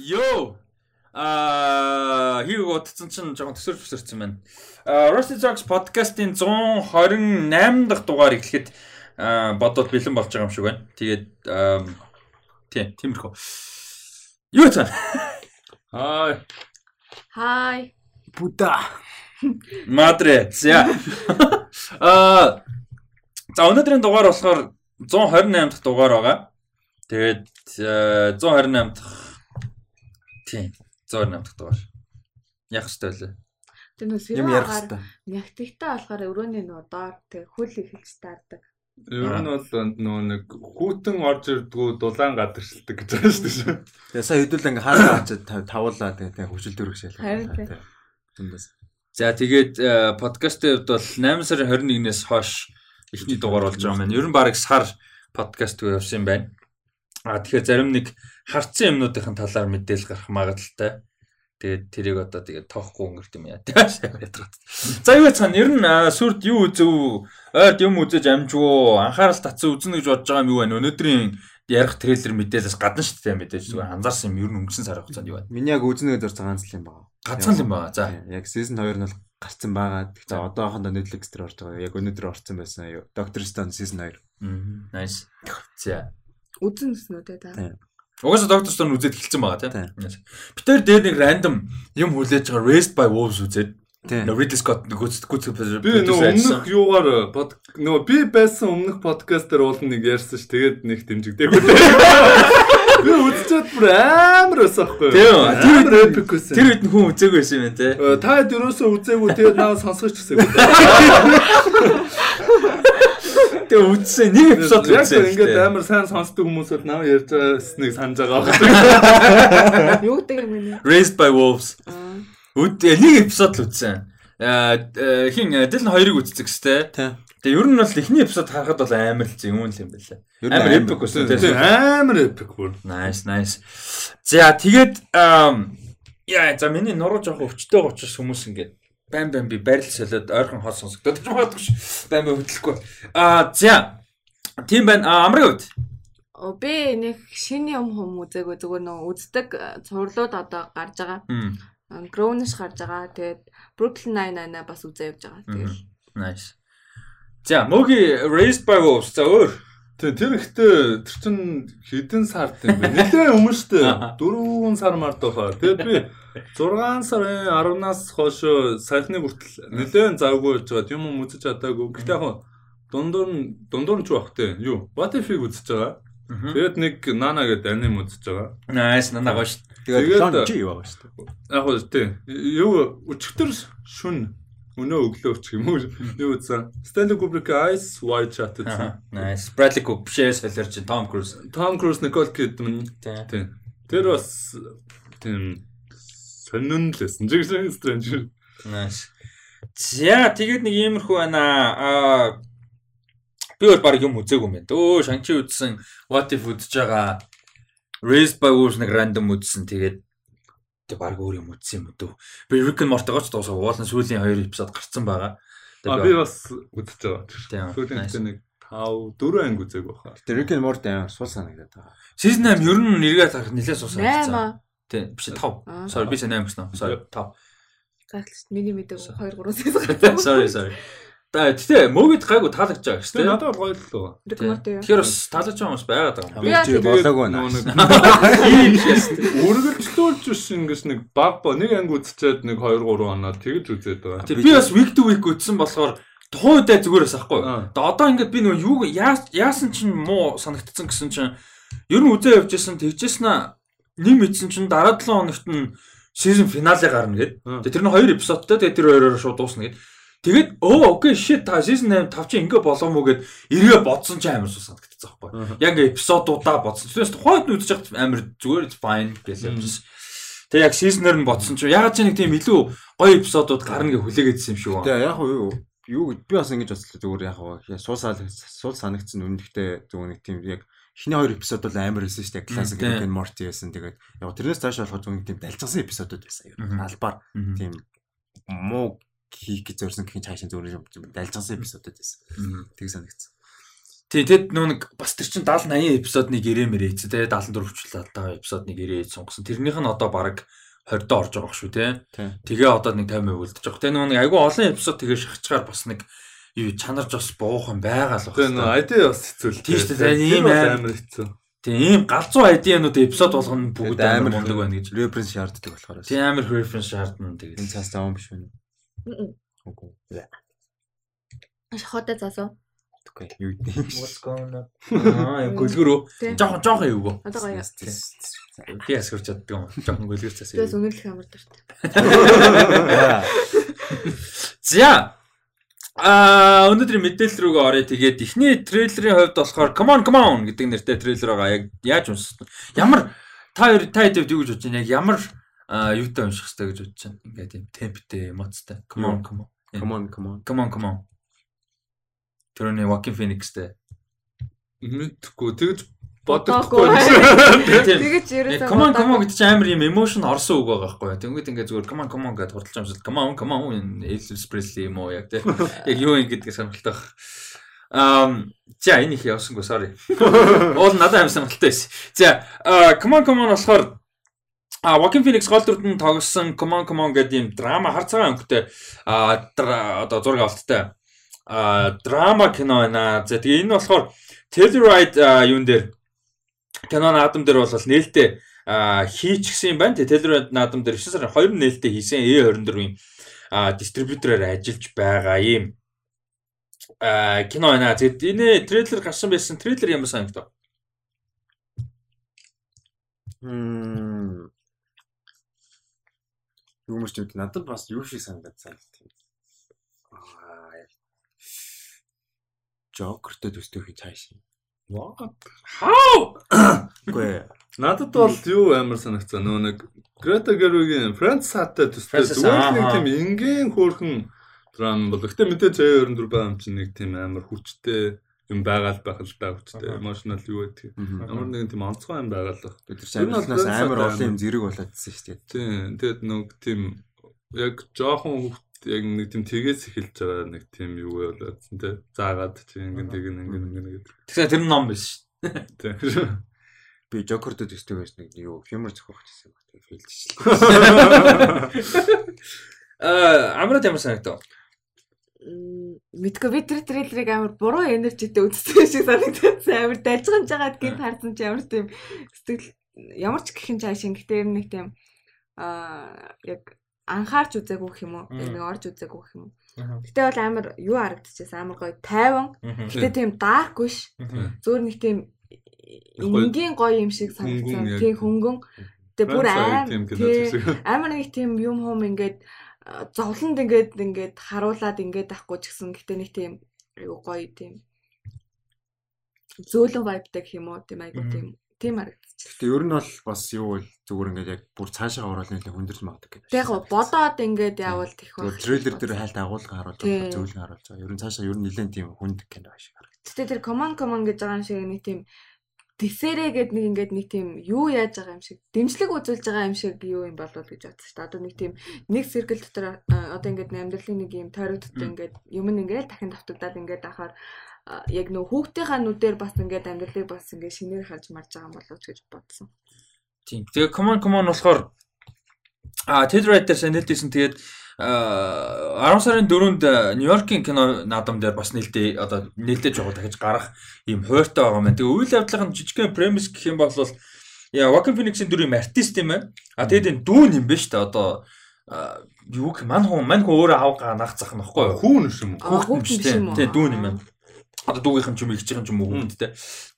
Йоо. Аа, хийг утцсан чинь жоохон төсөрч өсөрсөн байна. Аа, Rusty Talks podcast-ийн 128 дахь дугаар эхлэхэд аа бодоод бэлэн болж байгаа юм шиг байна. Тэгээд тийм, тиймэрхүү. Юу цаа? Хай. Хай. Буда. Мадре. За. Аа, за өнөөдрийн дугаар болохоор 128 дахь дугаар байгаа. Тэгээд 128 дахь тийм 128 дахь дугаар. Яах ёстой вэ? Тэр нөө Юм ярих хэрэгтэй. Нягтагтай болохоор өрөөний нөө доор тэг хөл ихэл стаардаг. Ер нь бол нөө нэг хүүтэн орж ирдгүү дулаан гадаршилдаг гэж байна шүү дээ. Тэгээ сая хэдүүл ингээ хаалга хачаад тавуулаа тэгээ тэгээ хөвшил дөрөг шалгаа. Харин тийм. За тэгээд подкастын хувьд бол 8 сарын 21-ээс хойш эхний дугаар болж байгаа юм байна. Ер нь баг сар подкаст явсан юм байна. А тэгэхээр зарим нэг харцсан юмнуудын талаар мэдээлэл гарах магадaltaй. Тэгээд тэрийг одоо тэгээд тоохгүй өнгөрт юм яа. За юу цаана ер нь сүрд юу үзв? Ойд юм үзэж амжгүй анхаарал татсан үзнэ гэж бодож байгаа юм юу байна? Өнөөдрийн ярих трейлер мэдээлэлс гадна шүү дээ мэдээж зүгээр анзаарсан юм ер нь өнгөрсөн сарын хугацаанд юу байна? Миний яг үзнэ гэж зорцсон ганц л юм байна. Гацхан л юм байна. За. Яг season 2 нь бол гарцсан байгаа. Тэгэхээр одоохондоо Netflix дээр орж байгаа. Яг өнөөдөр орсон байсан юу? Doctor Stone season 2. Мм. Nice. За. Үзэн гэснүү те та. Угаасаа доктор стон үзээд эхэлсэн байгаа Тийм. Би тэр дээр нэг random юм хүлээж байгаа Raised by Wolves үзээд Тийм. Ridley Scott гүц гүц Би нөө өмнөх юугаар нөө би байсан өмнөх подкаст дээр уул нэг ярьсан ш. Тэгээд нэг дэмжигдээгүй. Би үзчихэд бүр амар өсөхгүй. Тийм. Тэр epic байсан. тэр үед хүн үзээгүй байсан юм те. Та хэд өрөөсөө үзээгүй тэгээд наа сонсгоч гэсэйгүй. Тэгээ үзсэн нэг эпизод Яг үзсэн. ингээд амар сайн сонсдог хүмүүсүүд наа ярьж байгасныг санаж байгаа. Юу гэдэг юм бэ? Raised by Wolves. Аа. Үд нэг эпизод л үзсэн. Аа хин Дэлн хоёрыг үздэг гэстэй. Тийм. Тэгээ ер нь бол эхний эпизод харахад бол амар л зэн юм л юм байлаа. Амар epic байсан Тийм. Амар epic бүр. Nice, nice. За тэгээд яа за миний нуруу жоох өвчтэй байгаа учраас хүмүүс ингээд бам бам би барил солиод ойрхон хол сонсогдоод ч магадгүй ш. Бам бам хөдлөхгүй. Аа за. Тийм байна. Амрын үед. Оо би нэг шинэ юм хүм үзээгүй зүгээр нөө үздэг цувралууд одоо гарч байгаа. Хм. Гроуныш гарч байгаа. Тэгээд Brooklyn Nine-Nine бас үзээ явж байгаа. Тэгээд Nice. За, Mogi Raised by Wolves за өөр. Тэг тэр ихтэй тэр чин хэдэн сард юм бэ? Нилээ өмнө штэ. 4 сар мард баха. Тэгээд би 6 сарын 10-наас хойш саяхны хүртэл нилээн завгүй байж байгаа. Юм юм үзэж чадаагүй. Гэхдээ яг дундуур нь дундуур нь ч те. Юу? What if-ийг үзэж байгаа. Тэгээд нэг Nana гэдэг аним үзэж байгаа. Nice, нана гош. Тэгээд Тэгээд- Sean G байгаа шүү дээ. Яг тий. Юу өчтөр шүн өнөө өглөө ч юм уу юу үзсэн. Stanley Kubrick Eyes Wide Shut гэсэн. Nice. Bradley Cooper бишээ солиорч Tom Cruise. Tom Cruise Nicole Kidman Тий. тий. Тэр бас тийм сонин л байсан. Жигсэн Stranger. Nice. За, тэгээд нэг иймэрхүү байна. Аа би бол баг юм үзээгүй юм байна. Өө, Шанчи үзсэн, What if үзэж байгаа. Raised by Wolves нэг random үзсэн. Тэгээд тэг баг өөр юм үзсэн юм дөө. Би Rick and Morty-гоч дуусаа уулын сүүлийн 2 эпизод гарцсан байгаа. А би бас үзэж байгаа. Тийм. Сүүлийн хэдэн нэг 5 4 анги үзег баха. Тэр Rick and Morty амар сул санагдаад байгаа. Season 8 ер нь нэргээ тарах нэлээд суусан. 8 Тийм, биш 5. Аа. Sorry, би 8 гэсэн. Sorry, 5. Гайхалтай. Миний мэдээг 2 3 сая. Sorry, sorry. Та тэгтээ мөгөд гайгүй таалагдж байгаа шүү дээ. надад гоё л лөө. Тэгэхээр бас таалагдж байгаа хүмүүс байгаад байгаа юм. Би болоогүй наа. Ийм шээс. Үргэлжлүүлж биш ингэж нэг баг ба нэг анги үзчихэд нэг 2 3 оноо тэгж үзээд байгаа. Би бас week to week үтсэн болохоор тухайн үедээ зүгээрээс ахгүй. Аа. Тэгээ одоо ингээд би нөгөө юу яа- яасан чинь муу санагдцсан гэсэн чинь ер нь үзээ явж исэн тэгжсэн аа нэг мэдсэн чинь дараа 7 хоногт нь season finale гарна гэд. Тэгээ тэр нь хоёр эпизодтай тэгээ тэр хоёроор шууд дуусна гэд. Тэгээд оо окей shit та season 8 тав чи ингээ болоо мó гэд эргээ бодсон чинь амар суу санагдчихсан байхгүй. Яг эпизодуудаа бодсон. Тэрээс тухайд нь үзэж хахад амар зүгээр fine гэж явжсэн. Тэгээ яг season-аар нь бодсон чинь ягаад ч нэг тийм илүү гоё эпизодууд гарна гэж хүлээгээдсэн юм шиг байна. Тэгээ яг юу юу би бас ингэж бодлоо зүгээр яг уу суул суул санагдсан үнэхдээ зүгээр нэг тийм яг эхний хоёр эпизод бол амар байсан шүү дээ. Classic. Rick and Morty байсан. Тэгээд яг тэрнээс цааш болохоор зүгээр нэг тийм далжсан эпизодууд байсан. Мгм. Албаар тийм муу хийх гэж зорьсон гэхин цаашаа зүгээр юм далжсан эпизодууд байсан. Тэг санагдсан. Тий, тэгэд нөө нэг бас тэр чин 70 80 эпизодныг ирээ мэрээ ийц те 74 хүртэл одоо эпизодныг ирээ сунгасан. Тэрнийх нь одоо баг 20 доо орж байгаа шүү те. Тий. Тэгээ одоо нэг 50% үлдэж байгаа. Тэгээ нөө нэг айгүй олон эпизод тэгээ шахчихаар бас нэг юу чанарж бас буухан байгаа л Тэгээ нөө байна. ID бас хэцүү л. Тийм шүү дээ, ийм амар хэцүү. Тийм ийм галзуу айдианууд эпизод болгоно бүгд амар мундаг байна гэж. Референс шаарддаг болохоор. Тийм амар reference шаардна тэгээд. Энэ цаас таван биш байна. Үгүй. Шахатай засуу. Окей. Юу гэдэг. What's going on? Аа, гөлгөрөө. Жохон жохон эвгөө. Одоо гоё. Би ясгэрч чаддаг юм. Жохон гөлгөр цаас. Тэгээс үнэрлэх амар дуртай. За. Аа, өнөөдрийн мэдээлэл рүүгээ оръё. Тэгээд эхний трейлерийн хувьд болохоор Come on come on гэдэг нэртэй трейлер байгаа. Яг яаж уншсан? Ямар та хоёр та хэдэв юу гэж бодож байна? Яг ямар аа, юутай унших хэрэгтэй гэж бодож байна? Ингээд юм темптэй, эмоцтой. Come on come on. Come on, come on. Come on come on. Тэрний Joaquin Phoenix-тэй. Мэдхгүй тэгж бодохгүй. Тэгэж ерөөсөө come on come on гэдэг чинь амар юм emotion орсон үг байгаа байхгүй. Тэнгүүд ингээд зүгээр come on come on гэдээ хурдлж амсал come on come on Elvis Presley юм уу яг тийм. Яг юу юм гэдгийг сонирхолтой баг. Ам за энэ их явсангүй sorry. Уул надад амар сонирхолтой байсан. За а, come on come on болохоор А Joaquin Phoenix гол дүрд нь тоглосон Come on Come on гэдэг юм драма хар цагаан өнгөтэй а одоо зураг авалттай а драма кино байна. За тэгээ энэ болохоор Telluride юун дээр кино наадам дээр бол нээлттэй хийчихсэн юм байна. Telluride наадам дээр 9 сарын 2 нээлттэй хийсэн A24-ийн а дистрибьютороор ажиллаж байгаа юм. А кино байна. Тэгээд энэ трейлер гарсан байсан. Трейлер ямар санагдав? Мм. Үү? Надад бас юу шиг санагдаад санагдав. Аа. Жокертэй төстэй хий цааш. How? Үгүй. Надад бол юу амар санагцсан нөө нэг Грета Gerwig-ийн Friends хаттай төстэй зүгээр нэг тийм энгийн хөөрхөн драм бол. Гэтэ мэдээ C24 байгаа юм чинь нэг тийм амар хүчтэй юм байгаа л байх л да хүчтэй emotional юу гэдэг. Ямар нэгэн тийм онцгой юм байгаа л. Тэр чинь амар олон юм зэрэг болоодсэн шүү дээ. Тийм. Тэгэд нэг тийм яг жоохон хүүхд яг нэг тийм тгээс эхэлж байгаа нэг тийм юу болоодсэн тий. Заагаад тийм ингэн тэгэн ингэн ингэн гэдэг. Тэгэхээр тэр ном биш. Тийм. Би Жокертэй төстэй байж нэг юу фимер зохиох гэсэн баг. Тэгээ фейлдчихлээ. Аа, амраад ямар санагдав? Мэдгүй би тэр трейлерыг амар буруу энержитэй үзсэн шиг санагдсан. Амар дайжгамж байгаад гинт харсан чи ямар тийм сэтгэл ямар ч гэх юм ер нь нэг тийм аа яг анхаарч үзээгүй гэх юм уу? Нэг орж үзээгүй гэх юм уу? Гэтэ бол амар юу харагдчихсан амар гоё тайван. Гэтэ тийм dark биш. Зөөр нэг тийм энгийн гоё юм шиг санагдсан. Тийм хөнгөн. Тэгээ бүр шиг. Амар нэг тийм юм хум ингээд зовлонд ингээд ингээд харуулад ингээд байхгүй ч гэсэн гэтээ нэг тийм айгу гоё тийм зөөлөн вайбтай гэх юм уу тийм айгу тийм тийм харагдчих. Гэтэ ер нь бол бас юу вэ? Зүгээр ингээд яг бүр цаашаа ороод нэлээд хүндэрч магадгүй гэдэг. Яг бодоод ингээд явал тех байх. трейлер дээр хайлт агуулга харуулж байгаа, зөөлөн харуулж байгаа. Ер нь цаашаа ер нь нэлээд тийм хүнд кино шиг харагдав. Гэтэ тэр command command гэж байгаа шиг нэг тийм Тэсэрэ гэд нэг ингээд нэг тийм юу яаж байгаа юм шиг дэмжлэг үзүүлж байгаа юм шиг юу юм болов гэж бодсон шүү дээ. Одоо нэг тийм нэг циркл дотор одоо ингээд амьдралын нэг юм тойрог дотор ингээд юм ингээд дахин давтагдаад ингээд ахаар яг нөө хүүхдийнхаа нүдээр бас ингээд амьдралыг бас ингээд шинээр харж марж байгаа юм болов гэж бодсон. Тийм. Тэгээ common common болохоор а Ted Writer санэлтэйсэн тэгээд а 10 сарын 4-нд Нью-Йоркийн кино наадам дээр бас нээлттэй одоо нээлттэй жоо дахиж гарах ийм хууртай байгаа юм. Тэгээ үйл явдлын жижигхэн премис гэх юм бол яа Joaquin Phoenix-ийн дүр юм артист юм байна. А тэгээд энэ дүүн юм байна шүү дээ. Одоо а, юу гэх мань хүн мань хүн өөрөө авгаа наах зах нөхгүй юу? Хүүн юм уу? Хүүхэд юм уу? Тийм дүүн юм байна. Одоо дүүгийнхэн ч юм ихчийнхэн ч юм уу хүүхэдтэй.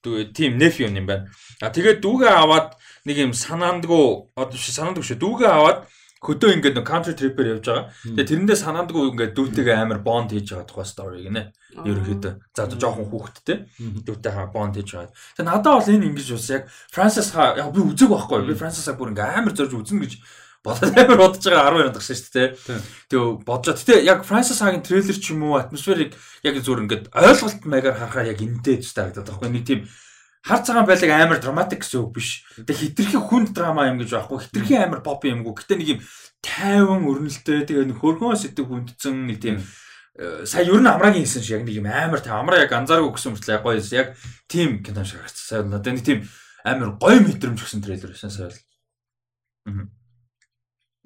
Дүү тийм неф юм байна. А тэгээд дүүгээ аваад нэг юм санаандгүй одоо биш санаандгүй шүү. Дүүгээ аваад хөдөө ингээд нэг country trip-ээр явж байгаа. Тэгээд тэрэндээ санаандгүй ингээд дүүтэйгээ амар bond хийж байгаа тухай story гинэ. Ерөнхийдөө. За одоо жоохон хүүхэдтэй. Дүүтэйгээ bond хийж байгаа. Тэгээд надад бол энэ ингэж бас яг Francis ха яг би үзег байхгүй. Би Francis-аг бүр ингээд амар зорж үзнэ гэж бодоод амар бодож байгаа 10 минут гашин шүү дээ. Тэгээ бодож. Гэтэ яг Francis Hagen трейлер ч юм уу атмосферыг яг зүгээр ингээд ойлголт маягаар харахаар яг энтэй ч таагдаад байгаа байхгүй. Нэг тийм хар цагаан байлаг амар драматик гэсэн үг биш. Тэгээ хитрхи хүнд драма юм гэж байхгүй. Хитрхи амар pop юмгүй. Гэтэ нэг юм тайван өрнөлттэй тэгээ нэг хөргөн сэтгэв хүндсэн нэг тийм э, сая ер нь амраагийн хийсэн шиг яг нэг юм амар тийм амраа яг анзааргүй гэсэн мөртлөө яг гоё. Яг тийм кино шиг харагдсан. Сая надад нэг тийм амар гоё мэдрэмж өгсөн трейлер байсан сая. Аа.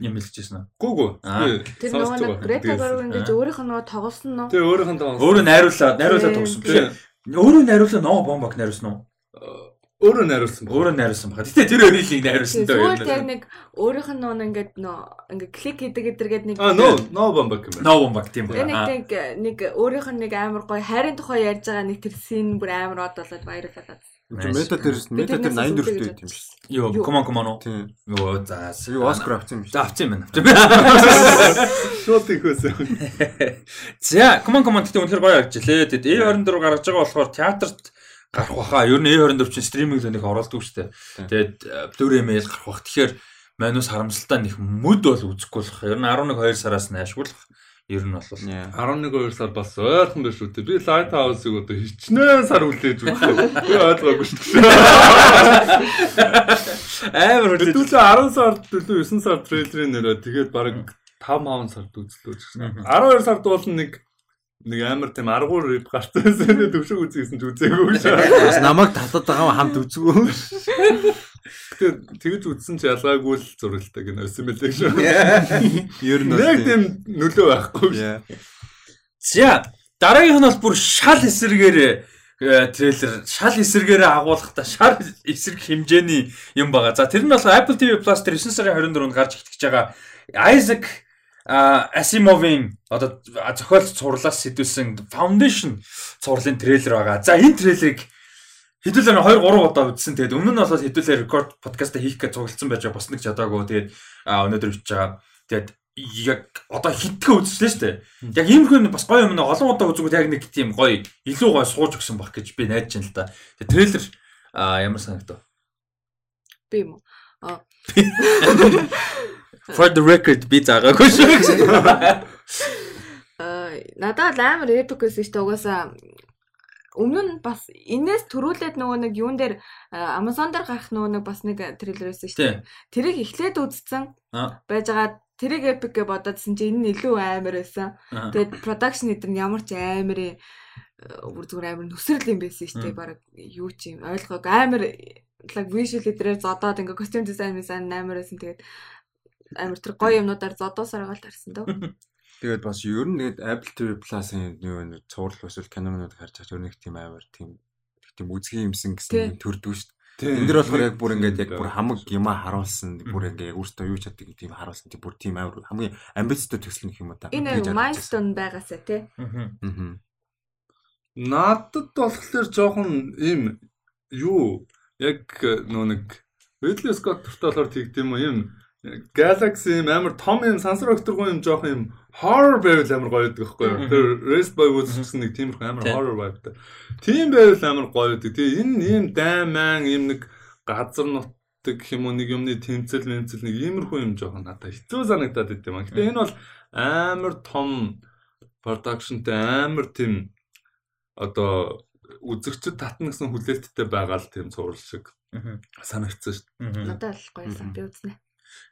Юм хэлчихсэн үү? Гүү гүү. Аа. Тэр нөгөө нэг Грета Гарбо ингэж өөрийнх нь нөгөө тоглосон нь Тэгээ өөрийнх нь тоглосон. Өөрөө найруулаад найруулаад ээ. Өөрөө найруулсан ноо бомбак найруулсан уу? Өөрөө найруулсан. Өөрөө найруулсан баха. Гэтэ тэр хоёрыг найруулсан дөө. Зүгээр яг нэг өөрийнх нь нөгөө ингээд нөө ингээд клик хийдэг гэдэргээд нэг А ноо ноо бомбак юм байна. Ноо бомбак тийм байна. нэг нэг өөрийнх нь нэг амар гоё хайрын тухай ярьж байгаа нэг тэр син бүр амар од болоод баярлалаа. Мета дээр мета дээр 84 дэх юм шүү. Йоо, come on come on. Йоо, за. Юу Оскар авсан юм шүү. За авсан юм байна. Шууд ихөөс. За, come on come on гэдэг үнэхээр гоё харагдчихлээ. Тэгэд A24 гаргаж байгаа болохоор театрт гарах баха. Ер нь A24 чинь стриминг л нэг оролдог шүү дээ. Тэгээд э, Blu-ray mail гарах бах. Тэгэхээр манус харамсалтай нэг мүд бол үзэхгүй болох. Ер нь 11 2 сараас наашгуулах. Ер нь бол 11 11 2 сар бас ойрхон биш үү. Би Light House-ыг одоо хичнээн сар үлээж үзлээ. Би ойлгоогүй шүү дээ. амар Хэдүүлээ 10 сард төлөө 9 сар трейлерын нэрээ тэгээд баг 5 5 сард үзлөө гэсэн. 12 сард бол нэг нэг амар тийм аргуур гарсан байсан. Төвшөг үзсэн ч үзээгүй шээ. Бас намайг татаад байгаа хамт үзгүй. Тэгээд тэгж үзсэн ч ялгаагүй л зурагтай гэнэ өсөн мэлээ шүү. Ер нь Яг тийм нөлөө байхгүй. Яа. За, дараагийнх нь бол бүр шал эсэргээр э, трейлер шал эсэргээрээ агуулгахдаа шал эсрэг хэмжээний юм байгаа. За тэр нь бол Apple TV Plus дээр 9 сарын 24-нд гарч итгэж байгаа Isaac а Asimov-ийн одоо зохиолч цувралаас сэтүүлсэн Foundation цувралын трейлер байгаа. За энэ трейлерыг хэдүүлээ 2 3 удаа үзсэн. Тэгээд өмнө нь бол хэдүүлээ рекорд подкаста хийх гэж цугласан байж байгаа. Бас нэг чадаагүй. Тэгээд өнөөдөр бичиж байгаа. Тэгээд яг одоо хитгэн үзчихлээ шүү дээ. Яг иймэрхүү бас гоё юм нэг олон удаа үзэнгүүт яг нэг тийм гоё илүү гоё сууж өгсөн баг гэж би найдаж байна л да. Тэгээд трейлер ямар санагдав? би юм. Аа. For the record би заагаагүй шүү. Аа надад амар эпик шүү дээ. Угаасаа өмнө нь бас энэс төрүүлээд нөгөө нэг юун дээр Amazon дээр гарах нөгөө нэг бас нэг трейлер байсан шүү дээ. Тэрийг эхлээд үзсэн Аа. байж байгаа тэрийг эпик гэж бодоодсэн чи энэ нь илүү амар байсан. Тэгээд production эдэр нь ямар ч амар э, бүр зүгээр амар нүсрэл юм байсан шүү дээ. Бараг юу ч юм ойлгоог амар like visual эдрээр зодоод ингээ костюм дизайн мизайн амар байсан. Тэгээд амар тэр гоё юмнуудаар зодоосоор гал тарсан дөө. Тэгээд бас ер нь тэгээд Apple TV Plus-ын юу нэг цуврал эсвэл кинонууд харж байгаа нэг тийм амар тийм тийм үзгийн юмсан гэсэн төрдөө шүү дээ. Энд дэр болохоор яг бүр ингээд яг бүр хамаг юма харуулсан бүр ингээд яг өөртөө юу чаддаг тийм харуулсан тийм бүр тийм амар хамгийн амбицтай төсөл нэг юм уу та. Энэ milestone байгаасаа тий. Байна. Надад болохоор жоохон ийм юу яг нөө нэг Ridley Scott төртөө болохоор тэгт юм уу юм Galaxy юм амар том юм сансар өгтөргүй юм жоохон юм horror байвал амар гоё байдаг байхгүй юу. Тэр Rest Woods гэсэн нэг тиймэрхүү амар horror vibeтай. Тийм байвал амар гоё байдаг. Тэгээ энэ ийм дайман ийм нэг газар нутаг гэх юм уу нэг юмны тэмцэл мэмцэл нэг иймэрхүү юм жоохон надад хэцүү санагдаад байт юм. Гэтэ энэ бол амар том продакшнтай амар тийм одоо үзэгчд татна гэсэн хүлээлттэй байгаа л тийм цуврал шиг санагдсан шүү дээ. Надад л гоёсан би үзнэ.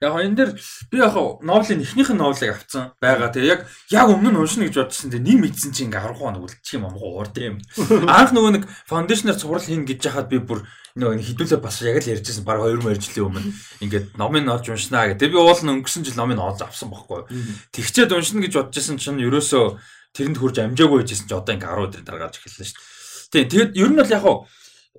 Яг энэ дэр би яг новелын эхнийх нь новелыг авцсан байгаа. Тэгээ яг яг өмнө нь уншина гэж бодсон. Тэгээ нэг мэдсэн чинь ингээ 10 хоног үлдчих юм амгаа уур тийм. Анх нөгөө нэг фаундейшнер цуврал хийн гэж яхад би бүр нөгөө хідүүлээ бас яг л ярьжсэн баг 2 мөр жилийн өмнө ингээд номыг олж уншнаа гэдэг. Би уул нь өнгөрсөн жил номыг олж авсан байхгүй. Тэгчээд уншина гэж бодожсэн чинь ерөөсөө тэрэнд хурж амжаагүй байжсэн чинь одоо ингээ 10 өдрийн дараа гарч эхэллээ шүү дээ. Тийм тэгэд ер нь бол яг хоо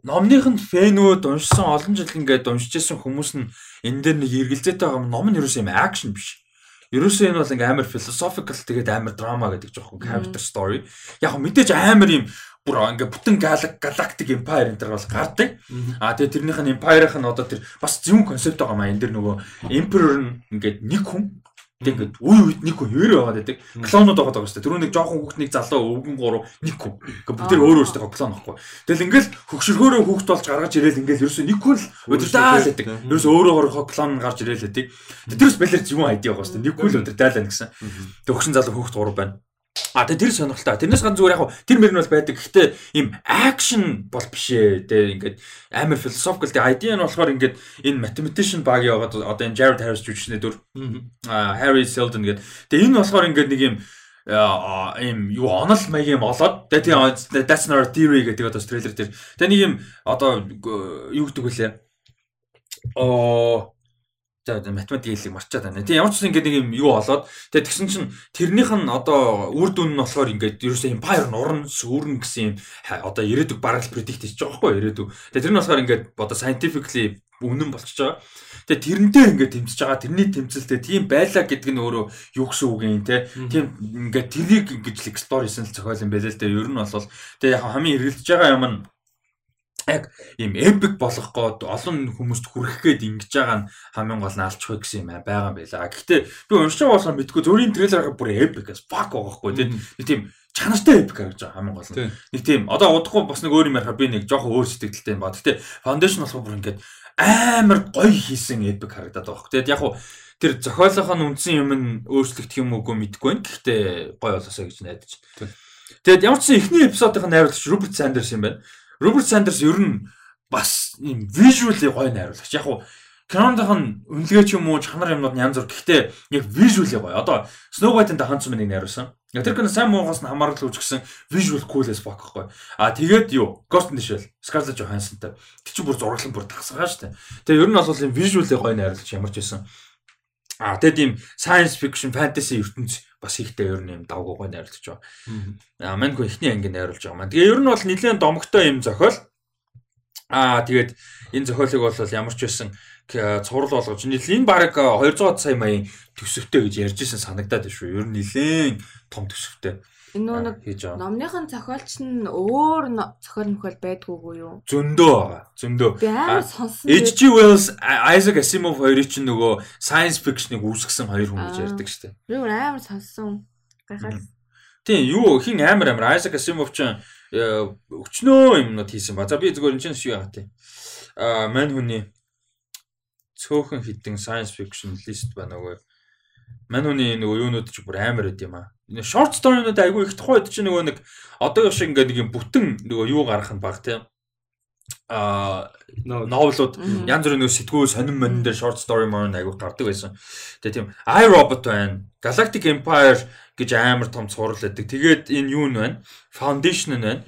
номных нь фэнүүд уншсан олон жил ингээд уншижсэн хүмүүс нь энэ дээр нэг эргэлзээтэй байгаа юм ном нь ерөөсөө юм акшн биш. Ерөөсөө энэ бол ингээ амар philosophical тэгээд амар драма гэдэг жоохон character story. Яг мэдээж амар юм бүр ингээ бүтэн galactic empire энэ төр бол гардаг. А тэгээд тэрнийх нь empire-ийнх нь одоо тэр бас зөв концепт байгаа маа энэ дэр нөгөө emperor нь ингээд нэг хүн тэгээд үе үед нэг хүн хөвөр байгаад байдаг. Клонууд байгаа даа шүү дээ. Түрүү нэг жоохон хүүхднийг залуу өвгөн гурав нэг хүн. Ингээ бүгд өөр өөрсдөө клон байхгүй. Тэгэл ингээл хөгшөргөөрөө хүүхд болж гаргаж ирээл ингээл ерөөсөө нэг хүн л удирдаа л байдаг. Ерөөсөө өөрөө өөрөө клон гарч ирээл байдаг. Тэрс бэлэр зөвхөн айди байгаа шүү дээ. Нэг хүн л удирдаа л гэсэн. Тэг хөгшин залуу хүүхд гурав байна. А тэр сонирхолтой. Тэрнээс ганц зүгээр яг хуу тэр мөр нь бол байдаг. Гэхдээ им акшн бол биш ээ. Тэгээ ингээд амар philosophical тэгээ idea нь болохоор ингээд энэ mathematician баг яваад одоо энэ Jared Harris жүжигчний дүр а Harry Seldon гэдэг. Тэгээ энэ болохоор ингээд нэг аа ийм юу онол маяг юм олоод тэгээ that's not a theory гэдэг одоо трейлер дээр тэгээ нэг юм одоо юу гэдэг вүлээ оо за математик хэлийг марчаад байна. Тийм ямар ч ингэ нэг юм юу олоод тэгээ тэгсэн чинь тэрнийх нь одоо үр дүн нь болохоор ингээд ерөөсөө empire нурн сүрэн гэсэн юм одоо ирээдүг бараг predict хийж байгаа байхгүй ирээдүг. Тэгээ тэр нь болохоор ингээд одоо scientifically үнэн болчихж байгаа. Тэгээ тэрнтэй ингээд тэмцэж байгаа. Тэрний тэмцэлтэй тийм байлаа гэдэг нь өөрөө юу гэсэн үг юм те. Тийм ингээд тэрийг ингэж л explore хийсэн л зохиол юм байл л те. Ер нь бол тэгээ яг хамгийн эргэлдэж байгаа юм нь яг ийм эпик болгох гээд олон хүмүүст хүрэх гээд ингэж байгаа нь хамгийн гол нь алчгүй гэсэн юм байгаа юм байла. Гэхдээ би уншиж байгаа мэдгүй зөвхөн трейлер бүр эпик as fuck байгаа хгүй тийм тийм чанартай эпик гэж байгаа хамгийн гол нь. Нэг тийм одоо удахгүй бас нэг өөр юм ярих би нэг жоохон өөр сэтгэлтэй юм ба. Гэхдээ foundation болохоор бүр ингэж амар гоё хийсэн эпик харагдаад байгаа хгүй. Тэгэд яг хуу тэр зохиолынх нь үндсэн юм нь өөрчлөгдөх юм уугүй мэдгүй байна. Гэхдээ гоё болоосаа гэж найдаж. Тэгэд ямар ч сан эхний эпизодын найруулагч Роберт Сандерс юм байна. Роберт Сандерс ер нь бас ийм visually гоё найруулагч. Яг уу кинондох нь үнэлгээ ч юм уу чанар юмнууд янз бүр. Гэхдээ яг visually гоё. Одоо Snow White-ын даханц мөнийг найруулсан. Яг тэр кино сайн муугаас нь хамаарал үүсгэсэн visual cool as fuck байхгүй. А тэгээд юу? Ghost in the Shell, Scarlett Johansson-тай. Тэг чи бүр зураглан бүр тагсгаа штэ. Тэгээ ер нь бол юм visually гоё найруулагч ямар ч байсан. А тэгэд ийм science fiction, fantasy ертөнц бас ихтэй ер нь юм давгуугай найруулж байгаа. Аа маньгүй ихний анги найруулж байгаа маань. Тэгээ ер нь бол нэлээд домогтой юм зохиол. Аа тэгээд энэ зохиолыг бол ямар ч байсан цуврал болгож нэлийн баг 200 сая маягийн төсөвтэй гэж ярьжсэн санагдаад шүү. Ер нь нэлээд том төсөвтэй. Энэ нэг номныхын зохиолч нь өөр зохиол мөхөл байдгүйгүй юу? Зөндөө байгаа. Зөндөө. Би амар сонсон. H.G. Wells, Isaac Asimov хоёрыг чинь нөгөө science fiction-ыг үүсгэсэн хоёр хүн гэж ярьдаг шүү дээ. Би амар сонсон. Гайхал. Тийм юу хин амар амар Isaac Asimov ч э, өчнөө юмнууд хийсэн ба. За би зөвхөн энэ чинь шүү яа тий. Аа мань хүний цөөхөн хитэн science fiction list байна нөгөө мань хүний нөгөө юунууд ч бүр амар байд юм аа short story-нууд айгүй их тухайд чинь нөгөө нэг одоо шиг ингээд нэг юм бүтэн нөгөө юу гарах нь баг тийм а новелууд янз бүрийн нөгөө сэтгүү сонин монин дээр short story мөн айгүй гардаг байсан. Тэгээ тийм iRobot байна. Galactic Empire гэж амар том цуврал байдаг. Тэгээд энэ юу нь байна? Foundation нь байна.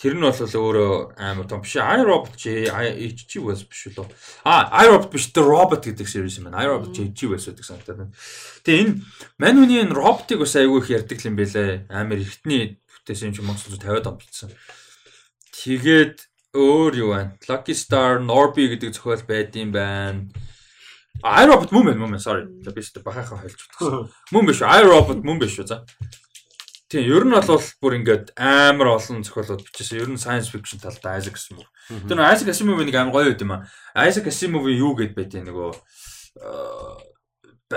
Тэр нь бол өөрөө амар том биш. iRobot чи HG was биш үү? А iRobot биш The Robot гэдэг series юм байна. iRobot чи HG was гэдэг санагдаад байна. Тэгээ энэ мань хүний энэ роботыг бас айгүй их ярьдаг юм байлээ. Амар эртний бүтээсэн юм чи Монголд 50-аад он бичсэн. Тэгээд өөр юу байна? Lucky Star Norby гэдэг зохиол байд юм байна. iRobot мөн байна мөн. Sorry. Би ч бахаахан хойлж утгасан. Мөн биш. iRobot мөн биш үү? За. Тийм, ер нь бол бүр ингээд амар олон зохиолууд бичсэн. Ер нь science fiction талдаа Isaac Asimov. Тэр нэг Isaac Asimov нэг амар гоё байд юм аа. Isaac Asimov-ийн юу гэд байд юм нөгөө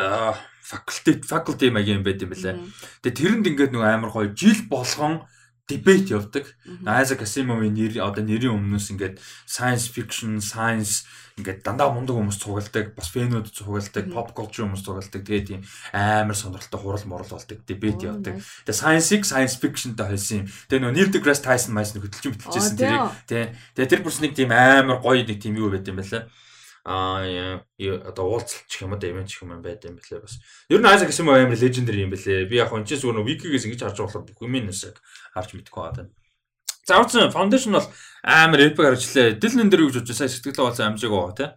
аа faculty faculty маяг юм байд юм бэлээ. Тэгээ тэрэнд ингээд нөгөө амар гоё жил болгон дебет явдаг. Isaac Asimov-ийн нэр одоо нэрийн өмнөөс ингээд science fiction, science ингээд дандаа мундаг хүмүүс цугладаг, бас фэнүүд цугладаг, pop culture хүмүүс цугладаг. Тэгээд тийм амар сонирхолтой хурал мурал болдог, дебет явдаг. Тэгээд science-ийг science fiction-тай холсон юм. Тэгээд нөгөө Neil deGrasse Tyson Tyson хөдөлж битэлжсэн тэрийг тий. Тэгээд тэр бүс нэг тийм амар гоё нэг тийм юу байт юм байна лээ аа одоо уулзалчих юм одоо ивент юм байд юм бэлээ бас. Ер нь Isaac Asimov амар legendary юм бэлээ. Би яг чинь зүгээр wiki-гээс ингэж харж болохоор бүх юм нэсэг харж мэдгүй байна. За урдсан foundation бол амар epic харжлаа. Дил нэн дээр гэж бодож сая сэтгэлээ болсон амжиг байгаа тий.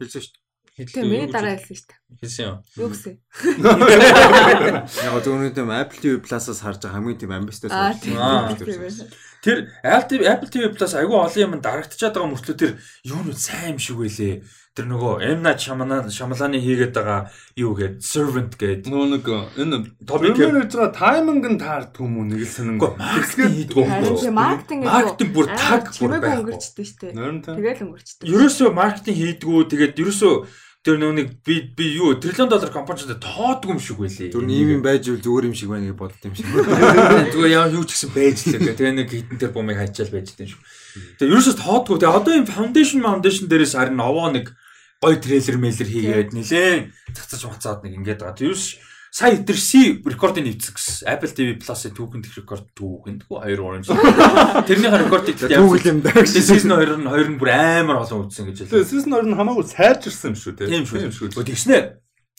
Хэлсэн шүү дээ. Тэгээ миний дараа хэлсэн шүү дээ. Хэлсэн юм. Юу гэсэн? Яг зөвхөн тийм Apple TV Plus-аас харж байгаа хамгийн тийм амбицтай сонирхолтой. Тэр Apple TV Plus айгүй олон юм дарагдчихад байгаа мөртлөө тэр юу нь сайн юм шиг байлээ. Тэр нөгөө M Night Shyamalan Shyamalan-ы хийгээд байгаа юу гээд Servant гээд нөгөө нэг энэ топик хийж байгаа тайминг нь таардгүй юм уу нэг л сонин. Маркетинг хийдгүү. Маркетинг маркетинг бүр таг бүр байхгүй. өнгөрчдөө шүү дээ. Тэгэл өнгөрчдөө. Ерөөсөө маркетинг хийдгүү тэгээд ерөөсөө тэр нүг би би юу триллион доллар компанид тоодгүй юм шиг байлээ. Зүр ийм юм байж үл зүгээр юм шиг байна гэж бодд юм шиг. Зүгээр яа юу ч гэсэн байж л гэх. Тэгээ нэг хитэн тэр бумыг хайчаал байж дээ шүү. Тэгээ ерөөсөө тоодгүй. Тэгээ одоо энэ foundation foundation дээрээс харин овоо нэг гой трейлер мэйлэр хийгээд нилээн цацаж мацаад нэг ингээд байгаа. Тэрс сая тэр C рекордыг нэвцсэн гэсэн. Apple TV Plus-ын түүхэнд рекорд түүхэнд хүү 2 оранж. Тэрнийхээ рекордыг түүхэл юм даа. Season 2 нь 2 нь бүр амар олон үзсэн гэж хэлээ. Season 2 нь хамаагүй сайжирсан юм шүү те. Тийм шүү. Тэгснэ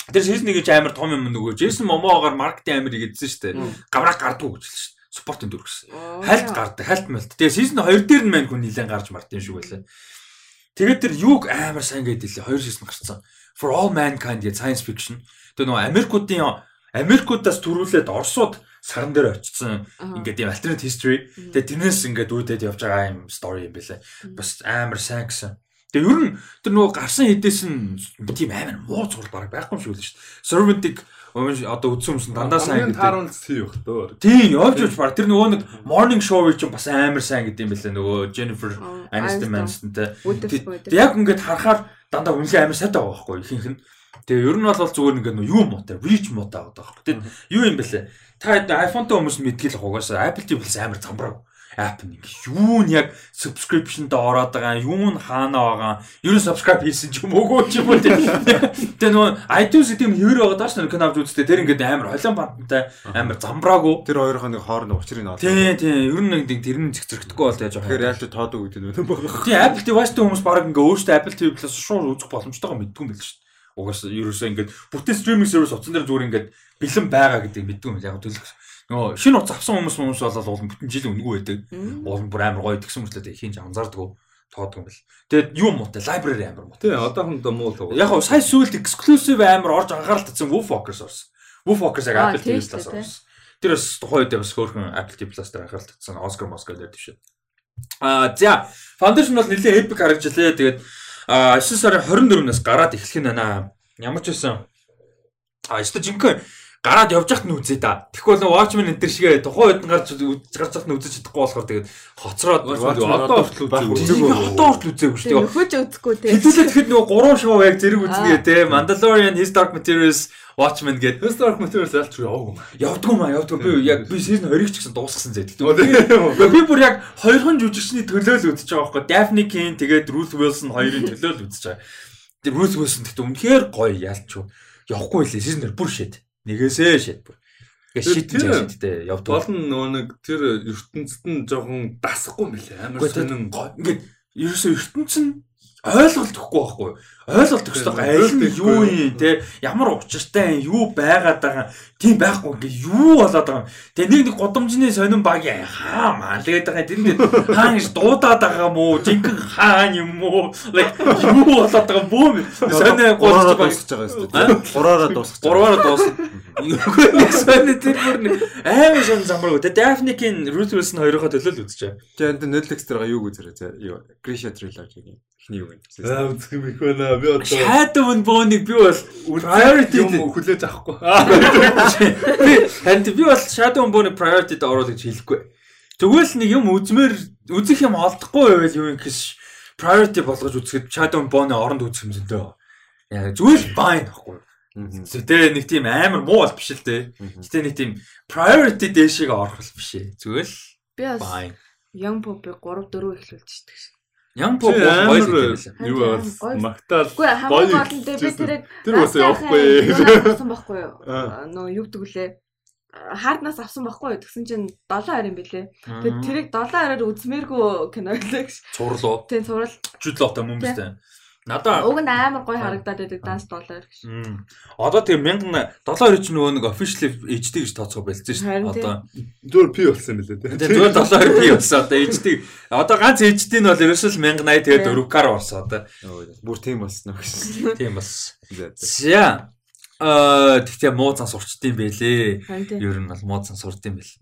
Тэр season 1 гэж амар том юм нөгөө Джейсон Момоогоор маркетинг амар игдсэн шүү дээ. Гавраг гардгүй гэж хэлсэн шүү. Спортын дүр гэсэн. Хальт гардаг, хальт мэлт. Тэгээ season 2 дээр нь мань хүн нилэн гарч мартын шүү байлаа. Тэгээд тэр юг амар сайн гэдэг лээ. Хоёр season гарцсан. For all mankind гэж science fiction. Тэгээ нөгөө Америкуудын Америкуудаас төрүүлээд Оросууд саран дээр очсон ингээд юм alternate history. Тэгээ тэрнээс ингээд үүдээд явж байгаа юм story юм байлаа. Бас амар сайн гэсэн. Тэгээ ер нь тэр нөгөө гарсан хэдээс нь тийм амар муу зураг бараг байхгүй юм шиг л шүү дээ. Servant-ыг одоо үдсэн юмсан дандаа сайн гэдэг. Таарал тийм их дөө. Тийм, явж явж баг. Тэр нөгөө нэг morning show чинь бас амар сайн гэдэг юм байлаа нөгөө Jennifer Aniston Anistonтэй. Яг ингээд харахаар дандаа үнэлгээ амар сайтай байгаа байхгүй ихэнх нь. Тэгээ ер нь бол зүгээр ингээд нөгөө юу муутай, reach муутай байгаа байхгүй. Тэгээд юу юм бэлээ? Та iPhone-тай хүмүүс мэдгэл угаасаа Apple TV-с амар замбраг app нэг юу нь яг subscription-д ороод байгаа юу нь хаана байгаа ер нь subscribe хийсэн ч юм уу ч юм уу. Тэгээ нөгөө iTunes тийм хэр байгаа дааш нэг кино авч үзтээ. Тэр ингээд амар холион банттай амар замбраагүй. Тэр хоёрын нэг хооронд учрыг нь тий тий. Ер нь нэг тэр нь зэгцэрэгдэхгүй бол яаж тэгэхээр яаж тоодоо гэдэг нь байгаа тий Apple TV-тэй хүмүүс баг ингээд өөртөө Apple TV Plus шууд үзэх боломжтойгоо мэдгүй юм дээ угаасаа ерөөсөө ингээд бүтэн стриминг сервис утсан дээр зүгээр ингээд бэлэн байгаа гэдэг мэдгүй юм яг төлөв Нөгөө шинэ утас авсан хүмүүс хүмүүс бол уул бүтэн жил өнгөө байдаг. Уул бүр амар гоё тэгсэн мөртлөө хийнж анзаардаг тоодгүй юм бэл. Тэгээд юу муутай library амар муутай. Тий, одоохон доо муу л. Яг гоо сая сүүлд exclusive амар орж анхаарал татсан Focus орсон. Focus яг Apple TV Plus орсон. Тэр бас тухайн үед бас хөөрхөн Apple TV Plus дээр анхаарал татсан Oscar Oscar дээр тийш. Аа за Foundation бол нэлээд epic харагдчихлээ. Тэгээд а 9 сарын 24-нээс гараад эхлэх нь байна. Ямар ч байсан а өстө жинхэнэ гараад явж яхад нь үзээ да. Тэгэхгүй бол Watchmen энэ төр шигээ тухайн үед нь гарч гарч яхад нь үзэж чадахгүй болохоор тэгээд хоцроод одоо хүртэл үзээгүй. Одоо хүртэл үзээгүй шүү дээ. Нөхөж үзэхгүй те. Хэдүүлээ тэгэхэд нөгөө гурван шоу яг зэрэг үзнэ те. Mandalorian, His Dark Materials, Watchmen гэдэг. His Dark Materials ялч яваагүй юм. Явдгүй маа, явдгүй. Би яг би season 20-ыг ч гэсэн дуусгасан зэ. Би бүр яг хоёрхан жүжигчний төлөө л үзэж байгаа байхгүй. Daphne Keane тэгээд Ruth Wilson хоёрын төлөө л үзэж байгаа. Ruth Wilson гэхдээ үнэхээр гоё ялч. Явахгүй лээ. Season 2 бүр шээд. Нэгээсээ шийдвэр. Шийдэж шийдтэй явдаг. Гол нь нөгөө нэг тэр ертөнцид нь жоохон дасахгүй юм билээ. Амар сонин. Ингээд ерөөсөө ертөнц нь ойлголт өгөхгүй байхгүй ойлголт хэрэгтэй аль нь юу юм те ямар учиртай юу байгаад байгаа тийм байхгүй ингээ юу болоод байгаа те нэг нэг годомжны сонин баг хаа маалгээд байгаа тэр нь хаан гэж дуудаад байгаа юм уу? Жинхэнэ хаан юм уу? Юу болоод байгаа юм бөө сонин гураараа дуусгаж байгаа юм шүү гураараа дуусгаж гураараа дуусгаж сонин тэр бүр амар шон замбар те Daphne-ийн Ruth Wilson хоёроо төлөө л үзчихэ тэгээд Netflix дээр юу үзэрээ юу Grisha Trilogy гэх ихний юу вэ аа үзэх юм их байна би одоо Shadow and Bone-ыг би бол priority юм хүлээж авахгүй. Би танд би бол Shadow Bone-ыг priority-д оруулах гэж хэлэхгүй. Тэгвэл нэг юм үзмээр үзэх юм олдохгүй байвал юу юм гэхэж priority болгож үзэхэд Shadow and Bone оронд үзэх юм зөндөө. Яа зүгээр fine байхгүй. Тэгээ нэг тийм амар муу бол биш л дээ. Гэтэ нэг тийм priority дээшийг орох биш ээ. Зүгээр л би бас Young Pop-ыг 3 4 эхлүүлж шдэг. Ян поп гоё л юу бол магтаал гоё хамгийн гол нь би тэрэг тэр бас явахгүй. Авсан байхгүй юу? Нөө юу гэдэг лээ харднаас авсан байхгүй юу? Тэгсэн чинь 7 харин билээ. Тэгээд тэрийг 7 хараар үзмээргүй кино гэлээ гэж цуурлуу тийм цуурал жүдлоотой юм байна Надаа уг нь амар гоё харагдаад байдаг данс доллар гэж. Одоо тийм 1072 ч нөгөө нэг officially HD гэж тооцоо байлцсан шүү дээ. Одоо зөвөр P болсон юм билээ тийм. Зөвөр 72 P болсон. Одоо HD. Одоо ганц HD нь бол ерөөсөө 1080 тэгээд 4K орсон одоо. Бүр тийм болсон уу. Тийм бас. За. Аа тэгтээ муу цан сурчдсан байлээ. Ер нь бол муу цан сурд юм бэл.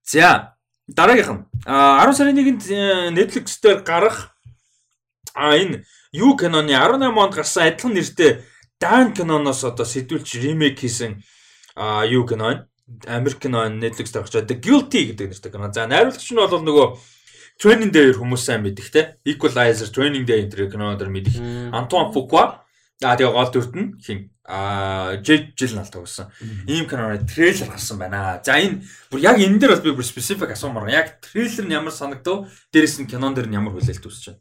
За. Дараагийнх нь 10 сарын 1-нд э, Netflix дээр гарах а энэ юу киноны 18 онд гарсан адилхан нэртэй Дан киноноос одоо сэтүүлж ремейк хийсэн а юу кино Америк кино Netflix дээр очоод The Guilty гэдэг нэртэй кино. За найруулагч нь бол нөгөө Training Day хүмүүс сайн мэдих те. Equalizer, Training Day энэ киноноор мэдих. Антуан Фукуа. А тэгээ гол дүрт нь хин а Jake Gyllenhaal тоглосон. Ийм киноны трейлер гарсан байна. За энэ бүр яг энэ дээр бас би бүр specific асуумаар. Яг трейлер нь ямар санагдав? Дээрээс нь кинон дээр нь ямар хүлээлт үүсэж байна?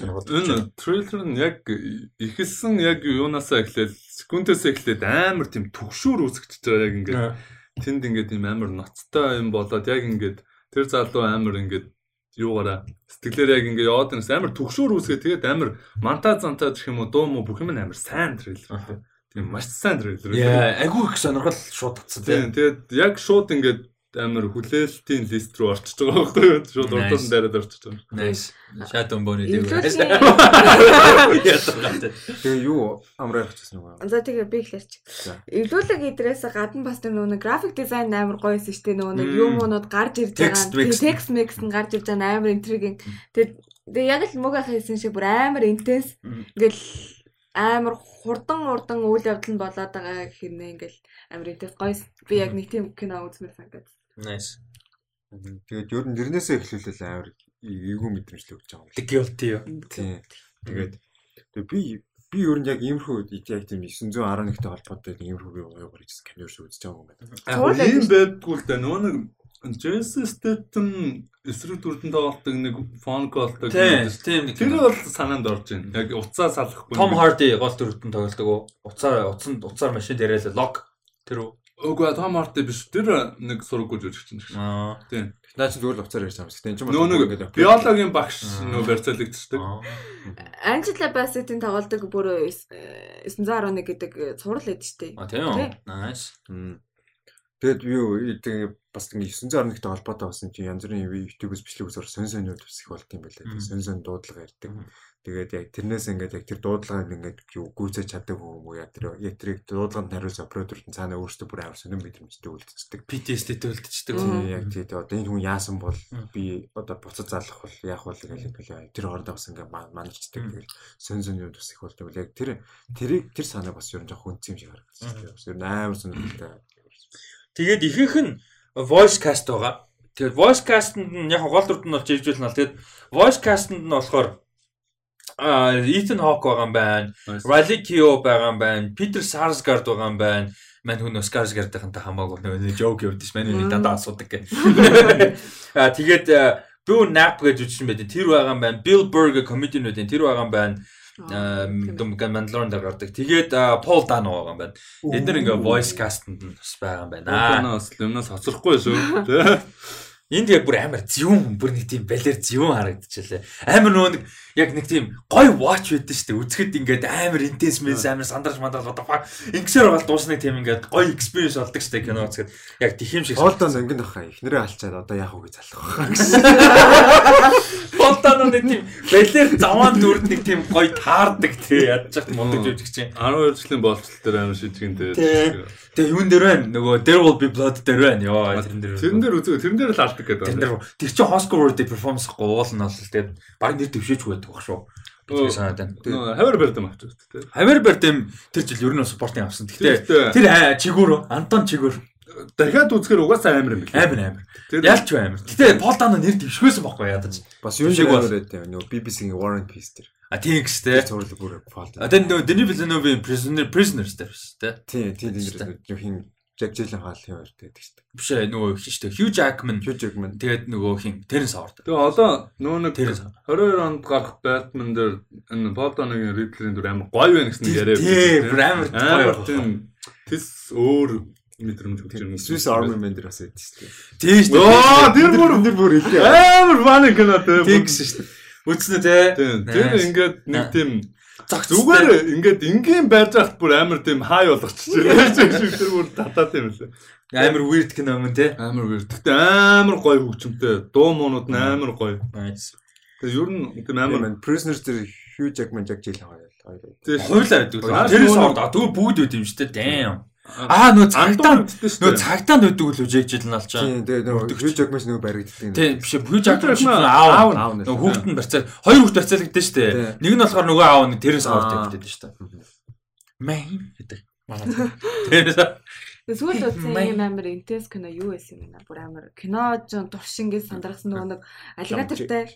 Энэ трейлер нь яг ихэлсэн яг юунаас эхлээл секундээс эхлээд амар тийм төгшүүр үүсгэж байгаа яг ингээд тэнд ингээд юм амар ноцтой юм болоод яг ингээд тэр залуу амар ингээд юугаараа сэтгэлээр яг ингээд яваад байнас амар төгшүүр үүсгээ тэгээд амар мантаа зантаа гэх юм уу дуу мó бүх юм амар сайн трейлер. Тийм маш сайн трейлер. Яа, айгүй их сонирхол шууд татсан Тийм тийм. тэгээд яг шууд ингээд амар хүлээлтийн лист рүү орчиж байгаа байхгүй юу? Шууд Nice. урдаас нь дараад орчиж байгаа. Nice. Bone дээр. Эвлүүцийн Тэгээ юу амраа явчихсан уу? За тэгээ би эхлэрч. За. Эвлүүлэг идрээс гадна бас тэр нөгөө график дизайн амар гоёсэн шүү дээ. Нөгөө нэг юмнууд гарч ирж байгаа. Текст микс нь гарч ирж байгаа амар интригинг. Тэгээд тэгээ яг л муга хийсэн шиг бүр амар интенс. Ингээл амар хурдан хурдан үйл явдал нь болоод байгаа хэрнээ ингээл амар интенс гоёс. Би яг нэг тийм кино үзмээр санагдав. Nice. Тэгээд ер нь нэрнээсээ эхлүүлэл амар эйгүү мэдрэмж л өгч байгаа юм. The guilty. юу? Тийм. Тэгээд тэгээ би би ер нь яг иймэрхүү яг тийм 911-тэй холбоотой иймэрхүү би гоё гоё гэсэн кино шүү үзэж байгаа юм байна. Ийм байдаг. байдгүй л да нөгөө нэг Jason Statham эсрэг дүрдэн тоглодог нэг фон колдог. Тийм, тийм нэг Тэр бол санаанд орж байна. Яг уцаа салахгүй. Том Hardy гол дүртэн тоглодог уу? Уцаар уцанд уцаар машин дээрээ л лог тэр үү? Үгүй Том Hardy биш. Тэр нэг сургууль жүжигч чинь. Аа. Тийм. Наа чи зүгээр л уцаар ярьж байгаа юм шиг. Энд чинь Нөгөө нэг биологийн багш нөө барьцаалагдчихдаг. Angela Bassett-ийн тоглодог бүр 911 гэдэг цуврал байдаг шүү дээ. А тийм үү? Nice. Тэгээд би юу тэгээ бас ингэ 911-тэй холбоотой болсон чи янз бүрийн YouTube-с бичлэг үзээр сон сон юу тусах болт юм байлаа. Сон сон дуудлага ярьдаг. Тэгээд яг тэрнээс ингээд яг тэр дуудлагыг ингээд юу гүйцэж чаддаг юм уу яа тэр яг тэрийг дуудлаганд хариулж операторд нь цаана өөрсдөө бүр амар сонирн мэдрэмжтэй үлдчихдэг. PTSD төлдөждөг. Мм. Тийм яг тийм одоо энэ хүн яасан бол би одоо буцаж залах бол яах вэ гэж хэлээ. Тэр хоорондоо бас ингээ манарчдаг. Тэгэл сон сон юм тус их болдог. Яг тэр тэрийг тэр санааг бас ер нь жоох үнцэн юм шиг харагдсан. Бас ер нь амар сонирхолтой. Тэгээд ихэнх нь voice cast байгаа. Тэгээд voice cast-нд нь яг гол дүрд нь бол живжүүлнэ. Тэгээд voice cast-нд нь болохоор а Ethan Hawke байгаа юм байна. Riley Keough байгаа юм байна. Peter Sarsgaard байгаа юм байна. Мань хүн Skarsgard-ийнхантай хамаагүй нэг joke явуулдаг ш. Манай нэг дандаа асуудаг гэх. А тэгээд Bill Knapp гэж үжсэн байдаг. Тэр байгаа юм байна. Bill Burr гэх comedian-уудын тэр байгаа юм байна. Дум Mandalorian дээр гардаг. Тэгээд Paul Dano байгаа юм байна. Эдгээр ингээ voice cast-нд нь бас байгаа юм байна. Наас юмнаас хоцрохгүй шүү. Тэ. Энд яг бүр амар зөвүүн бүр нэг тийм балер зөвүүн харагдчихлаа. Амар нөгөө нэг яг нэг тийм гой watch байдсан шүү дээ. Үзэхэд ингээд амар intense мэс амар сандарч мандарч одоо фак ингэсээр бол дуусныг тийм ингээд гой experience болдог шүү дээ кино үзэхэд. Яг тийм шиг. Хоолтон ингэн баха. Эхнэрээ алчаад одоо яах вэ гэж залах баха. Фонтано нэг тийм балер заваан дүрд нэг тийм гой таардаг тий ядчих мундаг жүжиг чинь. 12 жилийн болцол дээр амар шижгэн дээр. Тэгээ юун дээр байна? Нөгөө There will be blood дээр байна. Йоо тэрэн дээр. Тэрэн дээр үзээ. Тэрэн дээр л алдаг гэдэг. Тэр чинь Oscar worthy performance уул нь бол тэгээд баг нэр дэвшээч байдаг баг шүү. Би санаад байна. Нөө хавар барьдам авчих тэ. Хамер Бердэм тэр жил ер нь спортын авсан. Гэхдээ тэр аа, чигүүр Антон чигүүр дахиад үзэхэр угаасаа амар юм бэл. амар амар. Тэр Ялч бай амар. Гэтэ Пол Дано нэр дэвшгөөсөн байхгүй ядаж. Бас юу Шиг байт юм. Нөгөө BBC-ийн War and Peace тэр. А тийм гэс Тэр те. цуврал бүр фолт. А тэр нөгөө Denis Villeneuve-ийн Prisoner Prisoners дээр биш те. Тийм тийм тийм тэр хин Jack Gyllenhaal шүү дээ. Биш ээ нөгөө хин штэ Hugh Jackman Hugh Jackman тэгээд нөгөө хин Terence Howard. Тэгээ одоо нөө нэг Terence 22 онд гарах Batman дээр энэ Bolton-ын Riddler-ийн дүр амар гоё байна гэсэн яриа. Тийм бүр амар гоё байна. тийм тэс өөр мэдрэмж өгч юм. Swiss Army Man дээр бас байдаг шүү дээ. Тийм штэ. Оо тэр бүр тэр бүр хэлээ. амар фаны кино тэ. тийм гэсэн штэ. Үзнэ те. Тийм. Тэр ингээд нэг тийм Загц зүгээр ингээд ингийн байж хат бүр амар тийм хай болгочих чинь. Тэр бүр татаад юм лээ. амар weird кино юм те. Амар weird. Гэтэ амар гоё хөгжмөнтэй. Дуу муунууд нь амар гоё. Nice. Тэгээ ер нь тийм амар Prisoners дээр Hugh Jackman Jack Gyllenhaal хоёр. тийм Хойлоо гэдэг. Наад Terence нөгөө- Howard тэгвэл бүгд үт юм штэ. Damn. Аа нөгөө цагтаа нөгөө цагтаа нүдэг л үжиг жил нь алчаа. Тийм тэгээ нөгөө Hugh Jackman ч нөгөө баригддаг. Тийм биш Jackman чинь аав нөгөө хүүхэд нь барьцаа хоёр хүүхэд барьцаалагдсан шүү дээ. Нэг нь болохоор нөгөө аав нь Howard Аа. гэдэг шүү дээ. Main гэдэг. Terence Сүүл Май. юм амар интенс кино юу байсан юм бэ? Бүр амар кино ч турш ингээд сандрагсан нөгөө нэг аллигатортай.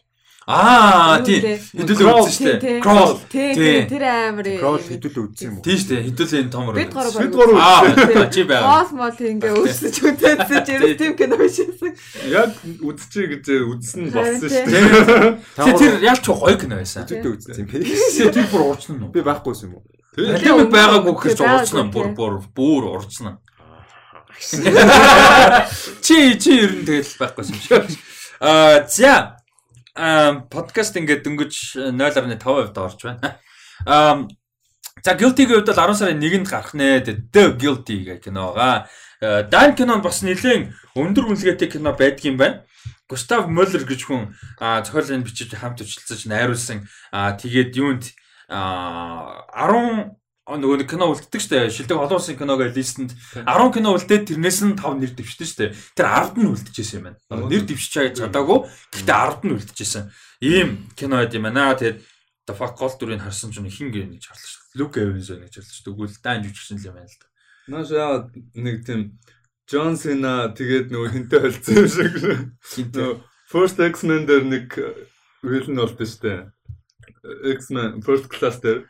Аа лээ? Хэдүүлээ Crawl, үзсэн шүү тий, дээ. тий. Crawl. Тий, Тий. тий, тэр амар. Crawl хэдүүлээ үзсэн юм уу? Тийм шүү дээ. Хэдүүлээ энэ том Бид гурав Бид гурав Аа чи байгаа. Хоос мол ингээ өсөж үтээсэн чи ерөөс тийм кино бишсэн. Яг үдчихээ гэж үзсэн нь болсон шүү Тийм. дээ. Тэр тэр ялч гоё кино байсан. Хэдүүлээ үзсэн юм бэ? Тэр бүр урчсан уу? Би байхгүй юм уу? Pandemic байгаагүй гэхэрч урцсан бүр тий. бүр бүр урцсан. Чи чи ер нь тэгэл байхгүй юм шиг. Аа за подкаст ингээд дөнгөж 0.5% орж байна. Аа За Guilty-гийн хувьд бол 10 сарын 1-нд гарах нэ. The Guilty гэх киногаа. Дан кинонд бас нэлээд өндөр үнэлгээтэй кино байдгийм байна. Густав Мөллер гэж хүн зохиолын бичиж хамт өчлөж найруулсан. Тэгээд юунд аа 10 нөгөө нэг кино үлддэг штэ. Шилдэг олон улсын киног листэнд 10 кино үлдээд тэрнээс нь 5 нэр дэвшдэг штэ. Тэр 10-д нь үлдэжсэн юм байна. Нэр дэвшиж чадаагүй. Гэхдээ 10-д нь үлдэжсэн ийм кино байд юм байна. Тэгээд The Fuck Call дүрийг харсан ч хин гэж харлаа штэ. Luke Evans гэж харлаа штэ. Тэгвэл даан жүжигчин л юм байна л да Наш яа нэг тийм Джон Сина тэгээд нөгөө хинтээ холцсон юм шиг. Нөгөө First X-Men дээр нэг вилэн болт штэ. X-Men First Class дээр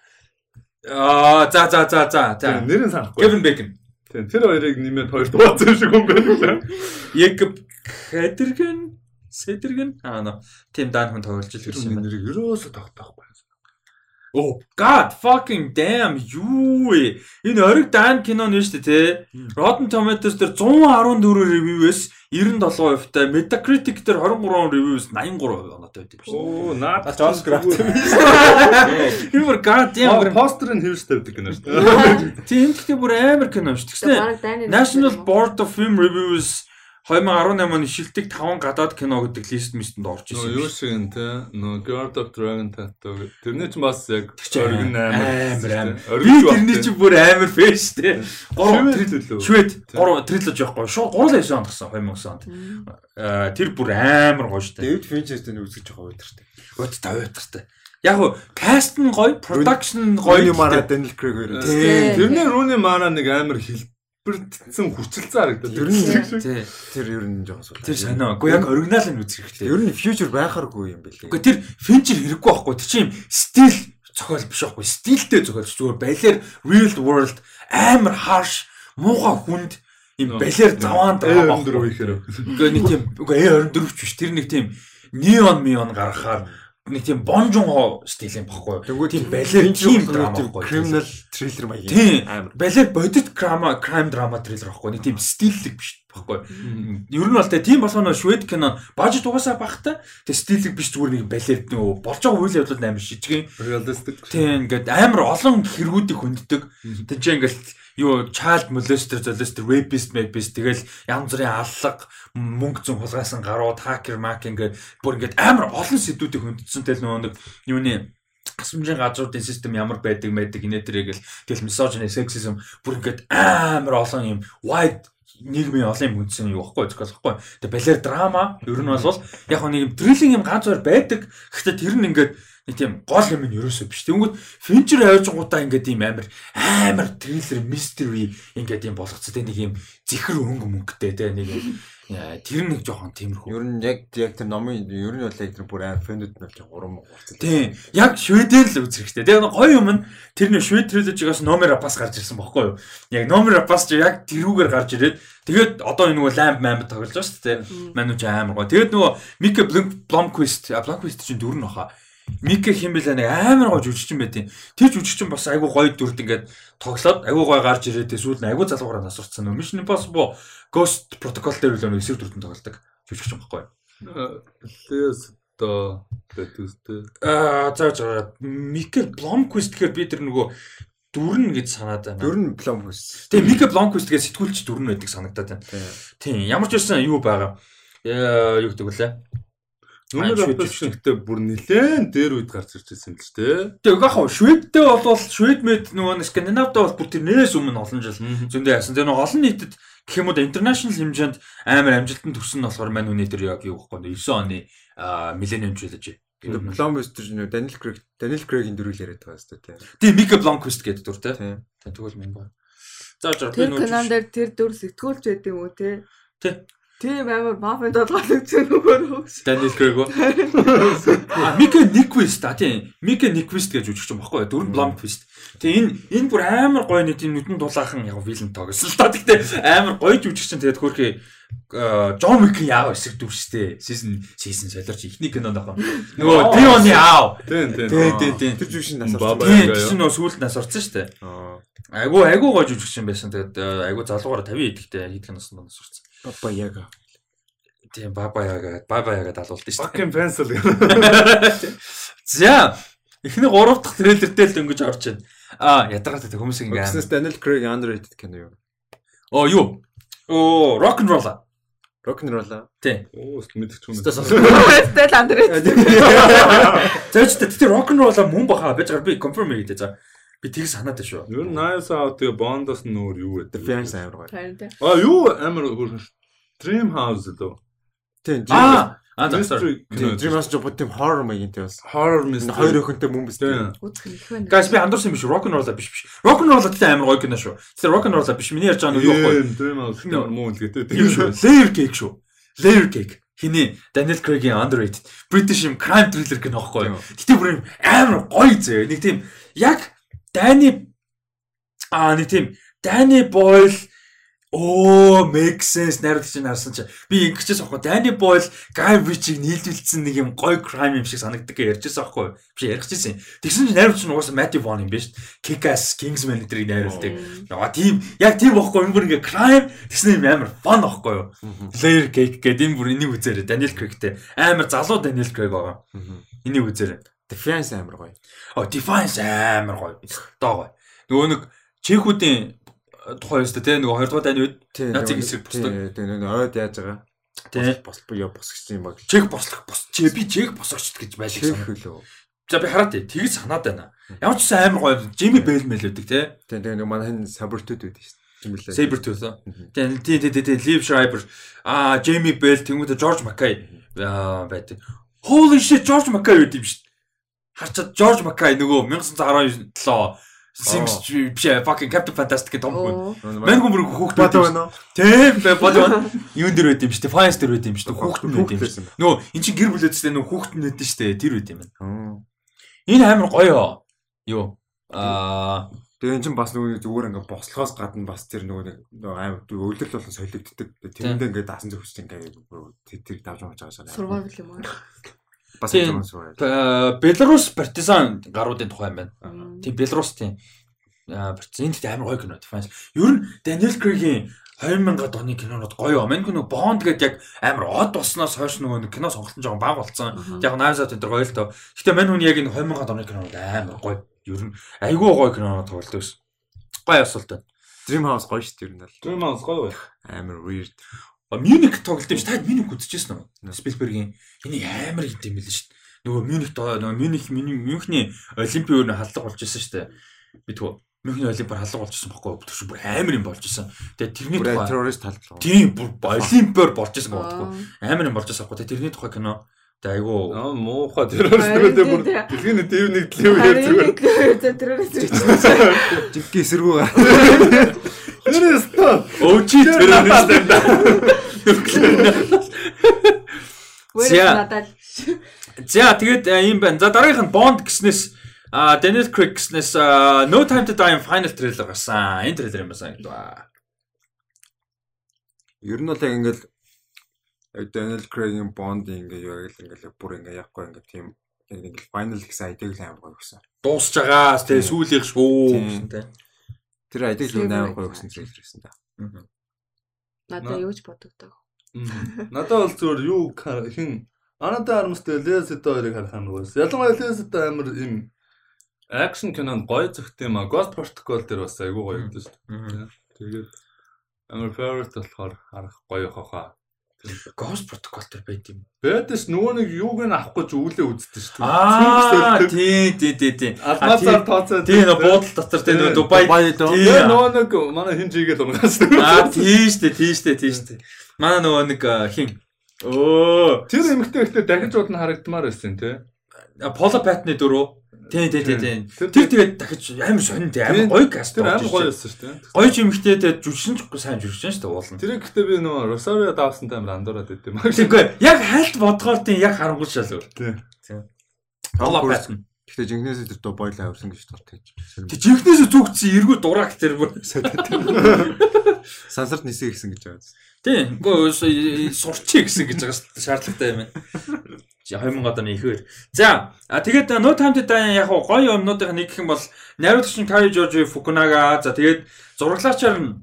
Аа за за за за за. Нэрэн санахгүй. Kevin Bacon. Тийм тэр хоёрыг нэмээд хоёр дууцсан шиг юм байна. Яг Хэтэргэн Сэтэргэн аа нөө тийм даан хүн тоглож ирсэн юм. Нэрийг ерөөсө тогтоохгүй. Oh god fucking damn юу вэ? Энэ ориг даан кино нэ шүү дээ те. Rotten Tomatoes дээр 114 review-ээс 97% та Metacritic дээр 23 review-с 83% оноотой байдаг шүү. Оо наад Джонс Крафт. You were god damn. постэр нь хэвс тавьдаг кино шүү дээ. Тийм гэхдээ бүр амар кино шүү. Тэгснэ National Board of Film Reviews 2018 оны шилдэг 5 гадаад кино гэдэг лист мистэнд орж ирсэн. юу шиг энэ те нөө God of Dragon Tattoo. Тэрний ч бас яг оргин амар амар. амар. Би тэрний чинь бүр амар фэн штэ. 3 трилэл үү? Швед 3 трилож явахгүй. Шууд 3 лайс онд гасан 2009 онд. Тэр бүр амар гоё штэ. Дэвид Финчертэй үзэж байгаа өдөртэй. Өт тавиатартай. Яг уу каст нь гоё, production нь гоё. Гойны мара Daniel Craig хоёр. Тэрний Рүүний мана нэг амар хэлбэртсэн хүчилцэн харагдав. Тэр нь Тий. тэр ер нь жоон сул. Тэр сонио. Уу яг оригинал нь үзэх хэрэгтэй. Ер нь future байхааргүй юм бэлээ. Гэхдээ тэр финчер хэрэггүй байхгүй. Тэр чинь стил зохиол биш байхгүй. Стилтэй зохиолч зүгээр балер real world амар harsh муухай хүнд юм балер заваан драма өндөр үехээр. Үгүй нэг тийм үгүй A24 ч биш тэр нэг тийм неон мион гаргахаар нэг тийм бонжон стил юм баггүй. Тэгвэл тийм балер тийм драма баггүй. criminal thriller маяг. Тийм. Амар. Балер бодит крама crime drama триллер баггүй. Нэг тийм стиллэг биш баггүй. Ер нь бол тийм болгоно швед кино бажет угаасаа багтай. Тэ стиллэг биш зүгээр нэг балер нөгөө болж байгаа үйл явдал амар шижгэн. Реалистик. Тийм ингээд амар олон хэрэгүүдийг хүнддэг. Тэг чи ингээд юу child molester molester rapist rapist тэгэл янз бүрийн аллаг мөнгө зүүн хулгайсан гарууд хакер мак ингээд бүр ингээд амар олон сэдвүүдийг хүндсэн тэл нөгөө нэг юуны асамжийн газруудын систем ямар байдаг мэдэг инээтрийг л тэгэл мисожны сексизм бүр ингээд амар олон юм wide нийгмийн олон юм хүндсэн юу баггүй зөвхөн баггүй. Тэгээ балер драма ер нь бол яг нэг юм триллинг юм ганц хоёр байдаг. Гэхдээ тэр нь ингээд нэг тийм гол юм нь ерөөсөө биш. Тэнгүүд Fincher хайжгуудаа ингээд ийм амар амар триллер mystery ингээд ийм болгоцсон. Тэ нэг юм зихэр өнгө мөнгөтэй тэ нэг тэр нэг жоохон тиймэрхүү. Ер нь яг яг тэр номын ер нь бол яг тэр бүр амар фэндүүд нь бол гурван гурцсан. Тийм. Яг шведээр л үзэх хэрэгтэй. Тэгээ гоё юм нь тэр нэг швед триложигоос номер апас гарч ирсэн баггүй юу? Яг номер апас ч яг тэрүүгээр гарч ирээд тэгээд одоо энэ нөгөө ламп мамб тоглож байгаа шүү дээ. Манууч амар гоё. Тэгээд нөгөө Мика Бломквист, Бломквист чинь дөрөв нь баха. Мика хим бэлээ нэг амар гоё жүжигчин байт юм. Тэр жүжигчин бас айгу гоё дүрд ингээд тоглоод айгу гоё гарч ирээд нь айгу залгуураа насурцсан. Mission Impossible Ghost Protocol дээр нэг эсрэг дүрдэн тоглодог жүжигчин баггүй. Лес то тэтүстэй. Аа за за Микел Бломквист гэхээр би тэр нөгөө дүрн гэж санаад байна. Плом хүс. Тэгээ Микел Бломквист гэж сэтгүүлч дүрн байдаг санагдаад байна. Тийм ямар ч байсан юу байгаа. Яа юу гэдэг вүлээ. Апс гэхдээ бүр нилээн дээр үед гарч ирж байсан юм л ч тий. Тэгээ яг хаа Шведтэй бол Швед мэд нөгөө нэг Скандинавтай бол бүр тэрнээс өмнө олон жил зөндөө яасан. Тэгээ нөгөө олон нийтэд гэх юм уу интернэшнл хэмжээнд амар амжилтанд төрсөн нь болохоор мань үнэ тэр яг юу гэхгүй 9 оны Millennium Trilogy. Плом хүс тэр нөө Daniel Craig Daniel Craig-ийн дөрүүл яриад байгаа шүү дээ. Тэгээ Мика Бломквист гэдэг дүр те. Тийм. Тэгвэл минь баа. За за би Тэр нөгөө кинон дээр тэр дүр сэтгүүлч байд юм уу те? Тий. Тийм амар мафийн толгой үзсэн нөгөө хөөс. Daniel Craig уу? А Мика Никвист а тийм. Мика Никвист гэж үжигч юм баггүй юу? Дөрөв Бломквист. Тэгээ энэ энэ бүр амар гоё нэг тийм нүдэн дулаахан яг вилэн тоглосон л та. Гэхдээ амар гоё жүжигч чинь тэгээд хөрхий Джон Вик яав эсрэг дүр штэ. Season season солиорч ихний кинонд ахаа. Нөгөө Диони аав. Тийм тийм. Тий, тий, тий. Тэр жүжиг нас орсон. Тийм тийм нөгөө сүүлд нас орсон штэ. Аа. Айгу айгу гоё жүжигч юм байсан. Тэгээд айгу залуугаар 50 идэхтэй хийдгэн нас нас орсон. Папа яга. Тийм баба яагаад баба яагаад алуулдаг штэ. Fucking pencil. За эхний 3 дахь трейлертэй л дөнгөж орж байна. Аа, ядаргатай хүмүүс ингэ Гэснээс амар. Daniel Craig underrated кино юу? Оо юу? Оо, rock and roll. Rock and roll аа. Тий. Оо мэдчих юм. Стас Стел андрет. За ч тэр rock and roll мөн баха. Би згаар би confirm хийдэ за. Би тийг санаад шүү. Ер нь Nice Out тэгээ Bond-оос нь өөр юу вэ? Fiance амар гоё. Харин тэ. А юу амар хөрхөн ш- Dream House лөө. Тийм. Аа, аа sorry. Dream House жоо тийм horror маягийн тийм бас. horror mystery. хоёр өхөнтэй мөн биз Тийм. Үзэх нь их байна. Guys би андуурсан юм биш rock and roll биш биш. Rock and roll гэдэг амар гоё кино шүү. Тэр rock and roll биш миний ярьж байгаа нь юу вэ? Тийм, Dream House ямар муу үлгээтэй. Юу шүү? Layer cake шүү. Layer cake. Хиний Daniel Craig-ийн underrated British юм crime thriller кино байхгүй юу? Гэтэ бүр амар гоё зөө. Нэг тийм яг Danny аа нэг тийм Danny Boyle Оо, make sense найруулагч чинь харсан чи. Би ингэчээс аахгүй. Danny Boyle Guy Ritchie-г нийлүүлсэн нэг юм гоё crime юм шиг санагддаг гэж ярьжсэн аахгүй. Биш ярихчихсэн. Тэгсэн чинь найруулагч нь угаасаа Matthew Vaughn юм биш. Kick-Ass, Kingsman эдрийг найруулдаг. Яа тийм яг тийм бохгүй юм бүр ингээ crime тэгсэн юм амар fun аахгүй юу. Layer cake гэдэг энэ бүр энийг үзээрэй. Daniel Craig-тэй амар залуу Daniel Craig байгаа. Энийг үзээрэй. The Fiance амар гоё. Оо Defiance амар гоё. Доо гоё. Нөгөө нэг чехүүдийн тухай өстэй те нөгөө 20 дугаар дайны үед Тийм. Нациг эсрэг бусдаг. Тийм. нэг ойд яаж байгаа. те Бос буюу босгч юм баг. чех бослох бос чи би чех босгочт гэж байлиг санаа. хөлөө. За би хараад тий тэгж санаад байна. Ямар ч гэсэн амар гоё Jimmy Bell мэлэдэг те. Тийм. Тийм. Нэг манай хин сабертүүд байдаг шүү дээ. Saber Tooth. Тэгээ тий тий тий Liv Schreiber аа Jamie Bell тэнгуүдэ George Mackay аа байдаг. Holy shit George Mackay байд юм шүү. Харчаад George Mackay нөгөө 1917 Sings биш ээ, fucking Captain Fantastic том хүн. Мэн хүн бүр хүүхд бод байдаг. байна уу? Тийм бай бод байна. Юун дээр байд юм шүү дээ. Finance дээр байд юм шүү дээ. Хүүхд нь байд юм шүү. байсан. Нөгөө эн чинь гэр бүлээд шүү дээ. Нөгөө хүүхд нь байд шүү дээ. Тэр байд юм байна. Энэ амар гоё. Юу? Аа Тэгээ эн чинь бас нөгөө зүгээр ингээ бослохоос гадна бас тэр нөгөө нэг амар өвлөл болон солигддаг. Тэрэндээ ингээ даасан зөвхөж ингээ тэр тэр давж маж байгаа шээ. Survival юм аа. Бас юм сурвал. Э, Беларус партизан гаруудын тухай юм байна. Тийм Беларус тийм аа партизан энэ амар гоё кино Defiance. Ер нь Daniel Craig-ийн 2000-ад оны кинонууд гоё. Мэн кино Bond гэдэг яг амар од болсноос хойш нөгөө нэг кино сонголт нь жоохон бага болцсон. Яг Knives-ад энэ гоё л тоо. Гэтэ мань хүн яг энэ 2000-ад оны кинонууд амар гоё. Ер нь айгүй гоё кинонууд тоглолдог ус. Гоё асуулт байна. Dream House гоё шүү дээ ер нь л. Dream House гоё бай. Амар weird. Мюник тоглолт юм ш. Таад Мюник үзчихсэн үү? Спилбергийн энийг амар хийд юм байл ш. Нөгөө Мюник нөгөө Мюник Мюнхний Олимпийн өөр халдлага болж исэн ш. Би тэгвэл Мюнхний Олимпиар халдлага болж исэн баггүй. Тэр чинь бүр амар юм болж исэн. Тэгээ тэрний тухай terrorist талдлаа. тийм бүр Олимпиар болж исэн баггүй. Амар юм болж исэн баггүй. Тэрний тухай кино. Тэгээ айгу Аа муухай террорист гэдэг бүр дэлхийн дэв нэг зүгээр. Харин тэрөөс ирчихсэн. Жинхэнэ эсэргүү. Террорист. юм да. Where За. За тэгээд э, юм байна. За дараагийнх нь Bond гэснээс а Daniel Craig гэснээс а, No Time to Die final trailer гарсан. Энэ трейлер юм байна гэдэг ба. Ер нь бол яг ингээл Daniel Craig-ийн Bond ингээ яг л ингээл бүр ингээ явахгүй ингээ тийм яг ингээл final гэсэн айдаг л амар гоё гэсэн. Дуусж байгаа. Тэгээ сүүлийнх шүү. Тэр айдаг л амар гоё гэсэн трейлер байсан да. надад юу ч бодогдоо. Надад бол зүгээр юу хин Анада Армстэй Лезэдэ хоёрыг харах амар гоёс. Ялангуяа Лезэдэ амар им акшн кинонд гоё зөгт юм а. Ghost Protocol дээр бас айгүй гоё гэдэг шүү дээ. Тэгээд амар favorite болохоор харах гоё хохоо. Ghost Protocol төр байд юм. Бэдэс нөгөө нэг юуг нь авахгүй ч үүлээ үздэг шүү дээ. Аа тий тий тий тий. Алмазаар тооцоо. Тий нөө буудал дотор тий нөө Дубай. Тий. Нөгөө нэг манай хин жигээл унгаас. Аа тий штэ тий штэ тий штэ. Манай нөгөө нэг хин Оо Тэр эмэгтэй ихтэй дахиж удаа харагдмаар байсан тий. Пола Патны дөрөв. Тий тий тий тий. Тэр- тэгээд дахиж амар сонин тий амар Тийм. гоё каст. Тэр амар гоё байсан шүү дээ. Гоё ч юмхтэй тэгээд жүжигчин ч сайн жүжигчин шүү дээ уулна. Тэр ихтэй би нөгөө Rosario Dawson-тай амар андуураад идэв. Тэгэхгүй яг хальт бодгоор тий яг харангуй шал өөр. Тийм. Пола Патн. Гэхдээ жинхнээс тэр Дубай л авирсан гэж тултаж. Тэг жинхнээс зүгцсэн эргүү дурак тэр бүр. Сансарт нисээ гисэн гэж байгаа. Тийм. Үгүй сурчи гэсэн гэж байгаа шүү- шаардлагатай юм байна. Чи 2000 оны ихээр. За, а тэгээд No Time to Die яг гоё юмнуудын нэг гэх юм бол найруулагч нь Kari Joji Fukunaga. За тэгээд зурглаачаар нь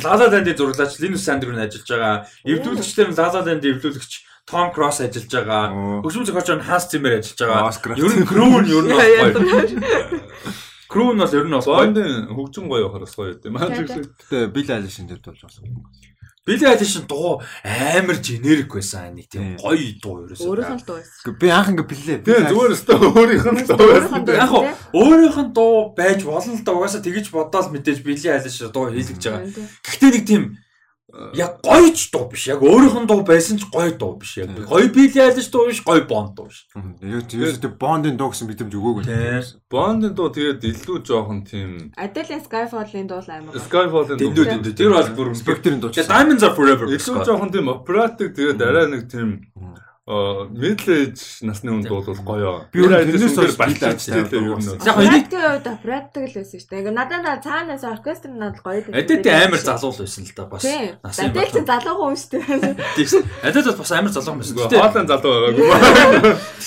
La Land-ийн зурглаач Linus Sandgren ажиллаж байгаа. Эвлүүлэгчдэр нь La Land-ийн эвлүүлэгч Tom Cross ажиллаж байгаа. Хөгжим зохиолч нь Hans Zimmer ажиллаж байгаа. Ер нь crew нь ер нь бас гоё. Crew нь бол ер нь бол гоё. Хөгжим гоё харас гоё юм. Маань шиг Гэтэ Bill Eilish-ийн дэвд болж байгаа Billie Eilish дуу амар generic байсан нэг тийм гоё дуу ерөөсөө. Өөрөөх нь дуу байсан. Би анх ингээ биллээ. Тэгээ зүгээр өстө өөрийнх нь дуу дуу Яг байсан, өөрийнх нь дуу байж болно л да угаасаа тэгэж бодоол мэдээж Billie Eilish дуу хийлгэж байгаа. Гэхдээ нэг тийм яг гоё ч дуу биш. Яг өөрийнх нь дуу байсан ч гоё дуу биш. Яг гоё Billie Eilish дуу биш, гоё Bond дуу биш. Яг тийм тийм Bond-ын дуу гэсэн мэдрэмж өгөөгүй. Бондын дуу тэгээд илүү жоохон тийм Adele-ийн Skyfall-ын дуу л амар. Skyfall-ын дэндүү тэр бол бүр Spectre-ийн дуу. Diamonds are forever. илүү жоохон тийм оператив тэгээд арай нэг тийм middle age насны хүнд бол гоё. Би тэрнээс хойш Bill тийм юм. Eilish Яг энийг Практик үед практик л байсан шүү дээ. Ингээ надад цаанаас оркестр надад гоё байсан. Эдэт амар залуул байсан л да бас. Насан Адел ч залуухан хүн шүү дээ. Тийм. Эдэт бол бас амар залуу байсан. Хоолын залуу байгаагүй.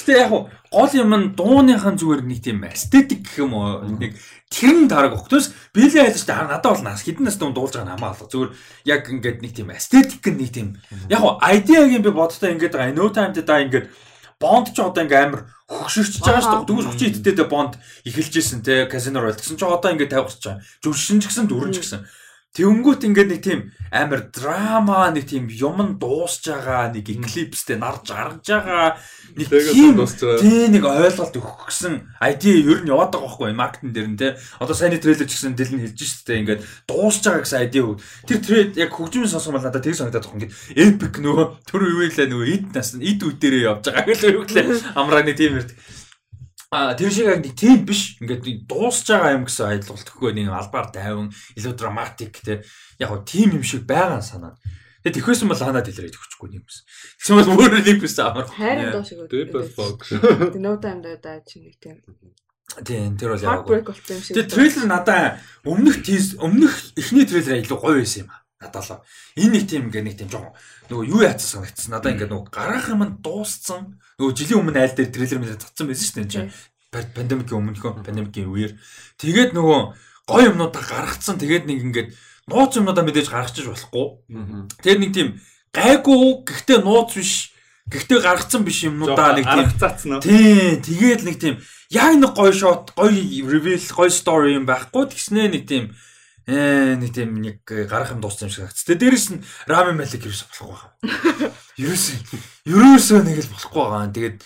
гэтэ яг хуу гол юм нь дууныхан зүгээр нэг тийм эстетик гэх юм уу нэг тэр нь дараг өгтөөс Billie Eilish та надад бол нас хідэн нас дунд дуулж байгаа нь хамаа алга. Зүгээр яг ингээд нэг тийм эстетик нь нэг тийм яг хуу идеагийн би бодтой ингээд байгаа. No time to die ингээд Бонд ч одоо ингээм амар хөгшөрч байгаа шүү дээ. Дөнгөж 30 эдтэй Бонд эхэлж исэн те казино ройл гэсэн чи одоо ингээд тавьчихж байгаа. Жүшин ч гэсэн дөрөн ч гэсэн. Тэнгүүт ингээд нэг тийм амар драма нэг тийм юм дуусж байгаа нэг эклипстэй нарж гаргаж байгаа нэг тийм дуусж байгаа. тий нэг ойлголт өгөх гэсэн ID ер нь яваад байгаа байхгүй маркетинг дээр нь те одоо саяны трейлер ч гэсэн дэл нь хэлж шүү дээ ингээд дуусж байгаа гэсэн ID өг тэр трейд яг хөгжмийн сонсох бол надад тэг санагдаад байгаа ингээд epic нөгөө тэр үеэлээ нөгөө ид нас ид үе дээрээ явж байгаа гэл өглөө амрааны тийм ярд А тэр шиг яг нэг тийм биш. Ингээд дуусж байгаа юм гэсэн ойлголт өгөхгүй нэг албаар тайван, илүү драматик те. Яг гоо тийм юм шиг байгаа санаа. Тэгээд тэхвэсэн бол ханаад илрээд өгчихгүй юм гэсэн. Тэгсэн бол өөр нэг биш амар. Хайрын дуу шиг Deepest үү. Box. No time to die чи нэг тийм. Тийм тэр бол яг. Тэгээд трейлер надаа өмнөх тийз өмнөх эхний трейлер илүү гоё байсан юм а. Надад л. Энэ нэг тийм ингээ нэг тийм жоохон нөгөө юу яатсан санагдсан. Надаа ингээ нөгөө гарах юм нь дууссан. Нөгөө жилийн өмнө айл дээр трейлер мэлээ цацсан байсан шүү дээ. энэ чинь. Панд- Пандемикийн өмнөхөө пандемикийн үеэр. Тэгээд нөгөө гоё юмнуудаа гаргацсан. Тэгээд нэг ингээд нууц юмнуудаа мэдээж гаргачих болохгүй. Тэгээд нэг тийм гайгүй гэхдээ нууц биш. Гэхдээ гаргацсан биш юмнуудаа нэг тийм цацна. Тийм, тэгээд нэг тийм яг нэг гоё шот, гоё reveal, гоё story юм байхгүй тэгснэ нэг тийм ээ нэг тийм нэг гарах юм дууссан юм шиг агц. Тэгээд дээрэс нь рамен малик ерөөсө болохгүй байгаа. Ерөөсө ерөөсөө нэг л болохгүй байгаа. Тэгээд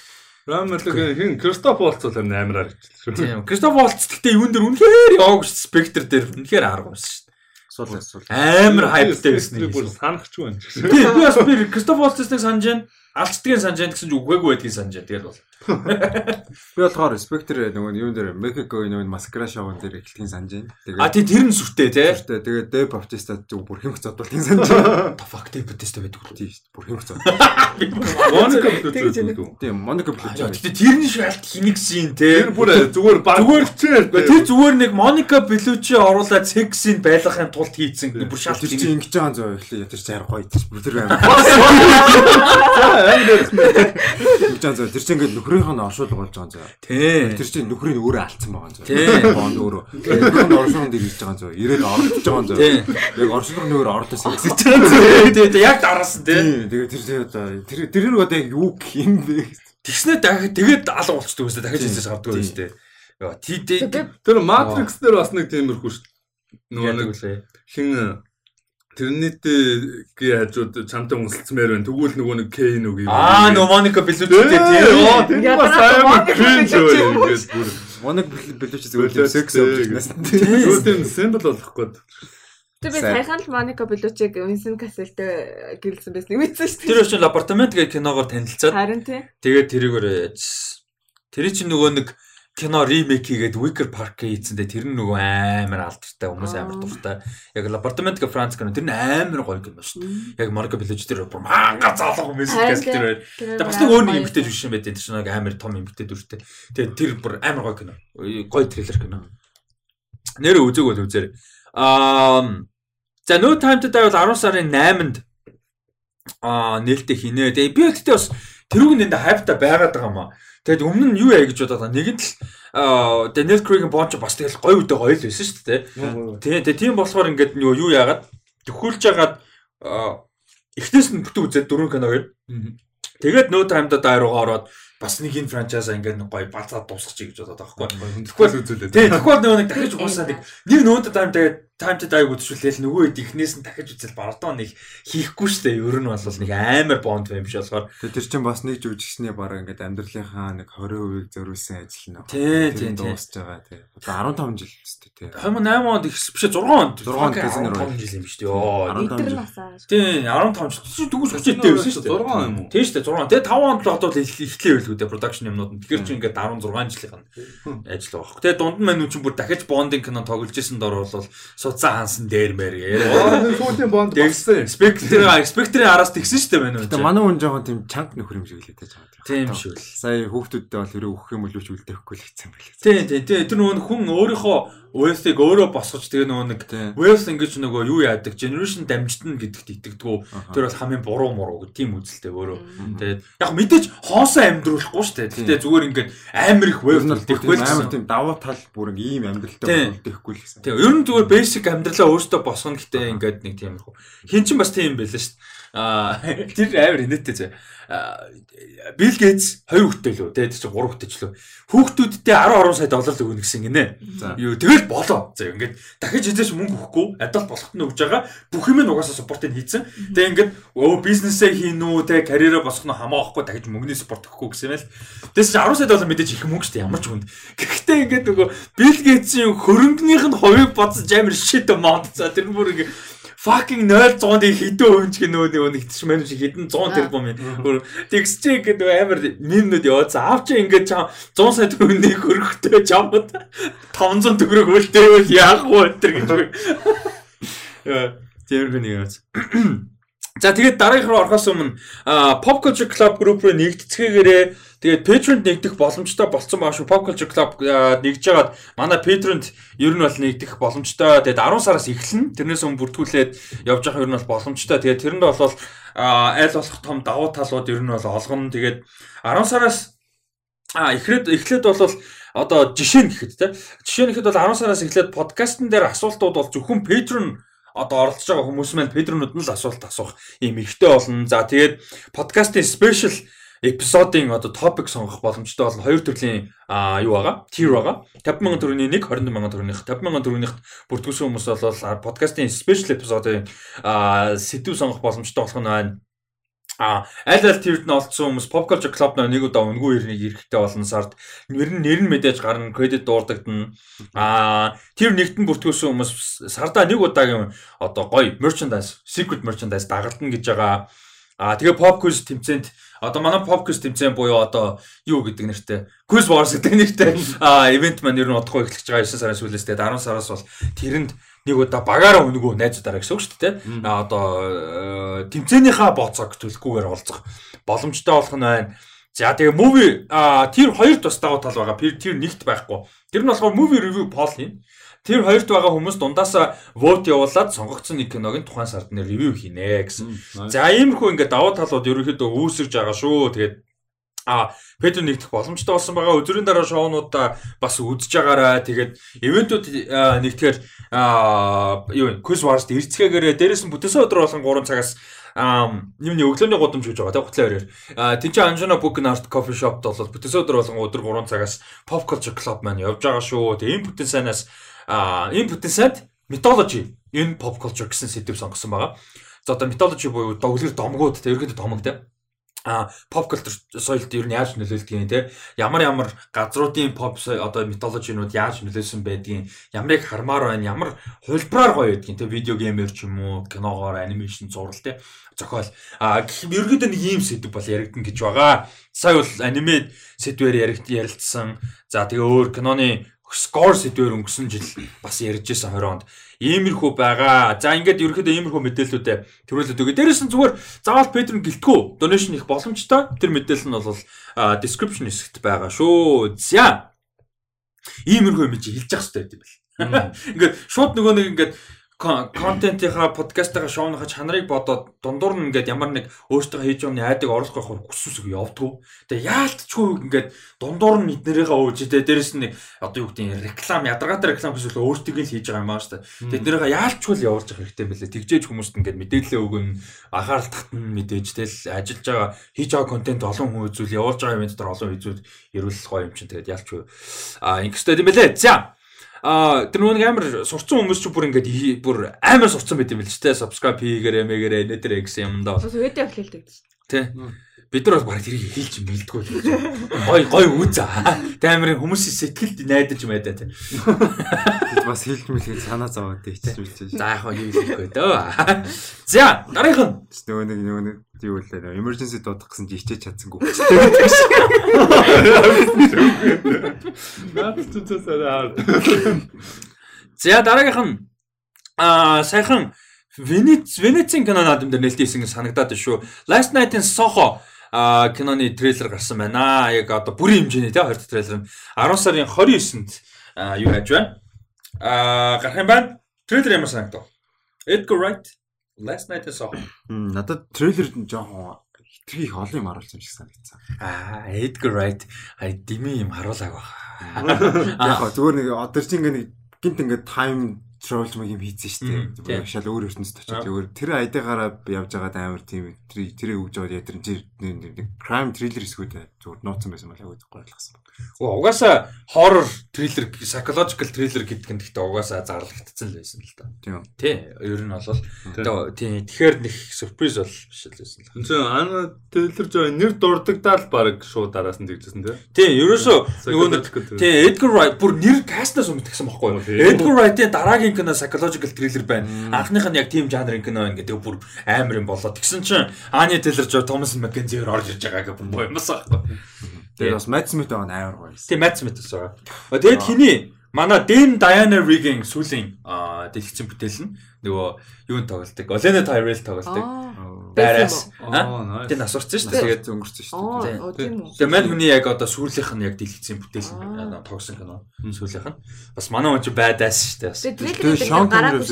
Рамерлог хин Кристоф Волц бол амар харагдчихлаа. тийм Кристоф Волц гэхдээ юун дээр үнэхээр яваагүй шүү. Спектр дээр үнэхээр арга байсан шүү. Асуул асуул. Амар хайптай байсан бүр юм. санахчгүй юм. Тийм, би бас би Кристоф Волцыг санаж байна. Алцдгийн санаж байна гэсэн чинь үгүйгүй байдгийг санаж байна. Тэгээд бол Би болохоор Spectre нөгөө юун дээр Mexico нөгөө Mascara show-ын дээр эхлэхийн санаж байна. А тий тэр нь сүртэй те. Тэгээд тэгээд Dave Bautista зүг бүр хэмх зодуултын санаж байна. The fuck day Batista байдаг үү? Тийм шүү. Бүр хэмх зод. Моника Тэгж Блүч үү? Тийм Monica Аа, Bellucci. Гэтэ тэрний шалт хинэгсэн те. Тэр бүр зүгээр баг Зүгээр- чээр Тэр зүгээр нэг Моника Белучи оруулаад сексийн байлгахын тулд хийцэн бүр шалт чинь ингэж байгаа зөө эхлэе тэр чинь гоё. Бүр тэр амар. амар Ингэж байгаа зөө тэр чинь ингээд нөхрийнх нь оршуул болж байгаа зөө. Тий. Тэр чинь нөхрийг өөрөө алдсан байгаа зөө. Тий. Бонд өөрөө. Тэр нь оршуулганд дээр хийж байгаа зөө. Ирээд оролдож байгаа зөө. Тий. Яг оршуулгын нөхөр ордоос гэж байгаа зөө. Тий, тий, яг дараасан тий. Тийм тэгээд тэр тэр одоо тэр тэр нь одоо яг юу гэх юм бэ? Тэгснэ дахиад тэгээд алга болчтой үстэй дахиад хийсээс хавдаг үстэй. Яа, тий тий. Тэр Matrix дээр бас нэг тиймэрхүү шүү. Нөгөө нэг үлээ. хин Тэрнийтэй хажууд чамтай үнсэлцмээр байна. Тэгвэл нөгөө нэг K нүг юм. Аа, нөө Моника Белучи Тий, тий. оо, тэр бас амар кринж ингэж бүр. Моног бэлүүч зүгээр секс өвчнээс. Юу тийм симбол болох гээд. Тэг би Сайн. саяхан л Моника Белучиг Винсент Касселтэй гэрэлсэн байсан юм ийсэн шүү Тэр очил апартамент гэх киногоор танилцаад Харин тий. тэгээд тэрийгээр яжсан. Тэр чинь нөгөө нэг кино ремейк хийгээд Wicker Park хийцэндээ тэр нь нөгөө амар алдартай хүмүүс амар дуртай. Яг апартамент гэх Франц кино тэр нь амар гоё кино шүү дээ. Яг Марко Белучи тэр бүр манга залуу хүмүүс каст тэр байна. Тэгээд бас нэг өөр нэг эмгтэй жүжигчин байт энэ чинь амар том эмгтэй дүртэй. Тэгээд тэр бүр амар гоё кино. Гоё трейлер кино. Нэр үзег бол үзээрэй. Аа за No Time to Die бол 10 сарын 8-нд аа нээлттэй хийнэ. Тэгээд би гэхдээ бас тэрүүг нэнд хайпта байгаад байгаа юм аа. Тэгэд өмнө нь юу яа гэж бодоод байгаа. Нэгэнт л Daniel Craig-ийн Bond ч бас тэгэл гоё үдэ гоё л байсан шүү дээ. Тий, тэгээ тийм болохоор ингээд нөгөө юу яагаад төхүүлж яагаад аа эхнээс нь бүтэн үзээд дөрөв киног. Тэгээд No Time to Die руу ороод бас нэг энэ франчайза ингээд нэг гоё бацаад дуусгачих гэж бодоод байгаа байхгүй. Тэгэхгүй үзүүлээ. Тий, тэгэхгүй нөгөө нэг дахиж уусаа нэг нэг нөөд таймтай таймтай дайг үзүүлээл нөгөө хэд ихнээс нь дахиж үзэл бардаа нэг хийхгүй штэ. Ер нь бол нэг амар бонд байм биш болохоор. Тэр чинь бас нэг жүжигчний бараг ингээд амьдралынхаа нэг 20% зориулсан ажил нөө. Тий, тий, дуусж байгаа тий. Одоо 15 жил тий. 2008 онд их биш 6 онд. 6 онд гэсэн нэр 5 жил юм шүү дээ. Йоо. 15 Литр жил. Тий, 15 жил. Дүүс хүчтэй байсан шүү дээ. 6 юм уу? Тийм шүү дээ 6. Тэгээ 5 онд л одоо л эхлэе байлгүй дээ production юмнууд нь. Тэгэхээр чи ингээд 16 жилийнх нь ажил байгаа. Тэгээ дунд нь маань чинь бүр дахиж bonding кино тоглож исэн дор бол суцаа хансан дээр яриа. Аа сүүлийн бонд болсон. Spectre Spectre араас тэгсэн шүү дээ мань Тэгээ манай хүн жоохон тийм чанга нөхөр юм шиг л лээ жаа. Тийм шүү. Сая хүүхдүүдтэй бол хэрэг өгөх юм бол үгүй үлдээхгүй л хэцэн байлээ. Тийм тийм тийм тэр нөгөө хүн өөрийнхөө Wave-ыг өөрөө босгож тэгээ нөгөө нэг. Wave ингэж нөгөө юу яадаг generation дамжтна гэдэгт итгэдэггүй. Тэр бол хамгийн буруу муруу гэх тийм үзэлтэй өөрөө. Тэгээд яг мэдээж хоосоо амьдруулахгүй шүү дээ. Гэхдээ зүгээр ингээд амар их бол үлдээхгүй л амар тийм давуу тал бүр ийм амьдралтай Тийм. үлдээхгүй л гэсэн. Тийм ер нь зүгээр basic амьдралаа өөртөө босгоно гэхдээ ингээд нэг тиймэрхүү. Хин ч бас тийм байлаа шүү дээ. Аа тэр амар инээдтэй зэ. Билл Гейтс хоёр хүүхдтэй лөө тэгээд чи гурав хүүхдтэй ч лөө. Хүүхдүүдтэй 10 10 сая доллар л өгнө гэсэн гинэ. Юу тэгэл болоо. За ингээд дахиж хизээш мөнгө өгөхгүй адалт болоход нь өгж байгаа. Бүх юм нь угаасаа суппортыг хийцэн. Тэгээ ингээд өө бизнесээ хийн үү те карьераа босгох нь хамаахгүй дахиж мөнгөний суппорт өгөхгүй гэсэн юм л. Тэс чи 10 сая доллар мэдээж их мөнгө шүү дээ ямар ч хүнд. Гэхдээ ингээд нөгөө Билл Гейтсийн хөрөнгөнийх нь хувийг бодсож амар shit мод. За тэр бүр ингээд fucking 0.100-ыг хэдэн хувьч гэнөө нэг нэг тийш мань шиг хэдэн 100 тэрбум юм. Тэгс чи нөгөө амар мемнүүд яваа. За аав чи ингээд чам 100 сая төгрөний хөрөгтэй чамд 500 төгрөг үлдээвэл яах вэ тэр гэж. Тэрхүү нэг юм. За тэгээд дараагийнх руу орохоос өмнө Pop Culture Club group руу нэгдэцгээгээрээ тэгээд Patreon нэгдэх боломжтой болсон баа шүү. Pop Culture Club а, нэгж жагаад манай Patreon-д ер нь бол нэгдэх боломжтой. Тэгээд 10 сараас эхэлнэ. Тэрнээс өмнө бүртгүүлээд явж явах ер нь бол боломжтой. Тэгээд тэрэнд бол а, аль болох том давуу талууд ер нь бол олгоно. Тэгээд 10 сараас эхлээд эхлээд бол одоо жишээ нь гэхэд те жишээ нь гэхэд бол 10 сараас эхлээд подкастн дээр асуултууд бол зөвхөн Patreon одоо оролцож байгаа хүмүүс маань Patreon-ууд нь л асуулт асуух юм ихтэй болно. За тэгээд подкастын special эпизодын одоо топик сонгох боломжтой болно. Хоёр төрлийн юу байгаа? Tier байгаа. 50000 төгрөгийн нэг 22000 төгрөгийнх 50000 төгрөгийнх бүртгүүлсэн хүмүүс бол подкастын special эпизодын сэдв сонгох боломжтой болох нь байна. А аль аль тивд нь олцсон хүмүүс Pop Culture Club нэг удаа үнгүй ирнийг эрэхтэй болно сард. Нэр нь нэр нь мэдээж гарна, кредит дуурдагдана. А тэр нэгтэн бүртгүүлсэн хүмүүс сардаа нэг удаагийн одоо гоё merchandise, secret merchandise дагалтна гэж байгаа. А тэгээ Pop Quiz тэмцээнд одоо манай Quiz тэмцээн буюу одоо юу гэдэг нэртэй Quiz Wars гэдэг нэртэй ивент маань ер нь удахгүй эхлэж байгаа 9 сарын сүүлээс тэгээд 10 сараас бол тэрэнд нэг удаа багаараа өнгөө найзуудаараа гэсэн үг шүү дээ. А одоо э, тэмцээнийхаа боцог төлөхгүйгээр олцох боломжтой болох нь байна. За тэгээ movie тэр хоёрт бас давуу тал байгаа. Тэр тэр нэгт байхгүй. Тэр нь болохоор movie review poll юм. Тэр хоёрт байгаа хүмүүс дундаасаа vote явуулаад сонгогдсон нэг киногийн тухайн сард нэр review хийнэ гэсэн. За иймэрхүү ингээд давуу талууд ерөнхийдөө үүсэж байгаа шүү. Тэгээд А Петр нэгдэх боломжтой болсон байгаа. Өдрийн дараа шоунуудаа бас үзэж байгаарай. Тэгээд ивентүүд а, нэгтгэхээр юу вэ? Quiz Wars эрдэцгээгээрээ дээрээс нь бүтээсэн өдөр болон 3 цагаас а юуны өглөөний гудамж гэж байгаа. Хутлаа өрөөр. А тэнцээ Anjuna Book and Art Coffee Shop-д бол бүтээсэн өдөр болон өдөр 3 цагаас Pop Culture Club маань явж байгаа шүү. Тэгээ энэ бүтэн сайнаас а энэ бүтэн сайд mythology энэ pop culture гэсэн сэдв сонгосон байгаа. За одоо mythology буюу доглэр домгууд тэ ерөнхийдөө домог тэ а pop culture соёлд ер нь яаж нөлөөлдөг юм те? Ямар ямар газруудын pop одоо mythology-нууд яаж нөлөөсөн байдгийг ямарыг хармаар байна ямар хулбараар гоё байдгийг те? Видео геймер ч юм уу киногоор анимашн зурал те? Зохиол. А гэх юм ерөөдөө нэг ийм сэдв бол яригдана гэж байгаа. Сая бол аниме сэдвээр яригд ярилцсан. За тэгээ өөр киноны скор сэдвээр өнгөрсөн жил бас ярьж байсан 20 онд иймэрхүү байгаа. За ингээд ерөөхдөө иймэрхүү мэдээллүүдээ төрүүлээд өгөө. Дээрээс нь зүгээр заавал Patreon гэлтгүү. Donation их боломжтой. Тэр мэдээлэл нь бол description хэсэгт байгаа шүү. За. Иймэрхүү юм чи хэлж явах хэрэгтэй юм бэл. Ингээд шууд нөгөө нэг ингээд контентийнхаа подкастынхаа шоуныхаа чанарыг бодоод дундуур нь ингээд ямар нэг өөртөө хийж байгаа айдаг оруулах байхаар хүссүсэг явдггүй. Тэгээ яалтчгүй ингээд дундуур нь эднэрийнхээ ууж тэгээ дээрэс нь одоо юу гэдэг нь реклам ядаргаатай реклам гэсэн үг өөртөө л хийж байгаа юм аа шүү дээ. Тэднэрийнхээ яалтчгүй л явуулж явах хэрэгтэй байлээ. Тэгжээж хүмүүст ингээд мэдээлэл өгөн анхаарал татна мэдээж тэл ажиллаж байгаа хийж байгаа контент олон хүн үзүүл явуулж байгаа юм дээр олон үзүүл эрүүлэх гоё юм чинь тэгээд яалтчгүй. А ингэстэй юм байлээ. За А тэр нэг амар сурцсан хүмүүс ч бүр ингээд бүр амар сурцсан байт юм л ч те subscribe хийгээрэй мэгээрэй нэтэр x юм да. Бас үедээ хэлдэг. Тэ. Бид нар бол баг тэрийг хэлж мэлдэггүй. Гой гой үзээ. Тэ амарын хүмүүсийн сэтгэлд найдаж мэдээ тэ. Бас хэлж мэлгээд санаа зовоод ичж За яг хоо юу хэлэхгүй дөө. За дараах нь нөгөө нэг нөгөө нэг юу лээ emergency дуудах гэсэн чи ичээж чадсангүй. Наад зүцээсээ. За дараагийнх нь аа саяхан Венец Венецийн кино наадам дээр нээлттэйсэн санагдаад шүү. Last Night-ын Soho а киноны трейлер гарсан байна. Яг одоо бүрийн хэмжээний тий хоёр дахь трейлер нь 10 сарын 29-нд юу хайж байна. А гарах юм байна. Трейлер ямар санагдав? Edgar Wright Last Night in Soho. Надад трейлер нь жоохон хитрхи их олон юм харуулсан шиг санагдсан. Аа, Edgar Wright хай дими юм харуулааг байна. Яг зүгээр нэг одоо чи ингээ нэг гинт ингээ time travel юм хийцэн шүү дээ. Шал өөр ертөнцид очиж өөр тэр айдаагаараа явж байгаад амар тийм тэр тэрийг өгж байгаа ядар нэг crime thriller эсвэл зүгээр нууцсан байсан маяг өгдөхгүй ойлгосон. Угаасаа horror thriller psychological thriller гэдэг нь гэхдээ угаасаа зарлагдсан л байсан л да. Тийм. Тий, ер нь бол тий тэгэхээр нэг surprise бол биш л байсан л. Энд ана thriller жоо нэр дурддагдаад баг шууд араас нь тэгжсэн тий. Тий, ерөөсөө нөгөө нэг тий Edgar Wright бүр нэр кастнаас өмнөдгсөн байхгүй юу? Edgar Wright-ийн дараагийн кино psychological thriller байна. Анхных нь яг тийм жанрын кино ингээд бүр амар юм болоо. Тэгсэн чинь Anya Taylor-Joy Thomas McKenzie-ээр орж ирж байгаа гэх юм юмс аахгүй. Тэгээд бас Matt Smith байгаа нь амар гоё. Тийм Matt Smith байгаа. Тэгээд хиний манай Dame Diana Rigg-ийн сүүлийн дэлгэцэн бүтээл нь нөгөө юунд тоглолдог. Olena Tyrell тоглолдог. Байраас. Тийм нас урцсан шүү дээ. Тэгээд өнгөрсөн шүү дээ. Тийм үү. Тэгээд мань хүний яг одоо сүүлийнх нь яг дэлгэцэн бүтээл нь тоглосон кино. Сүүлийнх нь. Бас манай хүн чи байдаас шүү дээ. Тэгээд Sean Connery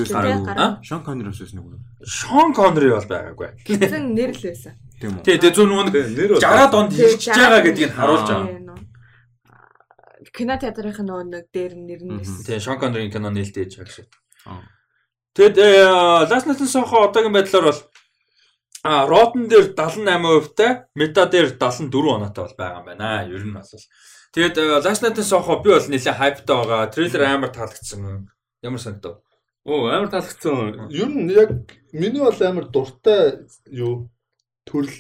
Sean Connery байсан нэг үү? Sean Connery бол байгаагүй. Гэсэн нэр л байсан. Тийм үү. Тэгээд зөв нөгөө 60 донд hirж байгаа гэдгийг нь харуулж байгаа кино театрын нөгөө нэг дээр нэр нь байсан. Тийм, Sean Connery кино нээлттэй яж байгаа шүү. Тэгэд Last Night in Soho одоогийн байдлаар бол а Rotten дээр 78% та, Meta дээр 74 оноотой бол байгаа юм байна. Ер нь бол. Тэгэд Last Night in Soho би бол нэлээд хайптай байгаа. Трейлер амар таалагдсан. Ямар санагдав? Оо амар таалагдсан. Ер нь яг миний бол амар дуртай юу төрөл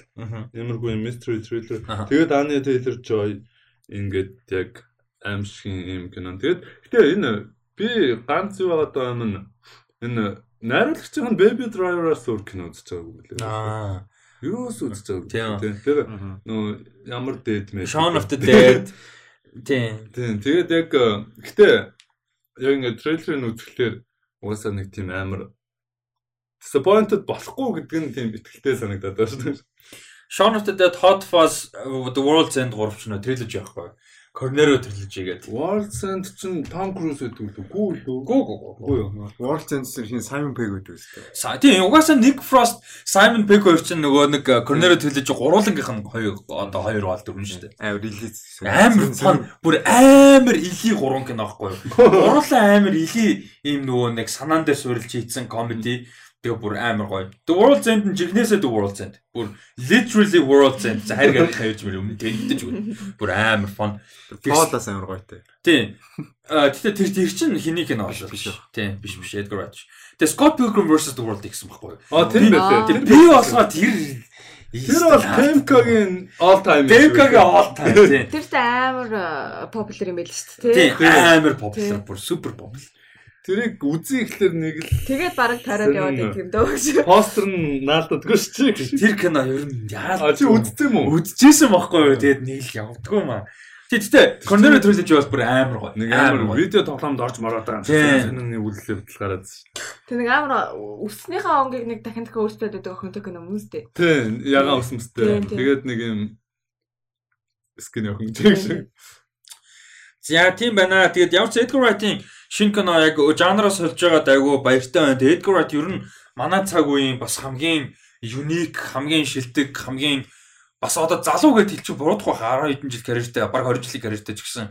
ямаргүй mystery thriller. Тэгээд Anya Taylor-Joy ингээд яг аимшигын юм кино. Тэгээд гэтээ энэ би ганц юу байгаа даа юм энэ найруулагч нь Baby Driver-аас өөр кино үзэж байгаагүй мөлий. Аа. Юус үзэж байгаагүй. Тэр нөө ямар дээд мэ. Shaun of the Dead. Тийм. Тийм. Тэгээд яг гэтээ яг ингэ трейлерыг үзэхлээр угаасаа нэг тийм амар disappointed болохгүй гэдэг нь тийм ихтэй санагдаад байна шүү дээ. Shaun of the Dead Hot Fuzz The World's End 3 ч нэ трилоги явахгүй. Trilogy гэдэг. World's End чинь Tom Cruise гэдэг үү? Гүү лүү? Гүү гүү гүү юу. World's End чинь Simon Pegg гэдэг үстэй. Са тийм угаасаа Nick Frost, Simon Pegg хоёр чинь нөгөө нэг Cornero trilogy гурвангийнх нь хоёр одоо хоёр бол дөрвөн шүү дээ. Амар релиз. Амар фан бүр амар илийн гурван кино аахгүй юу? Гурлаа амар илийн ийм нөгөө нэг санаан дээр суурилж хийсэн комеди Тэгээ бүр амар гоё. The World's End нь жигнэсээ The World's End. Бүр literally World's End. За гарах хавж мөр өмнө тэгдэж үгүй. Бүр амар fun. Тоолоос амар гоётэй. Тийм. Аа тэгтээ тэр тэр чинь хэний кино болов биш үү? Тийм, биш биш Edgar Wright. Тэгээ Scott Pilgrim vs The World гэсэн байхгүй юу? Аа тийм байлээ. Тэр би болохоор тэр Тэр бол Pemka-гийн all time. Pemka-гийн all time тийм. Тэр тэ амар popular юм байл шүү дээ. Тийм, амар popular, бүр супер popular. Тэрийг үзье гэхэлэр нэг л Тэгээд бараг тариад яваад байдаг юм дөө гэж. Постэр нь наалддаггүй шүү дээ. Тэр кино ер нь яа. Чи үзсэн юм уу? Үзчихсэн байхгүй юу? Тэгээд нэг л явдггүй маа. Тэгтээ Cornero Trilogy бас бүр амар гоё. Нэг амар видео тоглоомд орж мараад байгаа юм. Тэнийг үлэлээ баталгаараад. Тэг нэг амар өснийхээ онгийг нэг дахин дахин өөрчлөд байдаг охинтой кино юм үстэй. Тийм, ягаан өсмөстэй. Тэгээд нэг юм скин охин шиг. За тийм байна. Тэгээд ямар ч Edgar Wright-ийн шинэ кино яг жанраас солж байгаа айгүй баяртай байна. Тэгээд Эдгар Райт ер нь манай цаг үеийн бас хамгийн юник, хамгийн шилдэг, хамгийн бас одоо залуу гэж хэлчих буруудах байх 10 хэдэн жил карьертэй, баг 20 жилийн карьертэй ч гэсэн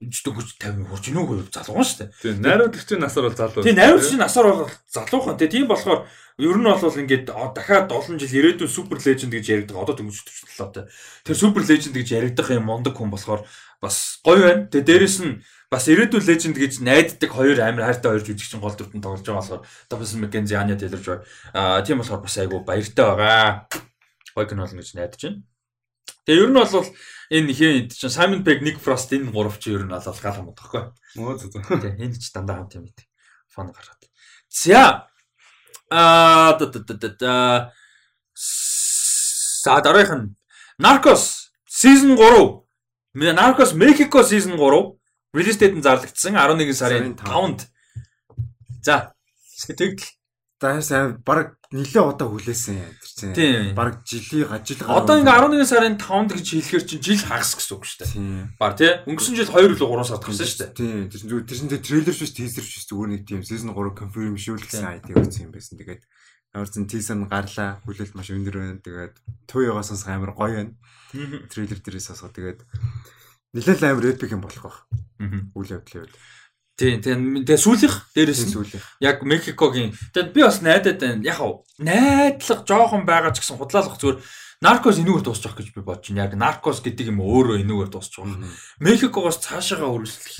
жижиг хүч 50 хурж гинөө залуу шүү дээ. Тийм найруулагчийн насаар бол залуу. Тийм найруулагчийн насаар бол залуухан. Тийм болохоор ер нь бол ингээд дахиад 7 жил ирээдүйн супер леженд гэж яригдаг. Одоо дөнгөж төвчлээ одоо. Тэр супер леженд гэж яригдах юм мундаг хүн болохоор бас гоё байна. Тэгээ дээрэс нь бас ирээдүйн леженд гэж найддаг хоёр амар хайртай хоёр жүжигчин гол дүртэн тоглож байгаа болохоор Маккензи Аня Тейлор Жой. Аа тийм болохоор бас айгу баяртай байгаа. Гоё кино болно гэж найдаж байна. Тэгээ ер нь бол энэ хин чинь Simon Pegg, Nick Frost энэ гурав чи ер нь бол гал юм тоххой. Өө зү зү. Тэгээ энэ ч дандаа хамт юм идэг. Фон гаргаад. За. Аа да да да да. За дараах нь Narcos season 3. Narcos Mexico season 3 release date нь зарлагдсан 11 сарын 5-нд. За. Сэтгэл Даа сайн баг нэлээ удаа хүлээсэн тэр чинь. Баг жилийн гажил гараа. Одоо ингээ 11 сарын 5-нд гэж хэлэхэр чинь жил хагас гэсэн үг шүү дээ. Баг тий. Өнгөрсөн жил 2 л 3 сард гарсан шүү дээ. Тий. Тэр чинь тэр чинь трейлер шүү теасер шүү зүгээр нэг тийм season 3 confirm шүү гэсэн айдиг өгсөн юм байсан. Тэгээд Орсон teaser нь гарлаа. Хүлээлт маш өндөр байна. Тэгээд туйгаа сонсох амар гоё байна. Трейлер дээрээс сонсох. Тэгээд нэлээд амар epic юм болох байх. Үйл явдлын үед. Тийм тийм тэгээ сүүлийнх дээрээс нь сүүлийнх. Яг Мексикогийн тэгээд би бас найдаад байна. Яг хав найдлага жоохон байгаа ч гэсэн худлаалах зүгээр Наркос энүүгээр дуусчих гэж би бодож байна. Яг Наркос гэдэг юм өөрөө энүүгээр дуусчих байна. Мексикогоос цаашаага үргэлжлэх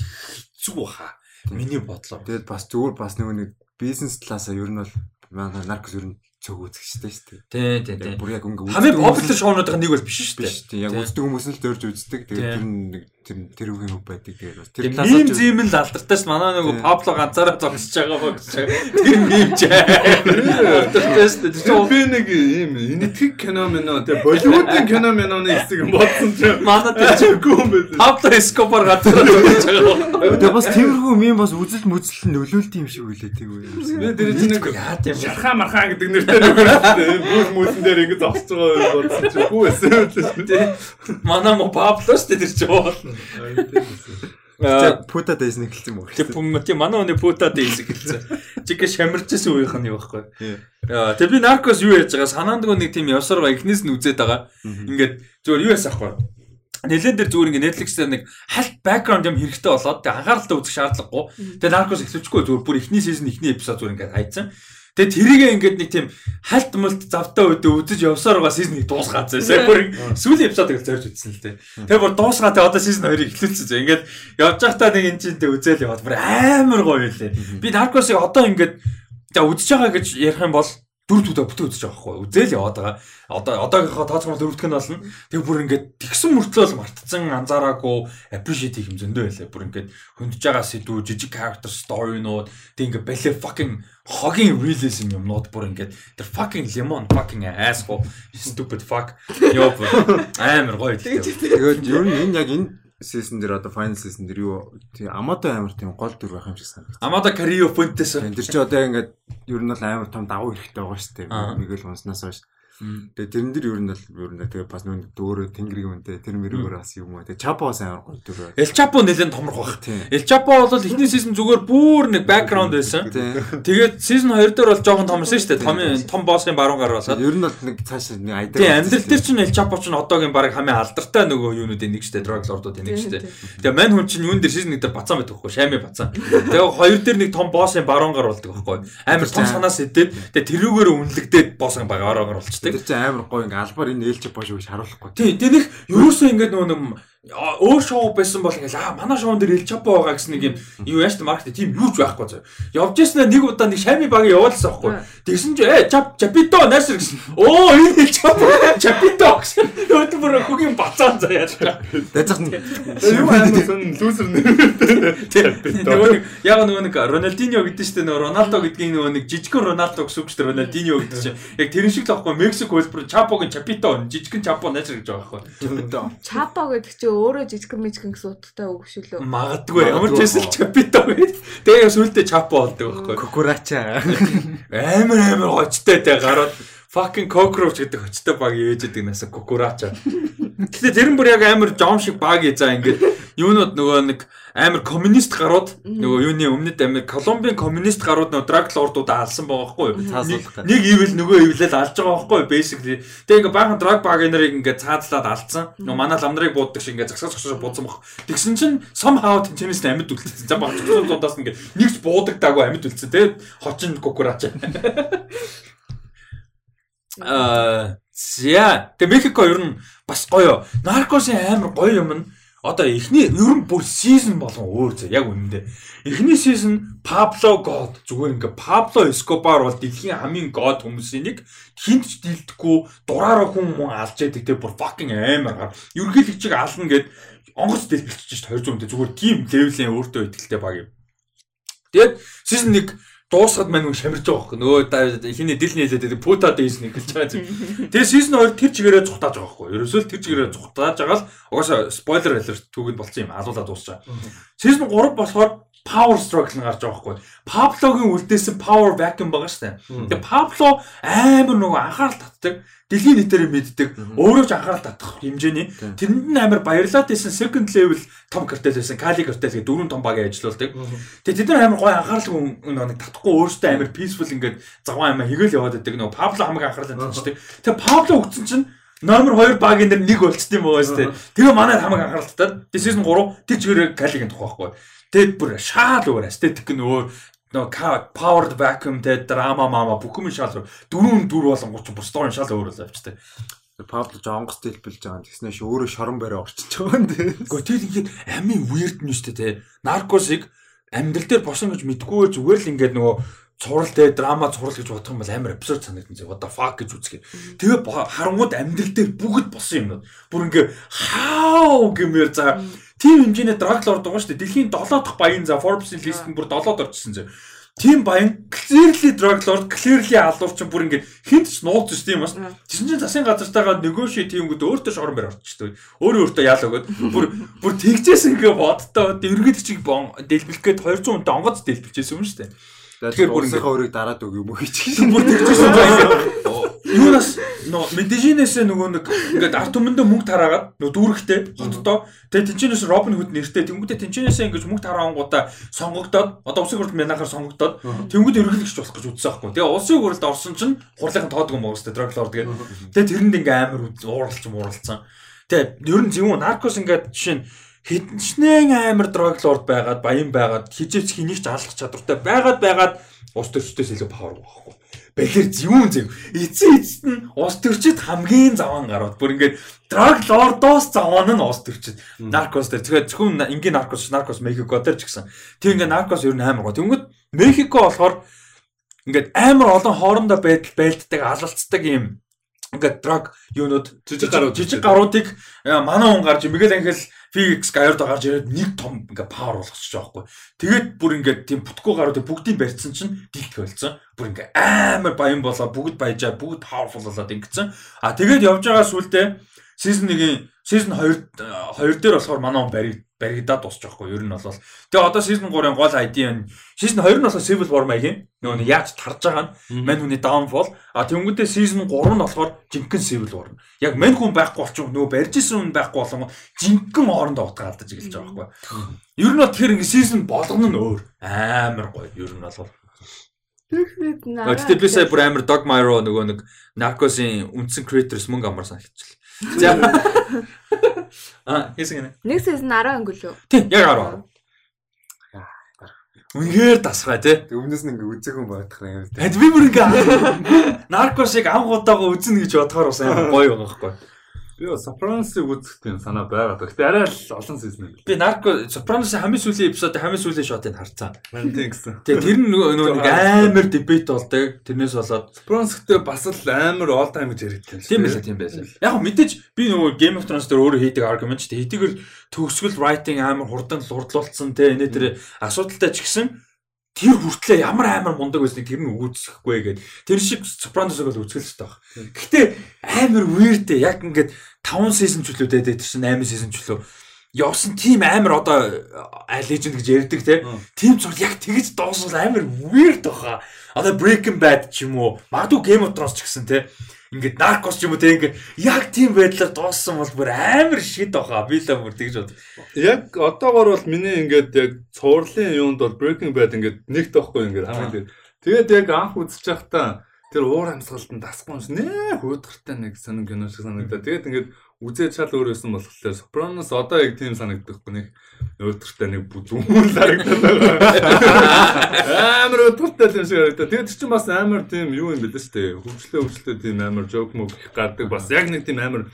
хэцүү баха. Миний бодлоор. Тэгээд бас зүгээр бас нөгөө нэг бизнес талаасаа ер нь бол манай Наркос ер нь цөг үзэгчтэй шүү дээ. Тий, тий, тий. Бүр яг ингээ хамгийн популяр шоунуудын нэг бол биш шүү дээ. Биш тий. Яг үздэг хүмүүс нь л дөрж үздэг. Тэгээд тэр нэг тэр тэр үгийн хөв байдаг. Тэгээд бас тэр талаас нь зэм л алдартай ш. Манай нөгөө Пабло ганцаараа зогсож байгаа ба гэж. Тэр мим ч. Алдартай ш. Тэр би нэг ийм энэтхэг кино мэнэ тэг Болливуудын кино мэнэны хэсэг юм бодсон ч. Манай тэр чиггүй юм байна. Пабло Эскобар ганцаараа зогсож байгаа. Тэгээд бас тиймэрхүү мим бас үзэл мүзэл нөлөөлт юм шиг үлээ тийм үү. Би тэр чинь нэг яа тийм шархаа мархаа гэдэг нэр Бүр мөсөн дээр ингэ зогсож байгаа бодсон чи хүү эсэл тий. Манай мо Пабло шүү дээ тэр чи бол. Аа пута дэйс нэгэлсэн мөн. Тэг тий манай өний пута дэйс гэлсэн. Чиг шамирчсэн үеийнх нь юу байхгүй. Тэг би наркос юу яаж байгаа санаандгүй нэг тийм явсаар байгаа эхнээс нь үзээд байгаа. Ингээд зөвөр юу яасан ахгүй. Нэлен дээр зүгээр ингээ Netflix дээр нэг хальт background юм хэрэгтэй болоод тэг анхааралтай үзэх шаардлагагүй. Тэгээ наркос эхлэвчгүй зүгээр бүр эхний season эхний эпизод зүгээр ингээ хайцсан. Тэгээ тэрийгээ ингээд нэг тийм хальт мулт завтаа өдөө үзэж явсаар байгаа сизныг дуусгаад заа. Бүр сүүлийн эпизодыг зорж үзсэн л дээ. Тэгээ бүр дуусгаад тэгээ одоо сизон 2-ыг эхлүүлсэн заа. Ингээд явж байхдаа нэг энэ чинь тэг үзэл яваад бүр амар гоё лээ. Би Наркосыг одоо ингээд за үзэж байгаа гэж ярих юм бол дөрөв дөрөв бүтэн үзэж байгаа хгүй. Үзэл яваад байгаа. Одоо одоогийнхоо тооцоомор дөрөвдөх нь болно. Тэгээ бүр ингээд тэгсэн мөртлөө мартцсан анзаараагүй appreciate хийх юм зөндөө байлаа. Бүр ингээд хөндөж байгаа сэдвүү, жижиг character story-нууд тэг ингээд бале fucking хогийн realism юмнууд бүр ингээд тэр fucking lemon fucking asshole stupid fuck ёо амар гоё. Тэгээд ер нь энэ яг энэ season дээр одоо final season дээр юу тий Амадо амар тийм гол дүр байх юм шиг санагдав. Амадо Карио Фонтес. Тэр чи одоо ингээд ер нь бол амар том давуу хэрэгтэй байгаа шүү дээ. Мигэл унснаас хойш. Тэгээ тэрэн дээр ер нь бол ер нь тэгээ бас нүүн дөөрөө тэнгэрийн үнтэй тэр мэрэгөр бас юм уу. Тэгээ Чапо амар гоё дүр. Эл Чапо нэлээд томрох баг. Эл Чапо бол эхний сизон зүгээр бүр нэг бэкграунд байсан. Тэгээд сизон 2 дээр бол жоохон томорсон шүү дээ. Том том боссын баруун гар басаад. Ер нь бол нэг цааш нэг айдаг. Тэгээ амьдрал дээр чинь Эл Чапо чинь одоогийн баг хамгийн алдартай нөгөө юунуудын нэг шүү дээ. Drug lord-уудын нэг шүү дээ. Тэгээ мань хүн чинь юун дээр сизон 1 дээр бацаан байдаг хгүй. Шами бацаан. Тэгээ хоёр дээр нэг том боссын баруун гар болдог байхгүй. Амар том санаас эдээд тэгээ тэрүүгээр үнэлэгдээд боссын баг гар болчтой. Тэр чинь амар гоё ингээ албаар энэ ээлж бож гэж харуулахгүй. Тий, тэр нэг ерөөсөө ингээ нөгөө өөр шоу байсан бол ингээл аа манай шоун дээр ил чапо байгаа гэсэн нэг юм юу яаж маркет тийм юу ч байхгүй зөө. Явж яснаа нэг удаа нэг шами баг явуулсан байхгүй. Тэгсэн чи э чап чапито найсэр гэсэн. Оо энэ ил чапо чапито гэсэн. Өөд бүр хөгийн бацаан заяа. Дэцэх нь юу аимсан лүүсэр нэр. Нэг яг нөгөө нэг Роналдиньо гэдэг чинь нөгөө Роналдо гэдгийн нөгөө нэг жижигхэн Роналдо гэсэн үг шүү дээ Роналдиньо гэдэг чинь. Яг тэрэн шиг л байхгүй Мексик хөлбөр чапогийн чапито жижигхэн чапо найсэр гэж байгаа байхгүй. Чапо гэдэг чинь өөрөө жижиг мэжгэн гэсэн утгатай үг шүү лөө. Магадгүй ямар ч байсан чапито гэдэг. Тэгээ сүултээ чапо болдог байхгүй. Кукурача. Амар амар очтой тэ гараад fucking cockroach гэдэг очтой баг ээж идэг насаа кукурача. Гэтэ тэр нь бүр яг амар жом шиг баг ээ за ингээд юунууд нөгөө нэг амар коммунист гарууд нөгөө юуны өмнөд амар Колумбийн коммунист гарууд нөгөө драг лордуудаа алсан байгаа байхгүй юу? Нэг ивэл нөгөө ивлэл алж байгаа байхгүй юу? Basically. Тэгээ ингээ баахан драг баг нарыг ингээ цаадлаад алдсан. Нөгөө манай лам нарыг бууддаг шиг ингээ загсаж загсаж буудсан баг. Тэгсэн чинь somehow тэнцэнээс амьд үлдсэн. За баг цуцуудаас ингээ нэгч буудагдаагүй амьд үлдсэн. Тэгээ хочин кукураач. Аа зя. Тэгээ Мехико ер нь бас гоё. Наркосын амар гоё юм нь одоо эхний ер нь бүр сизон болгон өөр зэ яг үнэндээ. Эхний сизон Пабло God зүгээр ингээ Пабло Эскобар бол дэлхийн хамгийн God хүмүүсийн нэг хинт ч дилдэхгүй дураараа хүн хүн алж яадаг те бүр fucking амар гар. Ерөнхийлөгчийг ална гэд онгоц дэлбэлчих чинь 200 үнэтэй зүгээр тийм левелийн өөртөө ихтэй баг юм. Тэгээд сизон 1 дуусахад маань хүн шамирч байгаа байхгүй нөгөө хиний дилний хэлээд пута дэйс нэг хэлж байгаа юм. Тэгээ сизон 2 тэр чигээрээ цухтааж байгаа байхгүй. Ерөөсөө тэр чигээрээ цухтааж байгаа л угаасаа спойлер алерт түүгэнд болцсон юм алуулаад дуусчаа. Сизон 3 болохоор power struggle нь гарч байгаа байхгүй. Паблогийн үлдээсэн power vacuum байгаа шүү дээ. Тэгээ Пабло амар нөгөө анхаарал татдаг дэлхийн нийтээр мэддэг өөрөө ч анхаарал татах хэмжээний тэрэнд нь амар баярлаад байсан second level том картел байсан кали картел гэх дөрвөн том багийн ажилуулдаг. Тэгээ тэд нар амар гоё анхаарал нэг татахгүй өөртөө амар peaceful ингээд заван амар хэгэл яваад байдаг нөгөө Пабло хамаг анхаарал татчихдаг. Тэгээ Пабло өгсөн чинь Номер 2 багийн дээр нэг болчт юм байгаа шүү дээ. Тэгээ манай хамаг анхаарал татаад season 3 тэр чигээр калигийн тухай байхгүй. Тэгээд бүр шаал өөр aesthetic нь өөр нөгөө powered vacuum те драма мама бүх юм шал дөрөв дөрв болон 30 бүр story шал өөр л авчтай. Пабло жонгос дэлбэлж байгаа. Тэгснээр өөрөө шорон барай орчиж байгаа юм дээ. Гэхдээ тэр ингээд амийн weird нь шүү дээ те. Наркосыг амьдрал дээр босон гэж мэдгүй зүгээр л ингээд нөгөө цуврал те драма цуврал гэж бодох юм бол амар эпизод санагдсан зэ. What the fuck гэж үзгээ. Тэгээ харангууд амьдрал дээр бүгд босон юмнууд. Бүр ингээ хау гэмээр за тийм хэмжээний драг лорд байгаа шүү дээ. Дэлхийн 7 дахь баян за Forbes-ийн листэнд бүр 7-д орчихсон зэ. Тийм баян clearly drug lord clearly алуурчин бүр ингээ хинт ч нууц шүү дээ юм бас. Тэсэн чинь засгийн газартайгаа negotiate хийнгүүд өөртөө шорон барь орчихдог. Өөрөө өөртөө яал өгöd бүр бүр тэгжээс ингээ бодтоо эргээд чиг бон дэлбэлэх гээд 200 үнэтэй онгоц дэлбэлчихсэн юм шүү дээ. Тэгэхээр бүр өөрийг дараад өг юм уу гэж. Бүр байх. Юунаас нөө медижинээс нөгөө нэг ингээд арт түмэндээ мөнгө тараагаад нөгөө дүүрэгтэй хотдоо тэгээ тэнчэнээс Робин Худ нэртэй тэнгуүтэ тэнчэнээс ингэж мөнгө тараангуудаа сонгогдоод одоо улсын хурлд мянахаар сонгогдоод тэнгуүд ерөнхийлөгч болох гэж үзсэн байхгүй. Тэгээ улсын хурлд орсон чинь хурлын тоодгүй юм уу drug lord тэгээд тэгээ тэрэнд ингээ амар ууралч мууралцсан. Тэгээ ер нь зөвхөн наркос ингээд жишээ нь хідэнчнэн амар lord байгаад баян байгаад хижээч хэнийг ч алах чадвартай байгаад байгаад ус төрчтөөс илүү power байхгүй. Бэлэр зүүн зөв. Эцэн эцэст нь ус төрчид хамгийн заван гарууд. Бүр ингээд drug lord-оос заван нь ус төрчид. Наркос дээр тэгэхээр зөвхөн ингийн наркос, наркос Мехико дээр ч гэсэн. Тэг ингээд наркос ер нь амар гоо. Тэнгүүд Мехико болохоор ингээд амар олон хоорондоо байдал байлддаг, алалцдаг юм ингээд драг юунууд жижиг гарууд жижиг гаруудыг манай хүн гарч Мигэл Ангел Фигс Гайордо гарч ирээд нэг том ингээ павер болгочих жоохгүй. Тэгээд бүр ингээ тийм бүтггүй гаруудыг бүгдийг барьсан чинь дилт болсон. Бүр ингээ амар баян болоо бүгд баяжаа бүгд паверфул болоод ингэсэн. А тэгээд явж байгаа сүултээ season 1-ийн season 2 2 дээр болохоор манай хүн бариг баригдаад дуусчих жоохгүй ер нь бол. Тэгээ одоо season 3-ын гол ID нь season 2 нь болохоор Civil War маягийн нөгөө яаж тарж байгаа нь мань хүний downfall а тэнгуүдээ season 3 нь болохоор жинхэнэ Civil War. Яг мань хүн байхгүй болчих нөгөө барьж исэн хүн байхгүй болон жинхэнэ хоорондоо утга алдаж эхэлж байгаа байхгүй. Ер нь бол тэр ингээ season болгоно нь өөр амар гоё ер нь бол. Гэтэ би сая бүр амар Dog Myro нөгөө нэг Narcos-ийн үндсэн creators мөнгө амар санагчлаа. За. А, хийсэн гэнэ. Нэг season 10 өнгөлөө. Тийм, яг 10. Үнэхээр тасгай тий. Өмнөөс нь ингээ үзээгүй бодох юм. Хэд би бүр ингээ наркосыг анхудаага үзнэ гэж бодохоор бас амар гоё байгаа байхгүй. Би Sopranos-ыг үзэхдээ санаа байгаад. Гэтэ арай л олон сизон юм. Би нарко Sopranos хамгийн сүүлийн эпизод хамгийн сүүлийн шотыг харцаа. Мань тийм гэсэн. Тэгээ тэр нөгөө нэг амар дебет болдог. Тэрнээс болоод Sopranos гэдэг бас л амар all time гэж яригдсан. Тийм байлаа, тийм байлаа. Яг мэдээж би нөгөө Game of Thrones дээр өөрөө хийдэг argument ч хэдийгээр төгсгөл writing амар хурдан лурдлуулсан те энэ тэр асуудалтай ч гэсэн тэр хүртлээ ямар амар мундаг байсныг тэр нь үүсэхгүй гээд тэр шиг Sopranos-ыг бол үзгэл л таах. Гэхдээ амар weird дээ. Яг ингээд 5 season ч үлээ дээ тэр чинь 8 season ч үлээ явсан тийм амар одоо legend гэж ярьдаг те. Тийм зүйл яг тэгж дуусвал амар weird баха. Одоо Breaking Bad ч юм уу, магадгүй Game of Thrones ч гэсэн те. ингээд наркос ч юм уу те ингээд яг тийм байдлаар дууссан бол бүр амар шид баха. Би л бүр тэгж бод. Яг одоогор бол миний ингээд яг цуурлын юунд бол Breaking Bad ингээд нэгт байхгүй ингээд хамгийн. Тэгээд яг анх үзэж байхдаа тэр уур амьсгалтанд дасгүй юмс нэ хөөдгөртэй нэг сонин кино шиг санагдаа. Тэгээд ингээд үзээд чал өөрөөсөн болохоор Sopranos одоо яг тийм санагдахгүй нэг өөдөртэй нэг бүдүүн харагдаад байгаа. Амар өөдөртэй юм шиг харагдаа. Тэгээд чинь бас амар тийм юу юм бэлээ дээ. Хөвчлөө хөвчлөө тийм амар жок мөг гардаг. Бас яг нэг тийм амар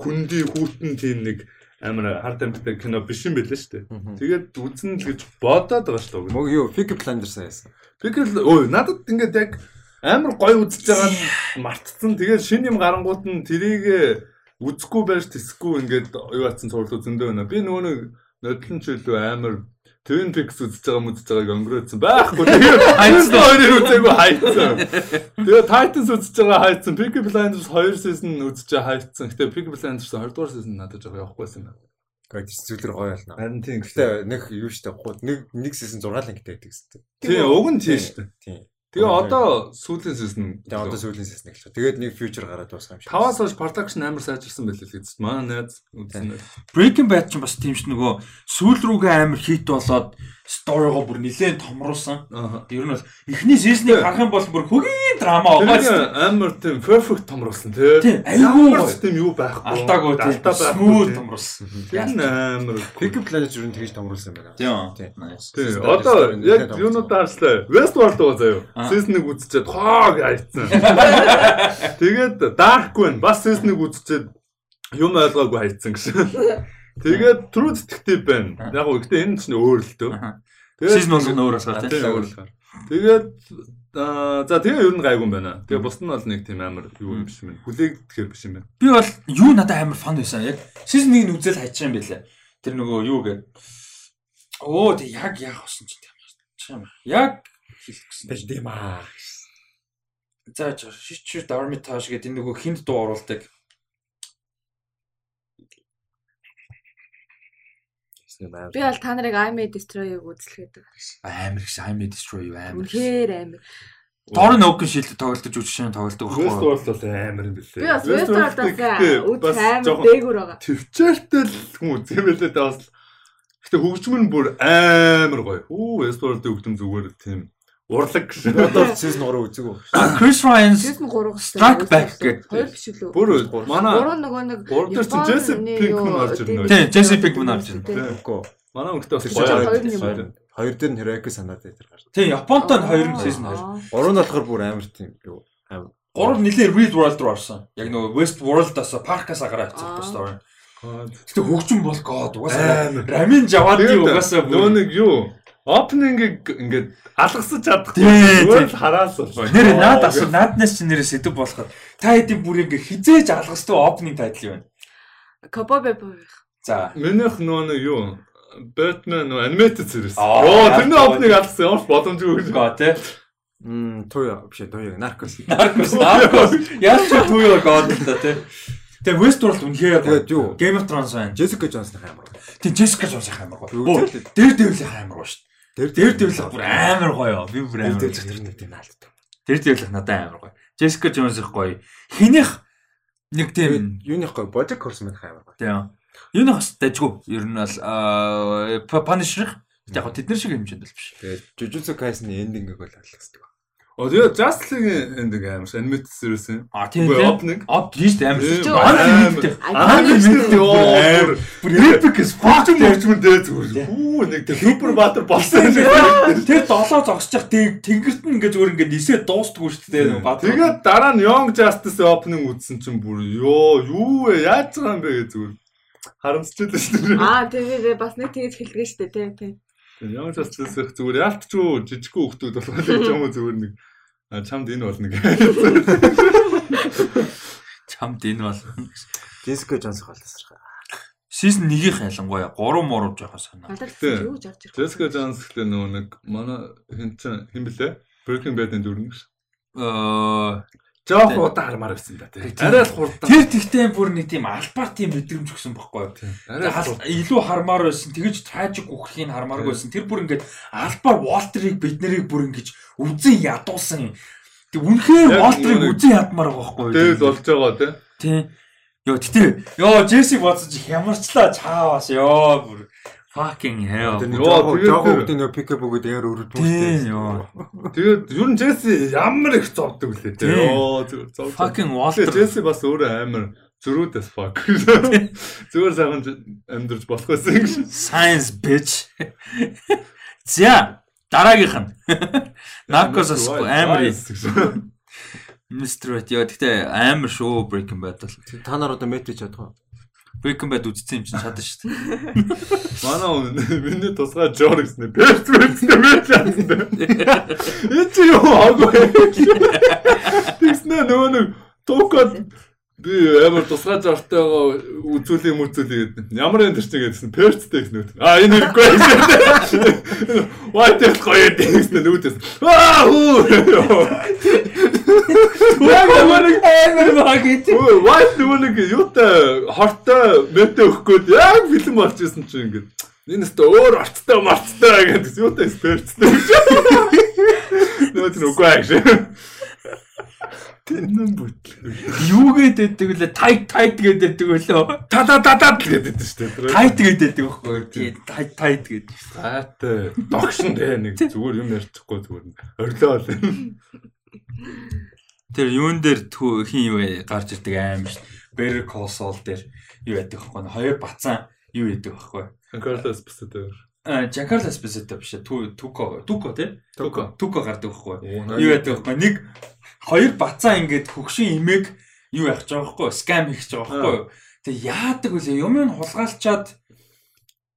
хүндий хүүтэн тийм нэг амар хард амттай кино биш юм бэлээ дээ. Тэгээд үзэн л гэж бодоод байгаа шүү. Мог юу Peaky Blinders яасан. Фикр л өө надад ингээд яг амар гоё үзэж байгаа нь мартцсан. Тэгээд шин юм гарангууд нь тэрийг үзэхгүй байж тэсэхгүй ингээд юу атсан цуурлуу зөндөө байна. Би нөгөө нэг нодлон ч илүү амар Twin Peaks үзэж байгаа мүзэж байгааг өнгөрөөдсөн байхгүй. Тэгээд хайцсан хоёрыг үзээгүй хайцсан. Тэгээд Titans үзэж байгаа хайцсан. Peaky Blinders 2 season үзэж байгаа хайцсан. Гэтэ Peaky Blinders 2 дугаар season надад жоо явахгүйсэн юм. Гэхдээ зүйлэр гоё ялна. Харин тийм. Гэхдээ нэг юу штэ нэг нэг season 6 лингтэй байдаг штэ. Тийм уг нь тийм дээ. Тийм. Тэгээ одоо сүүлийн season Тэгээ одоо сүүлийн season эхэлж. Тэгээд нэг future гараад дуусах юм шиг. Таваас хойш production амар сайжирсан байлээ л гэж. Манай найз үзсэн. Breaking Bad ч бас тийм ш нөгөө сүүл рүүгээ амар хит болоод сторигоо бүр нилээн томруулсан. Ер нь бол эхний сизнийг харах юм бол бүр хөгийн драма байгаа Тэр шүү. амар тийм perfect томруулсан тий. Ч тийм юу байхгүй. Алдаагүй Алдаа байхгүй. томруулсан. Тэр нь амар. Peaky Blinders юу тэгж томруулсан юм байна. Тийм. Тийм. Nice. Тий. System Одоо яг нэлээд юунуудаа харслаа. Westworld байгаа заяа. Season-ыг үзчихэд хоог хайцсан. Тэгээд Dark Queen бас season-ыг үзчихэд юм ойлгоогүй хайцсан гэсэн. Тэгээд True Detective байна. Яг гоо гэхдээ энэ ч нэ өөр л дөө. Сизон болгоно өөр асгаа Тийм өөр л. Тэгээд аа за тэгээ ер нь гайгүй юм байна. Тэгээ бус нь бол нэг тийм амар юу юм биш юм. Хүлээгдэхээр биш юм байна. Би бол юу надад амар фан байсан. Яг сизон 1-ийг үзэл хайчих юм байлаа. Тэр нөгөө юу гэ. Оо тэг яг яг болсон ч юм. Яг хэлэх гэсэн. Тэгж тийм аа. За шичэр Darmitage гэдэг энэ нөгөө хинд дуу оруулдаг. Би бол та нарыг I May Destroy-ыг үзлэхэд Амар их I'm Destroy юу амар. үнэхээр амар. Дорн Оукен шилдэг тоглолтож үжигшэн тоглолдог байхгүй. Westworld бол амар юм билээ. Би бас Westworld-аас үз бас амар дээгүр байгаа. төвчээртэй л хүн үзэм байлээ та бас. Гэтэ хөгжим нь бүр амар гоё. Үү Westworld-ийн хөгжим зүгээр тийм урлаг гэсэн. Одоо season 3 үзээгүү. Chris Ryan Season 3 гэсэн. Strike Back гэдэг. Хоёр биш үү? Бүр манай Гурван нөгөө нэг Гурав дээр чинь Jesse Pinkman орж ирнэ. Тийм, Jesse Pinkman орж ирнэ. Тийм. Үгүй. манай өнгөтэй бас хоёр хоёр дээр нь Hiroki санаад байдаг гарч. Тийм, Японтой нь хоёр season 2. Гурав нь болохоор бүр амар тийм юу амар Гурав нэлээ real world руу орсон. Яг нөгөө West World-аас паркаас гараад Аа. авчих story. Аа. Гэтэ хөгжим бол god угаасаа. Рамин Жавади угаасаа нөгөө нэг юу Opening-ыг ингээд алгасаж чадахгүй. Зүгээр л хараас бол. Нэр наад асуу нааднаас чи нэрээ сэдв болоход та хэдийн бүр ингээ хизээж алгастай opening title байна. Кобобе боо. За. Минийх нөгөө нэг юу Batman нөгөө animated series. Оо тэрний opening алгасан ямар ч боломжгүй гэж. Га тий. Мм туя биш туя наркос. Narcos Narcos яаж ч түүё god л та тий. Тэгээ Westworld үнэхээр Тэгээд юу? Game of Thrones байна. Jessica Jones-ийн амар. Тэг Jessica Jones амар гоё. Юу, Оо, тэр- Дээр дэвлэх гоё. Тэр Дээр дэвлэх бүр амар гоё. Би бүр Тэр амар. тэр тэр тийм наалт. Дээр дэвлэх надад амар гоё. Jessica Jones их гоё. Хинийх нэг тийм Юуних гой Bojack Horseman амар гой. тийм. Юу нэг бас дайггүй. Ер нь бол Punisher яг тэднэр шиг хэмжээнд бол биш. Тэгээд Jujutsu Kaisen-ийн ending-ийг бол алгасдаг. Оо тэгээ Justice League эндиг амар ш animated series юм. А тийм opening. Од ёо. Амар. Бүр epic as fuck. Хөгжим хөгжмөн дээ зүгээр. Хүү нэг тэр супер баатар болсон. Тэр долоо зогсчих тэнгэрт нь ингээ зүгээр ингээ нисээ дуустгүй шүү дээ. Тэгээд дараа нь Young Justice opening үзсэн чинь бүр ёо юу вэ яаж байгаа юм бэ гэж зүгээр харамсчихлаа шүү дээ. Аа тэгээ бас нэг тэгж хэлдэг шүү дээ тийм тийм. Young Justice их зүгээр яалтчгүй жижигхэн хүмүүс болох гэж юм уу зүгээр нэг чамд энэ болно гэх. Чамд энэ бол Jessica Jones-ыг боловсрах. Season 1-ийн ялангуяа 3 муруу жоохон санаа. Юу жарж ирэх. Jessica Jones гэдэг нөгөө нэг манай чин хин блэ? Breaking Bad-ын дүрнэг ш. Аа Жоох удаа хармаар байсан да тий. Арай л хурдан. тэр тэгтээ бүр нэг тийм албаар тийм мэдрэмж өгсөн байхгүй юу? Арай илүү хармаар байсан. Тэгэж tragic үхрийг хармааргүй байсан. Тэр бүр ингээд албаар Walter-ыг бид нарыг бүр ингэж үзэн ядуулсан. Тэг үнэхээр нэг- үзэн ядмаар байгаа байхгүй юу? Тэгэл болж байгаа тий. Тий. Йоо тэгтээ ёо Джесси бодсож хямарчлаа чаавас ёо бүр fucking hell. Нэг Йоо, тэгээд нөө пикап өгөөд яар ёо. Тэгээд ер нь Джесси ямар их зовдөг лээ. Тий. Йоо зүгээр зовдөг. Fucking Walter. Джесси бас өөрөө амар зөрүүдээс fuck. Зүгээр сайхан ж- амьдарч болох байсан гэж. Science bitch. За дараагийнх нь. Narcos амар Mr. Rat яа гэхдээ амар шүү Breaking Bad бол. Та нар одоо метрич чадах уу? Breaking Bad үзсэн юм чинь чадна шүү дээ. Манай хүн миний тусгай Жор гэснээр бэртнэ мэж яасан. Энэ чи юу аагүй. Тэгснэ нөгөө нэг токод би амар тусгай Жортойгоо үзүүлээ мүзүүлээ гэдэг. Ямар энэ төрч гэдсэн перцтэй гэсэн үү. А энэ хэрэггүй. What if гоё гэсэн нүгдээс. Аа хүү. Яг амар амар баг гэж. Өө, White нөгөө нэг юутай хортой мэтэ өгөхгүй яг фильм болж исэн чинь ингээд энэ өстө өөр орцтой марцтай гэдэг юутай. Нөгөө тэр үгүй аа. Тэнэн бүтлээ. Юу гэдэг вэ? Tight tight гэдэг үлээ. Та та та та гэдэг шүү дээ. Tight гэдэг байхгүй. Тий, tight tight гэдэг. Таатай. Догшин дээ нэг зүгээр юм ярьчихгүй зүгээр нь. Орилоо л. Тэр юун дээр хин юу гарч ирдэг аим ш. Call Saul дээр юу яадаг вэ? Хоёр бацаан юу яадаг вэ? Карлос бисэдэр. А Жакарла спесэтэй биш түү туко туко тий? Туко. туко гардаг байхгүй. Юу яадаг байхгүй? Нэг хоёр бацаа ингээд хөгшин имийг юу яах гэж байгаа байхгүй? Скам хийх гэж байгаа байхгүй тэг яадаг үлээ юм нь хулгайлчаад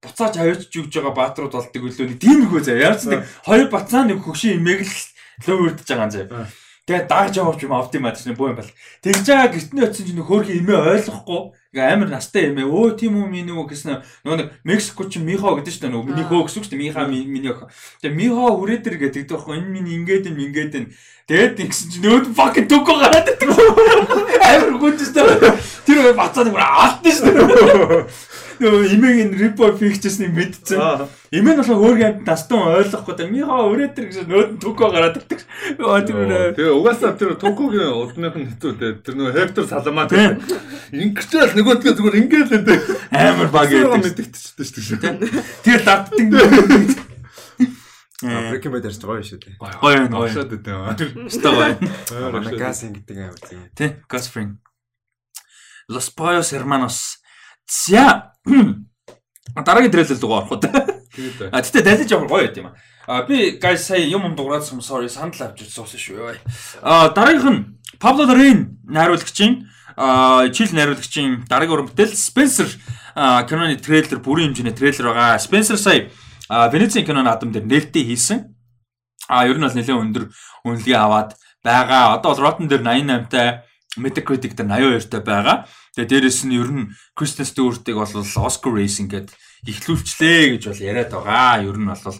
буцааж авирч югж байгаа баатрууд болдог үлээ. Нэг тиймэрхүү заа яарч нэг хоёр бацаа нэг хөгшин имийг л лөө үрдэж байгаа юм заа тэгээ дагж яваач юм авт юм аа чинь боо юм бол. Тэгж байгаа гэртний очсон чинь хөөрхөн имээ ойлгохгүй ингээ амар настай имээ өө тийм үү минь үү гэсэн нөгөө нэг Мексико чи Михо гэдэг чинь нөгөө миний хөө гэсэн чинь Миха миний охин тэгээ Михо хүрээдэр гэдэг байхгүй энэ минь ингээд юм ингээд юм. Тэгээд ингэсэн чинь нөөд fucking туко гараад байдаг амар гүнжтэй тэр хоёр бацаад бүр аалтсан шүү дээ нөгөө имийг ин рипо фикчсний мэдсэн Имэн нь болохоор өөр юм настан ойлгохгүй та михо өрөөдөр гэж нөөд туко гараад ирдэг. Тэгээ угаасаа тэр Токогийн удных нь хэцүү дээ. Тэр нөгөө Хектор Саламаа тэр ингэчээл нөгөөдгөө зүгээр ингээл энэ Амар баг гэдэг гэдэг. мэдэгдчихсэн шүү дээ. Тэр дарддаг. Breaking Bad ярьж байгаа шүү дээ. Гоё гоё. Агшаад өгдөө. Өстой гоё. Манай газ ингэдэг амар тийм. Тэ, Gasfring. Los Pollos Hermanos. За. Дараагийн трейлер рүү орох уу? Тэгээд А тэгтээ далиж ямар гоё байт юм аа. А би guys сая юм юм дуурайсан sorry санал авч ирсэн шүү. А дараагийнх нь Pablo Larraín найруулагчийн чил найруулагчийн дараагийн уран бүтээл Spencer киноны трейлер бүрийн хэмжээний трейлер байгаа. Spencer сая Венецийн киноны адам дээр нээлттэй хийсэн. А ер нь бол нэлээд өндөр үнэлгээ аваад байгаа. Одоо бол Rotten дээр 88-тай, Metacritic дээр 82-тай байгаа. Тэгээ дээрэс нь ер нь Kristen Stewart-ыг бол Oscar Racing гэдэг ихлүүлчлээ гэж бол яриад байгаа. Ер нь бол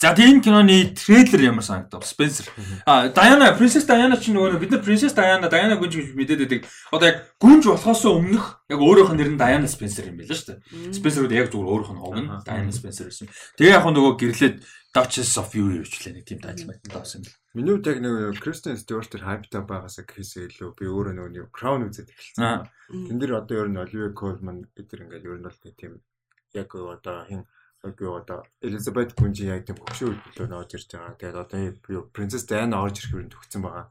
За тийм киноны трейлер ямар санагдав? Spencer. А Diana, Princess Diana ч нөгөө бид нар Princess Diana, Diana гүнж гэж мэдээд байдаг. Одоо яг гүнж болохоос өмнөх яг өөрөөх нь нэр нь Diana Spencer юм байла шүү дээ. Spencer-ууд яг зүгээр өөрөөх нь хогно. Diana Spencer гэсэн. Тэгээ яг нөгөө гэрлээд Duchess of Fury гэвчлээ нэг тийм тайтл байдаг таасан юм. Миний хувьд яг нэг Kristen Stewart тэр хайптай байгаасаа гэхээсээ илүү би өөрөө нөгөө нэг Crown үзээд эхэлсэн. Тэн дээр одоо ер нь Olivia Colman гэдэг ингээд ер нь бол тийм яг одоо хин яг одоо Elizabeth Gunji яг тийм хөвшөө хөдөлгөөн орж ирж байгаа. Тэгээд одоо юу Princess Diana орж ирэх юм төгссөн байгаа.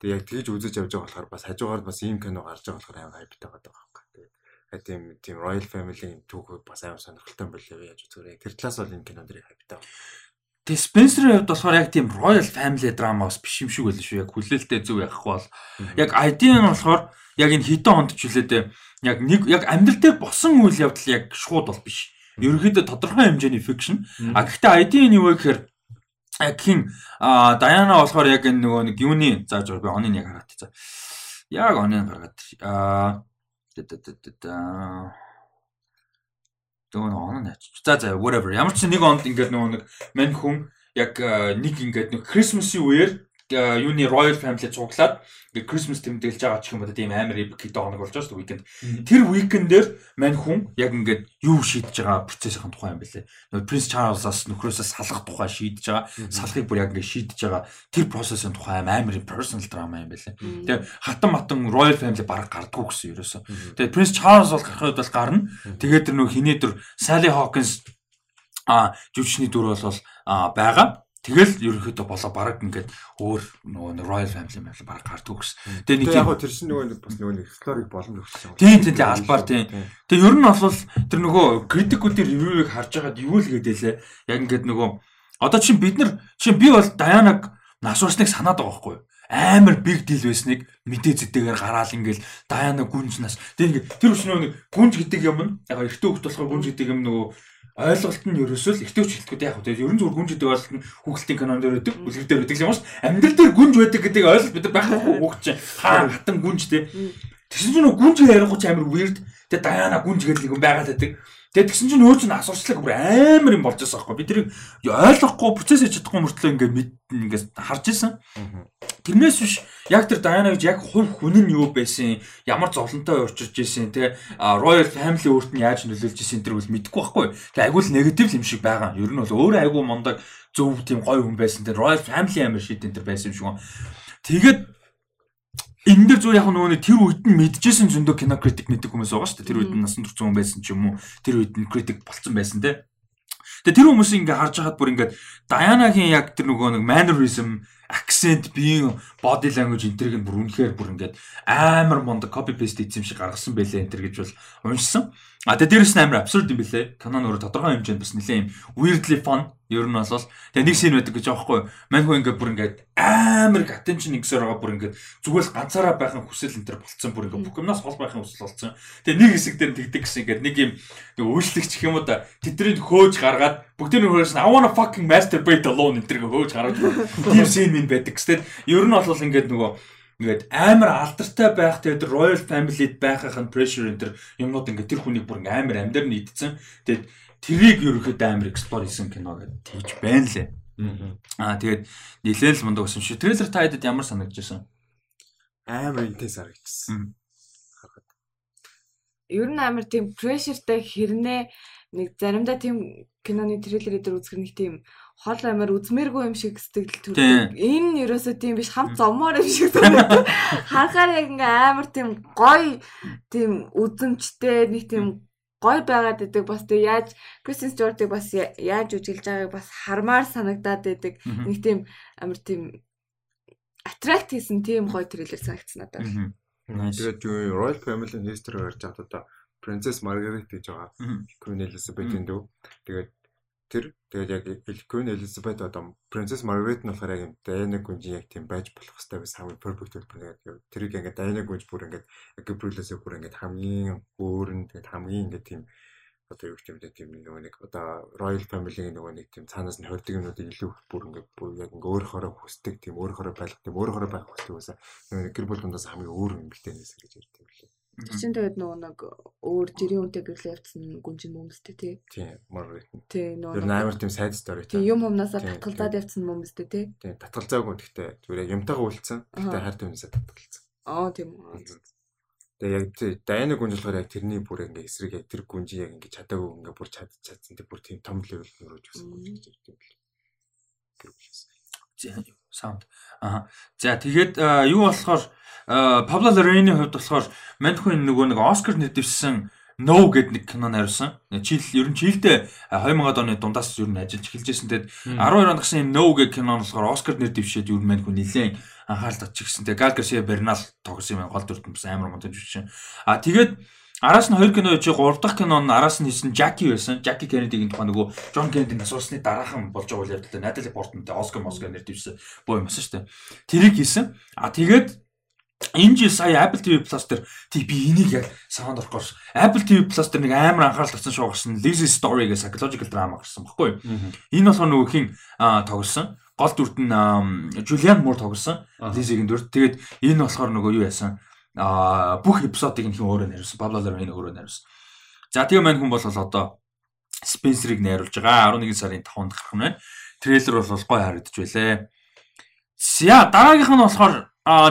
Тэгээд яг тэгж үзэж явж байгаа болохоор бас хажуугаар бас ийм кино гарч байгаа болохоор амар хайптай байгаа байхгүй. Тэгээд тийм тийм Royal Family-ийн түүх бас амар сонирхолтой юм болоо яаж үзээрэй. Тэр талаас бол энэ кинон дэр хайптай. Тэгээ Spencer-ийн хувьд болохоор яг тийм Royal Family drama бас биш юм шиг байлаа шүү. Яг хүлээлттэй зөв явах бол яг ID нь болохоор яг энэ хитэн хонд ч үлээдээ яг нэг яг амьдрал дээр босон үйл явдал яг шууд бол биш. Ерөнхийдөө тодорхой хэмжээний fiction. А гэхдээ ID нь юу вэ гэхээр хин а Даяна болохоор яг энэ нөгөө нэг юуны зааж байгаа би оныг яг хараад за. Яг оныг гаргаад а Дөрөв он наач. За за whatever. Ямар ч нэг онд ингээд нөгөө нэг мань хүн яг а, нэг ингээд нэг Christmas-ийн үеэр юуны Royal Family цуглаад ингээ Christmas тэмдэглэж байгаа ч юм уу тийм амар epic хэд хоног болж байгаа шүү дээ weekend. Тэр weekend-ээр мань хүн яг ингээд юу шийдэж байгаа процессын тухай юм бэлээ. Нөгөө Prince Charles-аас нөхрөөсөө салах тухай шийдэж байгаа. Салахыг бүр яг ингээд шийдэж байгаа. Тэр процессын тухай амар personal drama юм бэлээ. Тэгээ хатан матан Royal Family баг гардггүй гэсэн ерөөсөө. Тэгээ Prince Charles бол гарах үед бол гарна. Тэгээд тэр нөгөө хинээ дөр Sally Hawkins а жүжигчний дүр бол байгаа. Тэгэл ерөнхийдөө болоо баг ингээд өөр нөгөө Royal Family мэл баг гардгүй гэсэн. Тэгээ нэг яг тэр чинь нөгөө бас нөгөө нэг эксплорыг боломж өгсөн. Тийм тийм тийм албаар тийм. Тэгээ ер нь бол тэр нөгөө критикүүдийн ревюыг харж байгаад юу л гэдэлээ. Яг ингээд нөгөө одоо чинь бид нар чинь би бол Дайанаг насурсныг санаад байгаа байхгүй юу? амар big deal байсныг мэдээ зэтэйгээр гараал ингээл Даяна гүнж нас. Тэр ингээд тэр үс нөгөө гүнж гэдэг юм нь яг эртөө хөлт болохоор гүнж гэдэг юм нөгөө ойлголт нь ерөөсөө л ихтэйч хэлтгүүд яг хөө. Ерөн зүгээр гүнж гэдэг нь хүүхэлтийн канон дээр байдаг үлгэр дээр байдаг юм дээ амьдрал дээр гүнж байдаг гэдэг ойлголт бид байхгүй хүүхд чинь. Хаа хатан гүнж те. Тэгсэн чинь гүнж ярихгүй ч амар weird. Тэгээ даяна гүнж гэдэг юм байгаад байдаг. Тэгээ тэгсэн чинь нөө чинь асуурчлаг бүр амар юм болж байгаа байхгүй би тэрийг ойлгохгүй процесс хийж чадахгүй мөртлөө ингээд мэд ингээд харж исэн Тэрнээс биш яг тэр Diana гэж яг хувь хүн нь юу байсан, ямар зовлонтой урчирж исэн, тэгээ Royal Family өөрт нь яаж нөлөөлж исэн тэр бол мэдэхгүй байхгүй. Тэгээ айгүй л негатив юм шиг байгаа. Ер нь бол өөрөө айгүй мондог зөв тийм гоё хүн байсан. Тэр Royal Family амар шийдэн тэр байсан юм шиг. Тэгээд энэ дэр зүгээр яг нөгөө тэр үед нь мэдчихсэн зөндөө кино критик мэддэг хүмүүс байгаа шүү дээ. Тэр үед нь насан турш хүн байсан ч юм уу. Тэр үед нь критик болцсон байсан те. Тэгээ тэр хүмүүс ингээ харж хахад бүр ингээ Diana-гийн яг тэр нөгөө нэг mannerism акцент, биеийн body language энэ төрийг бүр үнэхээр бүр ингээд амар монд copy paste хийсэн шиг гаргасан байлээ энэ төр гэж бол уншсан. А тэгээ дээрэс нь амар абсурд юм бэлээ. Канон өөрөө тодорхой хэмжээнд бас нэлээ юм weirdly fun ер нь бол тэгээ нэг шин байдаг гэж аахгүй. Мань хөө ингээд бүр ингээд амар attention ингэсээр байгаа бүр ингээд зүгээр л ганцаараа байхын хүсэл энэ төр болцсон бүр ингээд бүх юмнаас хол байхын хүсэл болцсон. Тэгээ нэг хэсэг дээр тэгдэг гэсэн ингээд нэг юм үйлчлэгч юм уу да тэдний хөөж гаргаад бүгдийн хөөс I wanna fucking masturbate alone энэ төр хөөж гараад тийм шин минь байдаг гэсэн. Ер нь бол ингээд нөгөө ингээд амар алдартай байх тэгээд Royal Family-д байхын pressure энэ төр юмнууд ингээд тэр хүнийг бүр амар амьдаар нь идсэн. Тэгээд тэрийг ерөөхдөө амар explore хийсэн кино гэдэг тэгж байна лээ. Аа тэгээд нилээл л мундаг байсан шүү. Трейлер та хэдэд ямар санагдчихсан? Амар интенс харагдсан. Ер нь амар тийм pressureтай хэрнээ нэг заримдаа тийм киноны трейлер дээр үзэх нэг тийм хол амир үзмээргүй юм шиг сэтгэл төрдөг. Энэ ерөөсөө тийм биш хамт зомоор юм шиг санагдав. Харахаар яг ингээ амар тийм гоё тийм үзэмжтэй нэг тийм гоё байгаад байдаг. Бас тэг яаж Кристен Стюартыг бас яаж үжилж байгааг бас хармаар санагдаад байдаг. Нэг тийм амар тийм аттракт хийсэн тийм гоё трейлер санагдсан надад. Тэгээд юу Royal Family History гарч аваад одоо Princess Margaret гэж байгаа. Queen Elizabeth-ийн дүү. Тэгээд тэр тэгээд яг Queen Elizabeth одоо Princess Margaret нь болохоор яг Diana гүнжи яг тийм байж болох хэвээр бас хамгийн perfect бүр ингээд тэрийг ингээд Diana гүнж бүр ингээд Gabriel's бүр ингээд хамгийн өөрн тэгээд хамгийн ингээд тийм одоо юу юм бэ тийм нөгөө нэг одоо Royal Family-ийн нөгөө нэг тийм цаанаас нь хордог юмнуудыг илүү бүр ингээд бүр яг ингээд өөрөөрөө хүсдэг тийм өөрөөрөө байх тийм өөрөөрөө байх хүсдэг байсан. Нөгөө бүл дундаас хамгийн өөр юм бэлтээнээс гэж ярьдаг юм чинь тэгээд нөгөө нэг өөр жирийн үнтэй гэрлээ явцсан гүнжин мөмстэй тий. Тийм, Margaret. Тий, нөгөө Тэр амар тийм сайд стори тий. Юм юмнасаа татгалзаад явцсан мөмстэй тий. Тийм, татгалзаагүй гэхдээ зүгээр юмтайгаа үлдсэн. Гэхдээ хард юмнасаа татгалцсан. Аа тийм. Тэгээ яг дайны гүнж болохоор яг тэрний бүр ингээ эсрэг яг тэр гүнжийг яг ингээ чадаагүй ингээ бүр чад чадсан тэр бүр тийм том левел нөрөөж өгсөн гэж ярьдаг юм бэл. Саунд. Аа. За тэгээд юу болохоор Пабло Лорейны хувьд болохоор Манхүн нөгөө нэг Оскар нэвтэрсэн No гэд нэг кино найруулсан. Чил ер нь чилдээ 2000-ад оны дундаас ер нь ажиллаж эхэлж байсан. Тэгэд 12 онд гарсан юм No гэх кино болохоор Оскар нэр дэвшээд ер нь Манхүн нэлээд анхаарал татчихсан. Тэгээ Гал Гарсиа Бернал тоглосон юм гол дүртэн бас амар мундаг жүжигчин. А тэгээд Араас нь хоёр кино чи 3 дахь кино нь араас нь хийсэн Жаки байсан. Жаки Кеннедигийн тухай нөгөө Джон Кеннеди насуусны дараахан болж байгаа үйл явдалтай Натали Портмантай Оскар Москар нэр дэвшсэн боо юм байна шүү дээ. Тэрийг хийсэн. А тэгээд Энэ жил сая Apple TV Plus дээр тий би энийг яг саунд орохгүйс Apple TV Plus дээр нэг амар анхаарал татсан шоу гарсан Lazy Story гэх psychological drama гарсан баггүй. Энэ болохоор нөгөө хин тоглосон. Гол дүрт нь Julian Moore тоглосон. Lazy-гийн дүрт. Тэгээд энэ болохоор нөгөө юу яасан? Аа бүх эпизодыг нь хин өөрөө найруулсан. Pablo Larraín өөрөө найруулсан. За тэгээ мань хүн бол одоо Spencer-ыг найруулж байгаа. 11 сарын 5-нд гарах нь байна. Трейлер бол гой харагдаж байлаа. За дараагийнх нь болохоор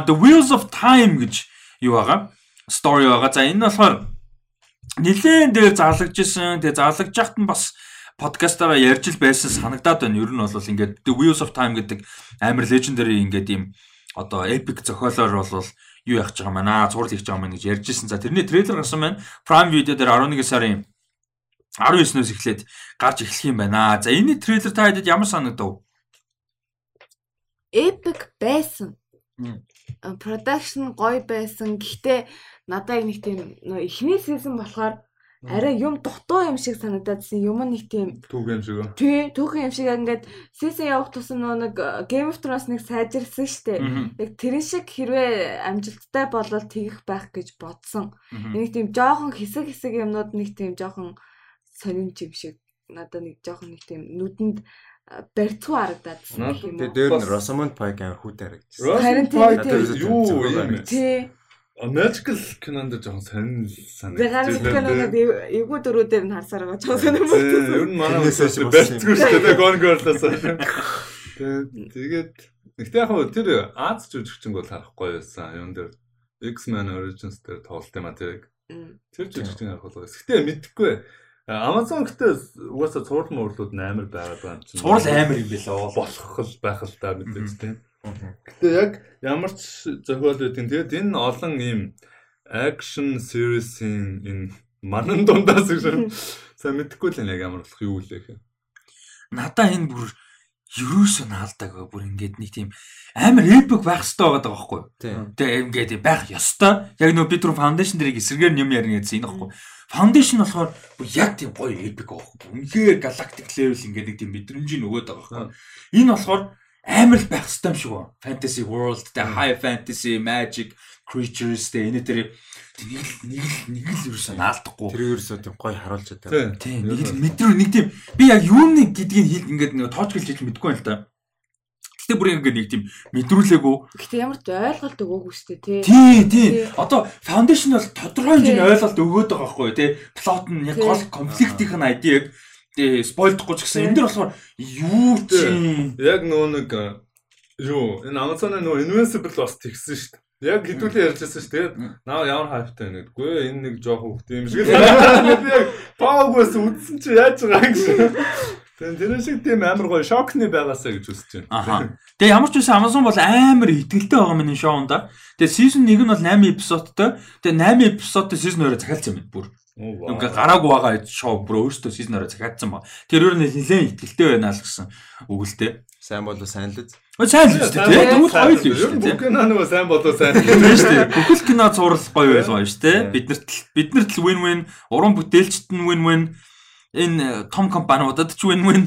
The Wheels of Time гэж юу байгаа? Story байгаа. За энэ нь болохоор нэлээд дээр зарлагджсэн. Тэгээ зарлагдж яхад нь бас подкастаараа ярьж л байсан санагдаад байна. Ер нь бол ингээд The Wheels of Time гэдэг амар legendary ингээд ийм одоо epic зохиолоор бол юу яах гэж байгаа маа зураг хийж байгаа маа гэж ярьжсэн. За тэрний трейлер гарсан байна. Prime Video дээр 11 сарын 19-ноос эхлээд гарч эхлэх юм байна. За энэний трейлер та хэдэд ямар санагдав? Epic байсан. А, Production гоё байсан. Гэхдээ надад яг нэг тийм нөө эхний season болохоор арай юм дутуу юм шиг санагдаадсэн. Юм нэг тийм Түүх юм шиг. үү? тий түүхэн юм шиг ингээд season явах тусам нөө нэг э, Game of Thrones нэг сайжирсан штэ. Яг тэрэн шиг хэрвээ амжилттай болол тэгэх байх гэж бодсон. Нэг тийм жоохон хэсэг хэсэг юмнууд нэг тийм жоохон сонин юм шиг надад нэг жоохон нэг тийм нүдэнд а, барьцгүй харагдаадсан юм Тэгээ уу. дээр нь Rosamund Pike амар хүүтэй харагдчихсан. Харин Rosamund Pike юу юм бэ? Тий. Magical кинонд жоохон сонин санагдаж байна. нэг эвгүй дөрүүдээр нь харсаар байгаа ч сонин болсон. Ер нь манай болсон бэлтгүй шүү дээ. Gone Girl-аас. Тэгээд Гэхдээ яг хөө тэр Аз жүжигчин бол харахгүй байсан. Юун дээр X-Men Origins дээр тоглолт юм а тэрийг. Тэр жүжигчин харах болоо. Гэхдээ мэдхгүй. Amazon гэхдээ угаасаа цуврал муурлууд амар байгаад байгаа юм чинь. Цуврал амар юм билээ. болох л байх л та мэдээж тийм. Гэтэ яг ямар ч зохиол үүдин тэгээд энэ олон ийм action series-ийн энэ манан дундаас гэж сайн мэдэхгүй л энэ яг ямар болох юу лээ гэх. Надаа энэ бүр ерөөсөө наалдаг бүр ингээд нэг тийм амар epic байх хэрэгтэй байгаа байхгүй. Тэгээ ингээд байх ёстой. Яг нөө бид рүү foundation дэрийг эсрэгээр юм ярина гэсэн энэ байхгүй. Foundation болохоор бүр яг тийм гоё epic байхгүй. Үнэхээр galactic level ингээд нэг тийм мэдрэмжийн өгөөд байгаа байхгүй. Энэ болохоор амар л байх хэрэгтэй юм шиг байна. Fantasy world, the high fantasy, magic creatures тэ энэ тэр нэг л нэг л нэг л ерөөсөө наалдахгүй. Тэр ерөөсөө тийм гоё харуулж байгаа. Тийм. Нэг л мэдрүү нэг тийм би яг юуны гэдгийг хэл ингээд нэг тоож гэлж хэлж мэдэхгүй байл та. Гэтэ бүр ингээд нэг тийм мэдрүүлээгүй. Гэтэ ямар ч ойлголт өгөөгүй шүү дээ тий. Тий, тий. Одоо foundation бол тодорхой хэмжээний ойлголт өгөөд байгаа байхгүй тий. Плот нь яг гол конфликтийн айдийг тий спойлдохгүй ч гэсэн энэ дэр болохоор юу чи Яг нөө нэг э, юу энэ Amazon-ы нөө Invincible бас тэгсэн шүү дээ. Яг хэдүүлээ ярьжсэн шүү дээ. Наа ямар хайптай байна гэдэггүй энэ нэг жоох хөвгт юм шиг л. Би яг паавгаас үдсэн чи яаж байгаа юм гэсэн. Тэгээд тэр шиг тийм амар гоё шокны байгаасаа гэж үзэж байна. Аха. Тэгээ ямар ч үсэн Amazon бол амар ихтгэлтэй байгаа миний шоунда. Тэгээ season 1 нь бол 8 эпизодтой. Тэгээ 8 эпизодтой season 2-оо захиалсан юм бүр. Ингээ гараагүй байгаа шоу бүр өөртөө 2-оо захиалсан ба. Тэр өөр нь нэлээд ихтгэлтэй байна л гэсэн үгэлтэй. Сайн болоо сайн л сайн л үстэй тий. Тэгвэл гоё л юм шүү дээ. бүх кино нөгөө сайн болоо сайн. Тийм шүү дээ. Бүхэл кино зурал гоё байлгаа шүү дээ. Биднэрт л биднэрт л win win, уран бүтээлчт нь win win, энэ э, том компаниудад ч win win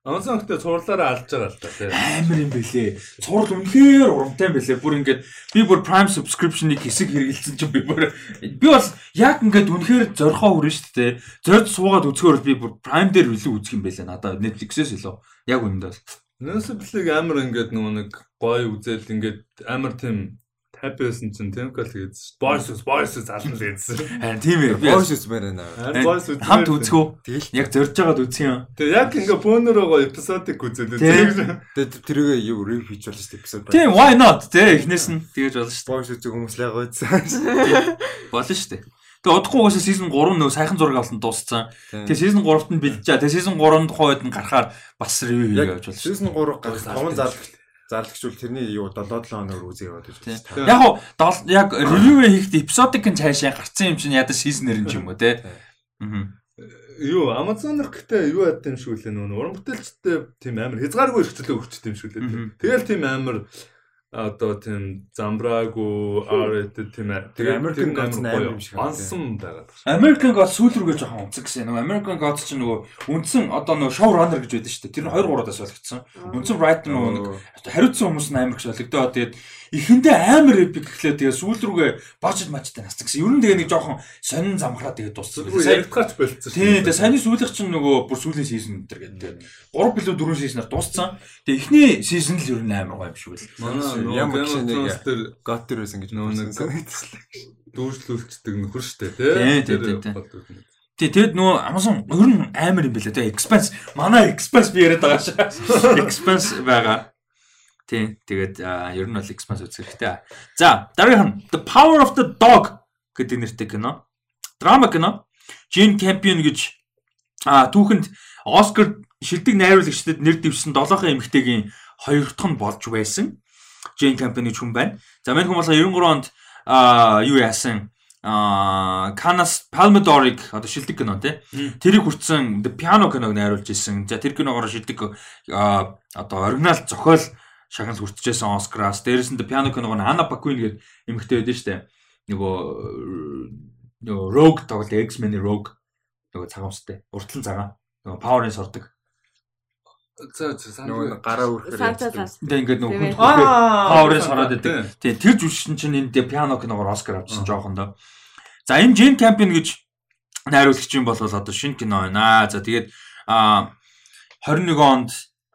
Amazon гэдэг цуурлаараа алж байгаа л та тийм. амар юм бэлээ. Цурал үнэхээр урамтай юм бэлээ. Бүр ингээд би бүр Prime subscription-ыг хэсэг хэрэгэлсэн чинь би бүр би бол яг ингээд үнэхээр зорхоо хүрэн шүү дээ. Зорж суугаад үзэхээр би бүр Prime дээр илүү үзэх юм бэлээ. Надаа Netflix-ээс илүү. Яг үнэндээ. Нөөсөблийг амар ингээд нөгөө нэг гоё үзэл ингээд амар тийм happy байсан чинь тийм гал хийдсэн. Boys boys зална л хийдсэн. Харин тийм ээ. Боос үзмээр байна. Харин boys үзмээр хамт тийм. үзэхүү. Тэгэл Яг зорж байгаад үзсэн юм. Тэгээ яг ингээ бөөнөрөөгөө эпизодыг үзэл Тийм. үзээ. тэгээд тэргээ юу рев хийж болно шүү дээ эпизод. Тийм, why not? Тэ эхнээс нь тэгэж болно шүү. Боос үзэг хүмүүс л байгаа үзсэн. Болно шүү дээ. Тэгээ удахгүй угаасаа season 3 нөө сайхан зураг авсан дууссан. Тэгээ season 3-т нь бэлдэж. Тэгээ season 3-нд тухайд нь гарахаар бас review Яг хийж болж. season 3 гарах 5 зарлагч зарлагч бол тэрний юу 7 7 хоног үзээ яваад байж байна. Яг дол- яг review хийхэд episodic нь цаашаа гарцсан юм чинь ядаж season нэр юм уу те. Аа. Юу Amazon-ор гэхдээ юу яд юм шиг үлээ нөгөө уран бүтээлчтэй тийм амар хязгааргүй эрхчлөө өгчт юм шиг үлээ. Мгм. Тэгэл тийм амар одоо тийм замбраагүй R-rated тийм ээ. Тэгээ American Gods амар юм шиг байна. Ансан байгаад. American Gods сүүл рүүгээ жоохон унцаг гэсэн. Нөгөө American Gods чинь нөгөө үндсэн одоо нөгөө show runner гэж байдаг шүү дээ. Тэр нь 2 3 даас болгоцсон. Үндсэн writer нөгөө нэг хариуцсан хүмүүс нь амар их солигдоо. Тэгээд эхэндээ амар epic гэхлээр тэгээ сүүл рүүгээ бажет мачтай насдаг гэсэн. Ер нь тэгээ нэг жоохон сонин замхраа тэгээ дууссан. Яригдгаач болцсон. Тийм тэгээ саяны сүүлийнх чинь нөгөө бүр сүүлийн season энэ гэдэг. 3 билүү 4 season-аар дууссан. Тэгээ эхний season л ер нь амар гоё юм шиг үл. Манай Ямар ч нэг- гот төр байсан гэж Нөө нэг- дүүжлүүлцдэг нөхөр штэ Тийм, тий. тийм, тийм. юм. Тий, тэгэд нөгөө Amazon ер нь амар юм билээ. Тэгээ expense манай expense би яриад байгаа шээ. Expense байгаа. Тийм. Тэгээд ер нь бол X-Mas үзэх хэрэгтэй. За, дараагийнх нь The Power of the Dog гэдэг нэртэй кино. Драма кино. Jane Campion гэж аа түүхэнд Оскар шилдэг найруулагчдад нэр дэвшсэн 7 эмэгтэйгийн хоёр дахь нь болж байсан. Jane Campion гэж хүн байна. За мань хүн бол 93 онд аа юу яасан а Канас Palmador-ыг одоо шилдэг кино тий. Тэрийг хүртсэн The Piano киног найруулж исэн. За тэр киногоор шилдэг а одоо оригинал зохиол шагнал хүртчихсэн Оскараас. Дээрээс нь Piano киног нь Anna Paquin гэдэг эмэгтэй байдсан шүү дээ. Нөгөө нөгөө Rogue тоглолт X-Men-ийн Rogue нөгөө цагаамстай. Уртлан цагаан. Нөгөө Power-ын сурдаг. За за Нөгөө гараа үрхээр Сайн, сайн, сайн. Тэ ингээд нөгөө Power-ын сороод байдаг. Тийм тэр жүжигчин чинь энэ Piano киногоор Оскар авчихсан жоохондоо. За энэ Jane Campion гэж найруулагч юм бол одоо шинэ кино байна. За тэгээд а 21 онд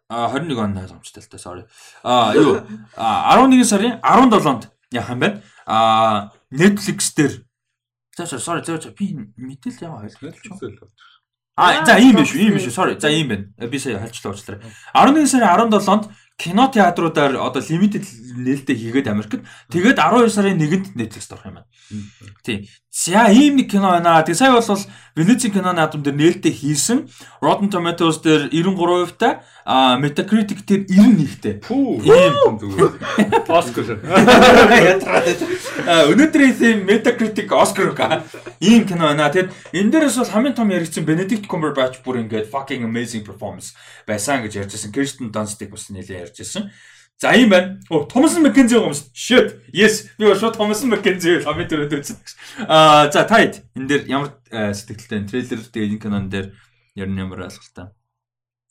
21 онд найруулагчтай л та sorry. А юу а 11 сарын 17-нд яах юм бэ? А Netflix дээр За sorry за би мэдээлэл яа ойлгохгүй. А за ийм биш үү, ийм биш. Sorry. За ийм байна. Би сая хальчлаа уучлаарай. 11 сарын 17-нд кино театруудаар одоо limited нээлттэй хийгээд Америкт тэгээд 12 сарын 1-нд Netflix орох юм байна. Тийм. За ийм нэг кино байна. Тэгээ сая бол Венецийн киноны наадам дээр нээлттэй хийсэн. Rotten Tomatoes дээр 93% та, а Metacritic дээр 91-тэй. Пүү. Ийм зүгээр. Оскар. Өнөөдрийн тийм Metacritic Oscar га ийм кино байна. Тэгэд энэ дээрээс бол хамгийн том яригдсан Benedict Cumberbatch бүр ингээд fucking amazing performance байсан гэж ярьжсэн. Kirsten Dunst-ыг бас нэлээд ярьжсэн. За ийм байна. Оо Thomas McKenzie гомс. Shit. Yes. Би бол шууд Thomas McKenzie хамгийн түрүүнд үзсэн. Аа за тайд энэ дээр ямар э, сэтгэлтэй энэ трейлер тэгээ энэ кинон дээр ер нь ямар ойлголттой.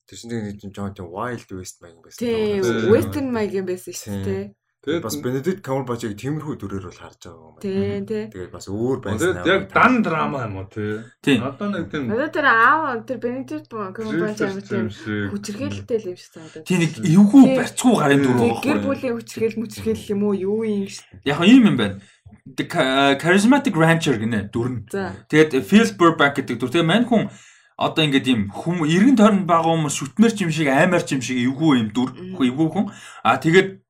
Тэр чинь нэг тийм жоон тийм wild west маяг байсан. Тий, Тийм. western маягийн байсан шүү дээ. Тэгээд бас Benedict Cumberbatch-ыг тиймэрхүү дүрээр бол харж байгаа юм байна. Тий, тий. Тэгээд бас өөр байсан. Тэгээд яг дан драма юм уу тий. Тийм. Одоо нэг тийм Одоо тэр аав тэр Benedict Cumberbatch амар тийм хүчрхээлтэй л юм шиг санагдаад. Тийм нэг эвгүй Тийм. барьцгүй гарын дүр Тий, байгаа гэр байхгүй. бүлийн хүчрхээл мүчрхээл юм уу юу юм шиг. Яг ийм юм байна. The Cha- Charismatic Rancher гинэ дүр нь. Тэгээд Phil Burbank гэдэг дүр. Тэгээд мань хүн одоо ингээд юм хүм эргэн тойронд байгаа хүмүүс шүтмэр юм шиг аймаар юм шиг эвгүй юм дүр. Эвгүй хүн. А тэгээд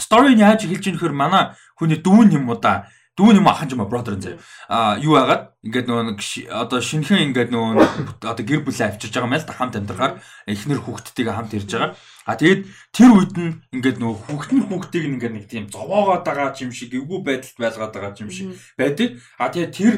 story нь яаж эхэлж ийм хөр манай хүний дүүн юм уу да. Дүүн юм ахын юм аа brother зэ. А юу хагаад ингээд нөгөө одоо шинхэн ингээд нөгөө одоо гэр бүлээ авчирж байгаа мэл та хамт амьдрахаар эхнэр хүүхдтэйгээ хамт ирж байгаа. А тэгээд тэр үед нь ингээд нөгөө хүүхэд нь хүүхдийг ингээд нэг тийм зовоогоод байгаа юм шиг эвгүй байдалд байлгаад байгаа юм шиг байдаг. А тэгээд тэр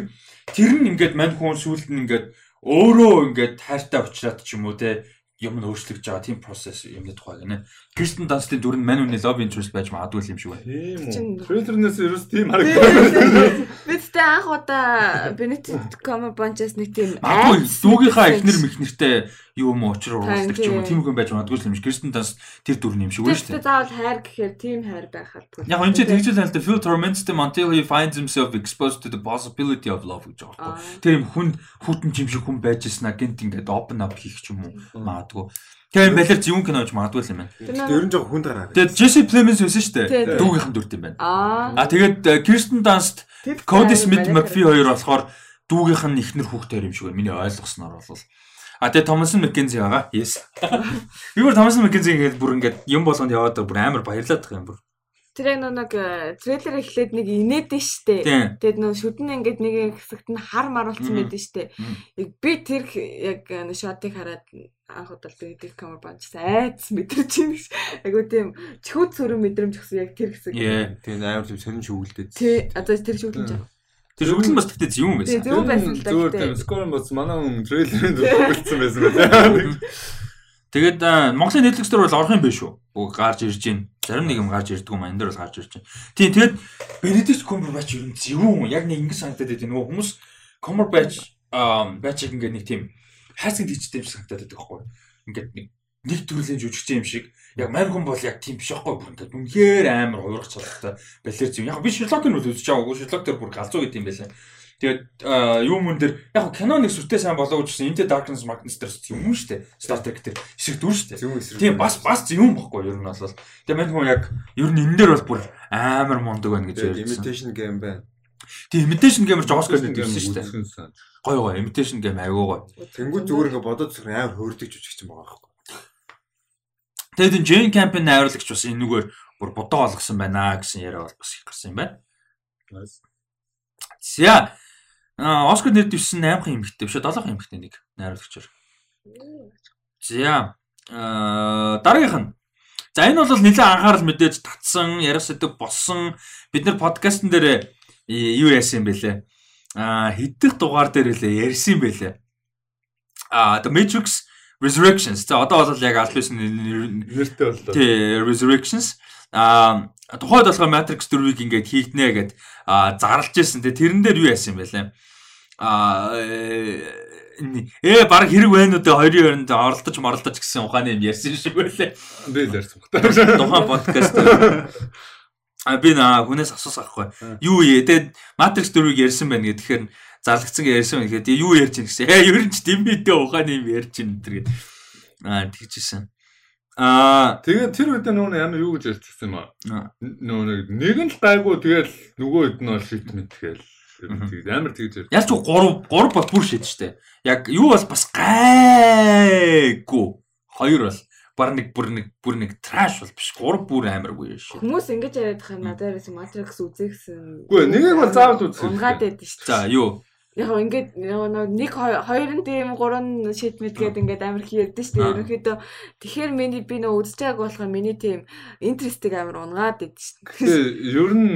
тэр нь ингээд мань хүн сүүлд нь ингээд өөрөө ингээд тайртай уучраад ч юм уу те юм нь өөрчлөгдөж байгаа тийм процесс юмны тухай гинэ. Кристен Данстын дүр нь мань үний love interest байж магадгүй юм шиг байна. Тийм үү. Трейлернээс ерөөс тийм харагдав. Бид тэ анх удаа Benedict Cumberbatch-аас нэг тийм Магадгүй дүүгийнхаа эхнэр мэхнэртэй юу юм уучраа уурладаг ч юм уу Тийм. хүн байж магадгүй юм шиг. Кристен Данст тэр дүр нь юм шиг байна шүү дээ. заавал хайр гэхээр тийм хайр байхад. Яг энэ ч тэгжэл хаалт Phil torments him until he finds himself exposed to the possibility of love гэж байхгүй. Тэр юм хүн хүтэн юм шиг хүн байж яснаа гинт ингээд open up хийх ч юм уу магадгүй. Тэр балер зөвүүн кино гэж магадгүй юм байна. Тэгээд ер нь жоо хүнд гараад. Тэгээд Jesse Plemons байсан шүү дээ. Дүүгийнхэн дүрт юм байна. Аа. Тэгээд э, Kirsten Dunst, Тэд Cody хайр Smith, байна. McPhee хоёр болохоор дүүгийнх нь ихнэр хүүхдээр юм шиг байна. Миний ойлгосноор бол. А тэгээд Thomas McKenzie байгаа. Yes. Би бүр Thomas McKenzie ингээд бүр ингээд юм болгонд яваад байгаа. Бүр амар баярлаад байгаа юм бүр. Тэр яг нэг э, трейлер эхлээд нэг инээд нь штэ. Тийм. Тэгэд нөө шүдэн ингээд нэг хэсэгт нь хар мар болсон байдаг штэ. Би тэр яг нөө шотыг хараад анх удаа Benedict Cumberbatch айц мэдэрч юм шиг. Айгу тийм чөхөт сүрэн мэдрэмж өгсөн яг тэр хэсэг. Yeah. Тийм амар тийм сонин шүүгэлдээд. Тий, одоо тэр шүдэн жаа. Тэр шүглэн бас тэгтээ зөвүүн Тий, байсан. зөв байсан л да. Зүгээр гэтээ. тийм скор бас манай хүн трейлерын зөвлөсөн байсан байх. Тэгээд Монголын Netflix дээр бол орох юм биш үү? Бүгд гарч ирж байна. Зарим нэг юм гарч ирдэг юм аа. Энэ дээр бол гарч ирж байна. Тийм тэгээд Benedict Cumberbatch ер нь зөвүүн яг нэг ингэ санагдаад байдаг. Нөгөө хүмүүс Cumberbatch аа Batch ингээд нэг тийм хайцгийн дижтэй юм шиг санагдаад байдаг байхгүй? Ингээд нэг нэг төрлийн жүжигч юм шиг. Яг мань хүн бол яг тийм биш байхгүй бүр ингээд үнэхээр амар хуурах чадaltaй балер зөв. Яг би Sherlock-ыг нь үзэж байгаагүй. Sherlock дээр бүр галзуу гэдэг юм байлаа. Тэгээд юу мөн дээр яг кино нэг сүртэй сайн болоогүй ч гэсэн Into Darkness Magnus дээр юм шүү дээ. Star Trek дээр эсрэг дүр шүү дээ. Тийм бас бас юм бохгүй ер нь бол. Тэгээ мань хүн яг ер нь энэ дээр бол бүр амар мундаг байна гэж Тэгээд ярьсан. imitation game байна. Тийм imitation game ч Oscar дээр ирсэн шүү дээ. Гой гой imitation game аягүй гой. Тэнгүүд зүгээр ингээ бодоод зөвхөн амар хөөрдөг жүжигч юм байгаа байхгүй. Тэгээд энэ Jane Camp-ийн найруулагч бас энэгээр бүр бодоо олгосон байна гэсэн яриа бас их гарсан юм байна. За Оскар нэр дэвсэн 8 хан эмэгтэй биш 7 хан эмэгтэй нэг найруулагчаар. За дараагийнх нь За энэ бол нэлээд анхаарал мэдээж татсан, яриа сэдв болсон. Бид нар подкастн дээр юу яасан юм бэлээ? Аа хэддэх дугаар дээр лээ ярьсан бэлээ. Аа The Matrix Resurrections. За одоо бол яг албасын нэртэй боллоо. Тий, Resurrections. Аа тухайд болохоор Matrix 4-ийг ингээд хийгднэ гэд зарлж ирсэн. Тэрэн дээр юу яасан бэлээ? Аа ээ баг хэрэг байна уу те хоёрын хооронд оролдож моролдож гэсэн ухааны юм ярьсан шиг байлаа. Би л ярьсан. Тухайн подкаст А би наа хүнээс асуусан ахгүй. Юу ээ тэгээд Matrix 4-ийг ярьсан байна гэх тэгэхээр зарлагдсан гэж ярьсан байна гэхэд юу ярьж ийн гэсэн. Ээ ер нь ч дэмбитэй ухааны юм ярьж ийн гэдэг. Аа тэгжсэн. Аа тэгээд тэр үед нөгөө ямар юу гэж ярьчихсан юм аа. Нөгөө нэг нь л гайгүй тэгэл нөгөө хэд нь бол шит мэдгээл Тэгээд амар тэгж ярьж. Яаж ч 3 3 бол бүр шийд штэ. Яг юу бол бас гайгүй. Хоёр бол бар нэг бүр нэг бүр нэг траш бол биш. 3 бүр амаргүй шүү. Хүмүүс ингэж яриад байгаа юм надад ерөөс Matrix үзэхсэн. Үгүй нэгийг бол заавал үзэх. Унгаад байдаг шүү. За юу? Яг ингээд нэг хоёр нь тийм гурван шид мэдгээд ингээд амар их ярьдэн шүү дээ. Ерөнхийдөө тэгэхээр миний би нөө үзэж байгааг болохоор миний тийм интерестиг амар унгаад байдаг шүү. Тэгээ ер нь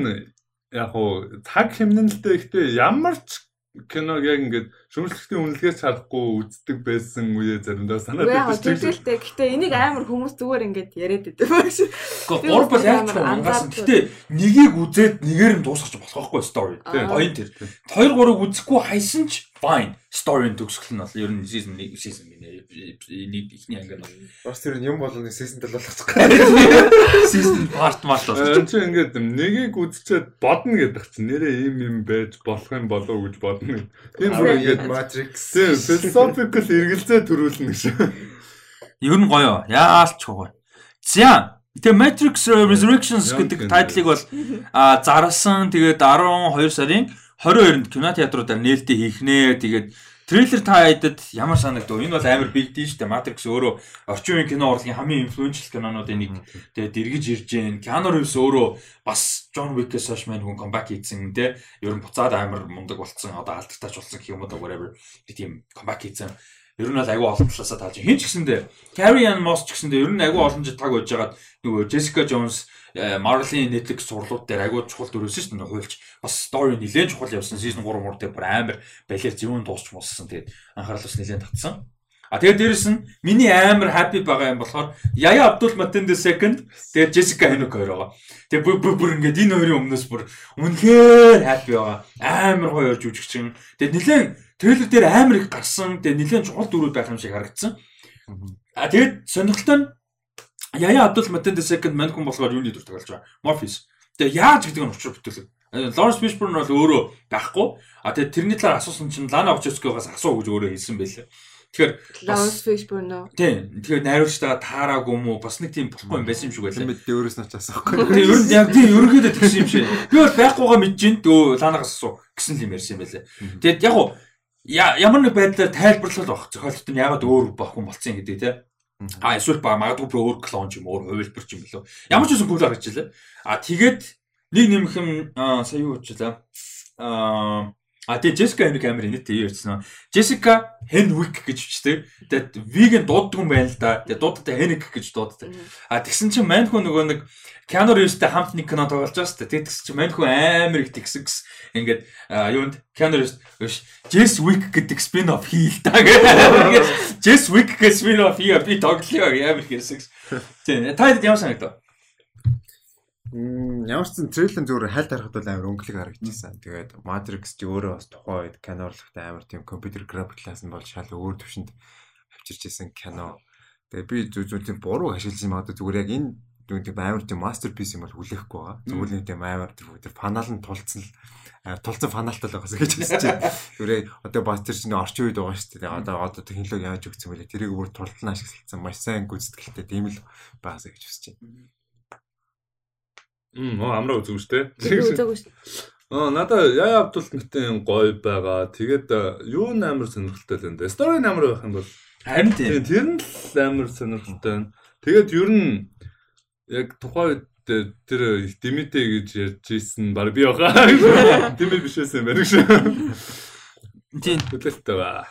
яг уу цаг хэмнэлтэй ихтэй ямар ч киног яг ингээд шүүмжлэхтийн үнэлгээс чадахгүй үздэг байсан үе заримдаа санаад байдаг шүү дээ. Тэгтээ гэхдээ энийг амар хүмүүс зүгээр ингээд яриад байдаг байх шүү. Гэхдээ гур бол яаж ч ангасан. Гэхдээ нэгийг үзээд нэгээр нь дуусгах болох байхгүй story. Гоё тэр. 2 3-ыг үзэхгүй хайсан ч fine story-ын төгсгөл нь бол ер нь season 1 season нэг ихний анги нь бас тэр юм болгоны season 7 болгочих. Season part болж. Энд чинь ингээд нэгийг үзчихэд бодно гэдэг чинь нэрээ ийм юм байж болох юм болов уу гэж бодно. Тийм бүр ингээд Matrix philosophical эргэлзээ төрүүлнэ гэж. Ер нь гоё. Яалч гоё. За Тэгээ Matrix Resurrections гэдэг тайтлыг бол зарласан. Тэгээд 12 сарын 22-нд кинотеатруудаар нээлттэй хийх нэ. Тэгээд трейлер та хайдад ямар санагдав? Энэ бол амар big deal шүү дээ. Matrix өөрөө орчин үеийн кино урлагийн хамгийн инфлюеншл кинонуудын нэг. Тэгээд дэргэж ирж гэн. Keanu Reeves өөрөө бас John Wick-ээс хойш мань хүн comeback хийсэн те. Ер нь буцаад амар мундаг болцсон. Одоо алдагтаач болсон гэх юм уу whatever. Тийм comeback хийсэн. Ер нь бол агүй олон талаасаа тааж. Хин ч гэсэндээ Carrie Ann Moss ч гэсэндээ ер нь агүй олон жил таг байж байгаад нөгөө Jessica Jones Marvel-ийн Netflix сурлууд дээр агүй чухал дөрөөсөн шүү дээ хуульч бас story нэлээд чухал явсан season 3 мөр дээр бүр амар балер зөвөн дуусч муссан тэгээд анхаарал бас нэлээд татсан. А тэгээд дээрэс нь миний амар happy байгаа юм болохоор Яя Абдул Матен the second тэгээд Jessica Henwick хоёр байгаа. Тэгээд бүр бүр бүр ингээд энэ хоёрын өмнөөс бүр үнэхээр happy байгаа. Амар гоё жүжигчин. Тэгээд нэлээд трейлер дээр амар их гарсан. Тэгээд нэлээд чухал дүрүүд байх юм шиг харагдсан. А тэгээд сонирхолтой нь Яя Абдул Матен second мань хүн болохоор юуны дүр тоглож байгаа. Morpheus. Тэгээ яаж гэдэг нь учир бүтээлэг. Лоренс Фишберн бол өөрөө байхгүй. А тэгээ тэрний талаар асуусан чинь Лана Очоскогоос асуу гэж өөрөө хэлсэн байлээ. Тэгэхээр Лоренс Фишберн уу? Тийм. Тэгэхээр найруулагчтайгаа таараагүй юм уу? Бас нэг тийм болохгүй юм байсан юм шиг байлаа. Бид өөрөөс нь ч асуухгүй. Тийм ер нь яг тийм ерөнхийдөө тэгсэн юм шиг. Би бол байхгүйгаа мэдэж төө Ланагаас асуу гэсэн юм ярьсан юм байлээ. Тэгээд яг уу ямар нэг байдлаар тайлбарлал баг. Зохиолт нь ягаад өөр байхгүй болцсон гэдэг тийм А эсвэл ба магадгүй бүр өөр клон ч юм өөр хувилбар ч юм болов. Ямар ч үсэн кул гарч илээ. А тэгээд нэг нэмэх юм сая юу болчихлаа. Аа А тэгээ Jessica Henwick амар инээтэй ярьсан. Jessica Henwick гэж бичдэг. Тэгээд vegan дууддаг юм байна л да. Тэгээд дууддаг Henwick гэж дууддаг. А тэгсэн чинь маньхүү нөгөө нэг Keanu Reeves-тэй хамт нэг кино тоглож байгаа шүү дээ. Тэгээд тэгсэн чинь маньхүү амар их тэгсэгс ингээд юунд Keanu Reeves биш Jess Wick гэдэг spin-off хийл та гэж. Jess Wick гэдэг spin-off хийе би тоглоё амар их ярьсагс. Тийм. Та ямар санагдав? Ямар ч зэн трейлер зүгээр хайлт харахад бол амар өнгөлөг харагдчихсан. Тэгээд Matrix ч өөрөө бас тухайн үед кинорлогтой амар тийм компьютер график класс нь бол шал өөр төвшөнд авчирч исэн кино. Тэгээд би зүг зүг тийм буруу ашигласан юм одоо зүгээр яг энэ дүн тийм амар тийм мастерпис юм бол хүлээхгүй байгаа. Зүгээр нэг тийм амар тэр фанал нь тулцсан л тулцсан фаналтай л байгаасаа гэж хэлсэн чинь. Зүгээр одоо бас тэр чинь орчин үед байгаа шүү дээ. Одоо одоо технологи яаж өгсөн бэлээ. Тэрийг бүр тултална ашигласан маш сайн гүйцэтгэлтэй тийм л байгаасаа гэж хүсэж байна. Мм амраа шүү дээ. Үзээгүй шүү. Аа надаа яа Абдул мэтэн гоё байгаа. Тэгээд юу амар сонирхолтой л энэ. Story амар байх юм бол Харин тийм. Тэр нь л амар сонирхолтой байна. Тэгээд ер нь яг тухайн үед тэр Димитэ гэж ярьж ирсэн баг би яхаа. Димит биш байсан юм байна шүү. Тийм. Хөдөлтэй ба.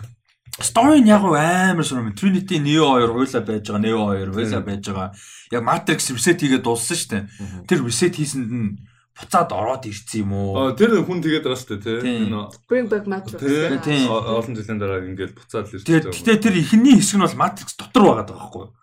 Story нь яг амар сонирм. Trinity Neo 2 хуйла байж байгаа, Neo 2 хуйла байж байгаа. Яг Matrix reset хийгээд дууссан шүү дээ. Тэр reset хийсэнд нь буцаад ороод ирсэн юм уу? Аа тэр хүн тэгээд байгаа шүү дээ Тийм. Bring back Matrix. тий. Тийм. Олон жилийн дараа ингээд буцаад Тэгээд гэхдээ тэр ихний хэсэг нь бол Matrix дотор байгаа даа байхгүй юу?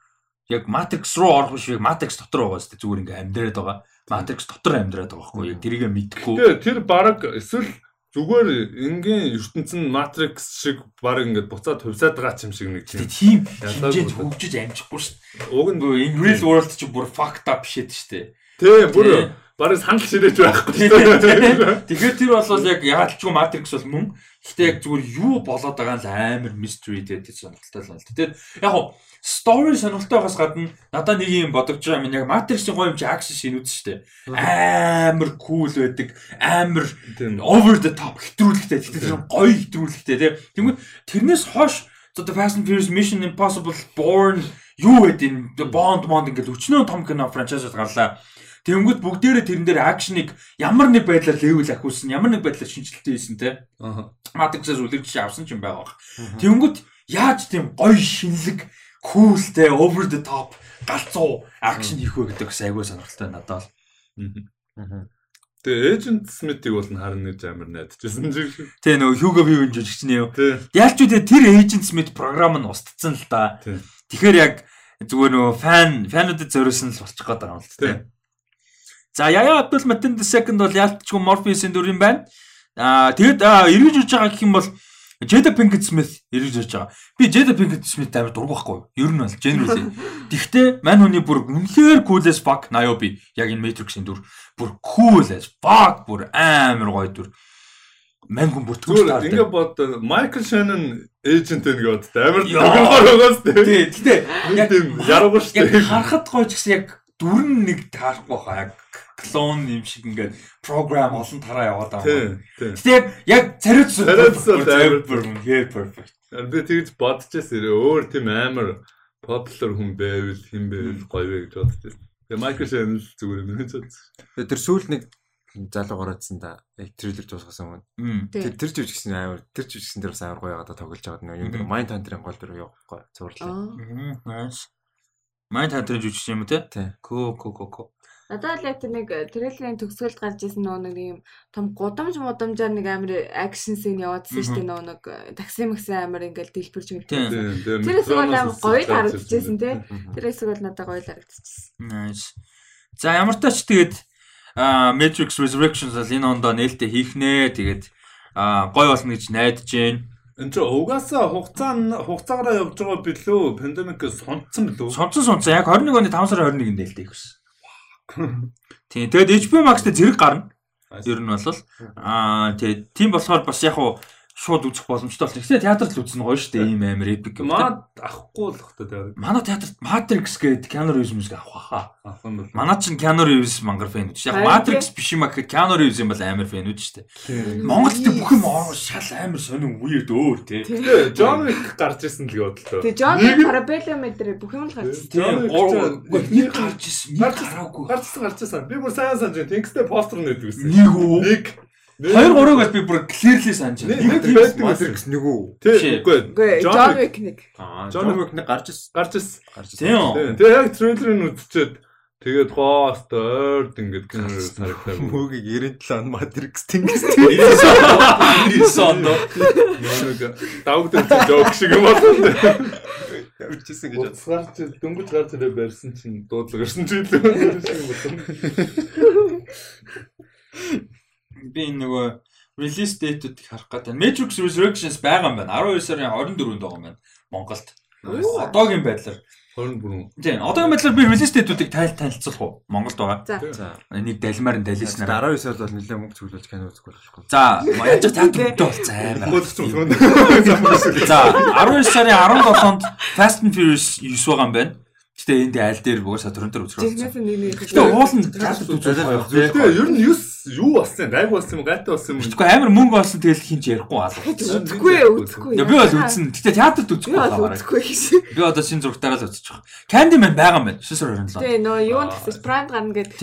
Яг Matrix руу орох биш Matrix дотор байгаа шүү дээ. Зүгээр ингээ амьдраад байгаа. Matrix дотор амьдраад байгаа байхгүй юу? Мэдхгүй. Тэгээ тэр баг эсвэл зүгээр энгийн ертөнцийн Matrix шиг баг ингээд буцаад хувьсаад байгаа ч юм шиг нэг тийм. тийм бол. хөгжиж амжихгүй шүү дээ. Уг нь in real world чи бүр fucked up shit шүү дээ. тий бүр баг санал ширээж байхгүй. Тэгэхээр тэр бол яг яалтчгүй Matrix бол мөн. Гэхдээ яг зүгээр юу болоод байгаа нь амар mystery гэдэг сонирхолтой л байна. Тэгээд яг хуу story сонирхолтойгоос гадна надад нэг юм бодогч байгаа юм яг Matrix-ийн гоё юм чи action шинүүд шүү дээ. Амар cool байдаг. Амар Тийм. over the top хэтрүүлэгтэй. Тэгтээ тэр гоё хэтрүүлэгтэй тий. Тэгмээ тэрнээс хойш The Fast and Furious Mission Impossible Born юу гэдэг энэ Bond Bond ингээл өчнөө том кино франчайзууд гарлаа. Тэнгүүд бүгдээрээ тэрэн дээр акшныг ямар нэг байдлаар левел ахиулсан, ямар нэг байдлаар шинжилттэй хийсэн те. Аа. Matrix-аас үлгэж авсан ч юм байгаа. Тэнгүүд яаж тийм гоё шинэлэг, cool те, over the top галзуу акшн хийх вэ гэдэг бас айгүй сонирхолтой надад. Тэгээ Agent Smith-ийг бол харна гэж амар найдажсэн шиг. Тэ нөгөө Hugo Weaving жүжигч нь юу. Тий. Ялч үү тэр Agent Smith програм нь устдсан л да. Тэгэхээр яг зүгээр нөгөө фан фануудад зориулсан л болчих гээд байгаа юм л тэ. За Яя Абдул Матин second бол ялчгүй Morpheus-ийн дүр юм байна. Аа тэгэд эргэж үж байгаа гэх юм бол Jada Pinkett Smith эргэж үж байгаа. Би Jada Pinkett Smith амар дург байхгүй юу? Ер нь бол generally. Тэгтээ мань хүний бүр үнэхээр cool as fuck Niobe яг энэ Matrix-ийн дүр бүр cool as fuck бүр амар гоё дүр. Мань хүн бүр Зүгээр ингээ бод Michael Shannon agent энэ гээд амар дөрөнгөр байгаас. Тий, гэтээ яг яруугаар шүү яг дээ. харахад гоё ч гэсэн яг дүрэн нэг таарахгүй хаа яг клон юм шиг ингээд програм олон тараа яваад байгаа. Гэтээ яг цариуцсан. Цариуцсан амар. үнхээр perfect. Би тэгж бодчихсон. Өөр тийм амар popular хүн байвал хэн байвал гоё вэ гэж бодчихсон. Тэгээ Michael Shannon л зүгээр юм гэж бодсон. Тэр сүүл нэг залуу гараадсан да. Яг трейлер дуусгасан. Тий. Тэр тэр жүжигсэн амар тэр жүжигсэн дээр бас амар гоё яагаад тоглож байгаа нөө юм Mind Hunter-ын гол дүр явахгүй зурлаа. Nice. Майнд хантрын жүжигч юм те? Тий. Көө көө көө көө. Надад л яг тэр нэг трейлерын төгсгөлд гарч ирсэн нөгөө нэг юм том гудамж мудамжаар нэг амар акшн сцен яваадсан шүү дээ нөгөө нэг такси макси амар ингээл дэлбэрч мэдсэн. Тэр хэсэг бол амар гоё л харагдчихсэн тий. Тэр хэсэг бол надад гоё л харагдчихсэн. За ямар ч тач тэгээд Matrix Resurrections бол энэ ондоо нээлттэй хийх нэ. Тэгээд а гой болно гэж найдаж байна. Энд чинь угаасаа хугацаа нь хугацаагаараа явж байгаа билүү? Пандемикээс сонцсон билүү? Сонцон сонцон яг 21 оны 5 сарын 21-нд нээлттэй хийх гэсэн. Тийм. Тэгээд HBO Max-тэй зэрэг гарна. Ер нь бол аа тэгээд тийм болохоор бас яг хуу шууд үзэх боломжтой болсон. Гэхдээ театрт л үзсэн гоё шүү дээ. Ийм амар юм. Маад авахгүй л хта дээр. Манай театрт Matrix гэдэг Keanu Reeves мөсг авах хаа. Авах юм бол. Манай чинь Keanu Reeves мангар фэн үү. Яг Matrix биш юм а гэхэд Keanu Reeves юм бол амар фэн үү шүү дээ. Монголд тийм бүх юм аа шал амар сонин weird өөр тий. Тэгээ John Wick гарч ирсэн л бодлоо. Тэгээ John нь- Parabellum мэдэрэ бүх юм л гарч ирсэн. Wick чинь- Нэг гарч ирсэн. Нэг Гарч гараагүй. Гарчсан гарчсан. Би бүр сайн санаж байна. Тэнгистэй постэр нэдэг гэсэн. Нэг үү? Нэг. Хоёр гурыг бол би бүр clearly санаж байна. нэг байдаг Matrix нэг үү? Тий, Шээ. үгүй. John Wick. Нэг. Аа, John Wick нэг гарч ирсэн. Гарч ирсэн. Гарч ирсэн. Тийм. Тий, Тэгээ яг трейлерыг үзчихэд тэгээд хост ойрд ингээд кино харагдав. Мөгийг 97 он Matrix тэнгис. 99 онд Нэг давгд жоок шиг юм болсон. Явж ирсэн гэж Утас гарч дөнгөж гарч ирээ барьсан чинь дуудлага ирсэн ч илүү. би энэ нөгөө release date-үүдийг харах гэдэг. Matrix Resurrections байгаа юм байна. 12 сарын 24-нд байгаа юм байна. Монголд. Одоогийн байдлаар. 24. Тийм. Одоогийн байдлаар би release date-үүдийг тайл танилцуулах уу? Монголд байгаа. За. Нэг далмаар нь далиснараа. 19 сард бол нэлээд мөнгө цуглуулж кино үзэхгүй болохгүй. За, яаж театрт болцсон амар. Гол ч юм. За 12 сарын 17-нд Fast and Furious 9 байгаа юм байна. Гэтэ энд аль дээр угаасаа төрөн төр үзэх нэг. Гэтэ уул нь театрт үзэх байх. Тэгээ ер нь 9 юу болсон юм? Гайг болсон юм, гайтай болсон юм. Тэгэхгүй амар мөнгө олсон тэгэл хинч ярихгүй алга. Үзэхгүй үзэхгүй. Би бол үзэн. Гэтэ театрт үзэхгүй байна. гэж. Би одоо шинэ зургатаараа л үзэж байгаа. Candyman байгаа юм байна. 9 сар 27. Тэгээ нөө юу гэсэн Prime гарна гэдэг.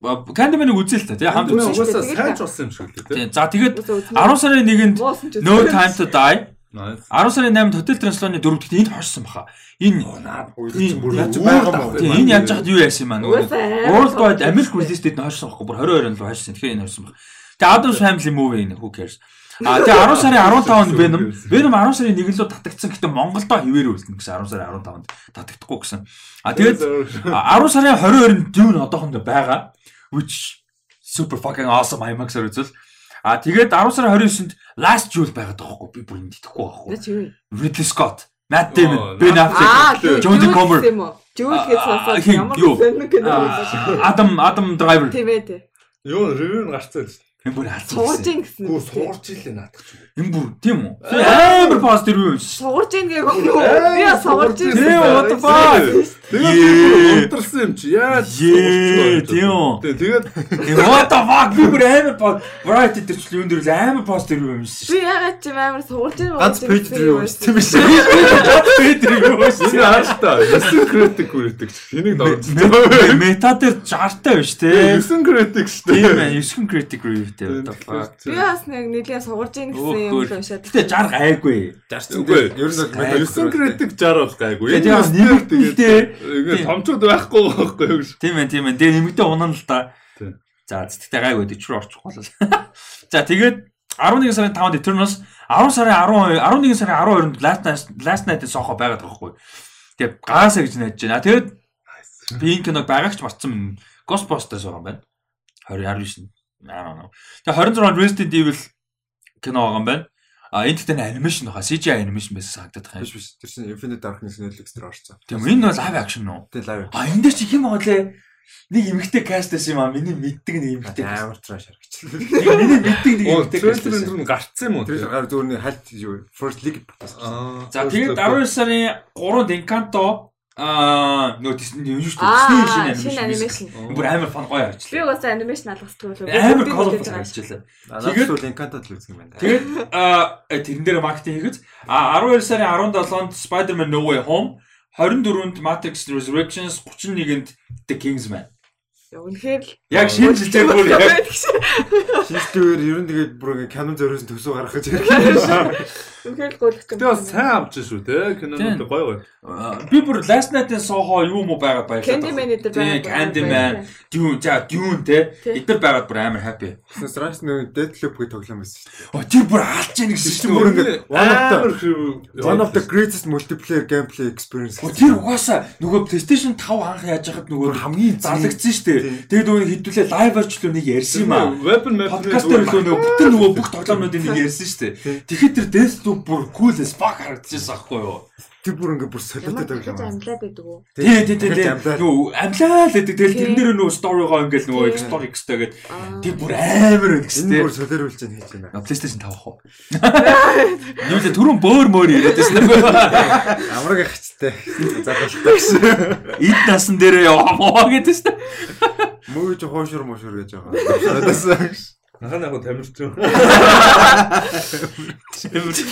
Candyman-ыг үзээ л та. Тэгээ хамт үзсэн. Тэгээд сайн ч болсон юм шиг л дээ. Тийм. За тэгээд Үзсэн. 10 сарын 1-нд Муусан ч No Time to Die. Nice. 10 сарын 8-нд Hotel Transylvania 4 дахь энд хошсон баха. Энэ яаж байгаа юм байна. энэ яаж хад юу яасан юм аа World Wide American release date нь хойшсон байхгүй бүр 22 онд хойшсон. Тэгэхээр энэ хойшсон баг. Тэгээ Adams Family movie энэ who cares. А тэгээ 10 сарын 15-нд Venom Venom 10 сарын 1 лөө татагдсан. Гэтэ Монголдо хിവэр үлдэн гэсэн 10 сарын 15-нд татагдахгүй гэсэн. А тэгээд 10 сарын 22-нд Dune одоохондоо байгаа. Which super fucking awesome IMAX-аар үзвэл. А тэгээд 10 сарын 29-нд Last Duel байгаад байгаа байхгүй би бүр энэ итгэхгүй байхгүй. Ridley Scott, Matt Оо, Damon, Ben Affleck, Jodie Comer, Жүүл гэж сонсоод ямар сонир кино байсан. Adam Adam Driver. Тийм ээ. тий. Юу ревю нь гарцсан л шүү. Энэ бүр хацсан. Суурж ийн гэсэн. Гүү суурч илээ наадах ч. Энэ бүр тийм үү? Амар позитив юу юм шиг. Суурж ийн гээг үү? Би суурж ийн. Тийм, what the fuck? Тэгээд унтарсан юм чи. Яа. Тийм үү? Тэгээд Э, What the fuck? Би бүр амар по variety дээр ч юун дээр л амар позитив юу юм шиг. Би ягаад ч юм амар суурж ийн. ганц пэйж дээр юм биш. Педри юу чи шиг. хааштай 9 критик үрдэг. Энийг дөрөв. Мета дээр 60 таа биш те. 9 критик шүү Тийм дээ. ээ, 9 critic the fuck. Би бас нэг нэлээд суурж ийн гэсэн юм л уншаад. Гэтэ 60 гайгүй. Жарцсан Үгүй. дээр ер нь бол Ай, 9 критик 60 бол гайгүй. Тэгээ тийм нэмэгдэлтэй. Ингээ томчууд байхгүй байхгүй юу гэж. Тийм ээ, тийм ээ. Тэгээ нэмэгдээ унана л да. Тийм. За, зэтгтэй гайгүй 40 руу орчихгүй бол. За, тэгээд 11 сарын 5-нд Eternals 10 сарын 12 11 сарын 12-нд Last Night Last Night-ийн сохо байгаад байгаа хгүй. Тэгээ гаасаа гэж найдаж байна. Тэгээд би энэ киног байгаагч марцсан Ghostbusters байгаа юм байна. 2019. Аа наа. Тэгээ 26-нд Resident Evil кино байгаа юм байна. А энэ нь анимашн баха CGI анимашн байсан санагдаад байгаа биш юм. биш. Тэр чинь Infinite Darkness Netflix дээр орсон. Тийм энэ бол live action нуу. Тэг лайв. А энэ дээр чи хэм лээ. Нэг эмэгтэй каст байсан юм а миний мэддэг нэг эмэгтэй. Амар траш харагч. Нэг Миний мэддэг нэг эмэгтэй каст. байсан. энэ гарцсан юм уу? Тэр гар зүгээр нэг хальт юу First League. Аа. За тэгээд 12 сарын 3-нд Encanto аа нөгөө Disney юу шүү дээ. Аа, Disney анимашн. Бүр амар фан гоё Би харчлаа. угаасаа анимашн алгасдаг болов. Амар colorful харчлаа. Надад бол Encanto л үзэх юм байна. Тэгээд аа тэрэн дээр маркетинг хийгэж а 12 сарын 17-нд Spider-Man No Way Home 24-нд Matrix Resurrections 31-нд The Kingsman. Үнэхээр л Яг шинэ жилээр бүр яг Шинжлэхээр ер нь тэгээд бүр ингээ канон зориулсан төсөө гаргах гэж ярьж үнэхээр л гуйлах юм. Тэгээ бас сайн авч шүү те. Кинонууд гоё гоё. Би бүр Last Night-ийн Soho юу мó байгаад баярлаа. Candyman дээр Тийм, байгаа. Candyman, Dune, за Dune те. Эдгээр байгаад бүр амар happy. Strange нэг Deadloop гэх тоглоом байсан шүү дээ. Оо тэр бүр алж яах гэсэн чинь бүр ингээ one of the greatest multiplayer gameplay experience. Тэр угаасаа нөгөө PlayStation 5 анх яаж яхад нөгөө хамгийн зарлагдсан шүү дээ. Тэгээд нөгөө хэдүүлээ live орчлоо нэг ярьсан юм аа. Weapon map Подкаст дээр л нөгөө бүтэн нөгөө бүх тоглоомнуудыг нэг ярьсан шүү дээ. Тэгэхэд тэр Deathloop бүр cool as fuck харагдчихсан аахгүй юу? Тэр бүр ингээ бүр солиотой тоглоом. амлаад байдаг уу? Тий, тий, тий. Амлаа. Нөгөө амлаа л гэдэг. Тэгэл Тий. тэрэн дээр нөгөө story-гоо ингээл нөгөө Тий. explore exтэйгээд Аа. тэр бүр амар бүр шүү дээ. солиоруулж байна хийж байна. На PlayStation 5 ах уу? Юу л түрүүн бөөр мөөр яриад байсан нөгөө. Амраг хачтай. Загалтай гэсэн. Эд насан дээрээ яваа гэдэг шүү дээ. Мөөж хоошур мошур гэж байгаа. Надаас Нахаа яг тамирч юм.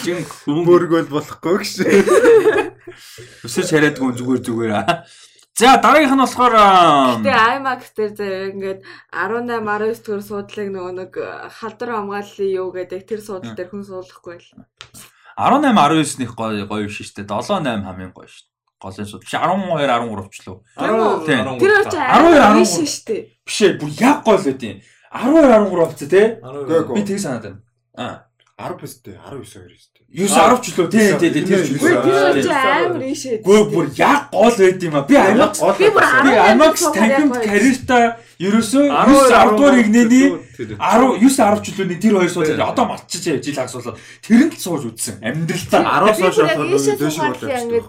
Чин хүн бүргөл болохгүй гэж. өсөж яриадгүй зүгээр зүгээр. аа. За дараагийнх нь болохоор Тэгээ IMAX дээр зэрэг ингээд 18 19 төгөр суудлыг нөгөө нэг халдвар хамгааллын юу гэдэг тэр суудлал дээр хүн суулгахгүй л. 18 19-ных гоё гоё биш шүү дээ. 7 8 хамгийн гоё шүү. Голын суд. Биш 12 13 ч лөө. Тэр хоёр ч 12, амар 13. биш шүү дээ. Биш ээ бүр яг гоё л үгүй. 12 13 хувцас тий. Би тэг санаад байна. Аа. 10 өстэй 19 2 өстэй. 9 10 ч лөө тий тий тий тэр ч Үгүй тэр ч амар ийшээ. Гөө бүр яг гол байд юм а. Би IMAX би бүр би 18 IMAX суугаад танхимд карьертаа ерөөсөө 9 10 дугаар игнэний 10 9 10 жилийн тэр хоёр сууж одоо мартчих жил агсуулаад тэрэнд л сууж үзсэн. Амьдралтаа 10 Би сууж бүр яг болохоор ийшээ дэш суугаад болоо. ингээд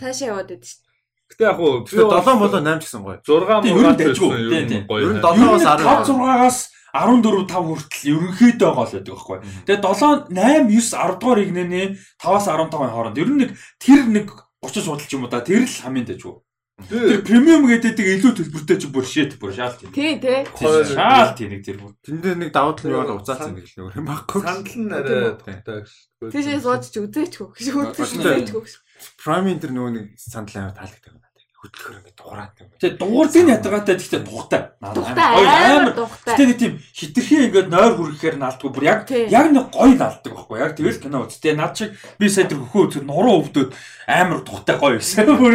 цаашаа яваад байдаг шүү. Гэтэ яг уу би 7 болоо 8 ч гэсэн гоё. 6 Тийм, ер нь дайггүй. Тийм, тийм. гоё. Ер нь 7-оос 10. 5 6-аас 14 5 хүртэл ерөнхийдөө гол байдаг байхгүй. Тэгээ 7 8 9 10 дугаар игнэний 5-аас 15-ын хооронд ер нь нэг тэр нэг 30 судалж юм уу да тэр л хамгийн дэжгүй. Тэр премиум гэдэг илүү төлбөртэй чи бүр шийт бүр шаалт тийм. Тий, тий. Шаалт нэг тэр бүр. Тэндээ нэг давуу тал нь бол уцаалсан нэг л өөр юм баггүй. Сандал нь арай тухтай гэж. Тийшээ сууж ч үзээч хөө. Үзээч хөө. Prime дээр нөгөө нэг сандал амар таалагддаг байна. Хөдөлгөр ингээд дуурайт юм. Тэгээ дуурдын ятгаатай гэхдээ тухтай. Тухтай амар тухтай. Тэгээ нэг тийм хитрхи ингээд нойр хүрхэхээр наалдгүй бүр яг яг нэг гоё наалдаг байхгүй яг тэгэл кино үз. Тэгээ над шиг би сая тэр хөхөө үзэхэд нуруу өвдөд амар тухтай гоё байсан. Бүр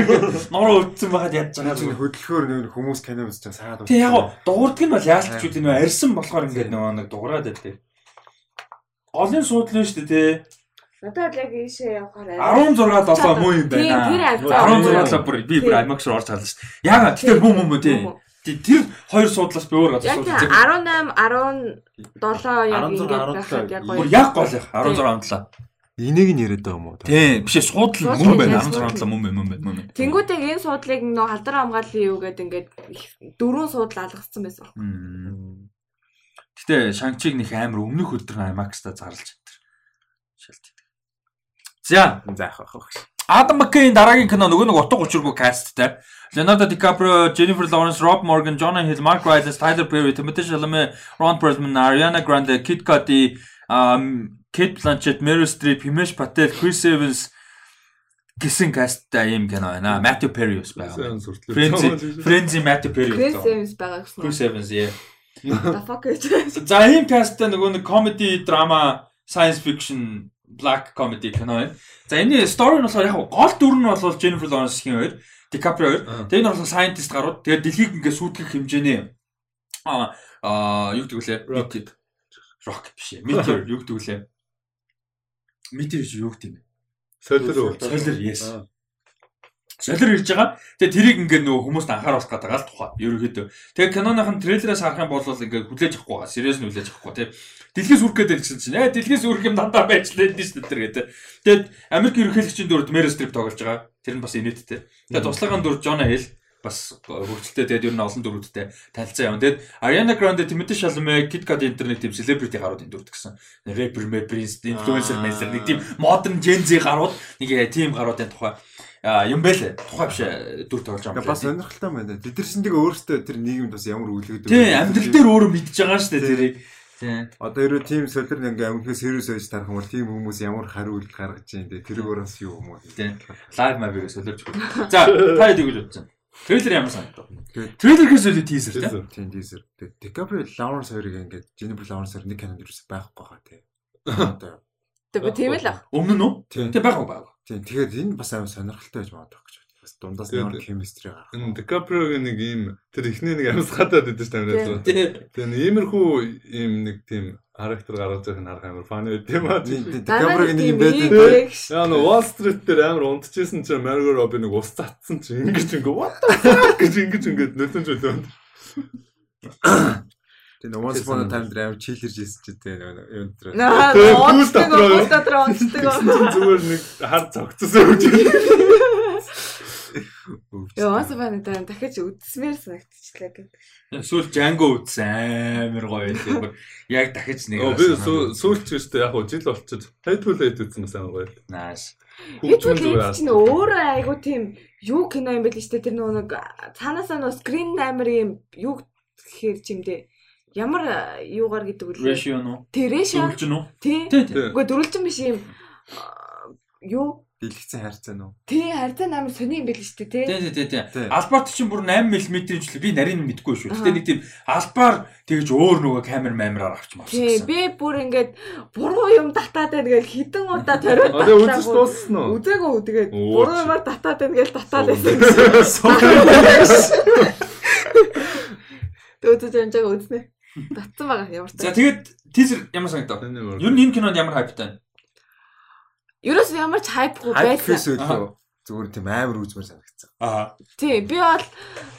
нуруу өвдсөн байхад ядж байгаа. хөдөлгөөр нэг хүмүүс кино үзэж байгаа саад. Тэгээ яг дуурдаг нь бол яалтч үү нөө арьсан болохоор ингээд нөгөө нэг дуурайд байдаг. Голын суудлын шүү дээ тий. Надад яг ийшээ явахаар 16 7 муу юм Тийм, байна. тэр авцаа. 16 л бүр би бүр IMAX руу орж хална шүү дээ. Яагаад тэгэхээр муу муу тий. Тий, Тэр хоёр суудлаас би өөр газар Яг тийм суудлаа. 18 17 яг 16, ингээд байхад яг гоё. яг гол яг 16 ондлоо. Энийг нь яриад байгаа юм уу? Тийм, бишээ суудл Суудлын мөн байна. яг 16 суудлын. ондлоо мөн байна, мөн байна. Тэнгүүтээ энэ суудлыг нөө халдвар хамгааллын юу гэдэг ингээд дөрвөн суудл алгацсан байсан. Гэтэ Шанчиг нэг амар өмнөх өдөр IMAX-та зарлж чадтар. Шалт. За, Заах байх. Адам Маккейн дараагийн кино нөгөө нэг утга учиргүй касттай. Leonardo DiCaprio, Jennifer Lawrence, Rob Morgan, Jonah Hill, Mark Rylance, Tyler Perry, Timothée Chalamet, Ron Perlman, Ariana Grande, Kit Cudi, um, Kate Blanchett, Meryl Streep, Himesh Patel, Chris Evans гэсэн касттай юм кино байна. Matthew Perry бас байгаа. Friends, Friends Matthew Perry. Chris байгаа. Evans байгаа гэсэн. Chris Evans яа. The fuck гэж. За ийм касттай нөгөө нэг comedy, drama, science fiction, black comedy кино байна. За энэ story нь болохоор яг гол дүр нь бол Jennifer Lawrence-ийн хоёр, DiCaprio хоёр. Тэгээ энэ бол scientist гарууд. Тэгээ дэлхийг ингээ сүйтгэх хэмжээний аа юу гэдэг вүлээ? Rocket. Rocket биш ээ. Meteor юу гэдэг вүлээ? Meteor юу гэдэг юм бэ? Солир уу? Солир yes. Солир ирж байгаа. Тэгээ тэрийг ингээ нөгөө хүмүүст анхааруулах гэдэг л тухай. Ерөнхийдөө. Тэгээ киноныхын трейлерээс харах юм бол ингээ хүлээж авахгүй байгаа. Сериэс нь хүлээж авахгүй тий. Дэлхийс үрэх гэдэг чинь чинь ээ дэлхийс үрэх юм дандаа байж лээ дээ шүү дээ гэдэг. Тэгээд Америк ерөнхийлөгчийн дүрд Meryl Streep тоглож байгаа. Тэр нь бас инээдтэй. Тэгээд туслагын дүр Jonah Hill бас хөгжилтэй тэгээд ер нь олон дүрүүдтэй танилцсан юм. Тэгээд Ariana Grande, Timothée Chalamet, Kit Kat интернет тийм celebrity гарууд энэ дүрд гэсэн. Rapper, prince, influencer, influencer нэг тийм modern Gen Z гарууд нэг тийм гаруудын тухай юм бэлээ. Тухай биш дүр тоглож байгаа юм. Бас сонирхолтой байна. Тэгээ өөрсдөө тэр нийгэмд бас ямар үйл Тийм амьдрал дээр өөрөө мэдж байгаа шүү дээ тэрийг. Тийм. Одоо ерөө тим солир ингээ амнхээс сервис байж тарах юм бол тийм хүмүүс ямар хариу үйлдэл гаргаж байна те тэр өөрөөс юу юм уу Тийм. Лайв мабиг солиорч хөө. За, та хэд гэж бодсон? Трейлер ямар санагдав? Трейлерээс үлээ тийзер тийм. Тийм тэгээд Дикаприо Лауренс хоёрыг ингээ Jennifer Lawrence хоёр нэг кинонд юусэн байхгүй байгаа те Одоо Тэгээ тийм л ах. Өмнө нь үү? тийм Тэг байгаа байгаа. тийм тэгээд энэ бас амар сонирхолтой байж магадгүй гэж байна. Дундаас ямар chemistry гарах. Энэ DiCaprio-гийн нэг ийм тэр ихний нэг амьсгатаад байдаг шүү дээ. Тэгээ нэг иймэрхүү ийм нэг тийм характер гаргаж байгаа нь харах амар фан байт юм аа. Дикаприогийн нэг юм байдаг. Яа нөө Wall Street дээр амар унтчихсэн чинь Margot Robbie нэг ус цацсан чинь ингэж ингээ what the fuck гэж ингэж ингээ нөлөөж үлээ. Тийм once upon a time дээр амар чилэрж ийсэн чи те юм дээр. Тэгээ, дотроо. пүүл дотроо онцдог. Чинь зүгээр нэг хар цогцсон юм чинь. Яа, онц байна даа дахиж үдсмээр санагдчихлаа гэдэг. Сүүл Django үзсэн амар гоё байлээ. Яг дахиж нэг. Оо би сүүлч гэжтэй яг жил болчиход Hateful Eight үзсэн амар гоё. Нааш. Энэ чинь өөрөө айгу тийм юу кино юм байл л ч тэр нөгөө нэг цаанаасаа нөгөө скрин амар юм юу гэхээр чимдээ ямар юугаар гэдэг үл Ratio нуу. Тэрэшо Зөвлж нүү. тий. Үгүй дөрүлжин биш юм юу Дэлгэцэн хайрцаа нөө. тий харьцаа амар сони юм байл л ч тий Тий, тий, тий. Тий. Албарт чинь бүр 8 мм-ийн жилээ би нарийн мэдгүй шүү. Гэтэ нэг тийм албаар тэгж өөр нөгөө камер мамраар авч мавсан. тий би бүр ингээд буруу юм татаад байна гэж хідэн удаа ториод тэгээ үзэж дууссан уу? үзээгүй тэгээд буруу юмар татаад байна гэж татаад байсан Тэгээд үзэж амжаага үзнэ татсан байгаа ямар ч За тэгээд тийзер ямар санагдав? Нь энэ кинонд ямар хайптай? Ерөөс ямар ч хайпгүй байсан. Зүгээр тийм амар үзмэр санагдсан. Аа. Тий, би бол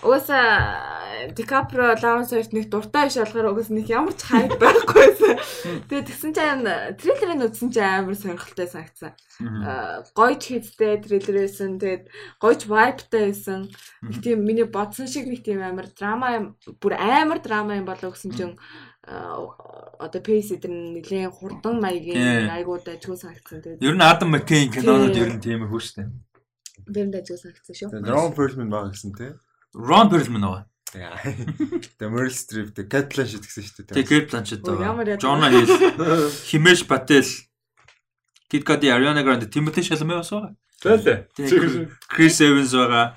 угаасаа Дикаприо Лауренс хоёрт нэг дуртай биш болохоор угаасаа нэг ямар ч хайп байхгүйсэн. Тэгээд тэгсэн чинь трейлерыг үзсэн чинь амар сонирхолтой санагдсан. Аа, Гойч хийдтэй трейлер байсан. Тэгээд гойч вайптай байсан. Нэг тийм миний бодсон шиг нэг тийм амар драма юм, бүр амар драма юм болоо гэсэн чинь одоо пейс эдэр нэлийн хурдан маягийн айгууд ажгүй санагдсан. Тэгээд Ер нь Адам Маккейн кинонууд ер нь тийм их шүү дээ. Бэм дайжгүй санагдсан шүү. Ron Perlman баг гэсэн тий. Ron Perlman аа. Тэгээ Meryl Streep тэгээ Kate Blanchett гэсэн шүү дээ. Тэгээ Kate Blanchett байгаа. Jonah Hill, Himesh Patel, Kid Cudi, Ariana Grande, Timothy Chalamet бас байгаа. Тэлээ. Тэгээ Chris Evans байгаа.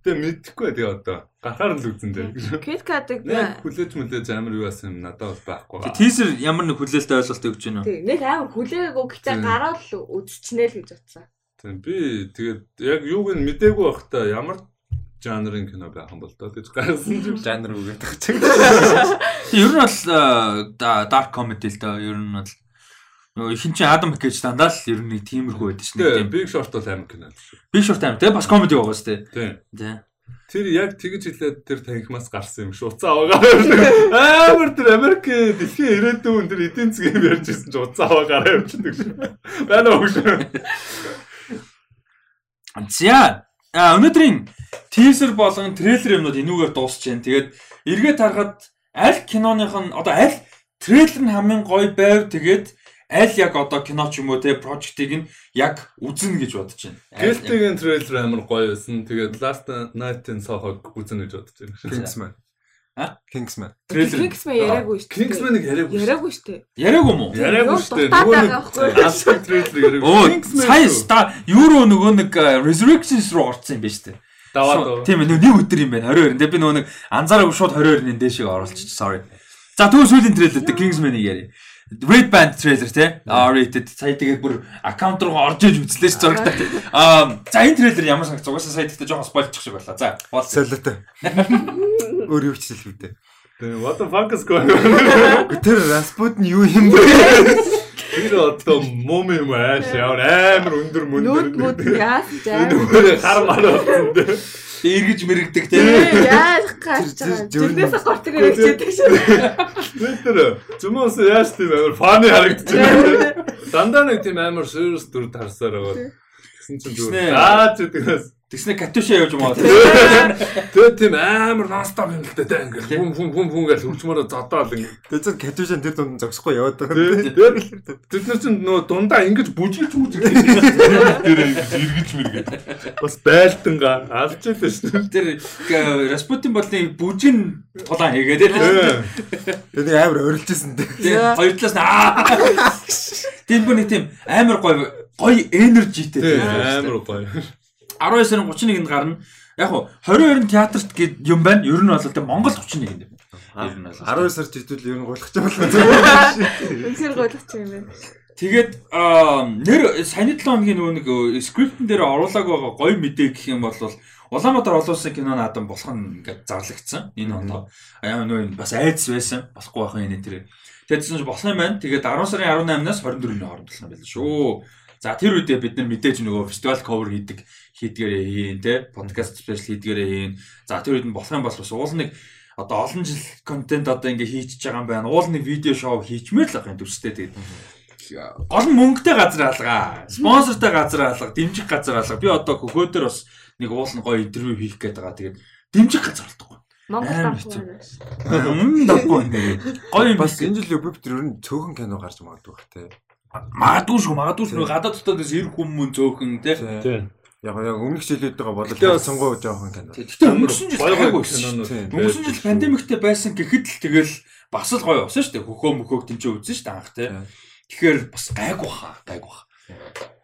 Тэ мэдхгүй тэгээ одоо гарахаар л үзэн дээ. Кит катыг Нэг хүлээж мүлээж амар юу асан юм надад бол байхгүй. Тэгээ Teaser ямар нэг хүлээлттэй ойлголт өгч байна уу? Тэг нэг амар хүлээгээгүй гэхдээ Тийм. гараад л үзчихнэ л гэж утсан. Тийм би тэгээд яг юуг нь мдээгүй байхдаа ямар жанрын кино байх юм бол доо гэж гарсан юм. жанр үгээд тагч. Тэгээ ер нь бол э, dark comedy л доо ер нь бол нөгөө ихэнх чинь Adam McKay дандаа л ер нь нэг тиймэрхүү байдаг шнэ. Тийм. Big Short бол амар кино. Би short time тэгээ бас comedy байгаа шүү дээ. Тийм. Тий. Тэр яг тэгж хэлээд тэр танхимаас гарсан юм шүү. Уцаа аваагаа. Амар тэр Америк дэлхийн ирээдүйн тэр эдийн засгийн ярьж ирсэн чи уцаа аваа гараа явчихдаг шүү. Байна уу шүү. За а өнөөдрийн teaser болгон трейлер юмнууд энүүгээр дуусч जैन. Тэгээд эргээд харахад аль киноных нь одоо аль трейлер нь хамгийн гоё байв тэгээд аль яг одоо кино ч юм уу те project-ыг нь яг үзнэ гэж бодож байна. Гэлтигийн трейлер амар гоё байсан. Тэгээд Last Night-ын Soho-г үзнэ гэж бодож байна. Kingsman. А? Kingsman. трейлер Kingsman яриаггүй шүү. дээ. Kingsman-ыг яриаггүй. шүү. яриаггүй шүү. дээ. яриаг юм уу? Яриаггүй шүү дээ. Нөгөө нэг алсан трейлер яриаггүй. Оо Kingsman сая ста Euro нөгөө нэг Resurrections руу орсон юм байна шүү дээ. даваад Тийм ээ нэг өдөр юм байна 22. Тэгээ би нөгөө нэг анзаараагүй шууд 22-ны дэшиг оруулчих. Sorry. За тэгвэл сүүлийн трейлер дээр Kingsman-ыг яри. Red Band трейлер те. Аа rated сая тэгээд бүр аккаунт руу орж иж үзлээ ш зурагтай. Аа за энэ трейлер ямар санагц угаасаа сая тэгтээ жоохон спойлчих шиг байлаа. За бол Солиотой. Өөр юу ч хэлэхгүй дээ. Тэгээ what the fuck is going on? Тэр Rasputin юу юм бэ? Тэр одоо мум юм ааш ямар амар өндөр мөндөр. Нүд мүд яасан жаа. Нүгээр хар мар болсон дээ. эргэж мэрэгдэг те. Яаж гарч байгаа. Тэрнээс гортыг хэрэгжээдэг шүү. Тэр зүмөөс яаж тийм амар фаны харагдчихэ. Дандаа нэг тийм амар serious дүр тарсаар байгаа. Тэгсэн чинь зүгээр. Аа чи тэгээс Тэгснэ Катюша явж маа. тэгээ тийм амар нонстop юм л дээ ингээл хүм хүм хүм хүм гэж хурцмаараа зодоол ингээ. Тэр зөв Катюшан тэр дунд зогсохгүй яваад байгаа. Тэгээ тэгээ тэд нар чинь нөө дундаа ингэж бүжгэлж бүжгэлж тэр эргэж мэргээд бас байлдангаа алж илээ шүү дээ. Тэр Распутин болны бүжин тулаан хийгээд. Тэр нэг амар орилжсэн дээ. Хоёр талаас нь аа. Тийм бүр нэг тийм амар гоё гоё энержитэй. Амар гоё. 12 сарын 31-нд гарна. Яг хуу 22-нд театрт гээд юм байна. Ер нь бол тэ Монгол 31-нд юм. Ер нь бол. 12 сар жижигдүүл ер нь гуйлах ч юм байна. Үнэхээр гойлгоч юм байна. Тэгээд нэр саяны 7 хоногийн нөгөө нэг скриптэн дээр оруулаг байгаа гоё мэдээ гэх юм бол Улаанбаатар олон улсын кино наадам болох нь ингээд зарлагдсан. Энэ ондоо. Аа нөгөө бас айдс байсан. Болохгүй байх энэ тэр. Тэдсэн чинь болох юм байна. Тэгээд 10 сарын 18-наас 24-ний хооронд болох юм байна шүү. За тэр үедээ бид нар мэдээж нөгөө фестивал cover хийдэг хийдгээрээ хийн те подкаст спешиал хийдгээрээ хийн. За тэр үед нь болох юм бол бас уул нэг одоо олон жил контент одоо ингээ хийчихэж байгаа юм байна. Уул нэг видео шоу хийчмээр л ах юм төстэй тэгээд гол нь мөнгөтэй газар алгаа. Спонсортой газар алга, дэмжих газар алга. Би одоо хөхөөдөр бас нэг уул нь гоё интервью хийх гээд байгаа. Тэгээд дэмжих газар алдахгүй. Монгол давхар. Мм даггүй нэр. Гоё юм Бас энэ жил өбөв тэр ер нь цөөхөн кино гарч магадгүй бах те. Магадгүй шүү, магадгүй шүү. Гадаад дотоодос ир хүмүүс цөөхөн те. Яг яг өмнөх болол Гэтэ бас- сонгоо жоохон кино. Гэтэ өнгөрсөн жил Гоё кинонууд. Өнгөрсөн жил пандемиктэй байсан гэхэд л тэгэл бас л гоё болсон шүү дээ. Хөхөө мөхөөг тэмцээ үзсэн шүү дээ анх те. Тийм. Тэгэхээр бас гайгүй хаа, гайгүй хаа.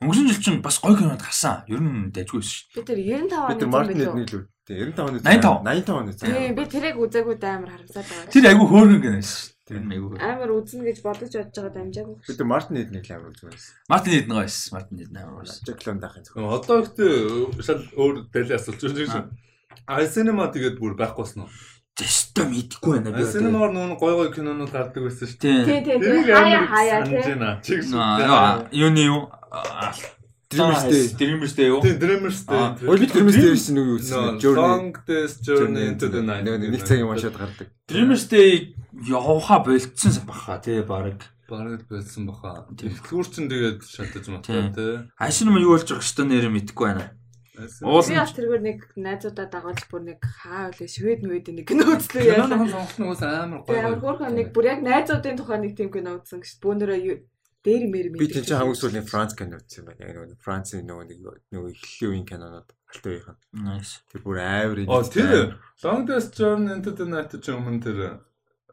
Өнгөрсөн жил чинь бас гоё кинод гарсан. Ер нь дайггүй шүү. Би тэр 95 Би тэр оны Мартин юм эдний л үү. Тэ 95 оны. 85. 85 оны. Тийм би тэрийг үзээгүй амар харамсаад байгаа. Тэр айгүй хөөргөн кино шүү. Тэр нь айгүй. амар үзнэ гэж бодож бодож байгаа дамжаагүй. Би тэр Мартин эдний л амар үзсэн. Мартин Эден гоё байсан. Мартин Эден амар байсан. Жаклон дахин зөв. Одоо ихтэй шал өөр дэлээ асуулж байна шүү. Ай синема тэгээд бүр байхгүй болсон уу? Тэстэ мэдгүй байна би. Ай синемаар нүүн гой гой кинонууд гардаг байсан шүү. Тийм Тийм. тийм хаяа хаяа тийм. юуны юу? Dreamers-тэй. Dreamers-тэй юу? Тийм Dreamers-тэй. Аа, Ой би Dreamers дээр чинь нэг үзсэн. Long Day's Journey into the Night. Нэг цагийн уншаад гардаг. Dreamers-тэй явха болцсон баха тий баг. Бараг байсан баха. Тийм. Дэлгүүр чин тэгээд шатаж матаа тий. Ашин юм юу болж байгаа шүү нэр мэдэхгүй байна. Уул бас тэргээр нэг найзуудаа дагуулж бүр нэг хаа үлээ швед мүвэд нэг кино үзлээ яа. Киноны сонгох нь амар гоё. хөөрхөн нэг бүр яг найзуудын тухай нэг тийм кино үзсэн гэж бүүнөрөө дээр мэр Би тийм чинь хамгийн сүүлийн Франц кино үзсэн байна. Яг нөгөө Францын нөгөө нэг нөгөө эхлэлийн үеийн кинонууд алтай үеийнх нь. Nice. Тэр бүр аавар Оо тэр Long Distance Journey into the Night ч юм уу тэр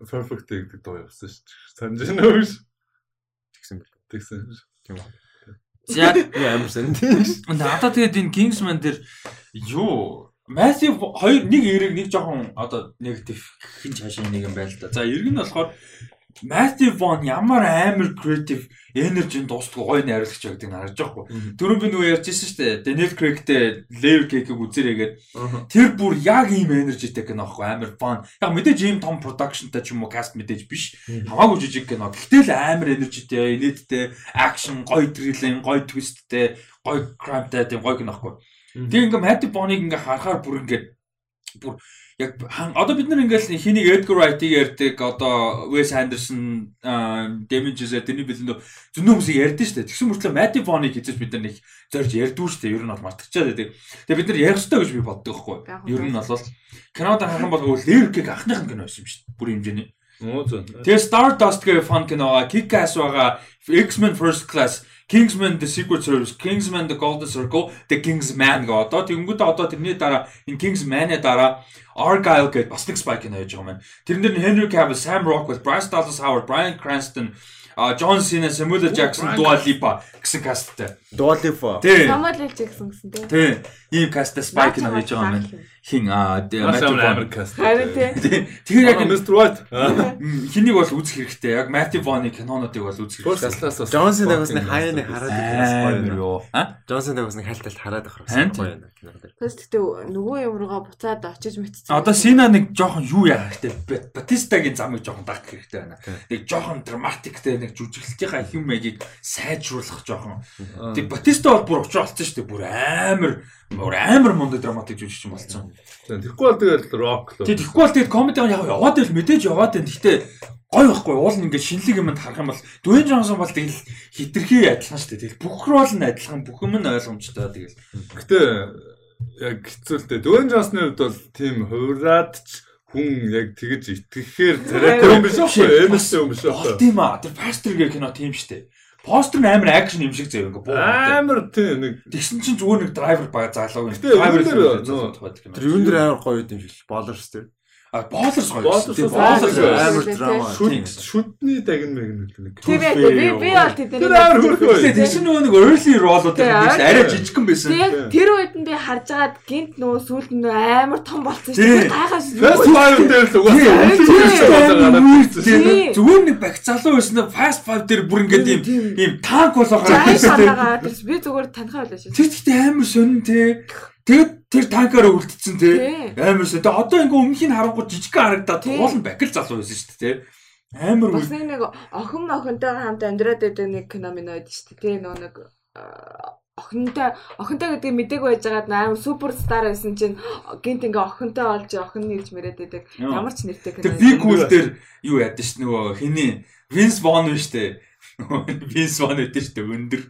Perfect гэдэг дуу явсан шүү дээ. Санаж байна уу? гэсэн бэл. Тэгсэн. Тийм үү. За тийм. надад тэгээд энэ Kingsman дээр юу Massive хоёр нэг эрэг нэг жоохон одоо негатив хин цаашаа нэг юм байл та. За эрг нь болохоор Massive One ямар амар creative energy дуустдаг гоё найруулагч байдаг нь харж байгаа хгүй. Түрүүн би нөгөө ярьжсэн шүү дээ. Daniel Craig-тэй Layer Cake-ийг үзэрээгээд тэр бүр яг ийм energyтэй кино аахгүй амар fun. Яг мэдээж ийм том production-тай ч юм уу cast мэдээж биш. Хамаагүй жижиг кино. Гэхдээ л амар energyтэй, инээдтэй, action, гоё thrill, гоё twistтэй, гоё crime-тай тийм гоё кино аахгүй. Тэгээ ингээ Massive One-ыг ингээ харахаар бүр ингээ бүр яг одоо бид нар ингээл хэнийг Edgar Wright-ийг ярьдаг одоо Wes Anderson Damages тэрний бэлэндөө зөндөө хүмүүсийг ярьдэн шүү дээ. Тэгсэн мөртлөө Matt Vaughn-ыг хийж бид нар нэг зорж ярьдгүй шүү дээ. Ер нь бол мартчихад байдаг. Тэгээ бид нар ярих хэрэгтэй гэж би боддог байхгүй. Ер нь бол Канада харах юм бол Lyric-ийг анхных нь кино байсан юм шүү дээ. Бүр хэмжээний. Муу зэн. Тэгээ Stardust гэх фан кино байгаа, Kick-Ass байгаа, X-Men First Class, Kingsman The Secret Service, Kingsman The Golden Circle, The Kingsman гоо. Одоо тэгэнгүүтээ одоо тэрний дараа энэ Kingsman-ы дараа Argyle гэдэг бас нэг spy кино хийж байгаа юм байна. Тэрэн дээр нь Henry Cavill, Sam Rockwell, Bryce Dallas Howard, Bryan Cranston, а Джон Сина, Samuel L. Jackson, Dua Lipa гэсэн касттай. Дуалифа. Тий. Самуэл Л Джексон гэсэн тийм. Тий. Ийм касттай spy кино хийж байгаа юм байна. Хин а Маш Matthew амар Vaughn. каст. Харин тийм. Тэгэхээр яг Mr. White. хэнийг бол үзэх хэрэгтэй. Яг Matthew Vaughn-ы кинонуудыг бол үзэх хэрэгтэй. Джонсон дагаас нэг хаяа нэг хараад Амар юу? А? Джонсон дагаас нэг хайлталт хараад гоё юм дээр. Тэс тэгтээ нөгөө юм руугаа буцаад очиж мэдсэн. Одоо Сина нэг жоохон юу яах хэрэгтэй. Батистагийн замыг жоохон дагах хэрэгтэй байна. Нэг жоохон драматиктэй нэг жүжиглэлтийнхаа хэм маягийг сайжруулах жоохон. Тэг Батиста бол бүр очиж олцсон шүү дээ. Бүр амар бүр амар мундаг драматик жүжигч юм болсон. Тэгэхгүй бол тэгэл rock л. Тэг тэгэхгүй бол тэгээд комеди яваад байл мэдээж яваад байна. Гэхдээ гой байхгүй уул нь ингээд шинэлэг юмд харах юм бол Дуэн Джонсон бол тэгэл хитрхи адилхан шүү дээ. Тэгэл бүх рол нь адилхан бүх юм нь ойлгомжтой. Тэгэл Гэтэ яг хэцүүлтэй. Дөвөн Джонсны хувьд бол тийм хувраад ч хүн яг тэгэж итгэхээр царайтай юм биш үү? Эмэстэй юм биш үү? юм аа. Тэр Faster гэх кино тийм штэ. Постэр нь амар акшн юм шиг заяа ингээ буу. Амар тийм нэг Тэгсэн чинь зүгээр нэг драйвер баг залуу юм. Нөө- Тэр юун дээр амар гоё юм шиг болорс тэр. А боолерс гоё. Боолерс Тийм. Амар драма. Тийм. шүд шүдний дагн мэгэн нэг. Тэр яг би би бол тэдний Тэр амар хөрхөө. Чинь нөгөө нэг early Тийм, байсан. тийм. Арай жижигхэн байсан. Тэгээд тэр үед нь би харж агаад гинт нөгөө сүүлд нь амар том болсон шүү Тийм. дээ. Гайхаас Fast five дээр л угаасаа Тийм, тийм. Тийм. Зүгээр нэг бах залуу байсан. Fast five дээр бүр ингээд ийм ийм танк болгоо гараад байсан. би зүгээр танихаа байлаа шүү. Тэр гэхдээ амар сонин те. Тэгэд тэр танкаараа үлдсэн те. Тийм. Амар сонин. Тэгээ одоо ингээ өмнөх нь харангуй жижиг харагдаад уул нь бакил залуу байсан шүү дээ те. Амар Бас үе. нэг охин охинтойгоо хамт амьдраад байдаг нэг кино минь байдаг шүү дээ. Тэ нөгөө нэг аа, охинтой охинтой гэдэг мдэг байж байгаад амар суперстар байсан чинь гинт ингээ охинтой олж охин нэрж мэрэд байдаг. Ямар ч нэртэй Тэр кино. би кул дээр юу яд ш нөгөө хиний Vince Vaughn биш үү? Vince Vaughn гэдэг шүү дээ өндөр.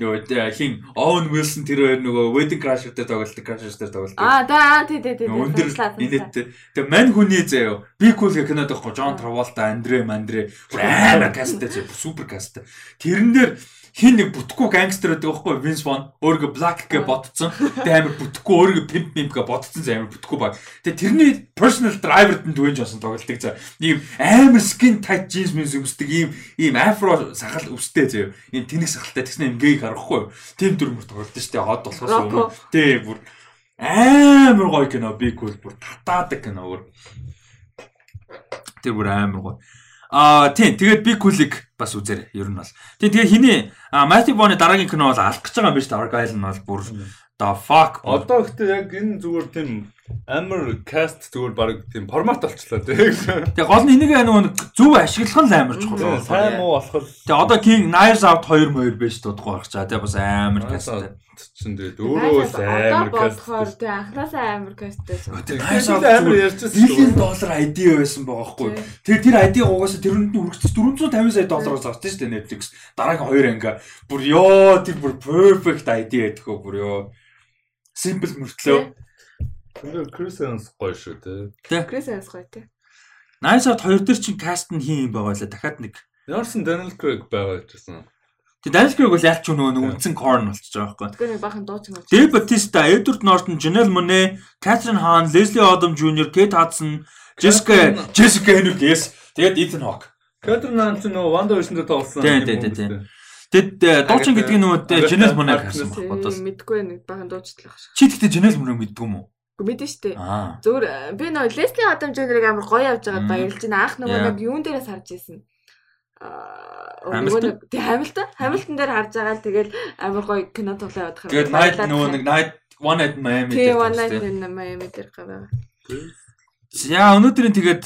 Нөгөө хин Owen Wilson тэр хоёр нөгөө Wedding Crasher дээр тоглолдог, Crasher дээр тоглолдог. Аа да тий тий тий. Өндөр инээдтэй. Тэгээ мань хүний заяа. Би кул гэх кинод байхгүй Траволта, Андре Мандре бүр амар касттай супер касттай. Тэрэн дээр хин нэг бүтэхгүй гангстер байдаг байхгүй Vince Vaughn өөргө Black гэ ботцсон. Тэгээ амар бүтэхгүй өөргө Pimp Pimp гэ ботцсон заяа амар бүтэхгүй баг. Тэгээ тэрний personal driver-д нь Dwayne Johnson тоглолдог заяа. Ийм амар skin tight jeans мэнс өмсдөг ийм ийм afro сахал өвстэй заяа. Ийм тэнэг сахалтай тэгснэ ингээ харахгүй. Тим дүрмөр тоглолдог шүү дээ. Хот болохоос өмнө. Тий бүр амар гоё кино би кул бүр татаадаг кино бүр. Тэр бүр амар гоё. Аа тийм тэгээд би кулиг бас үзээрэй ер нь бол. Тийм тэгээ хиний Матти Боны дараагийн кино бол алах гэж байгаа юм биш үү? Argyle нь бол бүр the fuck. Одоо гэхдээ яг энэ зүгээр тийм амар каст зүгээр баг тийм формат болчлаа тийм. Тэгээ гол нь энийг нөгөө зөв ашиглах нь л амар чухал. Сайн муу болох Тэгээ одоо King Knives Out 2 мөр биш дуудахгүй байх чаа. Тэгээ бас амар касттай. чинь тэгээд өөрөө л амар каст. тий анханасаа амар. Knives Out амар ярьчихсан. Биллион доллар ID байсан байгаа хгүй. Тэр тэр ID угаасаа тэрүүнд нь үргэлж 450 сая доллароос авсан шүү дээ Netflix. Дараагийн хоёр анги. Бүр ёо тэр бүр perfect ID байдаг хөө бүр ёо. Simple мөртлөө. Тэгээд Крис Эванс гоё шүү тий. Крис Эванс гоё тий. Nice Out 2 дээр чинь каст нь хин юм байгаа лээ. Дахиад нэг Ямарсан Daniel Craig байгаа гэсэн. Тэгээ Daniel Craig бол ялч нөгөө нэг үндсэн corn болчихж байгаа байхгүй. Тэгэхээр нэг баахан дуучин болж. Dave Bautista, Edward Norton, Janelle Monáe, Catherine Hahn, Leslie Odom Jr., Kate Hudson, Jessica Jessica Henwick yes. Тэгээд Ethan Hawke. Катрин Наан ч нөгөө Wanda Vision дээр тоглосон. Тийм, тийм, тийм. Тэгэд э, дуучин гэдэг нь нөгөө Monáe Agatha- гэсэн бодвол. Мэдгүй нэг баахан дуучлах шиг. Чи тэгтээ Janelle Monáe мэддэг юм уу? Мэдэн штэ. Зүгээр э, би нөгөө Лесли Адам Жонерыг амар гоё явж байгаад баярлж байна. Анх нөгөө нэг юун дээрээс харж ирсэн. Аа нөгөө Hamilton? нэг тий Хамилтон Хамилтон дээр харж байгаа л тэгэл амар гоё кино тоглоо явах. Тэгээд Night нөгөө нэг Night One Night Miami тий дээр One тоглосон, Night in Miami дээр байгаа. За өнөөдрийн тэгээд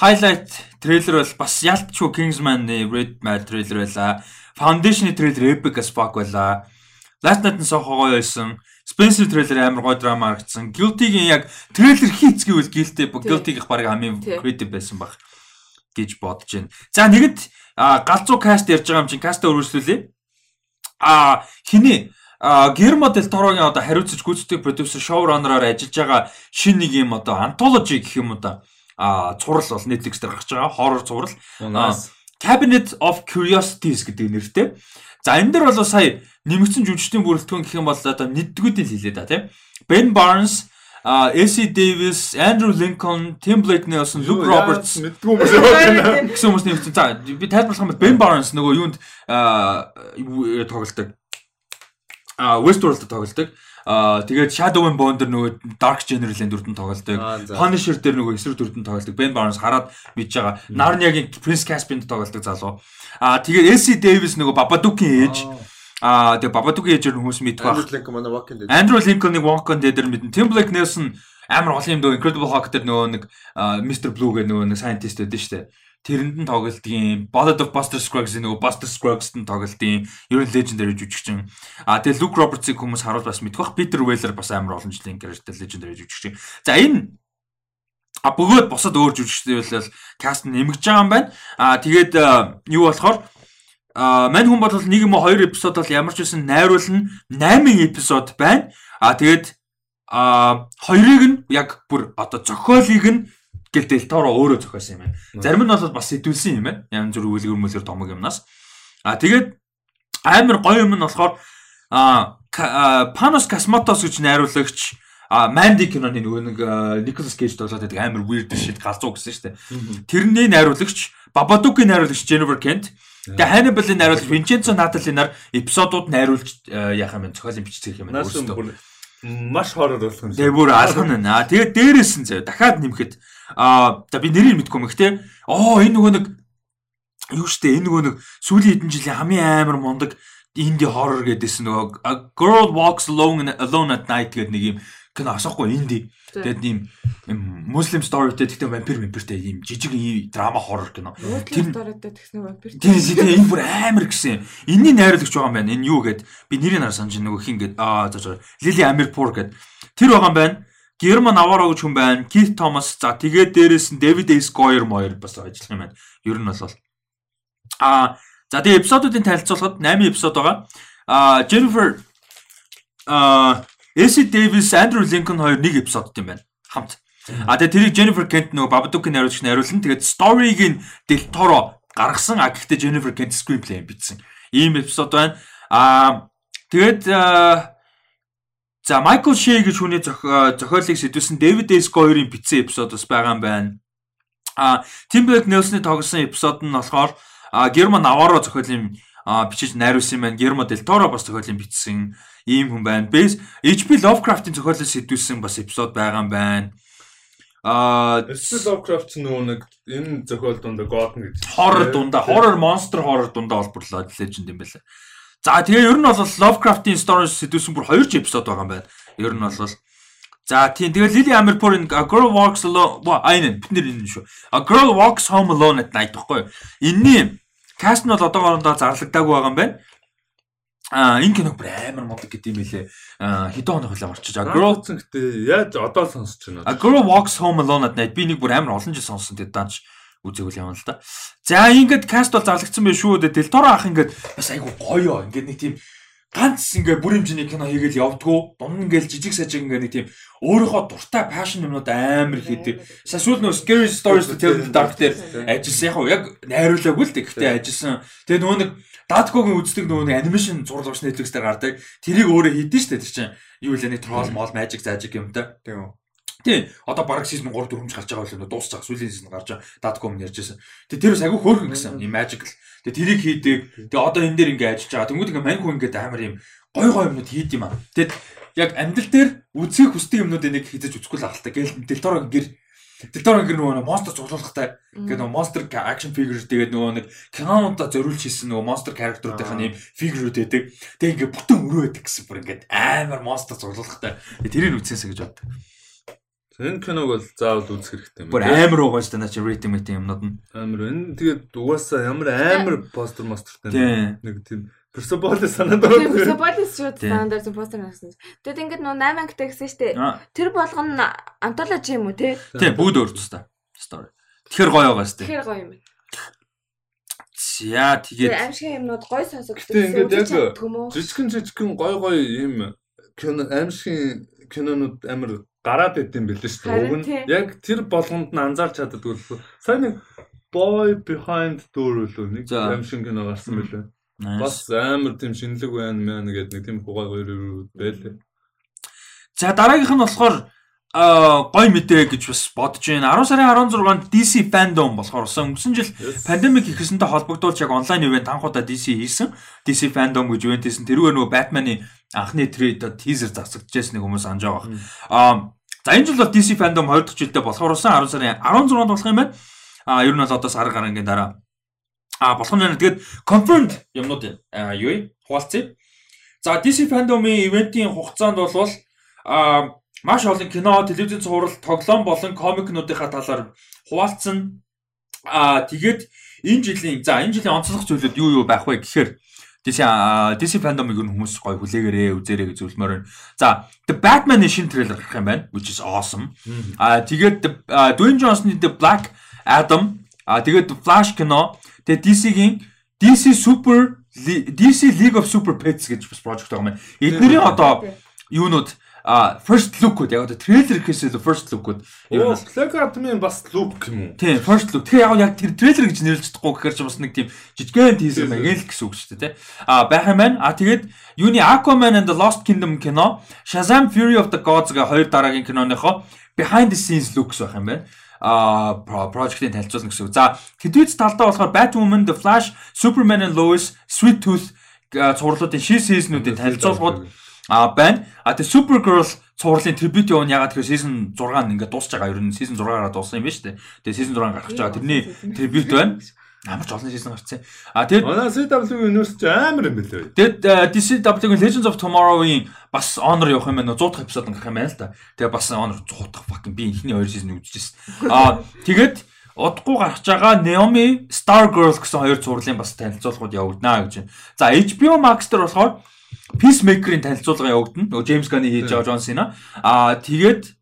highlight трейлер бол бас ялтчгүй Kingsman-ы Red Mad трейлер байлаа. Foundation-ы трейлер epic as fuck байлаа. Last Night-ын сохо гоё байсан. Spencer трейлер амар гоё драма харагдсан. Guilty-гийн яг трейлер хийц гэвэл Guilty Guilty-гийнх баг хамгийн creative байсан баг гэж бодож байна. За нэгэд а, галзуу каст ярьж байгаа юм чинь каста өргөжлүүлээ. А хиний а Гермо Дель Торогийн одоо хариуцж гүйцэтгэх продюсер шоураннераар ажиллаж байгаа шинэ нэг юм одоо антологи гэх юм уу да а цуврал бол Netflix дээр гарч байгаа хоррор цуврал. Cabinet of Curiosities гэдэг нэртэй. За энэ дэр бол сая нэмэгдсэн жүжигчдийн бүрэлдэхүүн гэх юм бол одоо нэгдгүүдийн л хэлээ да тийм. Ben Barnes, а AC Davis, Andrew Lincoln, Tim Blake Nelson, Luke Roberts мэддгүй юм шиг. гэсэн хүмүүс нэмсэн. За би тайлбарлах юм бол Ben Barnes нөгөө юунд аа, юу, тоглолдог. А Westworld тоглолдог. А тэгээд Shadow and Bone дээр нөгөө Dark General-ийн дүрдэн тоглолдог. Аа. Punisher дээр нөгөө эсрэг дүрдэн тоглолдог. Ben Barnes хараад мэдж байгаа. Narnia-гийн Prince Caspian тоглолдог залуу. А тэгээд AC Davis нөгөө Babadook-ийн ээж. А тэгээд Babadook-ийн ээжээр хүмүүс мэдэх байх. Andrew Lincoln-ыг Walk-on Dead-ээр мэднэ. Tim Blake Nelson амар олон юм дөө Incredible Hulk дээр нөгөө нэг Mr. Blue гэх нөгөө нэг scientist байдаг шүү дээ. Тэрэнд нь тоглолтгийн Ballad of Buster Scruggs нөгөө Buster Scruggs-д нь тоглолтгийн ер нь legendary жүжигчин. А тэгээ Luke Roberts-ыг хүмүүс харуул бас мэдэх бах. Peter Weller бас амар олон жилийн character legendary жүжигчин. За энэ А бөгөөд бусад өөр жүжигчдэр бол каст нь нэмэгдэж байгаа юм байна. А тэгээд юу болохоор а мань хүн бол нэг юм уу хоёр эпизод бол ямар ч байсан найруулна 8 эпизод байна. А тэгээд а хоёрыг нь яг бүр одоо зохиолыг нь гэл Делторо өөрөө зохиосон юм байна. Зарим нь бол бас сэтүүлсэн юм байна. Янз бүр үлгэр мөлгөр томог юмнаас. А тэгээд амар гоё юм нь болохоор а Panos Cosmatos гэж найруулагч а Mandy киноны нөгөө нэг Nicolas Cage тоглоод байдаг амар weird shit галзуу гэсэн шүү дээ. Тэрний найруулагч Babadook-ийн найруулагч Jennifer Kent Тэгээ Hannibal-ийн найруулагч Vincenzo Natali-нар эпизодууд найруулж а, яах юм бэ? Зохиолын бичдэг юм байна. Бүр маш хорор болох юм шиг. Тэгээ бүр алган байна. Аа тэгээд дээрээс нь заяа дахиад нэмэхэд аа за би нэрийг мэдгүй мэх те. Оо энэ нөгөө нэг юу штэ энэ нөгөө нэг сүүлийн хэдэн жилийн хамгийн амар мундаг инди хоррор гэдээсэн нөгөө Girl Walks Alone Alone at Night гэдэг нэг юм кино асахгүй инди. Тэгээд ийм муслим сторитэй гэхдээ вампир вампиртэй ийм жижиг драма хоррор кино. Мөтлийн сторитой тэгснэ вампир. Тийм тийм энэ бүр амар гэсэн. Энийн найруулагч байгаа юм байна. Энэ юу гэд би нэрийг нар санаж нөгөө хин гэд аа за за Лили Амирпур гэд тэр байгаа юм байна. Герман Наваро гэж хүн байна. Кит Томас за тэгээд дээрэс нь Дэвид Эйс Гойер моер бас ажиллах юм байна. Ер нь бол аа за тэгээд эпизодуудын танилцуулгад 8 эпизод байгаа. Аа Jennifer аа Эси Дэвис, Андрю Линкольн хоёр нэг эпизодд юм байна. Хамт. А тэгээ тэрийг Jennifer Kent нөгөө Babadook-ийн найруулагч найруулсан. Тэгээд story-г нь Del Toro гаргасан. А гэхдээ Jennifer Kent screenplay бичсэн. Ийм эпизод байна. А тэгээд за Michael Shea гэж хүний зохиолыг сэдвсэн David S. Goyer-ийн бичсэн эпизод бас байгаа юм байна. А Tim Blake Nelson-ы тоглосон эпизод нь болохоор Герман Наваро зохиолын а бичиж найруулсан байна. Гермо Del Toro бас зохиолын бичсэн ийм хүн байна. Бэс HP Lovecraft-ийн зохиолыг сэдвсэн бас эпизод байгаа юм байна. А Эсвэл Lovecraft нөгөө нэг энэ зохиол дундаа Gotham гэж. хоррор дундаа horror monster horror дундаа олборлоо legend юм байна. За тэгээ ер нь бол Lovecraft-ийн story сэдвсэн бүр 2 ч эпизод байгаа юм байна. Ер нь бол За тийм тэгээ Lily Amirpour-ын A Girl Walks Alone айн бид нэр энэ шүү. A Girl Walks Home Alone at Night гэхгүй. юу? Энийний каст нь бол одоогоороо зарлагдаагүй байгаа юм байна. Аа энэ киног бүр амар мундаг гэдэг юм билэ. Аа хэдэн хоног хөлөө орчиж. Girl Girl гэдэг яаж одоо сонсож байна. A Girl Walks Home Alone at Night би нэг бүр амар олон жил сонссон тэгээд даанч үзээгүүл юм л да. За ингээд каст бол зарлагдсан байх шүү дээ. Делторо ах ингээд бас айгу гоё. Ингээд нэг тийм ганц ингээ бүр хэмжээний кино хийгээл явдггүй. Дунд ингээл жижиг сажиг ингээ нэг тийм өөрийнхөө дуртай passion юмнууд амар хийдэг. Сасуул нөө scary stories to tell the dark дээр ажилласан яг яг найруулаагүй л дээ. Гэхдээ ажилласан. Тэгээ нөгөө нэг Даткогийн үздэг нөгөө нэг анимашн зурлууч Netflix дээр гардаг. Тэрийг өөрөө хийдэж штэ тэр чинь. Юу вэ нэг troll mall magic зажиг юмтай. Тийм. Тий. Одоо бараг season 3 4 гарч байгаа дуусах байгаа. Сүүлийн season гарч байгаа. Датком ярьжсэн. Тэгээ тэр бас агүй хөөрхөн гэсэн. Ийм magical. Тэгээ тэрийг хийдэг. Тэгээ одоо энэ дээр ингээ ажиллаж байгаа. Тэнгүүд ингээ маньку ингээ амар юм гой гой юмнууд хийд юм аа. Тэгээд яг амьдрал дээр үзэх хүсдэг юмнуудыг нэг хийж үзэхгүй л ахалтай. Гээл дэлтороо гэр дэлтороо гэр нөгөө монстр цуглуулгатай. Ингээ нөгөө monster action figure тэгээд нөгөө нэг кинонуудаа зориулж хийсэн нөгөө monster character-уудын юм фигурүүд байдаг. Тэгээ ингээ бүтэн өрөө байдаг гэсэн бүр ингээ амар monster цуглуулгатай. Тэрийг үзсэнсэ гэж боддог. Энэ киног бол заавал үзэх хэрэгтэй юм. Бүр амар угаа шүү дээ наа чи rating meeting юмнууд нь. Амар энэ тэгээд угаасаа ямар амар постэр мастертай нэг тийм Persepolis санаад байна. Persepolis шүү Тийм. стандарт постэр насан. Тэгэд ингээд нөө 8 ангитай гэсэн шүү дээ. Аа, Тэр болгоно нь антологи юм уу те? Тийм бүгд өөр тустай. Story. Тэгэхээр гоё байгаа шүү дээ. Тэгэхээр гоё юм байна. За Тэгээ тэгээд аимшиг юмнууд гоё сонсогддог. Гэтэ ингээд яг? Жижигэн жижигэн гой гой юм кино аимшигын кинонууд амар гараад идэм билээ шүү дээ. Уг нь яг тэр болгонд нь анзаарч чаддаггүй л. Сайн нэг Boy Behind Door үлээ нэг За. аимшиг кино гарсан билээ. Бас амар тийм шинэлэг байна мэн гэдэг нэг тийм гой гой байлээ. За дараагийнх нь болохоор гой мэдээ гэж бас бодож байна. 10 сарын 16-нд DC fandom болохоор усан өнгөрсөн жил пандемик ихсэнтэй холбогдуулж яг онлайн ивент анхудаа DC хийсэн. DC fandom гэж ивент хийсэн. Тэрүүгээр нөгөө Batman-ы анхны трейд тизер засагдчихсэн нэг хүмүүс анж байгаа. Аа за энэ жил бол DC fandom 2 дахь жилдээ болохоор усан 10 сарын 16-нд болох юм байна. Аа ер нь бол одоо сар гарангийн дараа А болох нь байна. Тэгээд confirmed юмнууд аа, юу вэ? Хуваалцъя. За DC fandom-ийн ивентийн хугацаанд бол а маш олон кино, телевизэн цуврал, тоглоом болон комикнуудынхаа талаар хуваалцсан. А тэгээд энэ жилийн за энэ жилийн онцлог зүйлүүд юу юу байх вэ гэхээр DC DC fandom-ыг хүмүүс гоё хүлээгээрээ үзээрэй гэж зөвлөмөр байна. За The Batman-ийн шинэ трейлер гарах юм байна, which is awesome. А тэгээд Dwayne Johnson-ийн The Black Adam а тэгээд Flash кино тэгээд DC-гийн DC Super DC League of Super Pets гэж бас project байгаа юм. Эднэрийн одоо юунууд а first look-уд яг одоо трейлер гэхээс илүү first look-уд ер нь Оо, бол Black Adam-ын бас look юм уу? Тийм, first look. Тэгэхээр яг яг тэр трейлер гэж нэрлэж чадахгүй гэхээр ч бас нэг тийм жижигхэн teaser маяг л гэсэн үг шүү дээ, тий. А байх юм байна. А тэгээд юуны Aquaman and the Lost Kingdom кино, Shazam Fury of the Gods га хоёр дараагийн киноныхоо behind the scenes looks байх юм байна. а project-ийн танилцуулна гэсэн үг. За хэдвэц талдаа болохоор Batwoman, The Flash, Superman and Lois, Sweet Tooth а, цувралуудын шин сизнүүдийн танилцуулгууд а байна. А тэгээ Supergirl цувралын tribute явна ягаад гэхээр season 6 нь ингээд дуусч байгаа. Ер нь season 6-аараа дууссан юм байна шүү дээ. Тэгээ season 6 гарч байгаа. Тэрний tribute байна. Амар ч олон season гарцсан. А тэгээд Манай CW Universe ч амар юм билээ. Тэгээд DCW-гийн Legends of Tomorrow-ийн бас honor явах юм байна. 100 дахь эпизод гарах юм байна л да. Тэгээ бас honor 100 дахь fucking би ихний 2 season үзчихсэн. А тэгээд удахгүй гарч байгаа Naomi Stargirl гэсэн хоёр зурлалын бас танилцуулгууд явагдана гэж байна. За HBO Max дээр болохоор Peacemaker-ийн танилцуулга явагдана. Нөгөө James Gunn хийж байгаа John Cena. А тэгээд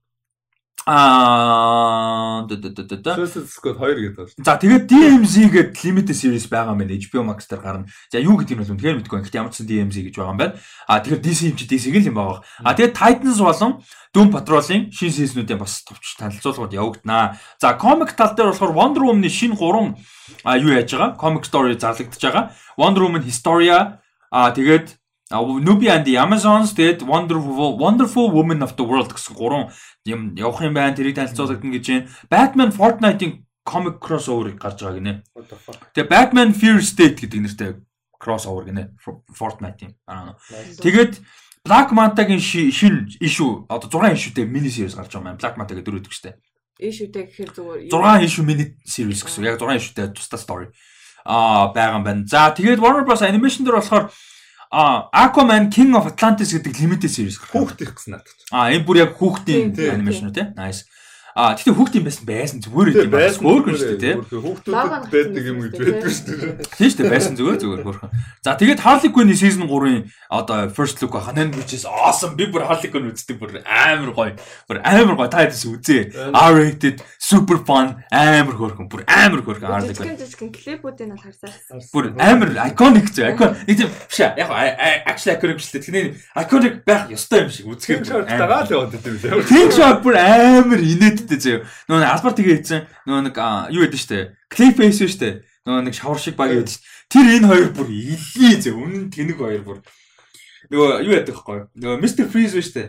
аа Suicide Squad 2 гэдэг байна. За тэгээд DMZ гэдэг limited series байгаа юм байна. HBO Max дээр гарна. За юу гэдэг нь бол үнэхээр мэдгүй. Гэхдээ ямар ч сан DMZ гэж байгаа юм байна. А тэгэхээр DC юм чи DC гэл юм байгаа. А тэгээд Titans болон Doom Patrol-ын шинэ season-уудын бас товч танилцуулгууд явагдана. За comic тал дээр болохоор Wonder Woman-ы шинэ 3 а юу яаж байгаа? Comic story зарлагдж байгаа. Wonder Woman Historia а тэгээд А Nubi and the Amazons тэгээд Wonderful Wonderful Woman of the World гэсэн гурван юм явах юм байна. Тэрийг танилцуулагдана гэж байна. Batman Fortnite-ийн comic crossover гарч байгаа гинэ. Тэгээ Batman Fear State гэдэг нэртэй crossover гинэ. Fortnite-ийн. Тэгээд Black Manta-гийн ши- шинэ issue одоо 6 issue-тэй mini series гарч байгаа юм. Black Manta гэдэг дөрөв. Иш үтэй гэхээр зүгээр 6 issue mini series гэсэн. Яг 6 issue-тэй тусдаа story. Аа байгаа юм байна. За тэгээд Warner Bros animation дээр болохоор а Aquaman King of Atlantis гэдэг limited series гарах. Хүүхд их гэсэн надад. А энэ бүр яг хүүхдийн анимашн үү те. Nice. А тэгтээ хүүхдийн байсан байсан зүгээр юм байсан. Өөрхөн шүү дээ тий. Хүүхдүүдэд байдаг юм гэж байдаг шүү дээ. Тийм шүү дээ байсан зүгээр зүгээр өөрхөн. За тэгээд Harley Quinn season 3-ын одоо first look ханаа which is awesome. Би бүр Harley Quinn үздэг бүр амар гоё. Бүр амар гоё та дэс үзээ. R rated super fun амар хөөрхөн. Бүр амар хөөрхөн Harley Quinn. Жижигэн клипүүдийг нь харсаа. Бүр амар iconic зөө. Icon. Нэг тийм биш яг actually iconic биш дээ. Тэний iconic байх ёстой юм шиг яваад идэв лээ. King Shark бүр амар инээдтэй зөө. Нөгөө албар тэгээ хийсэн. Нөгөө нэг юу гэдэг штэ. Clayface шүү штэ. Нөгөө нэг шавар шиг баг гэдэг. Тэр энэ хоёр бүр илээ зөө. Үнэн тэнэг хоёр бүр. Нөгөө юу яадаг вэ? Нөгөө Mr Freeze шүү штэ.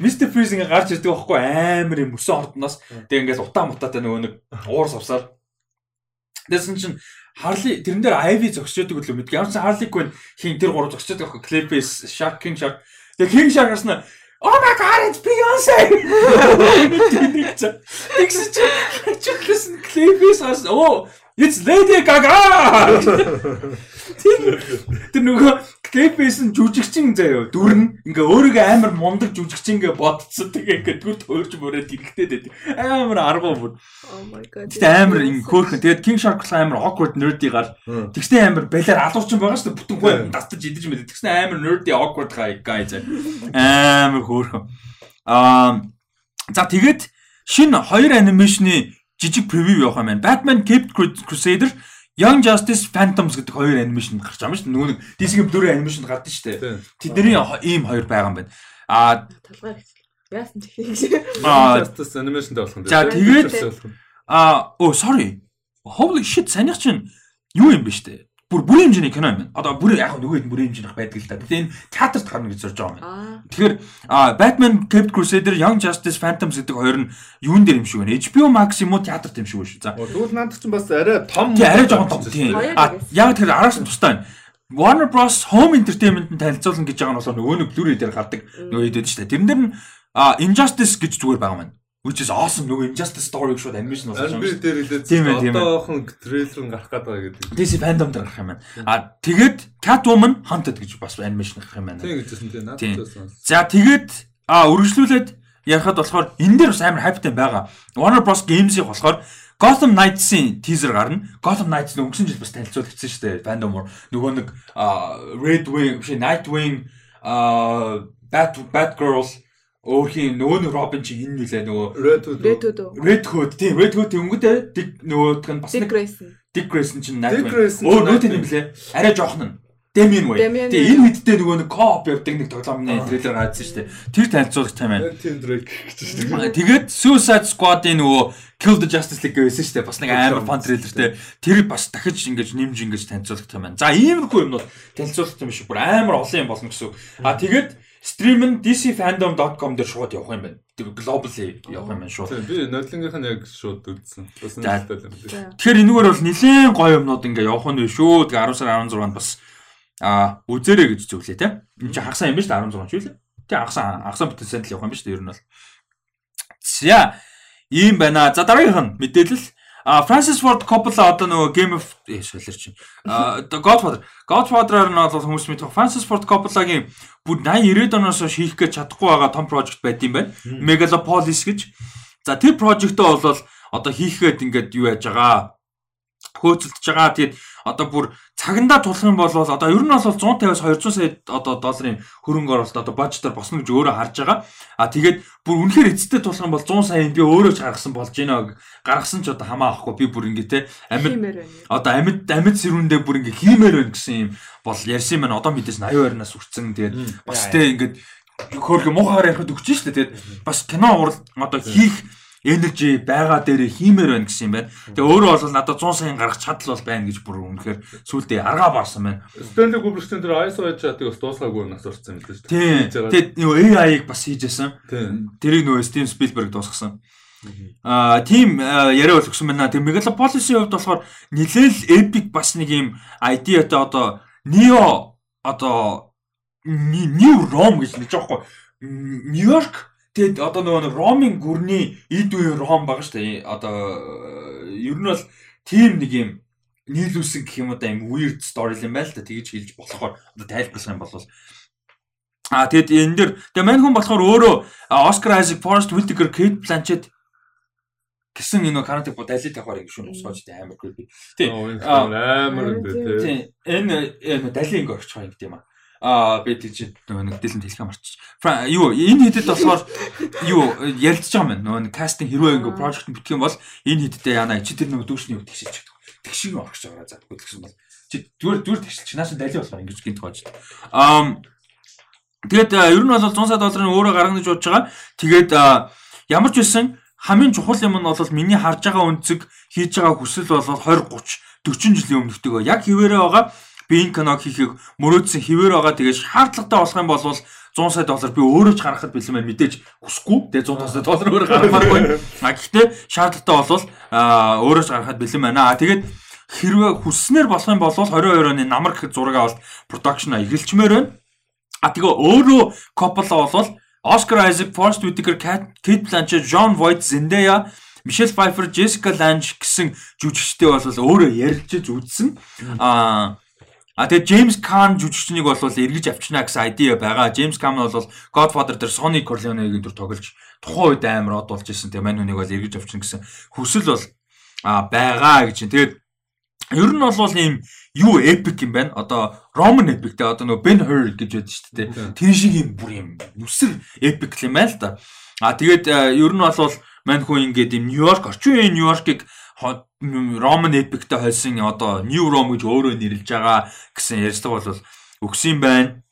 Mr Freeze ингээ гарч ирдэг байхгүй амар юм өсөн ордноос. Тэгээ ингээс утаа мутаатай нөгөө нэг уур савсаар. Тэсэн чинь Харли тэрэн дээр Ivy зогсчихдаг үлээ мэд. Ямар ч Harley Quinn хин тэр гурав зогсчихдаг байхгүй Clayface, Shark King Shark. Тэгээ King Shark гарснаа Oh my god, it's Beyoncé. Тэгсэн чи чиглэсэн Clayface ас оо It's Lady Gaga. Тэр нөгөө Clayface нь жүжигчин заяа дүрн ингээ өөрийгөө амар мундаг жүжигчин ингээ бодцсон тэгээ ингээ дүр төөрж мөрөөд ирэхтэй дээ. Амар аргуу бүр. Oh my god. Тэгтээ амар ин хөөхөн. Тэгээд King Shark амар awkward nerdy гал. Тэгснэ амар балиар алуурчин байгаа шүү дээ. Бүтэн хөө дастаж идэж мэд. Тэгснэ амар nerdy awkward guy заяа. Амар хөөхөн. Аа за тэгээд шинэ хоёр анимашны жижиг превью явах юм байна. Batman Cape Crusader Young Justice Phantoms гэдэг хоёр анимашн гарч байгаа юм шүү дээ. Нөгөө нэг DC-ийн дөрөв анимашн гардаг шүү дээ. Тэдний ийм хоёр байгаа юм байна. Аа гэж. Яасан ч их. Аа Justice animation дээр болох юм. За тэгээд аа оо sorry. Holy shit санийх чинь юу юм бэ штэ. Бүр бүрийн хэмжээний кино юм байна. Одоо бүр яг нөгөө хэд бүрийн хэмжээнийх байдаг л та. Гэтэ энэ театрт гарна гэж зорж байгаа юм байна. Тэгэхээр Batman Cape Crusader Young Justice Phantoms гэдэг хоёр нь юун дээр юм шиг байна. HBO Max юм уу театрт юм шиг байна шүү. За. Тэгвэл наадах чинь бас арай том арай жоохон том тийм. А яг тэр араас нь тустай байна. Warner Bros Home Entertainment-д танилцуулна гэж байгаа нь болохоор нөгөө нэг Blu-ray дээр гардаг нөгөө хэд байдаг шүү дээ. Тэрэн дээр нь Injustice гэж зүгээр байгаа юм байна which is awesome нөгөө Injustice story шууд animation болсон юм. Би дээр хэлээд одоохон трейлер нь гарах гэдэг гэдэг. DC fandom дээр гарах юм байна. А тэгээд Catwoman Hunted гэж бас animation гарах юм байна. Тийм гэжсэн тийм надад байсан. За тэгээд а үргэлжлүүлээд ярихад болохоор энэ дээр бас амар хайптай байгаа. Warner Bros Games-ийг болохоор Gotham Knights-ийн teaser гарна. Gotham Knights нь өнгөрсөн жил бас танилцуулагдсан шүү дээ. Fandom нөгөө нэг Red Wing, биш Nightwing, Bat Batgirl өөрхийн нөгөө нэг Робин чи энэ нүлээ нөгөө Red Hood Red Hood тийм Red Hood өнгөтэй нөгөөдх нь бас нэг Dick Grayson чи найд өөр нөт юм блэ арай жоохон нь. Damian Wayne. Тийм энэ үедээ нөгөө нэг коп явдаг нэг тоглоомны трейлер гарсан шүү дээ. Тэр танилцуулах time байна. Tim Drake гэж шүү дээ. Тэгээд Suicide Squad-ийн нөгөө Kill the Justice League гэсэн шүү дээ. Бас нэг амар фан трейлертэй тэр бас дахиж ингэж нэмж ингэж танилцуулах time байна. За иймэрхүү юмнууд танилцуулах юм шиг бүр амар олон юм болно гэсэн а тэгээд Стрим нь dcfandom.com дээр шууд явах юм байна. Globally явах юм байна шууд. Тийм би нодлонгийнх нь яг шууд үзсэн. Бас нэгтэй юм байна. Тэгэхээр энэгээр бол нэлээд гоё юмнууд ингээ явах нь шүү. Тэгээ 10 сар 16-нд бас а үзээрэй гэж зөвлөе те. Энд чинь хагасан юм ба шүү 16 ч үлээ. Тэг хагасан хагасан бүтээсэнд л явах юм ба шүү ер нь бол. За ийм байна. За дараагийнх нь мэдээлэл А Francis Ford Coppola одоо нөгөө Game of солирч чинь. А Godfather. Godfather-аар нь бол хүмүүс мэдэх Francis Ford Coppola-гийн бүр 80 90-ад оноос хийх гэж чадахгүй байгаа том project байт юм байна. Megalopolis гэж. За тэр project-өө бол одоо хийхэд ингээд юу яаж байгаа хөөцөлдөж байгаа. Тэгээд одоо бүр цагандаа тулах юм бол одоо ер нь бол 150-аас 200 сая одоо долларын хөрөнгө оруулалт одоо бажетаар босно гэж өөрөө харж байгаа. А тэгээд бүр үнэхээр эцэстээ тулах юм бол 100 сая би өөрөө ч гаргасан болж байна. Гаргасан ч одоо хамаа авахгүй би бүр ингэ те амьд одоо амьд амьд сэрүүндээ бүр ингэ хиймээр байна гэсэн юм бол ярьсан юм байна. Одоо мэдээж 80 орноос үрцэн тэгээд бас те ингэ хөөрхө муухаар ярихад өгч штэ тэгээд бас кино урал одоо хийх энержи байгаа дээр хиймээр байна гэсэн юм байна. Тэгээ өөрөө бол надад 100 сая гаргах чадал бол байна гэж бүр үнэхээр сүулдэ аргаа барсан байна. Stanley Kubrick-ийн тэр ISO чатыг бас дуусгаагүй нас орсон юм л шүү дээ. Тэгээ нөгөө AI-ыг бас хийжсэн. Тэрийг нөгөө Steven Spielberg дуусгасан. Аа тийм яриа бол өгсөн байна. Тэгээ Megalopolis-ийн хувьд болохоор нэлээл epic бас нэг юм idea-тай одоо Neo одоо New Rome гэж нэг жоохгүй Нью-Йорк Тэгэд одоо нөгөө Ромын гүрний эд үеийн Ром байгаа шүү дээ. Одоо ер нь бол тийм нэг юм нийлүүлсэн гэх юм одоо юм weird story юм байл та тэгж хэлж болохоор одоо тайлбарлах юм бол А тэгэд энэ дэр тэгээ мань хүн болохоор өөрөө Oscar Isaac, Forrest Whitaker, Kate Blanchett гэсэн энэ карантин бод алид тавахаар ингэ шүүн усгооч тэ амар creepy. Тий. амар юм дээ. Тий. Энэ энэ далийн ингэ орчих юм гэдэм аа. Аа би тийч нэг дэлэн хэлхээ марчиж. Юу энэ хэдэд болохоор юу ярилцж байгаа юм нөгөө кастинг хэрвээ ингэ project бүтэх юм бол энэ хэддээ яана чи тэр нөгөө дүүшний үг тэгшилж чаддаг. Тэгшиг орчих байгаа за тэгсэн бол чи зүгээр зүгээр тэгшилч нааш далийн болохоор ингэж гинт гоож. Аа Тэгээд ер нь бол 100 сая долларын өөрөө гаргана гэж бодож байгаа. Тэгээд ямар ч байсан хамгийн чухал юм нь бол миний харж байгаа үнцэг хийж байгаа хүсэл бол 20 30 40 жилийн өмнөхтэйгөө яг хിവэрэ байгаа би энэ киног хийхийг мөрөөдсөн хിവэр байгаа. Тэгээд шаардлагатай болох юм бол 100 сая доллар би өөрөө ч гаргахад бэлэн байна. Мэдээж хүсэхгүй. Тэгээд 100 сая доллар өөрөө гаргамааргүй. А гэхдээ шаардлагатай бол өөрөө ч гаргахад бэлэн байна. А тэгээд хэрвээ хүсснээр болох юм бол 22 оны намар гэх зураг авалт продакшн эхэлчмээр байна. А тэгээ өөрөө Coppola бол Oscar Isaac, Forrest Whitaker, Kate Blanchett, John Voight, Zendaya, Michelle Pfeiffer, Jessica Lange гэсэн жүжигчтэй бол өөрөө ярилцж үзсэн. Аа А тэгээ Джеймс Кан жүжигчнийг бол эргэж авчнаа гэсэн айдиа байгаа. Джеймс Кан бол Godfather дээр Sony Corleone-гийн дүр тоглож тухайн үед амар од болж исэн. Тэгээ мань хүнийг бол эргэж авчна гэсэн хүсэл бол байгаа гэж. Тэгээд ер нь бол ийм юу эпик юм байна. Одоо Roman epic те одоо нөгөө Ben Hur гэж байдаг шүү дээ. Тэр шиг юм бүр юм нүсэр epic юм байна л да. А тэгээд э, ер нь бол мань хүн ингээд юм Нью-Йорк орчин үеийн Нью-Йоркийг Roman epic-тэй хойсон одоо New Rome гэж өөрөө нэрлэж байгаа гэсэн ярьцлага бол өгсөн байна.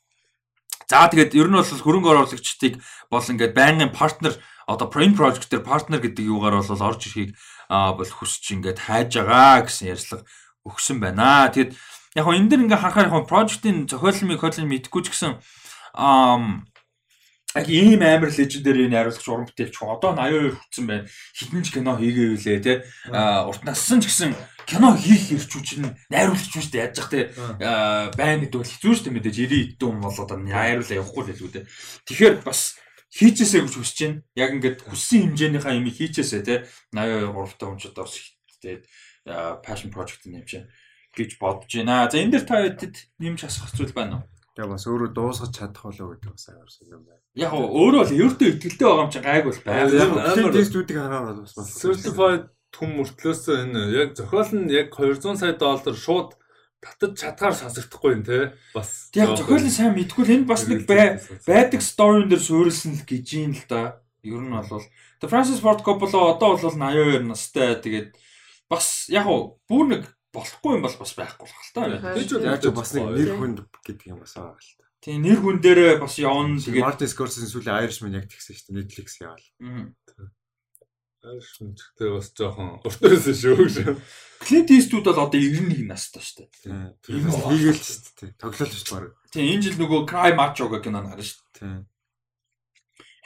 За тэгээд ер нь бол хөрөнгө оруулагчдыг бол ингээд байнгын партнер одоо Prime Project дээр партнер гэдэг юугаар бол орж ирэхийг бол хүсч ингээд хайж байгаа гэсэн ярьцлага өгсөн байна. Тэгэд яг хоо энэ дэр ингээ харахаар яг project-ийн зохиолын кодыг мэдгүй ч гэсэн ам яг ийм амар лежендэр энэ хариуцлагч уран бүтээлч одоо 82 хүрсэн байна. Хитэн ч кино хийгээвлээ те. А урт нассан ч гэсэн кино хийх ирчүүч нь найруулагч шүү дээ яаж зах те. байна гэдэг бол хэцүү шүү дээ мэдээж 90 хэдэн хүн бол одоо найруулаа явахгүй л хэлгүй те. Тэгэхээр бас хийчихээсэй гэж хүсэж байна. Яг ингээд хүссэн хэмжээнийхээ юм хийчихээсэй те. 82 3 та хүн ч одоо тэгээд passion project юм чинь гэж бодож байна. За энэ дэр та хэдэд нэмж асах зүйл байна уу? Тэгээ бас өөрөө дуусгаж чадах болоо гэдэг бас амар юм байна. Яг өөрөө л өөртөө ихтэй байгаа юм чинь гайг бол байна. Тестүүдийг хараад бас бас certified хүм мөртлөөс энэ яг зохиол нь яг 200 сая доллар шууд татаж чадгаар сонсогдохгүй юм те. Бас яг зохиолын сайн мэдгүй л энэ бас нэг байдаг story дээр суурилсан л гэж юм л да. Ер нь бол The Francis Ford Coppola одоо бол 82 настай. Тэгээд бас яг бүр нэг болохгүй юм бол бас байхгүй болох л та. Тэгж бол яаж бас нэг нэр хүнд гэдэг юм бас байгаа л та. Тийм нэр хүн дээрээ бас явна. Тэгээд Martin Scorsese сүүлийн Irishman яг тэгсэн шүү дээ. Netflix яваал. Irishman гэхдээ бас жоохон уртээс шүү шүү. Clint Eastwood бол одоо 91 настай шүү дээ. Тийм хийгээл шүү дээ. Тоглол шүү баг. Тийм энэ жил нөгөө Cry Macho гэх кино харна шүү. Тийм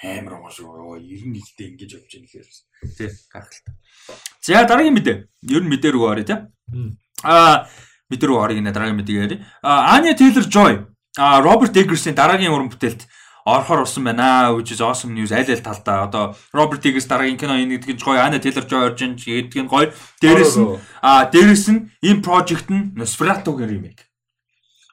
амар гоо шүү. 91-тэй ингэж явж байгаа нэхэр. Тий, гайхалтай. За дараагийн мэдээ. Ер нь мэдээ рүү оръё тий. Аа мэдээ рүү оръё гинэ дараагийн мэдээ яри. Anya Taylor-Joy а Роберт Эггерсийн дараагийн уран бүтээлд орохоор болсон байна. Which is awesome news. Аль аль талдаа одоо Роберт Эггерс дараагийн кино нь гоё. Anya Taylor-Joy орж ин гэдэг нь гоё. Дээрэс нь а дээрэс нь энэ project нь Nosferatu-гийн ремейк.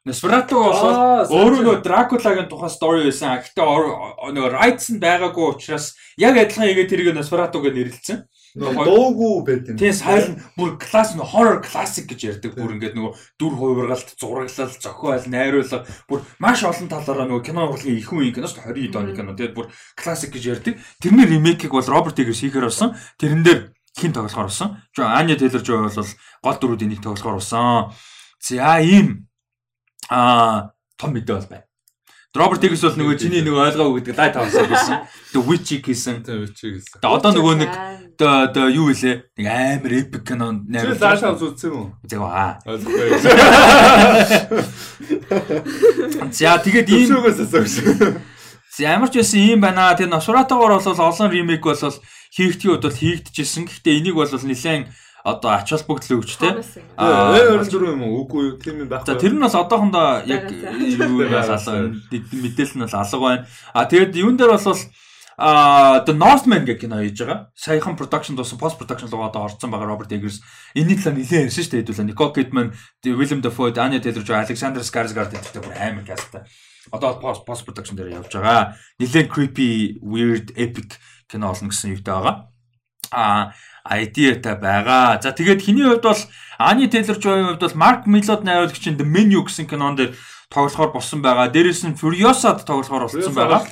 Носферату бол өөрөө нөгөө Дракулагийн тухай стори байсан. Гэхдээ нөгөө rights нь байгаагүй учраас яг адилхан игээ тэрийг Носферату гэж нэрлэлсэн. Дуугүй байт юм. Тийм сайн бүр класс нөгөө horror classic гэж ярьдаг. Бүр ингээд нөгөө дүр хувиргалт, зураглал, зохиол, найруулга бүр маш олон талаараа нөгөө кино урлагийн их үеийн киноч 20 оны кино. Тэгээд бүр classic гэж ярьдаг. Тэрний ремейкийг бол Роберт Эггерс хийхээр болсон. Тэрэн дээр хин тоглохоор болсон. Аня Тейлор Жой бол гол дөрүүдийн нэг тоглохоор болсон. За ийм аа том мэдээ бол байна. Роберт Эггс бол нөгөө чиний нөгөө ойлгоогүй гэдэг лайт хавсан гэсэн. The Witch гэсэн. The Witch гэсэн. Тэгээ одоо нөгөө нэг одоо юу илээ? Нэг амар epic кино найруулсан. Тэр лайт хавс үзсэн юм уу? Зэг аа. За тэгээд ийм За ямар ч байсан ийм байна. Тэр Nosferatu-гоор бол олон ремейк бол хийгдэх үед бол хийгдчихсэн. Гэхдээ энийг бол нэлээд одоо ач холбогдол өгчтэй. Аа өөр зүрх юм уу? Үгүй тийм юм байхгүй. За тэр нь бас одоохондоо яг юу байх алга мэдээлэл нь бол алга байна. А тэгээд юун дээр бол а The Northman гэх кино хийж байгаа. Саяхан production дууссан post production руу одоо орсон байгаа Роберт Эггерс. Энэний талаар нэлээд ярьсан шүү дээ хэдүүлээ. Nicole Kidman, Willem Dafoe, Anya Taylor-Joy, Alexander Skarsgård гэдэг бүр амар касттай. Одоо post post production дээр явж байгаа. Нэлээд creepy, weird, epic кино олно гэсэн юутай байгаа. А idea-та байгаа. За тэгээд хиний хувьд бол Ани Тейлор Жойн хувьд бол Марк Милод найруулагчийн The Menu гэсэн кинон дээр тоглохоор болсон байгаа. Дээрээс нь Furiosa-д тоглохоор болсон байгаа.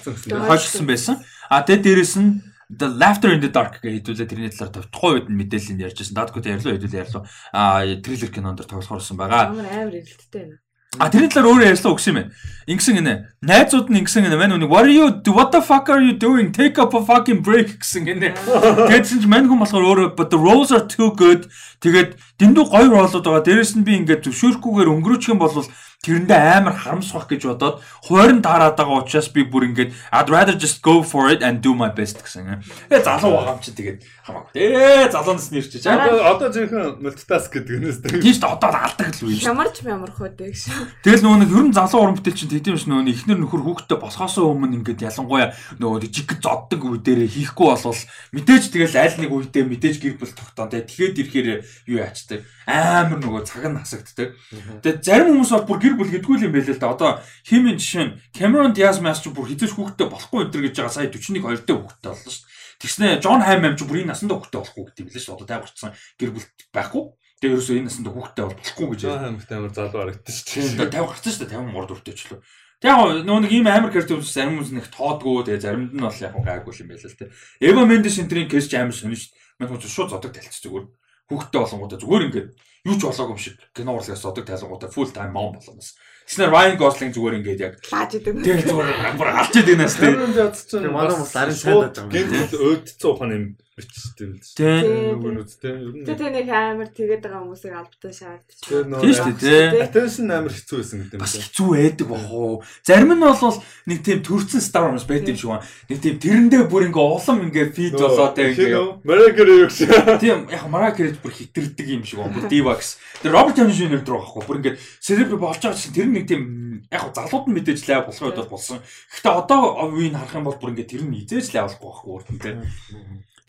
Хойшлсон байсан. А тэгээд дээрээс нь The Laughter in the Dark гэж хэдүүлээ тэрний талаар тухайн үед нь мэдээлэл ярьжсэн. Даадгүй ярьлаа хэдүүл ярьлаа. А трейлер кинонд тоглохоор болсон байгаа. Амар амар эргэлттэй байна. А тэрний талаар өөрөө ярьсан өгсөн юм байна. Ингэсэн гинэ. Найзууд нь ингэсэн гинэ. Мань үнийг what are you what the fuck are you doing? Take up a fucking break гэсэн гинэ. Тэгээдсэн чинь мань хүн болохоор өөрөө but the rolls are too good. Тэгээд дэндүү гоё ролууд байгаа. Дээрэс нь би ингээд зөвшөөрөхгүйгээр өнгөрөөчих юм бол тэрэндээ амар харамсах гэж бодоод хуурин дараад байгаа учраас би бүр ингээд I'd rather just go for it and do my best гэсэн. Тэгээ залуу байгаа юм чи тэгээд хамаагүй. Ээ залуунаас нэрчиж. Одоо одоо зөвхөн мультитаск гэдэг нээс тийм. Тийм ч одоо алдаг л үе шүү. Ямарч ямар хөөд гэж. Тэгэл нөгөө нэг ер нь залуу уран бүтээл чинь тэдэм ш нөгөө ихнэр нөхөр хүүхдтэй босхоосоо өмнө ингээд ялангуяа нөгөө жиг зоддог үе дээрээ хийхгүй болвол мэдээж тэгэл аль нэг үедээ мэдээж гэр бүл тогтоон тэгээ тэгэхэд ирэхээр юу яачдаг амар нөгөө цаг нь хасагддаг. Тэгээ зарим хүмүүс бол бүр гэр бүл гэдгүй юм байл л да. Одоо химийн жишээ нь Cameron Diaz-Mas ч бүр хизээш хүүхдтэй болохгүй энэ төр гэж байгаа сая 41 2 дэх хүүхдтэй болно шүү дээ. Тэгснэ Джон Хайм ч бүр энэ насандаа хүүхдтэй болохгүй гэдэг юм лээ шүү. Одоо тайварчсан гэр бүл байхгүй. Тэгээ ерөөсөө энэ насанд хүүхдтэй бол болохгүй гэж. Хаймтай амар залуу харагдсан шүү дээ. Тэгээ 50 гарсан шүү дээ 53 дөрөвтэй ч лөө. Тэгээ яг нөгөө нэг ийм амар character хүмүүс зарим хүмүүс нэг тоодгүй тэгээ заримд нь бол яг гайгүй юм байл л те. Eva Mendes энтрийн кейс ч амар сонир шүү дээ. Мань хүмүүс шууд зодог талцсан зүгээр. Хүүхдтэй болонгуудаа зүгээр ингээд юу ч болоогүй юм шиг кино урлагаас зодог тайлангуудаа full time mom болгоноос. Тэснэр Ryan Gosling зүгээр ингээд яг лааж идэг. Тэгээ зүгээр амар алж идэг нас тий. Тэгээ манай хүмүүс арын сайн даа юм. Гэнт өөдцөө ухааны юм бичтэй л шүү. Тий. Нөгөө нүд тий. Ер нь Тэгээ нэг амар тэгээд байгаа хүмүүсийг албатай шаардчих. Тийм шүү дээ attention амар хэцүү байсан гэдэг юм Бас байна. хэцүү байдаг бах уу. Зарим нь бол нэг тийм төрцөн Star Wars байд юм шиг байна. Нэг тийм тэрэндээ бүр ингээ улам ингээ feed болоод ингээ Марагэр юу гэсэн. Тийм яг Кэрэж бүр хитэрдэг юм шиг байна. Бүр Divax. Тэр Роберт Дауни Жуниор дээр байхгүй. Бүр ингээд селебри болж байгаа чинь тэр нэг тийм яг залууд нь мэдээж лайв болох үед бол болсон. Гэхдээ одоо үеийг харах юм бол бүр ингээд тэр нь хизээж лайв болохгүй байхгүй үрдэнтэй.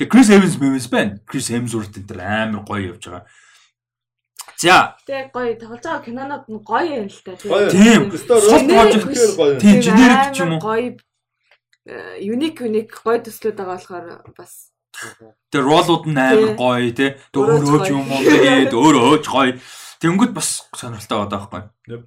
Тэгээ Крис Эвенс Мэвенс байна. Крис Хемсворт энэ тэр амар гоё явж байгаа. За, Тэгээ гоё тоглож байгаа кинонууд нь гоё юм л та. Тийм. Сул дээр гоё. тийм generic ч юм уу. Гоё юник юник гоё төслүүд байгаа болохоор бас тэр ролууд нь амар гоё те. Өөрөө ч Өөрөө ч гоё. юм уу тэгээд өөрөө ч гоё. Тэнгүүд бас сонирхолтой байгаа байхгүй.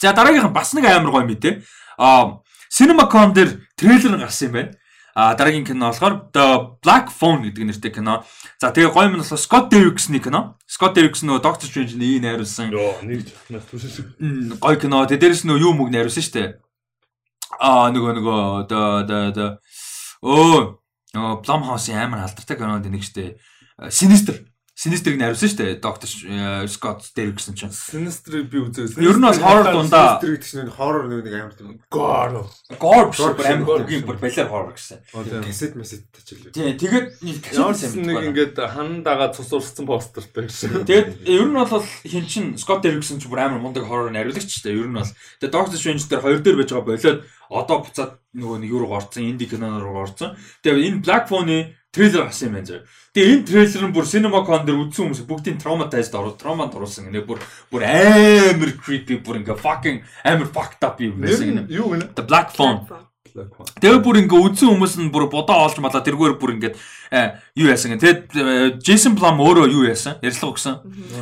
За дараагийнх нь бас нэг амар гоё мэдээ. Аа CinemaCon дээр трейлер гарсан юм байна. А дараагийн кино болохоор The Black Phone гэдэг нэртэй кино. За тэгээ гоё юм нь болохоор Scott Derrickson-ы кино. Scott Derrickson нөгөө Doctor Strange-ийн ийг найруулсан Йоо, нэг гоё кино. Тэгээ дээрэс нь нөгөө юу мөг найруулсан шүү дээ. Аа нөгөө нөгөө the the the оо нөгөө Blumhouse-ийн амар алдартай кинонд нэг шүү дээ. Sinister. Sinister-ыг найруулсан шүү дээ. Doctor Scott Derrickson ч. Sinister би үзээсэн. Ер нь бас horror дундаа Тэр гэдэг чинь хоррор нэг нэг амар тийм Гоор. gore биш амар хөгийн бүр балиар horror гэсэн. касет месет тачил. Тийм тэгээд нэг ч нэг ингээд хан дагаа цус урссан постертэй гэсэн. Тэгээд ер нь бол хин чин Scott Derrickson ч бүр амар мундаг horror найруулагч ч дээ. Ер нь бол тэгээд Doctor Strange дээр хоёр дээр байж байгаа болоод одоо буцаад нөгөө нэг юу руу орцсон, инди кино руу орцсон. Тэгээд энэ Black Phone-ы трейлер гарсан юм байна зөө. Тэгээд энэ трейлер нь бүр CinemaCon дээр үзсэн хүмүүс бүгдийн traumatized ороод травманд оруулсан гинэ. Бүр бүр амар creepy бүр ингээ fucking амар fucked up юм байсан гинэ. юу гэнэ? The Black Phone. Тэгээ бүр ингээ үдсэн хүмүүс нь бүр бодоо олж малаа тэргээр бүр ингээд э, юу яасан гэнэ. Тэгээд Джейсон Блам өөрөө юу яасан? Ярьслага өгсөн.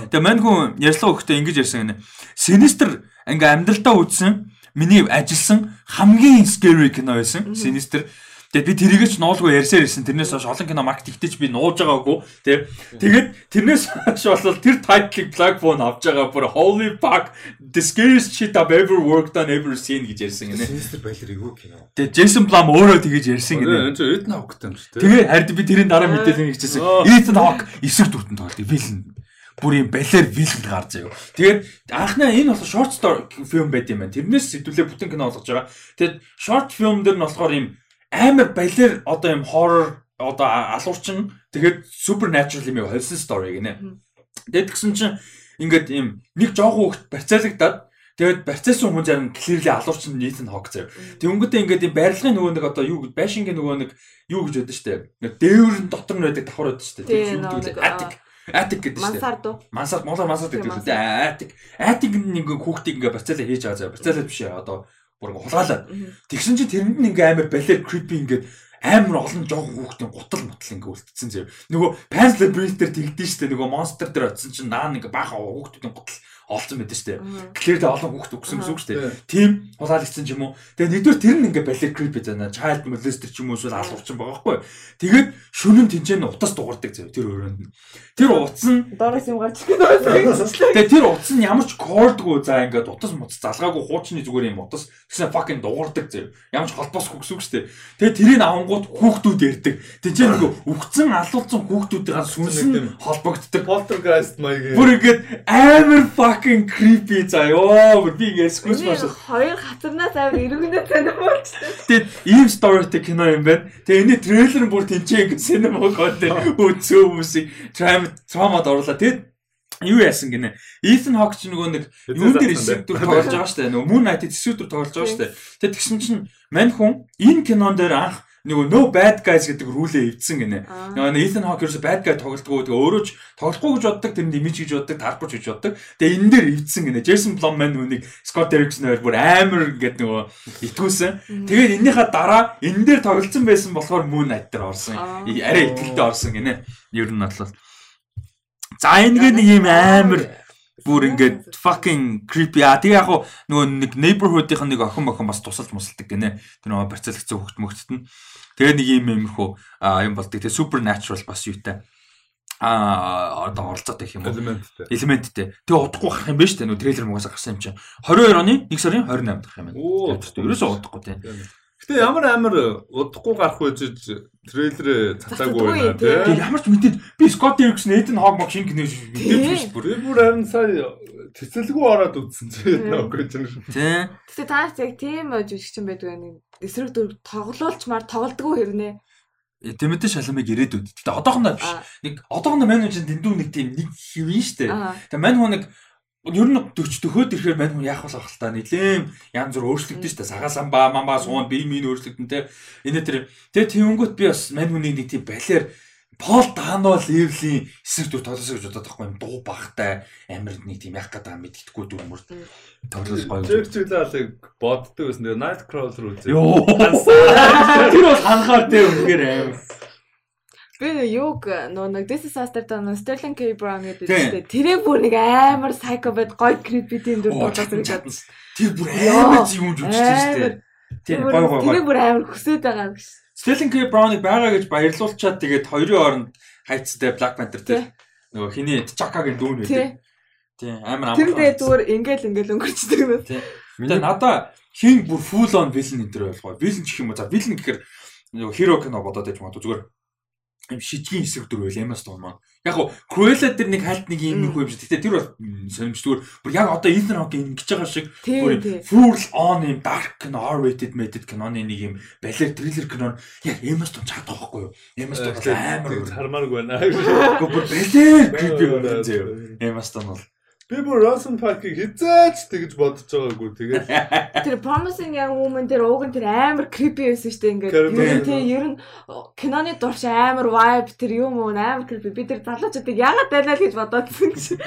Тэгээ мань хүн ярьслага өгөхдөө ингэж ярьсан гэнэ. Sinister ингээ амьдралдаа үдсэн миний ажилласан хамгийн scary кино байсан. Sinister. Тэгээд би тэрийг ч нуулгүй ярьсаар ирсэн. Тэрнээс хойш олон кино маркет ихтэй ч би нууж байгаагүй. Тэ. Тэгээд тэрнээс хойш бол тэр title-ыг Black Phone авч байгаа бүр holy fuck scariest shit I've ever worked on ever seen гэж ярьсан гинэ. Синистер байлэр эвгүй кино. Тэгээ Джейсон Блам өөрөө тэгэж ярьсан гинэ. Энэ ч эдэн авахтай юм шүү дээ. Тэгээ хард би тэрийн дараа мэдээлэл хийчихсэн. Ethan Hawke эсрэг дүртэн тоглолт вилэн. Бүр юм балер вилэн гарч аяа. Тэгээд анхнаа энэ бол short story фильм байт юм байна. Тэрнээс сэдвүүлээ бүтэн кино болгож байгаа. Тэгээд short film дэр нь болохоор юм амар балер одоо юм horror одоо алуурчин тэгээд supernatural юм холсон story гинэ. Тэгээд тэгсэн чинь ингээд юм нэг жоохон хөвгт барьцаалагдаад тэгээд барьцаасан хүн зарим clearly алуурчин нийтэн хог заяа. Тэнгүүтээ ингээд юм барилгын нөгөө нэг одоо юу байшингийн нөгөө нэг юу гэж байдаг штэ. Дээвэр нь дотор нь байдаг давхар байдаг штэ. Тийм, юу гэдэг? Attic. Attic гэдэг штэ. Мансаар дуу. Мансар монголоор мансар гэдэг үү? Attic. Attic нэг хүүхдийг ингээд барьцаалаа хийж байгаа заяа. Барьцаалаа биш ээ одоо бүр ингээд хулгаалаад. Тэгсэн чинь тэрэнд нь ингээ амар балер creepy ингээд амар олон жоохон хүүхдийн гутал мутал ингээ үлдсэн зөө. Нөгөө Panzer Breather тэгдэж штэ нөгөө monster дээр очсон чинь наа ингээ баахан хүүхдүүдийн гутал олцсон байдаг штэ. Клэрдээ олон хүүхд өгсөн гэсэн үг штэ. Тим хулаалагцсан ч юм уу. Тэгээ нэгдүгээр тэр нь ингээ балет creep байна. Child molester ч юм уу эсвэл алуурчин байгаа байхгүй. Тэгээд шөнөн тэнцэн утас дуурдаг зөө тэр өрөөнд нь. Тэр утас нь Доороос юм гарч ирэх. Тэгээ тэр утас нь ямар ч кордгүй за ингээд утас муц залгаагүй хуучны зүгээр юм утас гэсэн fucking дуурдаг зөө. Ямар ч холбоос хөгсөв штэ. Тэгээ тэрийг авангууд хүүхдүүд ярддаг. Тэнцээ нөгөө үхсэн алуулсан хүүхдүүдийн сүнс нь холбогддог. Poltergeist маяг. Бүр ингээд амар fucking creepy заяа. Бүр би ингээд скрүүс маш. Хоёр хатарнаас амар эргэнэ танилцсан. Тэгээд ийм storyтэй кино юм байна. Тэгээ энэ трейлер нь бүр тэнцээ ингээд cinema content үзсэн хүмүүсийг trauma траумад оруулаа. Тэгээд юу яасан гинэ. Ethan Hawke ч нөгөө нэг юун дээр эсрэг дүр тоглож байгаа штэ. Нөгөө Moon Knight эсрэг дүр тоглож байгаа штэ. Тэгээд тэгсэн чинь мань хүн энэ кинон дээр анх нөгөө no bad guys гэдэг рүүлээ эвдсэн гинэ. Нөгөө Ethan Hawke ерөөсө bad guy тоглолтгүй тэгээ өөрөө ч тоглохгүй гэж боддог, тэрэнд имиж гэж боддог, тарахгүй гэж боддог. Тэгээ энэ дээр эвдсэн гинэ. Jason Blum маань нүуник Scott Derrickson-ээр бүр амар гэдэг нөгөө итгүүлсэн. Тэгээд энэнийхээ дараа энэ дээр тоглолцсон байсан болохоор Moon Knight дээр орсон. Арай ихтэй орсон гинэ. Ер нь бодлоо. За энэгээ нэг юм амар бүр ингээд fucking creepy а тэгээ яг нөгөө нэг neighborhood-ийн нэг охин охин бас тусалж мусалдаг гинэ. Тэр нөгөө барьцаалгцсан хөвгт мөгтөд нь. Тэгээ нэг юм юмхүү юм болдог. Тэгээ supernatural бас юутай а одоо оролцоотой юм уу элементтэй. элементтэй. Тэгээ удахгүй гарах юм байна шүү дээ. Нөө трейлер мугасаа гарсан юм чинь. 22 оны 1 сарын 28-нд гарах юм байна. Оо. Ерөөсөө удахгүй тийм. Гэтэ ямар амар удахгүй гарах байж трейлер цацаагүй байна Тэгээ тий. ямар ч мэдээд би Scott Derrickson, Ethan Hawke мог шинэ кино мэдээж биш бүр. Бүр харин сая цэцэлгүй ороод үзсэн чи нөхгүй чинь. Тий. Тэгтээ та нарт яг тийм жүжигчин байдаг нэг эсрэг дүр тоглоулчмаар тоглодгоо хэрнээ. Тэмэтэ шалмыг ирээдүйд. Гэтэ одоохондоо биш. Нэг одоохондоо мань хүн чинь дэндүү нэг тийм нэг хэвэн штэ. Тэгээ мань хүн нэг ер нь 40 төхөөд ирэхээр мань хүн яах болох та нилээн янз бүр өөрчлөгдөн штэ. Сагаасан ба мамба суун бие минь өөрчлөгдөн те. Энэ тэр тэгээ тэнгүүт би бас мань хүнийг нэг тийм балиар Пол Дано левлийн эсрэг дүр тоглосоо гэж бодоод байхгүй юм дуу багтай амар нэг тийм яах гэдэг мэддэхгүй дүр мөр тоглож гоё. Чек чиглэлийг боддог байсан. Тэгээ Nightcrawler үзээ. Йоо. Тэр бол ханахаар те үнэхээр амар. Би юг нөө нэг This is Us дээр нөө Sterling K Brown гэдэг Тийм. чинь тэрээ бүр нэг амар psycho бод гоё creepy тийм дүр чадна, байгаа. чадна. Тэр бүр амар юм жүжигч штэ. Тийм гоё гоё гоё. Тэр бүр амар хүсээд байгаа юм шиг. Stellan K Brown-ыг байгаа гэж баярлуулчаад тэгээд хоёрын хооронд хайцтай Black Panther дээр нөгөө хиний T'Chaka-гийн дүүн байдаг. Тийм амар Тэр амар. дээр зүгээр ингээл ингээл өнгөрчдөг нөө. Тэгээ надаа хин бүр full on villain энэ төр ойлгоо. Villain гэх юм уу? За villain гэхээр нөгөө hero кино бодоод байж магадгүй зүгээр юм шижгийн хэсэг дүр байл ямаас туу маань. Яг гоо Cruella дээр нэг хальт нэг юм нэг юм шиг. Гэтэ тэр бол сонирмжтгүр. Бүр яг одоо Ethan Hawke ингэж байгаа шиг бүр full on юм dark and R-rated rated киноны нэг юм балер триллер кино яг ямаас туу чадах байхгүй юу? Ямаас туу амар хармааргүй байна. Гэхдээ бүр балер creepy юм. Ямаас туу бол Би бүр Rosen Park-ыг хизээч тэгж бодож байгаагүй. Тэгээд Тэр promising young woman тэр ууг нь тэр амар creepy байсан шүү дээ ингээд. Ер нь тийм ер нь киноны дурш амар vibe тэр юм уу амар creepy. Би тэр залуучуудыг яагаад байна л гэж бодоодсэн гэж.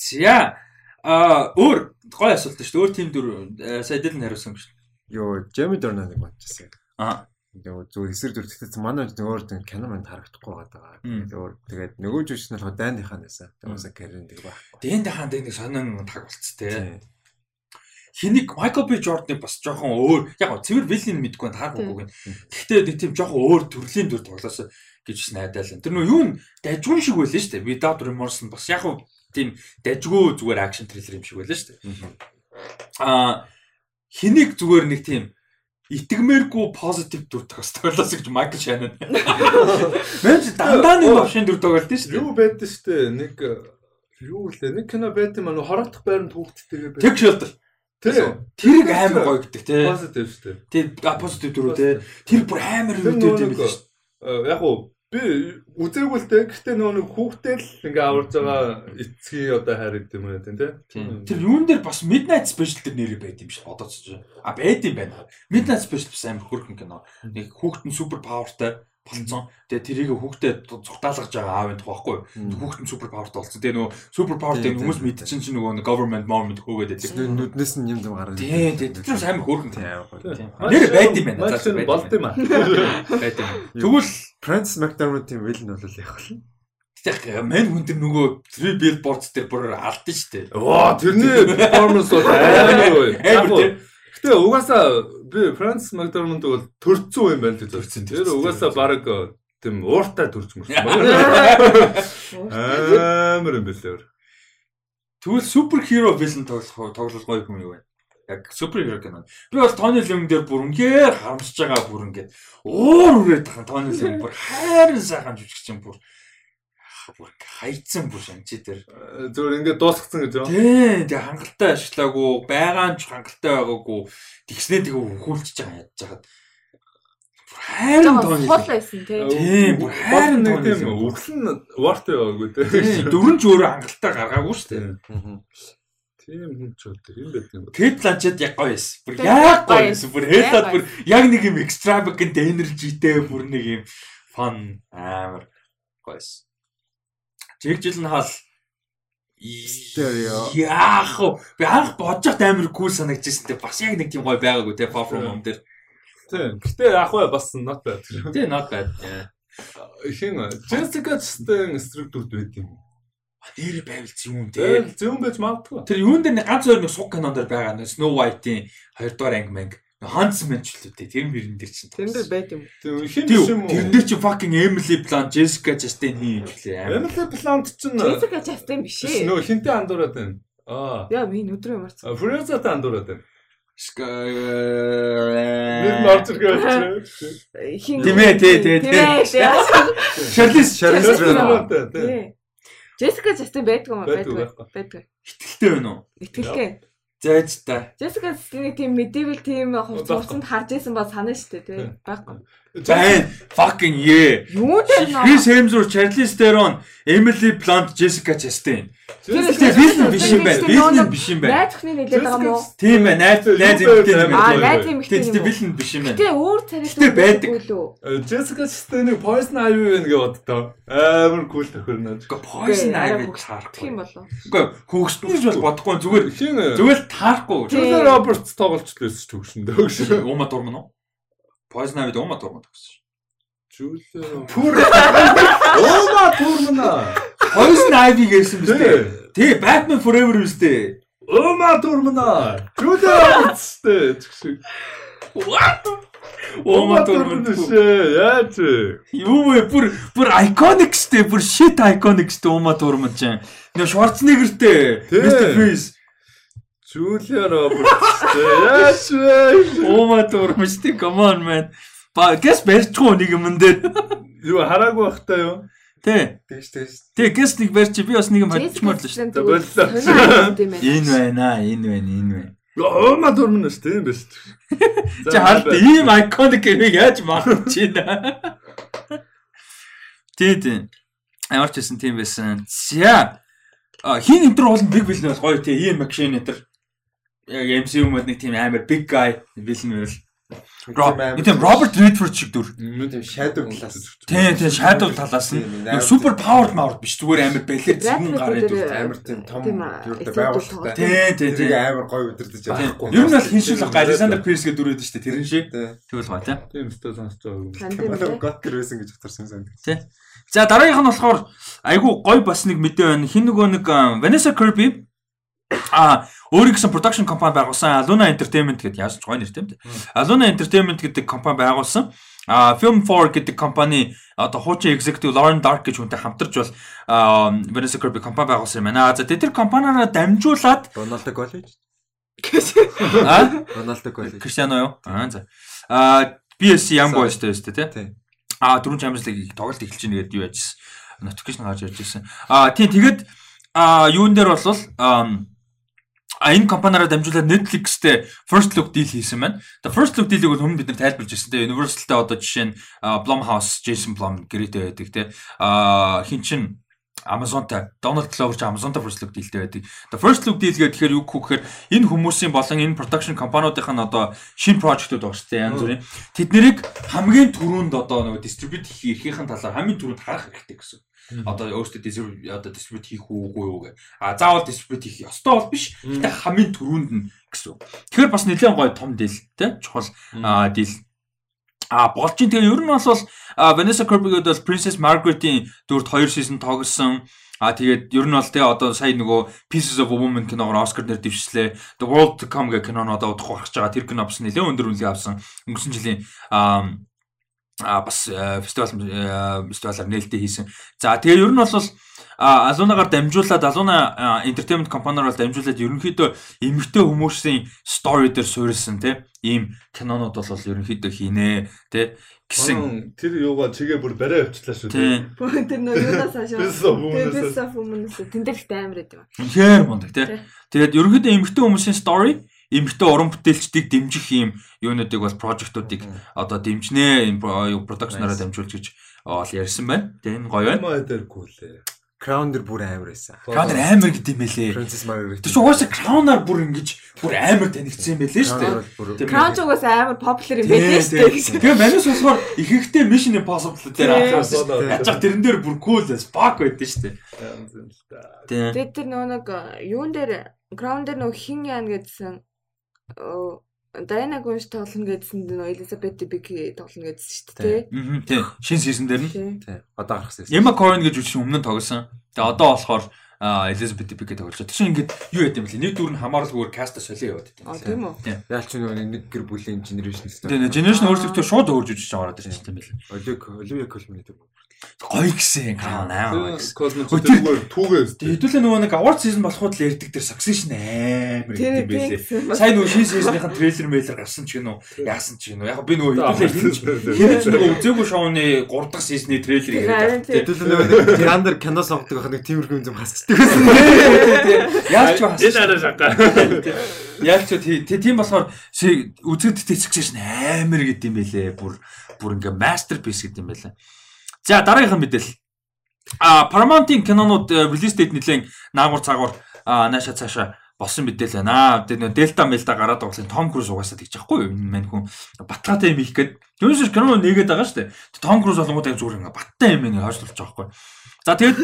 За а өөр гой асуулт шүү дээ. Өөр тим дүр сая дэл нь хариулсан дээ. Йоо, Jamie Dornan-ыг бодчихсон. Аа. Зүгээр эсрэг дүр гэхдээ манай нэг өөр нэг кино манд харагдахгүй байгаа. Тэгээд өөр тэгээд нөгөө жүжигч нь болохоор дайныхаа нэсэн. Тэгээс Карен тэг байхгүй. Дэн дахаан дэн нэг сонин таг болц тээ. Хэнийг Michael B Jordan-ыг бас жоохон өөр яг гоо цэвэр виллийн мэдгүй таарахгүй гэн. Гэхдээ нэг тийм жоохон өөр төрлийн дүр тоглосоо гэж бас найдаалаа. Тэр нөө юу н дажгүй шиг байлаа шүү дээ. Without Remorse нь бас яг гоо тийм дажгүй зүгээр акшн триллер юм шиг байлаа шүү дээ. Аа хэнийг зүгээр нэг тийм итгэмээргүй позитив дүр тоглосоо гэж Michael Shannon. Мэн чи дандаа нэг овшин дүр тоглолт шүү дээ. юу байдсан штэ нэг юу лээ нэг кино байт юм аа хороотох байранд хүүхдтэйгээ Тэг шилдэл. Тэр Тэрийг амар гоё гэдэг тий. позитив штэ. Тэр позитив дүр тий. Тэр бүр амар үүдээ юм биш. Э, яг уу би үзээгүй л дээ. Гэхдээ нөгөө нэг хүүхдээ л ингээ аварж байгаа эцгийн одоо хайр гэдэг юм байна тийм Тэр юун дээр бас Midnight Special тэр нэрээ байд юм шиг бодоцож. А байд юм байна. Midnight Special бас амар хөрхөн кино. Нэг хүүхэд нь супер павертай болцсон. Тэгээ тэрийг хүүхдэд зугтаалгаж байгаа аавын тухайхгүй. Хүүхэд нь супер павертай болсон. Тэгээ нөгөө супер павертай хүмүүс мэдчихэн чинь нөгөө government moment хөөгээд байдаг. Нүднээс нь юм зам гараад. Тийм тийм. Тэр сайн хөөрхөн тийм. Нэр байд юм байна. Болд юм аа. Байд юм. Тэгвэл Francis McDormand-ийн вилн бол яг бол Тэгэх мэн хүн тэр нөгөө three billboards дээр бүр алдсан шүү дээ. Ваа тэрний performance бол амар гоё. Гэтэ угаасаа би Франц Макдормонд бол төрцсөн юм байна л төрцсөн. Тэр угаасаа баг тийм ууртай төрж мөрсөн. Амар юм бэлээ. Тэгвэл супер хиро вилэн тоглох тоглол гоё юм юу вэ? Яг супер хиро кино. Би бол Тони Лем дээр бүр үнгээр харамсаж байгаа бүр ингээд уур үрээд тахын Тони Лем бүр хайрын сайхан жүжигч юм бүр бүр хайцсан бүр шанчи дээр зөвөр ингээд дуусгацсан гэж байна. Тийм тэг хангалттай ашиглаагүй байгаа нь ч хангалттай байгаагүй тэгснээ тэг өхүүлчихэж байгаа ядж хаад бүр хайрын тооны хол байсан тий. Тийм бүр хайрын нэг тийм өглөн варт байгаагүй. Тийм дөрөн ч өөрөө хангалттай гаргаагүй шүү дээ. Тийм хүн ч одоо юм байт юм. Кэт планчет яг гоё байсан. Бүр Тийм, яг гоё байсан. Бүр хэлээд бүр яг нэг юм extravagant energyтэй бүр нэг юм fun амар гоё байсан. Жиг жил нь хаал. Яах вэ? Би анх бодож амар кул санагдчихсэн те бас яг нэг тийм гоё байгаагүй те Home дээр. Тийм. Гэтэ яг бай бас not bad. Тэ not bad. Хин Jessica Chastain структурд байт юм. Нэр байвал юм Тийм те. зөвөн байж магадгүй. Тэр юун дээр нэг ганц өөр нэг суг кинон дээр байгаа нэг Snow White-ийн 2 дугаар анги манг. Ханс мэн ч үлээ те. Тэр мөрөн дээр чинь. Тэн дээр байд юм. Тийм. биш юм уу? Тэр дээр чи fucking Emily Blunt, Jessica Chastain хий юм лээ. Emily Blunt чинь Jessica Chastain биш ээ. нөө хинтээ андуураад байна. Аа. Яа би өдрөө марцсан. Фрезатай андуураад байна. Нэг Sky. орж ирэх. Хин Тийм ээ, тий, тий, тий. Theron. Тийм. Тий. Jessica Chastain байдгүй юм Байдгүй, байдгүй. Итгэлтэй байна уу? Итгэлтэй. Зайж та. Jessica Chastain тийм medieval тийм хувц Байхгүй. хувцанд харж исэн ба санаа штэ тий. Байхгүй. Байн fucking yeah. Юу дээр нөө? Chris Hemsworth, Charlize Theron, Emily Blunt, Jessica Chastain. Тэр Тэр вилэн биш юм байна. Вилэн биш юм байна. Найз охины нэлээд байгаа мó? Тийм байна. Найз найз эмэгтэй юм байв? Аа, байна. найз эмэгтэй юм. вилэн биш юм байна. Гэтэ өөр Гэтэ байдаг. лөө. Jessica Chastain-ыг Poison Ivy байна гэж боддоо. Амар кул тохирно. Гэхдээ Poison Ivy таарахгүй. юм болов. Үгүй хөгжтнөж бол бодохгүй зүгээр Хин зүгээр таарахгүй. Julia Roberts тоглолч лээс ч төгшөндөө гэж. Ума дурман уу? Poison Ivy ума дурман гэсэн. Julia Пүр. Ома турмана. Poison Ivy гэсэн биз дээ. Тий. Batman Forever биз дээ. Ома турмана. Julia Roberts дээ. Чигшиг. Ума дурман. шээ. Вэ? Юу вэ? Бүр бүр iconic штэ, бүр shit iconic штэ ума дурман чинь. Нөө Schwarzeneggerтэй. Тий. Mr. Freeze. Julia Roberts дээ. Яаж вэ? Ума дурман штэ. Come on man. Ба гэс барьчихгүй нэг юм дээр. Юу хараагүй бахтай юу? Тий. Тэгэж тэгэж. Тий, гэс нэг барьчих. Би бас нэг юм бодчихмоор л штэ. Chastain боллоо. байна. Энэ байна, энэ байна, энэ байна. Ома турмана шүү дээ юм биш. Чи хард ийм iconic юм яаж магадч байна. Тий, тий. Ямар ч байсан тийм байсан. За. А хин энэ төр бол big villain бол гоё тий. Ian McShane энэ төр. Яг MCU мод нэг тийм амар big guy villain байл. Тийм Роберт Redford шиг дүр. Тийм shadow class. Тий, тий Shadow талаас нь супер powered powered биш зүгээр амар балер зүүн гарын дүр. амар тийм том Тийм аа, юутай эцэг байгууллагатай. Тий, тий, тий. Тэрийг амар гоё өдөрдөж авахгүй. Ер нь бол хин шиг л Alexander Pierce гэдэг дүр байдаг шүү дээ. Тэрэн шиг. Тэгвэл гоё тий. Тийм өстой сонсож байгаа. Юм бэ? Готтер байсан гэж утгарсан сан. За дараагийнх нь болохоор айгүй гоё бас нэг мэдээ байна. Хин нөгөө нэг Vanessa Kirby а өөрийн гэсэн production компани байгуулсан Aluna Entertainment гэдэг яаж ч гоё нэртэй юм дээ. Aluna Entertainment гэдэг компани байгуулсан. А Film 4 гэдэг компани одоо хуучин executive Lauren Dark гэж хүнтэй хамтарч бол а, Vanessa Kirby компани байгуулсан юм байна. За тэр компаниараа дамжуулаад Рональдо Коллеж. а Рональдо Коллеж. Криштиано юу? Аа за. А BSC Young Boys дээ, тий? Тий. А дөрөв Champions League тоглолт эхэлж байна гэдэг юу яжсэн. Notification гарч ирж ирсэн. А тийм тэгээд а юун дээр бол а энэ компаниараа дамжуулаад Netflix-тэй first look deal хийсэн байна. The first look deal-ийг бол өмнө бид нар тайлбарлаж ирсэн. Тэгээ Universal-тэй одоо жишээ нь Blumhouse, Jason Blum гэрээтэй байдаг те. А хин чин Amazonтай Donald Glover ч Amazonтай first look dealтэй байдаг. The first look deal гэхээр юу гэхээр энэ хүмүүсийн болон энэ production компаниудын одоо шинэ project-ууд байгаа шүү дээ янз бүрийн. Тэд нэрийг хамгийн түрүүнд одоо нөгөө distribute хийх эрхийнхэн талаар хамгийн түрүүнд харах хэрэгтэй гэсэн. Одоо өөртөө distribute одоо distribute хийх үгүй юу гэ. А заавал distribute хийх ёстой бол биш. Гэтэ хамгийн түрүүнд нь гэсэн. Тэгэхээр бас нэлээд гоё том deal тий чухал deal А болж ин тэгээ ер нь бол Vanessa Kirby-гээд бол Princess Margaret-ийн дүрд 2 season тоглосон. А тэгээд ер нь бол тэгээ одоо сая нөгөө Pieces of Woman киногоор Оскар нэр дэвшлээ. The World to Come гэх киноноо одоо удахгүй гарч байгаа. Тэр кино бас нэлээд өндөр үнэлгээ авсан. Өнгөрсөн жилийн а бас фестивал фестивалаар нээлттэй хийсэн. За тэгээ ер нь бол Алунагаар дамжуулаад Алуна entertainment компаниар бол дамжуулаад ерөнхийдөө эмэгтэй хүмүүсийн story дээр суурилсан тий ийм кинонууд бол ерөнхийдөө хийнэ тий гэсэн тэр юугаа чигээ бүр барай авчлаа шүү тий Тэр нөө юунаас хашаа. Бис Бис хүмүүс тэн дээр ихтэй амар гэдэг юм. үнэхээр мундаг тий тэгээд ерөнхийдөө эмэгтэй хүмүүсийн story эмэгтэй уран бүтээлчдийг дэмжих ийм юунуудыг бол прожектуудыг одоо дэмжнэ энэ продакшнараа дамжуулж гэж ол ярьсан байна. Тэгээ энэ гоё байна. Маа дээргүй лээ. Crown дэр бүр амар байсан. Crown амар гэдэг юм байлээ. Princess Margaret. Тэр чинь угаасаа Crown-аар бүр ингэж бүр амар танигдсан юм байлээ шүү дээ. Тийм. Crown ч угаас амар popular юм байлээ шүү дээ. Тэгээ манайс болохоор их ихтэй Mission Impossible дээр Тийм. яцаг тэрэн дээр бүр cool as fuck байдсан шүү дээ. Тэгээд тэр нөгөө нэг юун дээр Crown дээр нөгөө хин яана гэдсэн Дайна Гунш тоглоно гэдсэнд нөгөө Элизабет Бики тоглоно гэдсэн шүү дээ. Тийм. Шинэ сизон дээр нь тий. Тий. Одоо гарах гэсэн. Emma Corrin гэж үчиг өмнө нь тоглосон. Тэгээ одоо болохоор а Elizabeth Debicki тоглож байгаа. Тэгсэн ингээд юу яд юм бэлээ. Нэг дүүр нь хамааралгүйгээр каста солио яваад А байсан. тийм үү. Яалч нэг гэр бүлийн generation гэсэн. Тэгээ generation өөрсдөө шууд өөрж үжиж байгаа юм бэлээ. Олег Оливия Колмны дээр. Гоё гэсэн Crown аа. гэсэн. Космос Өө, тэргээр түүгээ Тэгээ хэдүүлээ нөгөө нэг award season болоход л ярьдаг дээр succession амар гэдэг юм тийм. Сайн нөгөө шинэ season-ийн трейлер мэйлэр гарсан ч үү? Яасан ч үү? Яг би нөгөө хэдүүлээ хинч хинч нөгөө үзээгүй шоуны 3 дахь season-ы трейлерыг Харин яриад. тийм. Хэдүүлээ нөгөө тэр андер кино сонгодог байх нэг тиймэрхүү юм хасчдаг байсан. Яаж ч бас Энэ арай шагаа. Яг ч тий- тий- тийм болохоор үзэгдтэй succession амар гэдэм байлээ. Бүр бүр ингээ masterpiece гэдэм байлээ. За дараагийнхан мэдээлэл. А Paramount-ийн кинонууд э, release date нэлээд наагур цагуур нааша цаашаа болсон мэдээлэл байна. Тэр нөө Delta Melta гараад байгаа Том Круз угаасаа тэгж яахгүй юу? Энэ мань хүн батгаатай юм их гээд. Юусэн кино нэгээд байгаа шүү дээ. Том Круз болгонгууд яг зүгээр ингээ баттай юм ингээ хойшлуулж байгаа байхгүй. За тэгэд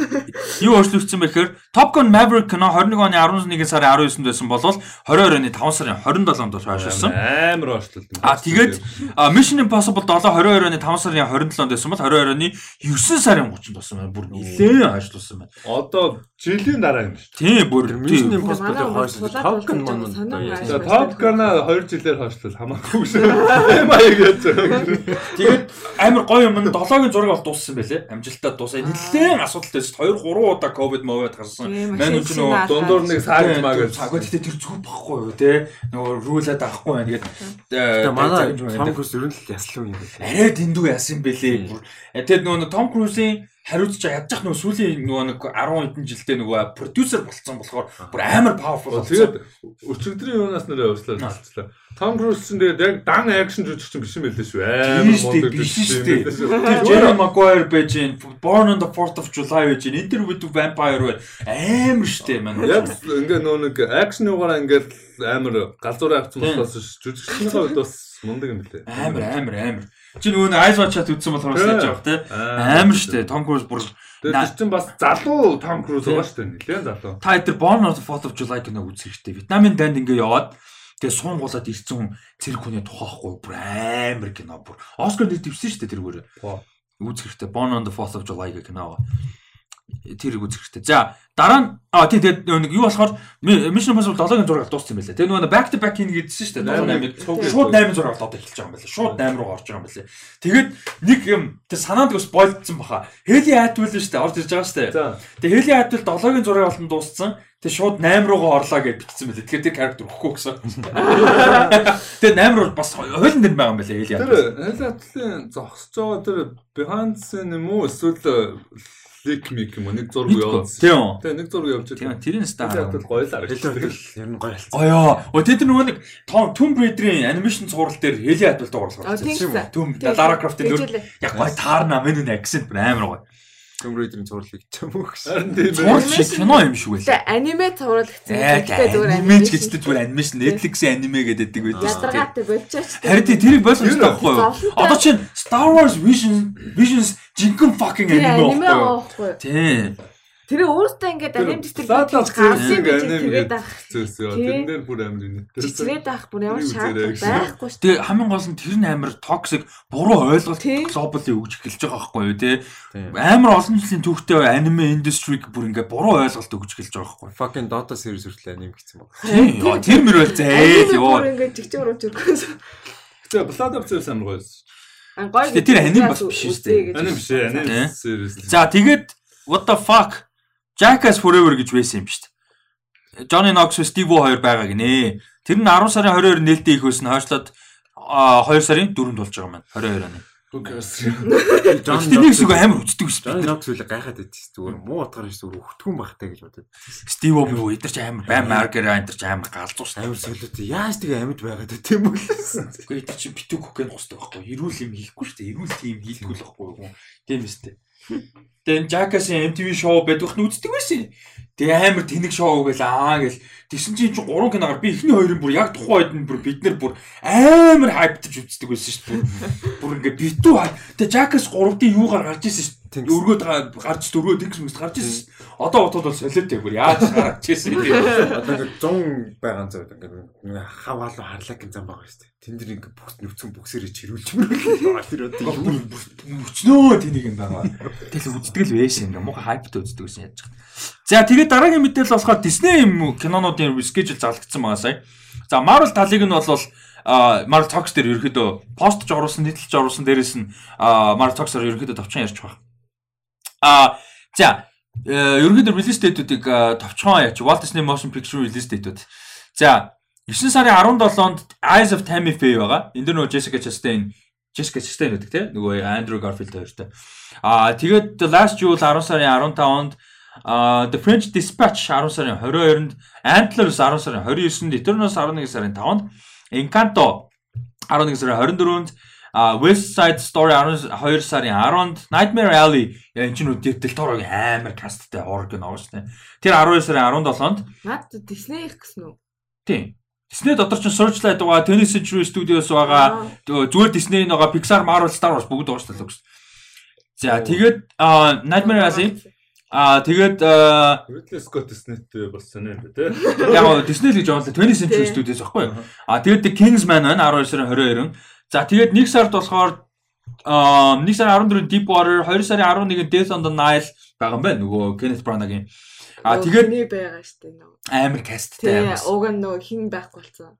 юу өөрчлөгдсөн бэ гэхээр Top Gun Maverick кино 21 оны 11 сарын 19-нд байсан болвол 22 оны 5 сарын 27-нд бол хойшлсон. Амар ошлол. А тэгээд Mission Impossible 7 22 оны 5 сарын 27-нд байсан бол 22 оны 9 сарын 30-нд болсон байна. Бүр нэлээд хойшлуулсан байна. Одоо жилийн дараа юм шүү. Тийм бүр Mission. Impossible хойш Top Gun маань За Top Gun-а 2 жилээр хойшлол хамаагүй шүү. Эм аяг яаж. Тэгээд амар гоё юм 7-гийн зураг бол дууссан байлээ. Амжилттай дуусаа. Нэлээд асуудалтай шүү. 2 3 удаа ковид мовод гарсан. Мань үн ч нөгөө Дундуур нэг саад маа гэж. Цагаа гэхдээ тэр зүг байхгүй юу те. Нөгөө рүүлээд авахгүй байна. Тэгээд Тэгээ манай Том Круз ер нь л яслуу юм байна. арай дэндүү яасан бэлээ. Э, тэгээд нөгөө Том Крузийн хариуцж ядчих нөгөө сүүлийн нөгөө нэг 10 хэдэн жилдээ нөгөө продюсер болцсон болохоор бүр амар powerful болсон. Тэгээд өчигдрийн юунаас нэрээ ууслаа болцлоо. Том Круз чинь тэгээд яг дан акшн жүжигч биш юм байлээ шүү. Тийм шүү дээ, биш шүү дээ. Тэр Jerry Maguire байж гин Born on the 4th of July байж гин Interview with the Vampire бай амар штэ маань. Яг ингээ нөө нэг акшн юугаараа ингээд амар галзуураа авсан болохоос жүжигчнийхээ хувьд бас мундаг юм лээ. амар амар амар. Чи нөгөө Eyes Watch Chat үзсэн болохоор Тийм. санаж байгаа те. Амар штэ. Том Cruise бүр тэр чинь бас залуу Том Круз байгаа дээ. Нилээн залуу. та тэр Born on the 4th of July киног үзэх хэрэгтэй. Вьетнамын данд ингээ яваад тэгээ суунгуулаад ирсэн хүн цэрэг хүний тухайхгүй бүр амар кино бүр. Оскар нэр дэвсэн штэ тэргээр. Үзэх хэрэгтэй. Born on the 4th of July гэх кино. Тэрийг үзэх хэрэгтэй. За дараа нь аа тий тэгээд нэг юу болохоор Mi- Mission Impossible 7-гийн зураг дууссан юм байлаа. Тэгээд нөгөө back to back хийнэ гэдсэн шүү дээ. 8-ыг шууд 8 зураг болоод эхэлж байгаа юм байлаа. Шууд 8 руу орж байгаа юм байлаа. Тэгээд нэг юм тэр санаанд бас бойлдсон баха. Хели Атвил шүү дээ. Орж ирж байгаа шүү дээ. Тэгээд Хели Атвил 7-гийн зураг болон дууссан. Тэгээд шууд 8 руугаа орлоо гэж бичсэн байлаа. Тэгэхээр тэр character өгөхгүй гэсэн. Тэгээд 8 руу бас хойлон дэр байгаа юм байлаа Хели Тэр Атвил. Хелатлын зогсож байгаа тэр behind scene юм уу эсвэл лик мик юм уу нэг зураг явуулсан. Тийм. Тэгээ нэг зураг явуулж Тийм. байгаа. Тэрийн стар. Хелатл гоёлаар Хэл хэл ер нь гоё хэлсэн. Оёо. Өө тэд нөгөө нэг Том Tomb Raider-ийн анимашн цуврал дээр Хели Атвал дуурал А гарсан. тийм Тийм үү? Тийм. Lara Croft-ийн яг гоё таарна минь үнэ аксент бүр амар гоё. Tomb Raider-ийн зурлыг ч юм уу гэсэн. Харин тийм байх. шиг кино юм шиг байлаа. Тэгээ аниме цувралгдсан. Ээ аниме ч гэжтэй зүгээр анимашн Netflix-ийн аниме гэдэг байдаг шүү дээ. Ядаргаатай болчихсон. Харин тий тэрийг ойлгох хэрэгтэй байхгүй юу? Одоо чинь Star Wars Vision Visions жинхэнэ fucking аниме байхгүй юу? аахгүй. Тэр өөртөө ингээд аним of гарсан тэгээд ах. зөөсөө. Тий. Тэрэн дээр бүр амар юм. Чичрээд авах бүр ямар шаардлага байхгүй шүү. Тэгээ хамгийн гол нь тэр нь амар токсик буруу ойлголт Тий. глобалыг өгч эхэлж байгаа байхгүй юу. Тийм. Амар олон жилийн түүхтэй аниме индустриг бүр ингээ буруу ойлголт өгч эхэлж байгаа байхгүй? Fucking Dota series хүртэл аним гэсэн баг. Яа, Тэр мөр байл зээ Аниме ёо. бүр ингээд чигчээр урууж өргөс. Тэгээ Blood of Zeus амар гоё. Гой. Гэтэ тэр аним бас биш шүү дээ. Аним биш. Аним series. За тэгээд what the fuck Jackass Forever гэж байсан юм шүү дээ. Johnny Knoxville Steve O хоёр байгаа гинэ. Тэр нь 10 сарын 22-нд нээлттэй их байсан хойшлоод 2 сарын 4-нд болж байгаа маань 22 оны. Гэтэ нэг шиг амар үздэг биш. John Knoxville гайхаад байдсан. Зүгээр муу утгаар биш зүгээр өгтгөн багтай гэж бодод. Steve O муу эдэр ч амар бай маркер энэ ч амар галзуу шүү дээ. Амар солиот. Яаж тэгээ амьд байгаад байт юм бол. Гэхдээ эдэр чи битүү кокейн хусдаг байхгүй. Ирүүл юм хийхгүй шүү дээ. Ирүүл тийм хийхгүй л байхгүй юу. Тийм үстэй. Тэгээд Jackass-ийн MTV шоу байдаг нь үздэг байсан. Тэгээ амар тэнэг шоу гэл аа гэл тэгсэн чинь чи 3 киногаар би эхний хоёрын бүр яг тухайн үед нь бүр бид нар бүр амар хайптаж үздэг байсан шүү дээ. Бүр ингээ битүү хай. Тэгээ Jackass 3-ын юугаар гарч ирсэн шүү дээ. Га- гарч дөрвөө тэнгис мэс гарч ирсэн шүү дээ. Одоо бодвол бол солиотой бүр яаж гарч ирсэн юм. Одоо ингээд 100 байгаа зүйл ингээд нэг хаваалуу харлаг гин зам байгаа шүү дээ. Тэн дээр ингээд бүхс нүцэн бүксэрээ чирүүлж мөрөглөө. Тэр одоо Өчнөө тэнийг юм байгаа. Тэгэл үздэг л байсан юм. Муухай хайптай үздэг байсан яаж. За тэгээд дараагийн мэдээлэл болохоор Disney юм кинонуудын schedule зарлагдсан байгаа сая. За Marvel талыг нь бол Marvel Talks дээр ерөөхдөө постж оруулсан, нийтлж оруулсан дээрээс нь Marvel Talks-аар ерөөхдөө товчхон ярьж байгаа. А за э, ерөөхдөө release date-үүдийг товчхон яач Walt Disney Motion Picture release date-үүд. За 9 сарын 17-нд Eyes of Tammy Faye байгаа. Энд нөгөө Jessica Chastain Jessica Chastain гэдэг тийм нөгөө Andrew Garfield хоёртой. Аа тэгээд Last Duel 10 сарын 15-нд аа The French Dispatch 10 сарын 22-нд Antlers 10 сарын 29-нд Eternals 11 сарын 5-нд Encanto 11 сарын 24-нд а West Side Story 12 сарын 10-нд Nightmare Alley. Энэ ч нүд Del Toro-гийн амар касттай horror кино шүү дээ. Тэр 12 сарын 17-нд Наад Disney их гэсэн үү? тийм Disney дотор ч Searchlight байгаа, 20th Century Studios байгаа, зүгээр Disney байгаа Pixar, Marvel, Star Wars бүгд байгаа шүү дээ. За тэгээд Nightmare Alley а тэгээд а, Ridley Scott Disney-тэй бас сонио юм тий. яг гоо Disney л гэж бодлоо 20th Century. Studios байхгүй юу? А тэгээд The Kingsman байна 12 сарын 22. За тэгээд 1 сард болохоор а 1 сарын 14-нд Deepwater, 2 сарын 11-нд Death on the Nile байгаа юм байна. Нөгөө Kenneth Branagh-ийн. А тэгээд Хиний байгаа штэ нөө. амар касттай уг нь нөө хин байхгүй болсон.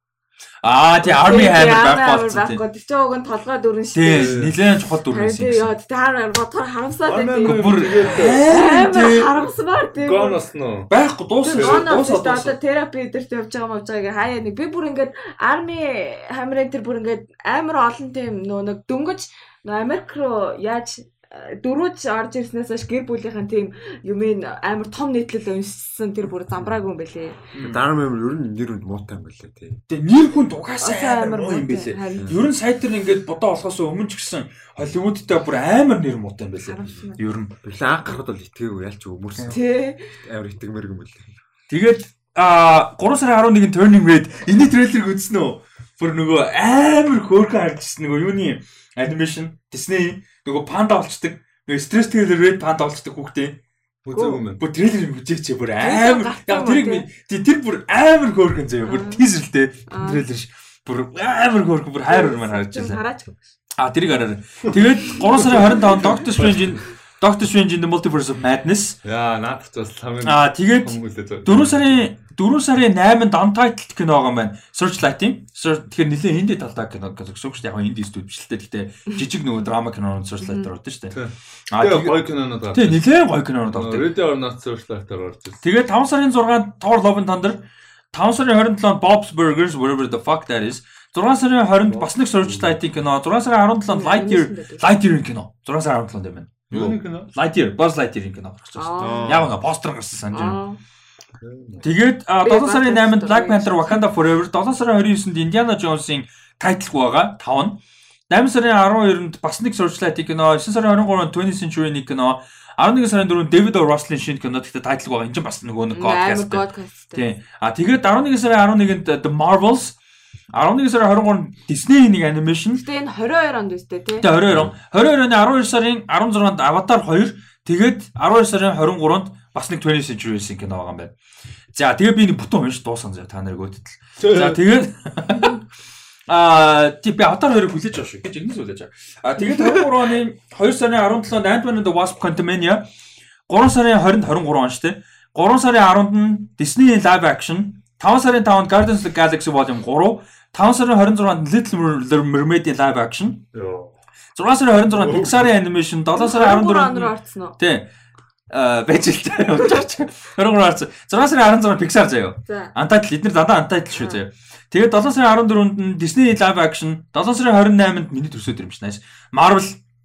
Аа тий Army Hammer байхгүй болсон тий. Тэр чинь уг нь толгой дүрэн Тий, штэ. нилээн чухал дүр Харин байсан. тий яа тэр бодохоор харамсаад байдаг. Бүр тий. харамсмаар тий. Гонос нөө. Байхгүй дуусна. Гонос Дуусаа шүү дээ. Одоо терапи дээр явж байгаа мовж байгааг хаяа нэг би бүр ингээд арми хамрын тэр бүр ингээд амар олон тийм нөө нэг дөнгөж нөө Америк руу яаж дөрвөж орж ирснээс хойш гэр бүлийнхэн тийм юмын амар том нийтлэл уншсан тэр бүр замбраагүй юм байлээ. Дараа мөр ер нь нэр үнд муутай юм байлээ тий. Тэгээ нэр хүн дугасаа Угаасаа амар муу юм бэлээ. Ер нь сайт дээр ингээд бодоо болохоос өмнө ч гэсэн Холливуудтай бүр амар нэр муутай юм бэлээ. Ер нь. Бэлээ анх гарахад бол итгээгүй ялч өмөрсөн. Тий. Амар итгмэр юм байлээ. Тэгээд а 3 сарын 11-нд Turning Red энэ трейлерыг үзсэн үү? Бүр нөгөө амар хөөрхөн харагдсан нөгөө юуны анимашн Disney нөгөө панда болцдог. Нөгөө стресс трейлер Red панда болцдог хүүхдээ. Үзээгүй юм. Бүр трейлер юм үзээч бүр Трейлер амар. тэрийг тэр бүр амар хөөрхөн заяа. Бүр тизерлтэй Аа. трейлер ш. Бүр амар хөөрхөн бүр хайр урмаар байна. хараач. А тэрийг хараарай. Тэгээд 3 сарын 25-нд Doctor Strange in Doctor Strange in the Multiverse of Madness. Яа, наадах ч бас хамгийн А тэгээд том үлээ. 4 сарын 4 сарын 8-нд Untitled кино байгаа юм байна. Searchlight-ийн. Search- Тэгэхээр нэлээд хинди талдаа кино гэсэн үг шүү дээ. Яг нь хинди студ биш л дээ. Гэтэ жижиг нөгөө драма кинонууд Searchlight ордог шүү дээ. Тий. А Тэгээ тэгээд гоё кинонод гарч. тий нэлээд гоё кинонууд ордог. Ready or Not Searchlight-аар орж ирсэн. Тэгээд 5 сарын 6-нд Thor Love and Thunder 5 сарын 27-нд Bob's Burgers whatever the fuck that is 6 сарын 20-нд бас нэг Searchlight-ийн кино 6 сарын 17-нд Lightyear Lightyear-ийн кино 6 сарын 17-нд юм байна. Юуны кино? Lightyear Buzz Lightyear-ийн кино гарч. Аа. Яг нэг постэр гарсан санаж байна. Тэгээд а, Би 7 сарын Batman 8-нд Black Panther Wakanda Forever 7 сарын 29-нд Indiana Jones-ийн тайтлгүй байгаа 5 нь 8 сарын 12-нд бас нэг Searchlight кино 9 сарын 23-нд 20th Century нэг кино 11 сарын 4-нд David O. Russell-ийн шинэ кино гэхдээ тайтлг байгаа. Энэ ч бас нөгөө нэг podcast. Тийм. А тэгээд 11 сарын 11-нд The Marvels 11 сарын 23-нд Disney-ийн нэг анимашн Гэтэ энэ 22 онд үстэй тий. Тэгээ 22 он. 22 оны 12 сарын 16-нд Avatar 2, тэгээд 12 сарын 23-нд бас нэг 20th Century Race кино байгаа юм байна. За тэгээ би нэг бүтэн унш дуусан зав та нарыг өөдөд. За тэгээд Аа тий би Avatar 2-ыг хүлээж байгаа шүү. Гэж ингэс хүлээж байгаа. Аа тэгээд 23 оны 2 сарын 17-нд Ant-Man and the Wasp Quantumania 3 сарын 20-нд 23 он шүү дээ. 3 сарын 10-нд нь Disney live action 5 сарын 5-нд Guardians of the Galaxy Volume 3 5 сарын 26-нд Little Mermaid-ийн live action Йоо. 6 сарын 26-нд Pixar-ийн animation 7 сарын 14 14-нд оноор орцсон уу? тий а бэжилтэй явж 23 арц 6 сарын 16-нд Pixar заяа. За. Untitled эдгээр дандаа Untitled шүү заяа. Тэгээд 7 сарын 14-нд нь Disney live action 7 сарын 28-нд миний төрсөд юм nice. Marvel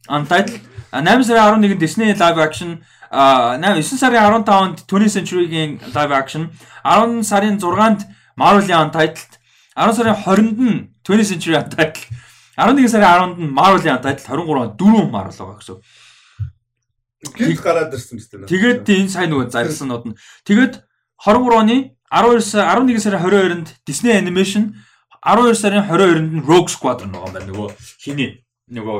Untitled а 8 сарын 11-нд Disney live action 9 сарын 15-нд 20th Century-гийн live action 10 сарын 6-нд Marvel-ийн Untitled 10 сарын 20-нд нь 20th Century Untitled 11 сарын 10-нд нь Marvel-ийн Untitled 23-нд дөрвөн Marvel байгаа гэсэн. Гинт гараад ирсэн юм байна. Тэгээд энэ сайн нөгөө зарилснууд нь. Тэгээд 23 оны 12 сар 11 сарын 22-нд Disney Animation 12 сарын 22-нд нь Rogue Squadron байгаа юм байна. Нөгөө хиний нөгөө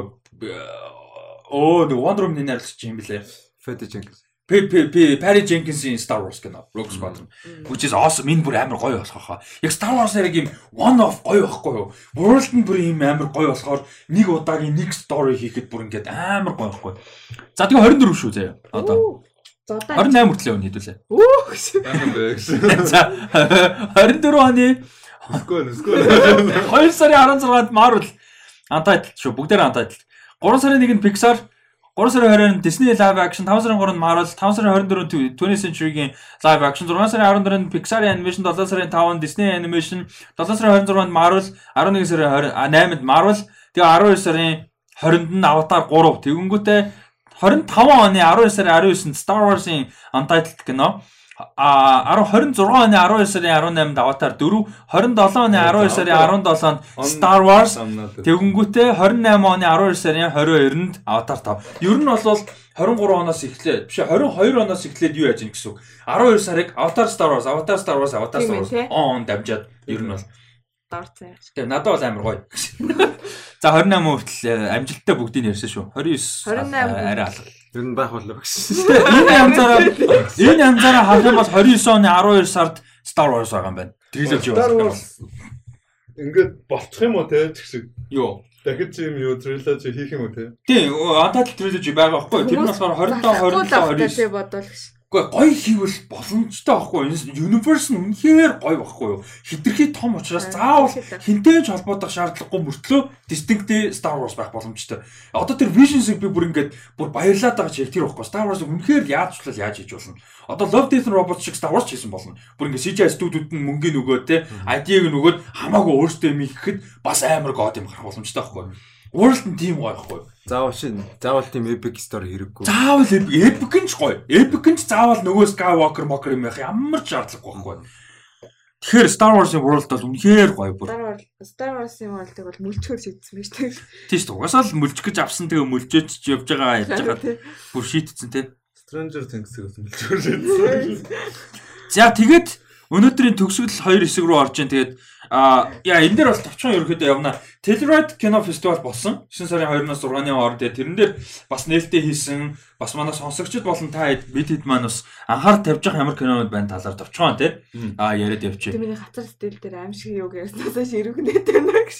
оо нөгөө Wonder Woman-ийн найруулагч юм блэ. Fede Jenkins. П П П Perry Jenkins-ийн Star Wars кино Rogue Squadron. Which is awesome. Энэ бүр амар гоё болох хаа. Яг Star Wars-аар яг юм one of гоё байхгүй юу? World нь бүр юм амар гоё болохоор нэг удаагийн нэг story хийхэд бүр ингээд амар гоё байхгүй. За тэгээ 24 шүү заяа. Одоо За одоо 28 хүртэл явна хэдүүлээ. Үх. За 24 оны Өсгөө өсгөө. 2 сарын 16-нд Marvel Untitled шүү. Бүгдээр Untitled. 3 сарын 1-нд Pixar 3 сарын 20-нд Disney live action, 5 сарын 3-нд Marvel, 5 сарын 24-нд 20th Century-гийн live action, 6 сарын 14-нд Pixar animation, 7 сарын 5-нд Disney animation, 7 сарын 26-нд Marvel, 11 сарын 8-нд Marvel, тэгээ 12 сарын 20-нд нь Avatar 3. Тэгэнгүүтээ 25 оны 12 сарын 19-нд Star Wars-ийн Untitled кино а 26 оны 12 сарын 18-нд Avatar 4, 27 оны 12 сарын 17-нд Star Wars Тэгэнгүүтээ 28 оны 12 сарын 22-нд Avatar 5. Ер нь бол 23 оноос эхлээд биш 22 оноос эхлээд юу яаж ийн гэсэн үг. 12 сарыг Avatar Star Wars, Avatar Star Wars, Avatar Star Wars он дамжаад ер нь бол Дорцсон. тэгээ надад бол амар гоё. За 28 хүртэл амжилттай бүгдийг ярьсан шүү. 29 28 а- арай алга. Ер нь байх болов гэсэн. Энэ янзаараа энэ янзаараа харах юм бол 29 оны 12 сард Star Wars байгаа юм байна. Trilogy Star байна. Ингээд болчих юм уу те ч гэсэн Юу? дахиж юм юу trilogy хийх юм уу те Тийм, Untitled Trilogy байгаа байхгүй. Тэр нь болохоор 27 27 29 тий бодвол гэж. Гэхдээ гоё хийвэл боломжтой байхгүй юу? Universe нь үнэхээр гоё байхгүй юу? Хитрхи том учраас заавал хинтэй ч холбоодох шаардлагагүй мөртлөө distinct Star Wars байх боломжтой. Одоо тэр Visions-ыг би бүр ингээд бүр баярлаад байгаа чи яг тэр байхгүй. Star Wars үнэхээр яаж ч яаж хийж болно. Одоо Love Death Robots шиг Star Wars ч хийсэн болно. Бүр ингээд CGI студиуд нь мөнгөний нөгөө те ID-г нөгөөд хамаагүй өөртөө юм ихэд бас амар god юм гарах боломжтой байхгүй юу? World нь тийм гоё байхгүй юу? Заавал шин заавал тийм epic story хэрэггүй. Заавал эпик нь ч гоё. Эпик нь ч заавал нөгөө Skywalker мокер юм байх ямар ч шаардлагагүй байхгүй. Тэгэхээр Star Wars-ын World бол үнэхээр гоё бүр. Star Wars Star Wars-ийн болдог бол мүлчгөр шийдсэн биз дээ. Тийм шүү. Угасаа л мүлжих гэж авсан тэгээ мүлжөөч ч явж байгаа яаж байгаа бүр шийтцэн тий. Stranger Things-ийг бас мэлчүүр За тэгээд өнөөдрийн төгсгөл хоёр хэсэг рүү орж ин тэгээд а яа энэ дээр бас товчхон ерөөхдөө явна. Telluride кино фестивал болсон. 9 сарын 2-оос 6-ны хооронд тэрэн дээр бас нээлттэй хийсэн бас манай сонсогчд болон та хэд бид хэд маань бас анхаарал тавьж байгаа ямар кинонууд байна талаар товчхон тий. А яриад явчих. Тэмний хатар стил дээр аим шиг юу гэснээс ширүүгнээ тэнэ гэж.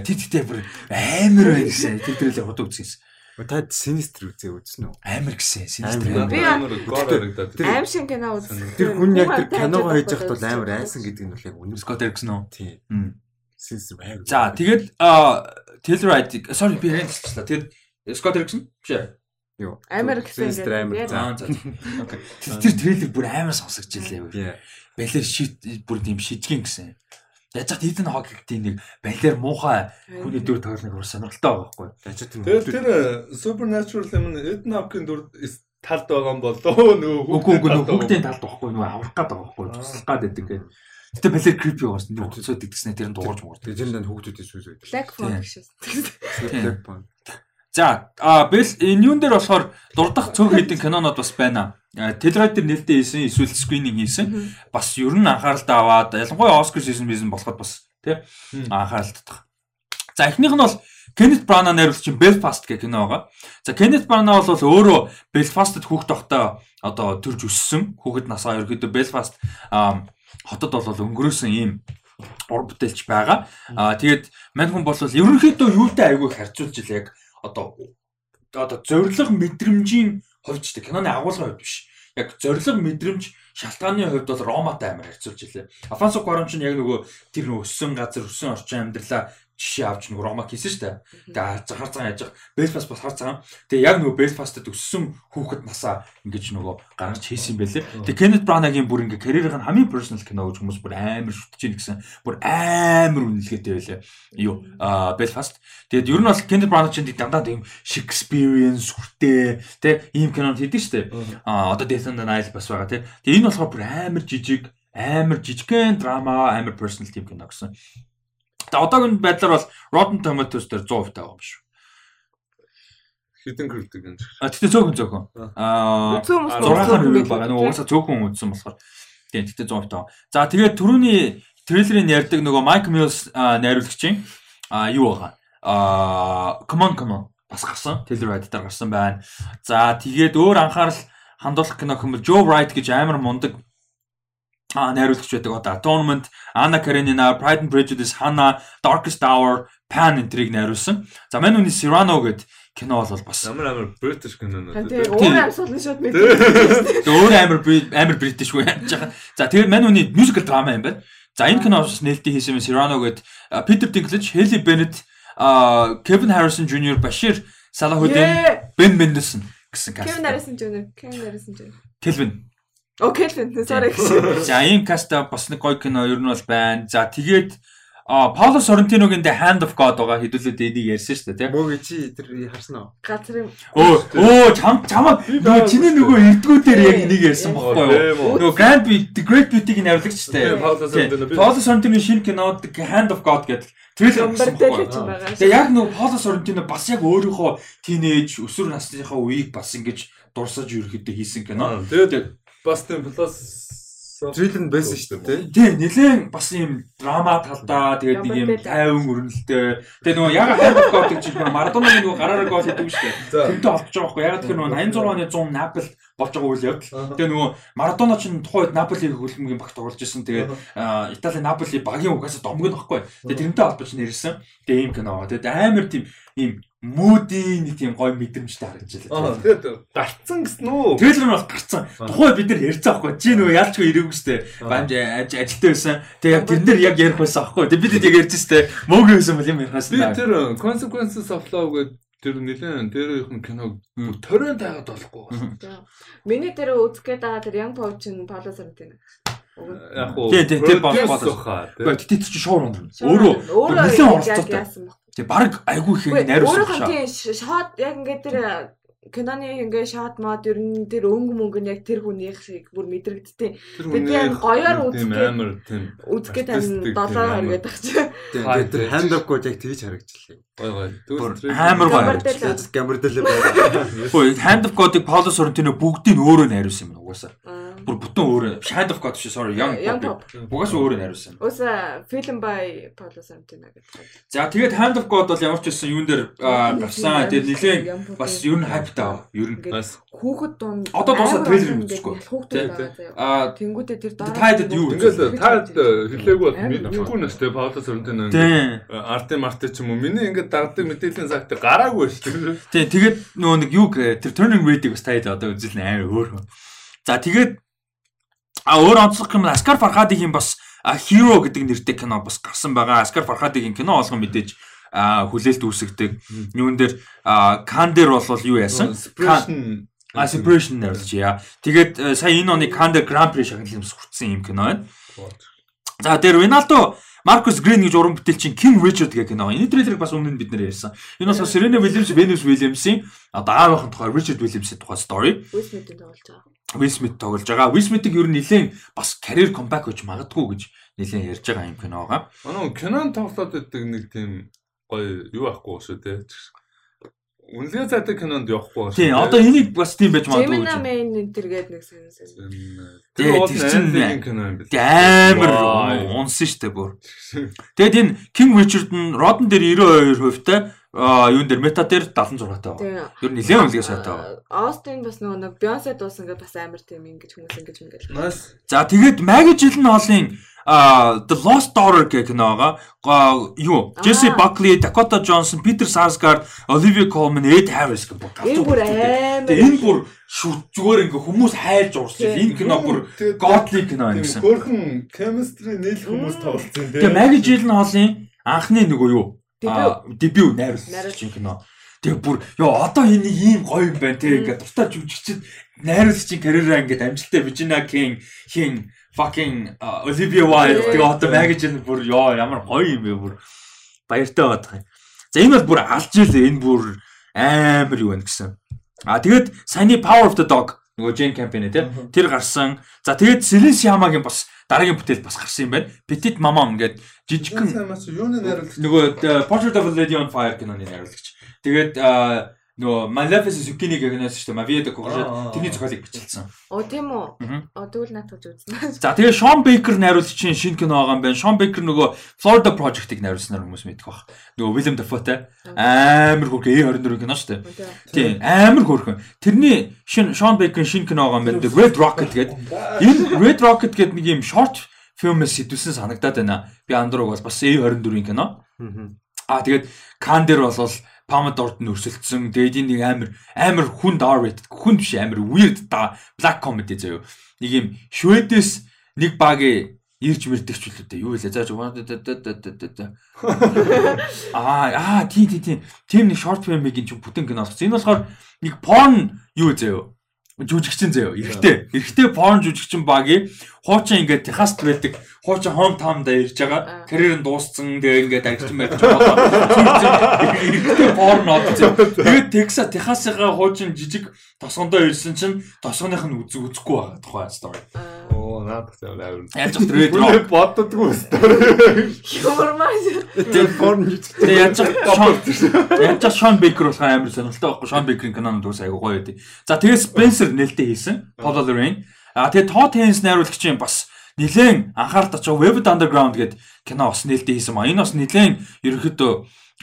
Тэтгтэй бүр амар байх гэсэн. Тэр төрөлөө хот үзсэн. Та Sinister үзээ үзсэн үү? Амар гэсэн. Амар. Синистер. Би Тэр- Аим шиг кино үзсэн. Тэр хүн яг тэр киногоо хийж явахд бол амар айсан гэдэг нь бол яг үнэн. Скот Эриксон уу? Тийм. Sinister амар. За тэгээд а Telluride sorry би яриад хэлчихлаа. Тэгээд Скот Эриксон биш ээ. Юу. Амар гэсэн Sinister амар. За. За. Тэр трейлер бүр амар сонсогч илээ. Балер шит бүр тийм шижгэн гэсэн. Яаж ч Ethan Hawke-ийн нэг балер муухай хүний дүр тоглоныг бүр сонирхолтой байгаа байхгүй. Тийм. Тэр тэр Supernatural юм Eden Hawke-ийн дүр талд байгаа юм болоо нөгөө Үгүй үгүй нөгөө хүүхдийн талд байхгүй нөгөө аврах гээд байгаа байхгүй. Туслах гээд байдаг гэх. Гэтэ балер creepy байгаа шүү. Нөгөө хөцөөд идэгснэ тэр нь дуурж муур. Тэр нь хүүхдүүдийн сүнс үү. Black Phone гэж. Тийм. Black Phone. За а бэл энэ юун дээр болохоор дурдах цөөх хэдэн кинонод бас байна. Телрайд дээр нээлттэй хийсэн эсвэл скрининг хийсэн. Бас ер нь анхааралтай аваад ялангуяа Оскар season бизэн болоход бас тий анхаарал татах. За эхнийх нь бол Кеннет Брана найруулагч Belfast гэх кино байгаа. За Кеннет Брана бол өөрөө Belfast-д хүүхд тогтоо одоо төрж өссөн. Хүүхэд насаа ерөөдөө Belfast хотод бол өнгөрөөсөн ийм ур бүтээлч байгаа. Аа тэгээд мань хүн бол ерөнхийдөө юутай айгүй харьцуулж ил яг одоо одоо зориг мэдрэмжийн хувьд ч киноны агуулгын хувьд биш. Яг зориг мэдрэмж шалтгааны хувьд бол Роматай амар харьцуулж илээ. Афансо Корон ч яг нөгөө тэр өссөн газар, өссөн орчин амьдралаа жишээ авч нөгөө Ромаг хийсэн шүү дээ. Тэгээ хар цагаан яаж Белфаст бас хар цагаан. Тэгээ яг нөгөө Белфастад өссөн хүүхэд насаа ингэж нөгөө гаргаж хийсэн байлээ. Тэгээ Кеннет Бранагийн бүр ингээ карьерийн хамгийн personal кино гэж хүмүүс бүр амар шүтэж ийн гэсэн. Бүр амар үнэлгээтэй байлээ. Юу а Белфаст. Тэгээд ер нь бол Кеннет Брана ч дандаа тийм Shakespearean сүртэй тэ ийм кинонд хийдэг шүү дээ. А одоо Death on the Nile бас байгаа тэ. Тэгээ энэ болохоор бүр амар жижиг амар жижигхэн драма амар personal тийм кино гэсэн. Тэгээ одоогийн байдлаар бол Rotten Tomatoes дээр 100% таа юм шүү. Хитэн кредит юм. А тэгтээ цөөхөн цөөхөн. Аа 6-аар хувь байгаа. Нөгөө уусаа цөөхөн үзсэн болохоор тийм тэгтээ 100% таа. За тэгээд түрүүний трейлерын ярьдаг нөгөө Mike Mills найруулагчийн а юу байгаа. А come on come on бас гарсан. Telluride дээр гарсан байна. За тэгээд өөр анхаарал хандуулах кино хэмээл Joe Wright гэж амар мундаг найруулагч байдаг одоо Atonement, Anna Karenina, Pride and Prejudice, Hannah, Darkest Hour, Pan энтриг найруулсан. За мань үний Cyrano гэд кино бол бас амар амар British кино нөө. Тэгээ өөр амьсгал нь шууд мэдээ. өөр амар амар British үү яаж байгаа. За тэгээд мань үний musical drama юм байна. За энэ кино бас нээлттэй хийсэн юм Cyrano гэд Peter Dinklage, Hailey Bennett, Kevin Harrison Jr, Bashir Salahuddin, Ben Mendelsohn гэсэн каст. Kevin Harrison Jr, Kevin Harrison Jr. Kelvin Окей л энэ sorry. За ийм каста бас нэг гоё кино ер нь бол байна. За тэгээд А Пауло Соррентиногийн The Hand of God байгаа хэдүүлээд энийг ярьсан шүү дээ тийм. Мөг чи тэр харсан уу? Газрын Өө өө чам чамаа нөгөө чиний нөгөө эрдгүүдээр яг энийг ярьсан бохгүй юу? Нөгөө Grand The Great Beauty-гийн найруулагч шүү дээ. Пауло Соррентино шинэ кино The Hand of God гэдэг трейлер гарсан бохгүй юу? байгаа. Тэгээ яг нөгөө Пауло Соррентино бас яг өөрийнхөө тинейж өсвөр насныхаа үеийг бас ингэж дурсаж ерөөхдөө хийсэн кино. Тэгээд бас тийм плюс Трейлер нь байсан шүү дээ. Тий, нэлээд бас ийм драма талдаа тэгээд нэг юм Ямар тайван өрнөлттэй. Тэгээд нөгөө яг хайр гол гэж чинь Марадонагийн нөгөө гараараа гол хийдэг шүү дээ. За. Тэрнтэй олдож байгаа байхгүй. Яг тэр нөгөө 86 оны 100 Наполь болж байгаа үйл явдал. Тэгээд нөгөө Марадона ч тухайд Наполиг хөлбөмбөгийн багт тоглож исэн. Тэгээд аа, Итали Наполи багийн угаасаа домгоно байхгүй. Тэгээд тэрнтэй холбож нэрсэн. Тэгээд ийм кино. Тэгээд амар тийм ийм мөдийн нэг тийм гоё мэдрэмжтэй харагдаж Аа байлаа. тэгээд гарцсан гэсэн үү? Трейлер нь бол гарцсан. Тухайд бид нар ярьцсан байхгүй. Чи нөгөө ялчгүй ирээгүй штэ. Бамж аж- ажилтаа байсан. Тэгээ яг тэрнэр яг ярих байсан байхгүй. Тэгээ бид яг ярьж штэ. Мөөгөө байсан бол юм ярихаас Би тэр consequences of love гэдэг тэр нэлээд тэрийнх нь киног бүр торрент таагаад болохгүй. За. Миний дээр үзэх гээд байгаа тэр Young Power чинь Пауло Соррентино. Яг уу. Тий, тий, тэр бол- produce бол- хаа, тий. Гэхдээ тэт чи шоурон. Өөрөө өөрөө нэлээд оролцоотой. Яасан баг. Тэгээ баг айгүй их ингэ Өөрөө найруулсан шаа. тийм шот яг ингээд тэр киноны ингээ шот мод ер нь тэр өнгө мөнгө нь яг тэр хүнийх шиг бүр мэдрэгдтiin. Тэр Бид яг гоёор тийм Үзэхэд тань Артистик 7 тийм хэргээд тах чи. Тэгээд тэр hand up гоо яг тэгж харагдчихлаа. гой гой. Амар гамбардэл байна. Хөөе, Hand of God-ыг Paulo Sorrentino бүгдийг нь өөрөө найруулсан юм угаасаа. Бүр бүтэн өөрөө. Hand of God биш sorry, Young Young Pop. Pop. Угаасаа өөрөө найруулсан. Уса фильм бай Пауло Соррентино гэдэг. За тэгээд Hand of God бол ямар ч байсан юун дээр аа, гарсан. Тэгээд нэлээд бас ер нь хайптай аа. Ер нь бас хүүхэд дунд Одоо дуусаад трейлер үзчихгүй. хүүхэд Тий, аа Тэнгүүдээ тэр дараа Тайдад юу ингээл таад хэлээгүй бол Амар мэдчихгүй нэс тий Пауло Соррентино Тийм. арти марти ч юм уу миний ингээд дагдаг мэдээллийн цагт гараагүй шүү дээ. Тийм тэгээд нөгөө нэг юу гэ- тэр turning rate-ийг бас таад одоо үзэл нэ амар өөр. За тэгээд а өөр онцлог юм Аскар Фархадигийн бас Hero гэдэг нэртэй кино бас гарсан байгаа. Аскар Фархадигийн кино олгон мэдээж хүлээлт үүсгдэг. Юун дээр а, Кан дээр бол юу яасан? А Separation нэрлэж яа. Тэгээд э, сая энэ оны Кан дээр Grand Prix шагналын бас хүрсэн юм кино байна. За дээр Риналдо Маркус Грин гэж уран бүтээлчин King Richard гэх кино. Энэ трейлерыг бас өмнө нь бид нэр ярьсан. Энэ бас Serena Williams, Venus Williams-ийн одоо аав охин тухай Richard Williams-ийн тухай story. Will Smith-ийн тоглож байгаа. Will Smith тоглож байгаа. Will Smith-ийг ер нь нэлээд бас career comeback гэж магадгүй гэж нэлээд ярьж байгаа юм кино байгаа. Манай кинон тоглоод байдаг нэг тийм гоё юу байхгүй шүү дээ. Үнэлгээ зайдаг кинонд явахгүй байна. Тийм одоо энийг бас тийм байж магадгүй. Gemini. Man энэ төр гээд нэг сонь. Тэгээ, Тэр чинь чинь кино юм. Тэгээ амар унсан штэ бүр. Тэгэд энэ King Richard нь Rodden дээр 92 хувьтай аа юун дээр Meta дээр 76 таа. Ер нь нэлээд үнэлгээ сайтай. Austin бас нөгөө нэг Beyoncé дуусан гэдээ бас амар тийм ингэж хүмүүс ингэж ингэж. За тэгээд Maggie Gyllenhaal-ын а The Lost Daughter гэх киноога га- юу Jesse Аа. Buckley, Dakota Johnson, Peter Sarsgaard, Olivia Colman, Ed Harris гэх бүр Энэ бүр амар. Энэ бүр шүт зүгээр ингээ хүмүүс хайрж уурсан. Тийм. Энэ кино бүр godly кино юм гэсэн. Хөрхөн chemistry нийл хүмүүс тоглолцсон Тэгээ Maggie Gyllenhaal-ын анхны нөгөө юу? Дебют найруулсан кино. Тэгээ бүр ёо одоо энэ ийм гоё юм байна тий ингээ дуртай жүжигчд найруулагчийн карьераа ингээ амжилттай Virginia King хин fucking а, Olivia Wilde тэгээ одоо Maggie Gyllenhaal бүр ёо ямар гоё юм бэ бүр баяртай байдаг юм. За энэ бол бүр алж ийлээ энэ бүр амар юу байна гэсэн. А тэгээд саяны Power of the Dog нөгөө Jane Campion тий тэр гарсан. За тэгээд Celine Sciamma-гийн бас дараагийн бүтээл бас гарсан юм байна. Petit Maman гэдэг жижигхэн нөгөө э, Portrait of a Lady on Fire киноны найруулагч. Тэгээд нөгөө Maleficent Zucchini гэх киноос шүү дээ. Mavia de Courgette тэрний зохиолыг бичлсэн. Оо тийм үү. Оо тэгвэл наатаж үзнэ. За тэгээд Sean Baker найруулагчийн шинэ кино байгаа юм байна. Sean Baker нөгөө Florida Project-ыг найруулснаар хүмүүс мэдэх бах. Нөгөө Willem Dafoe-тай амар хөргөө A24 кино шүү дээ. Тийм амар хөрхөн. Тэрний шинэ Sean Baker-ийн шинэ кино байгаа юм байна. The Red Rocket гэдэг. Энэ Red Rocket гэдэг нэг юм short фильмээс сэтвсэн санагдаад байна. Би андууг бол бас A24-ийн кино. Аа тэгээд Кан дээр бол Памадорд нь өрсөлдсөн. Тэгээд энэ нэг амар амар хүнд R-rated, хүнд биш амар weird да black comedy заяо. Нэг юм Шведээс нэг багийн ирж мэрдэгч үлдээ. Юу вэ? За жоо. Аа аа тий тий тий. Тим нэг short film-ийг энэ ч бүтэн кино болсон. Энэ болохоор нэг porn юу заяо. Жүжигчин заяо. Эрэгтэй. Эрэгтэй порн жүжигчин багийн хуучин ингээд Техаст байдаг. Хуучин home town-да ирж байгаа. Карьер нь дууссан. Тэгээ ингээд агчин байж байгаа. Эрэгтэй порн од заяо. Тэгээд Texas Техасынхаа хуучин жижиг тосгондоо ирсэн чинь тосгоных нь үзэг үзэхгүй байгаа тухай story. Оо наадах юм аа. Яаж ч тэр Түрүү боддоггүй өстой. Порн жүжиг. Тэгээ яаж Шон яаж ч Шон Бейкер болох амар сонирхолтой байхгүй Шон Бейкерийн кинонд үс айгу гоё байдیں۔ За тэгээ Спенсер нээлттэй хийсэн. Paul Lorraine. А тэгээ Todd Haynes найруулагчийн бас нилээн анхаарал татчих Web Underground гэдэг кино бас нээлттэй хийсэн маа. Энэ бас нилээн ерөөхдөө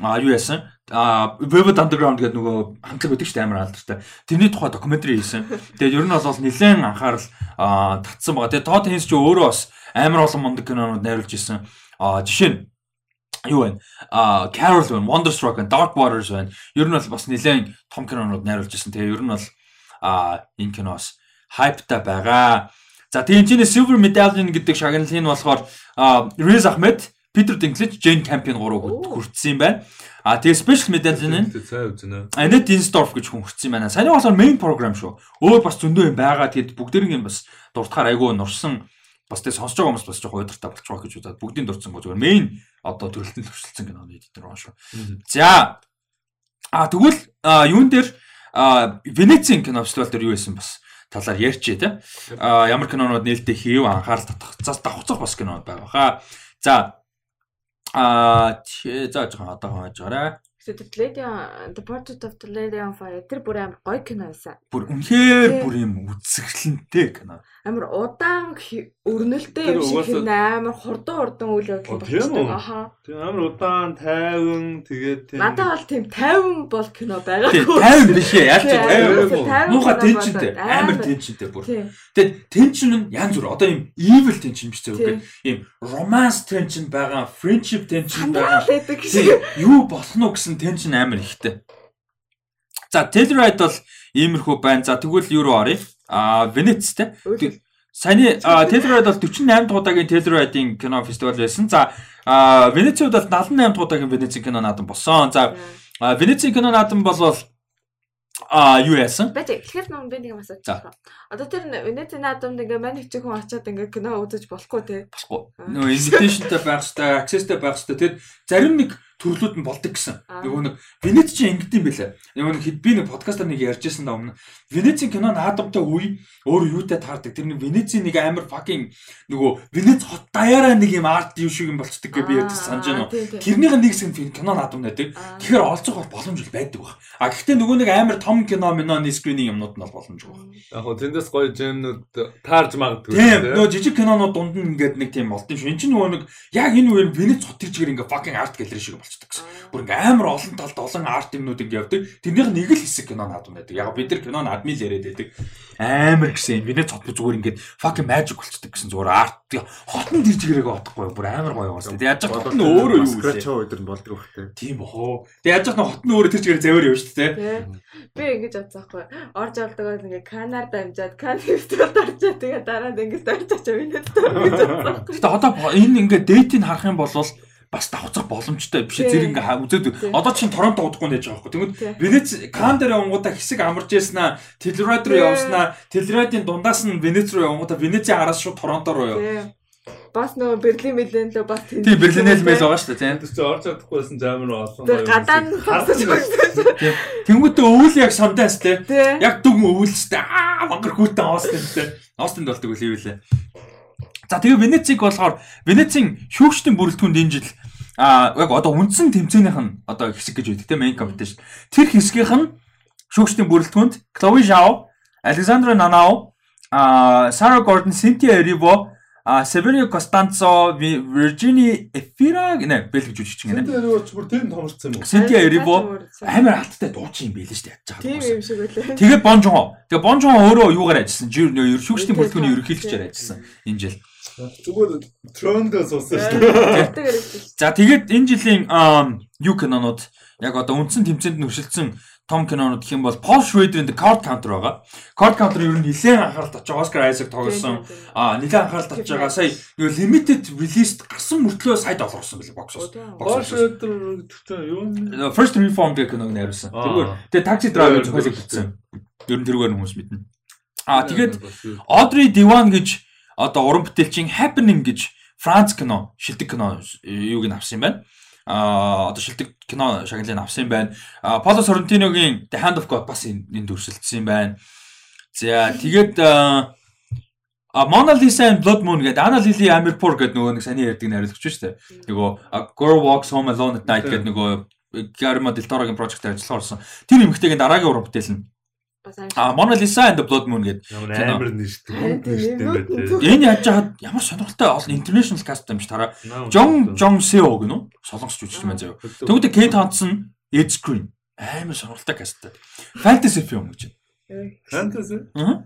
а юу яасан? А Web Underground гэдэг нөгөө хамтлаг байдаг шүү дээ амар алдартай. Тэрний тухай докюментари хийсэн. Тэгээд ер нь бол нилээн анхаарал татсан байгаа. Тэгээд Todd Haynes ч өөрөө бас амар олон мундаг кинонууд найруулж исэн. А жишээ нь юу вэ? А Carol байна, Wonderstruck байна, Dark Waters байна. Ер нь бол бас нэлээд том кинонууд найруулж ирсэн. Тэгээ ер нь бол а энэ киноос хайптай байгаа. За тийм чинь Silver Medallion гэдэг шагналын нь болохоор Riz Ahmed, Peter Dinklage, Jane Campion гурав хүртсэн юм байна. А тэгээ Special Medallion нь цай үзнэ. Annette Dinsdorf гэж хүн хүртсэн юм байна. Саний болохоор main program шүү. Өөр бас зөндөө юм байгаа. Тэгээд бүгдэрийн бас дуртахаар айгүй нурсан бас тэгээ сонсож байгаа хүмүүс бас жоохон уйдгартай болчих واخ гэж удаад бүгдийн дурдсан гоо зүгээр main одоо төрөлтөнд төвшөлтсөн киноны эдитер байгаа шүү. За а тэгвэл а, юун дээр а, Венецийн кино фестивал дээр юу байсан бас талаар ярьчээ те. А ямар кинонууд нээлттэй хийв анхаарал татах. За давхцах бас кинонууд байгаа хаа. За а чи за жоохон одоо хааж гараа. Тэгээд Lady on- The Portrait of the Lady on Fire тэр бүр амар гоё кино байсан. Бүр үнэхээр бүр юм үзэсгэлэнтэй кино. Амар удаан өрнөлттэй юм шиг амар хурдан хурдан үйл явдал үү? Аха. Тийм амар удаан тайван тэгээд тийм. Надад бол тийм 50 бол кино байгаагүй. 50 биш ээ. Яаж ч Тий, 50. уу? 50 Муухай кино тэнчэнтэй. бодоод Амар тэнчэнтэй бүр. Тэгээд тэнчин нь янз бүр. Одоо юм evil тэнчин биш Тий. зөө. Ийм romance тэнчин байгаа, friendship тэнчин байгаа. Юу болох нь гэсэн тэнчин амар ихтэй. За Telluride бол иймэрхүү байна. За тэгвэл юу руу оръё? А Венец те. Саяны Telluride бол 48 дахь удаагийн Telluride-ийн кино фестивал байсан. За хувьд бол 78 дахь удаагийн Венецийн кино наадам болсон. За Венецийн кино наадам бол а юу яасан? Бэж эхлэхээр ном би нэг юм асууж байна. Одоо тэр Венецийн наадамд ингээ мань хичээх хүн очиод ингээ кино үзэж болохгүй. Басгүй. Аа. Нөө инвитейшнтэй байх хэрэгтэй, accessтэй байх хэрэгтэй. Тэгэд зарим нэг төрлүүд нь болдог гэсэн. Нөгөө нэг Венец чи ингэдэм юм бэлээ. Нөгөө нэг хэд- би нэг подкастаар нэг ярьжсэн да өмнө. Венецийн кино наадамтай үе өөр юутай таардаг. Тэр нэг Венецийн нэг амар fucking нөгөө Венец хот даяараа нэг юм арт юу шиг юм болцдог гэж би ядаж санаж байна. уу. Тэрнийх нь нэг хэсэг нь кино наадам байдаг. Тэгэхээр олцох бол боломж байдаг баг. А гэхдээ нөгөө нэг амар том кино миноны скрининг юмнууд нь бол боломжгүй баг. Яг хөө тэндээс гоё жимнүүд таарж магадгүй. Тийм нөгөө жижиг кинонууд дунд нь ингээд нэг тийм болд юм шүү. Энд чинь нөгөө нэг яг энэ үеэр Венец хот чигээр ингээд fucking art gallery шиг болцдог гэсэн. Бүр ингээд амар олон талд олон арт юмнууд ингээд явдаг. Тэрнийх нь нэг л хэсэг кино наадам байдаг. Яг бид нар кино наадмын л яриад байдаг. Амар гэсэн Венец хот зүгээр ингээд fucking magic болцдог гэсэн зүгээр арт хотын тэр чигээрээ бодохгүй бүр амар гоё уус. Тэгээ яаж хот нь өөрөө юу вэ? Scratch өдөр нь болдог бах те. Тийм бохоо. Тэгээ яаж хот нь өөрөө тэр чигээр завэр явж. Тий. Би ингэж бодсаахгүй. Орж олдогоос ингээ канаар дамжаад кан фестивал орчоо тэгээ дараа нь ингээ дорж очоо минь гэж бодсаахгүй. Гэтэ одоо энэ ингээд дейтийг харах юм бол бас давхцах боломжтой биш Тийм. зэрэг ингээ үзээд Тийм. одоо чинь Торонто удахгүй нэж байгаа байхгүй Тийм. тэгвэл Венец Кан дээр явангуудаа хэсэг амарч яснаа Телерад руу Тийм. явснаа Телерадын дундаас нь Венец руу явангуудаа Венецийн араас шууд Торонто руу яв Тий. Бас нөгөө Берлин Милэн лөө бас тэнд. тийм Берлинэл мэл байгаа шүү дээ тийм Тэр чи орж чадахгүйсэн ч амар олон. Тэр гадаа нь хасаж өгсөн. Тэнгүүтээ өвөл яг сондаас те Тий. яг дүн өвөлстэй аа мангар хүүтэн Остинтэй Остинд болдог үл хийвэлээ За тэгээ Венециг болохоор Венецийн шүүгчдийн бүрэлдэхүүнд энэ жил а яг одоо үндсэн тэмцээнийх нь одоо хэсэг гэж байдаг тийм main competition. Тэр хэсгийнх нь шүүгчдийн бүрэлдэхүүнд Chloe Zhao, Alexandra Nanao, а Sarah Gordon, Cynthia Erivo, а Severio Costanzo, Vi- Virginie Efira гэнэ бэлгэж жүжигч гэнэ. Тэр юу ч бүр тэнд томорцсон юм уу? Cynthia Erivo амар хаттай дуучин юм билээ шүү дээ Тийм байгаа. юм шиг үлээ. Тэгээ Бонжон. Тэгээ Бонжон өөрөө юугаар ажилласан? Шүүгчдийн бүрэлдэхүүний ерөнхийлөгчөөр ажилласан энэ жил. Зүгээр трондоо суусан шүү дээ. За тэгээд энэ жилийн юу кинонууд яг одоо үндсэн тэмцээнд нөхшөлдсөн том кинонууд гэх юм бол Paul Schrader-ийн The Card Counter байгаа. Card Counter ер нь нэлээд анхаарал татж байгаа. Oscar Isaac тоглосон. Аа нэлээд анхаарал татж байгаа. Сая юу limited release гарсан мөртлөө сая доллар болсон билээ бокс office. Бош өдөр тэгтээ юу нэ? First Reformed гэх киног найруулсан. Тэргээр тэгээ Taxi Driver зохиолыг бичсэн. Ер нь тэрүүгээр хүмүүс мэднэ. Аа тэгээд Audrey Diwan гэж одоо уран бүтээлчийн Happening гэж Франц кино, шилдэг кино юуг нь авсан юм байна. Аа одоо шилдэг кино шагналыг авсан юм байна. Paolo Sorrentino-гийн The Hand of God бас энэ- энд өрсөлдсөн юм байна. За тэгээд А Mona Lisa and Blood Moon гэдэг Anna Lily Amirpour гэдэг нөгөө нэг саний ярьдаг найруулагч шүү дээ. Нөгөө Girl Walks Home Alone at Night гэдэг нөгөө Guillermo del Toro-гийн project-аар ажиллахаар болсон. Тэр эмэгтэйгийн дараагийн уран бүтээл нь. А Mona Lisa and the Blood Moon гэдэг амар тий. Энэ яаж жахад ямар сонирхолтой олон international cast юм ш тараа. Жон Жон Сео гэнэ үү? Солонгос жүжигч маань заяа. Тэгвэл Кейт Хансон, Ed Screen амар сонирхолтой касттай. Fantasy film гэж. Фэнтези. Аа.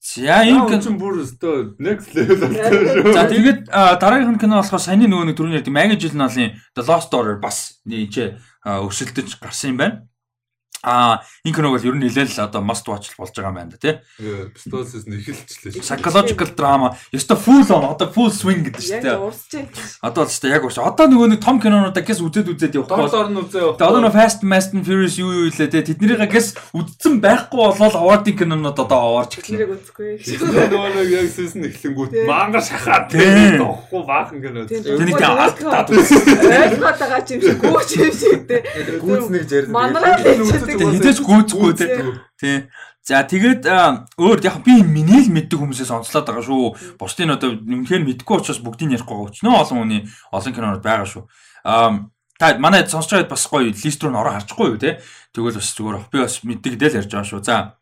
За энэ кино чинь бүр өстой next level шүү. За тэгээд дараагийн кино болохоор саяны нөгөө нэг түрүүний ярьдаг Maggie Gyllenhaal-ийн The Lost Daughter бас нээч өсөлдөж гарсан юм байна. А энэ киног бол ер нь нэлээл одоо must watch болж байгаа юм байна да тий. Пистолсис нэхэлчлээ шүү. Psychological drama. Ёстой full on одоо full swing гэдэг шүү Яг дээ. байна. Одоо л шүү дээ яг ууш. Одоо нөгөө нэг том кинонуудаа гэс үзээд үзээд явахгүй бол дор нь үзээ явах. Тэгээ одоо нөө Fast Fast and Furious юу юу илээ те тэднийгээ гэс үдцэн байхгүй болол award-ing кинонууд одоо аваарч эхэлнэ. Тэрийг үзэхгүй. нөгөө нэг яг сүүсэн эхлэнгүүт Тийм. мангар шахаад Тийм. тоохгүй баахан гэнэ. Тэнийг алдаад Ойлгоод байгаа ч юм шиг гүүч юм шиг те. Гүүцнэг ярьдаг. Манараа Тэгээ хитэж гүйцэхгүй те. Тий. За тэгээд өөр яг би миний л мэддэг хүмүүсээс онцлоод байгаа шүү. Бусдын одоо үнэхээр мэдгүй учраас бүгдийг ярихгүй байгаа. Өчнөө олон хүний олон кинонууд байгаа шүү. Аа та манай сонсож байгаад бас гоё лист руу н ороо харчихгүй юу те. Тэгвэл бас зүгээр би бас мэддэг дэл ярьж байгаа шүү. За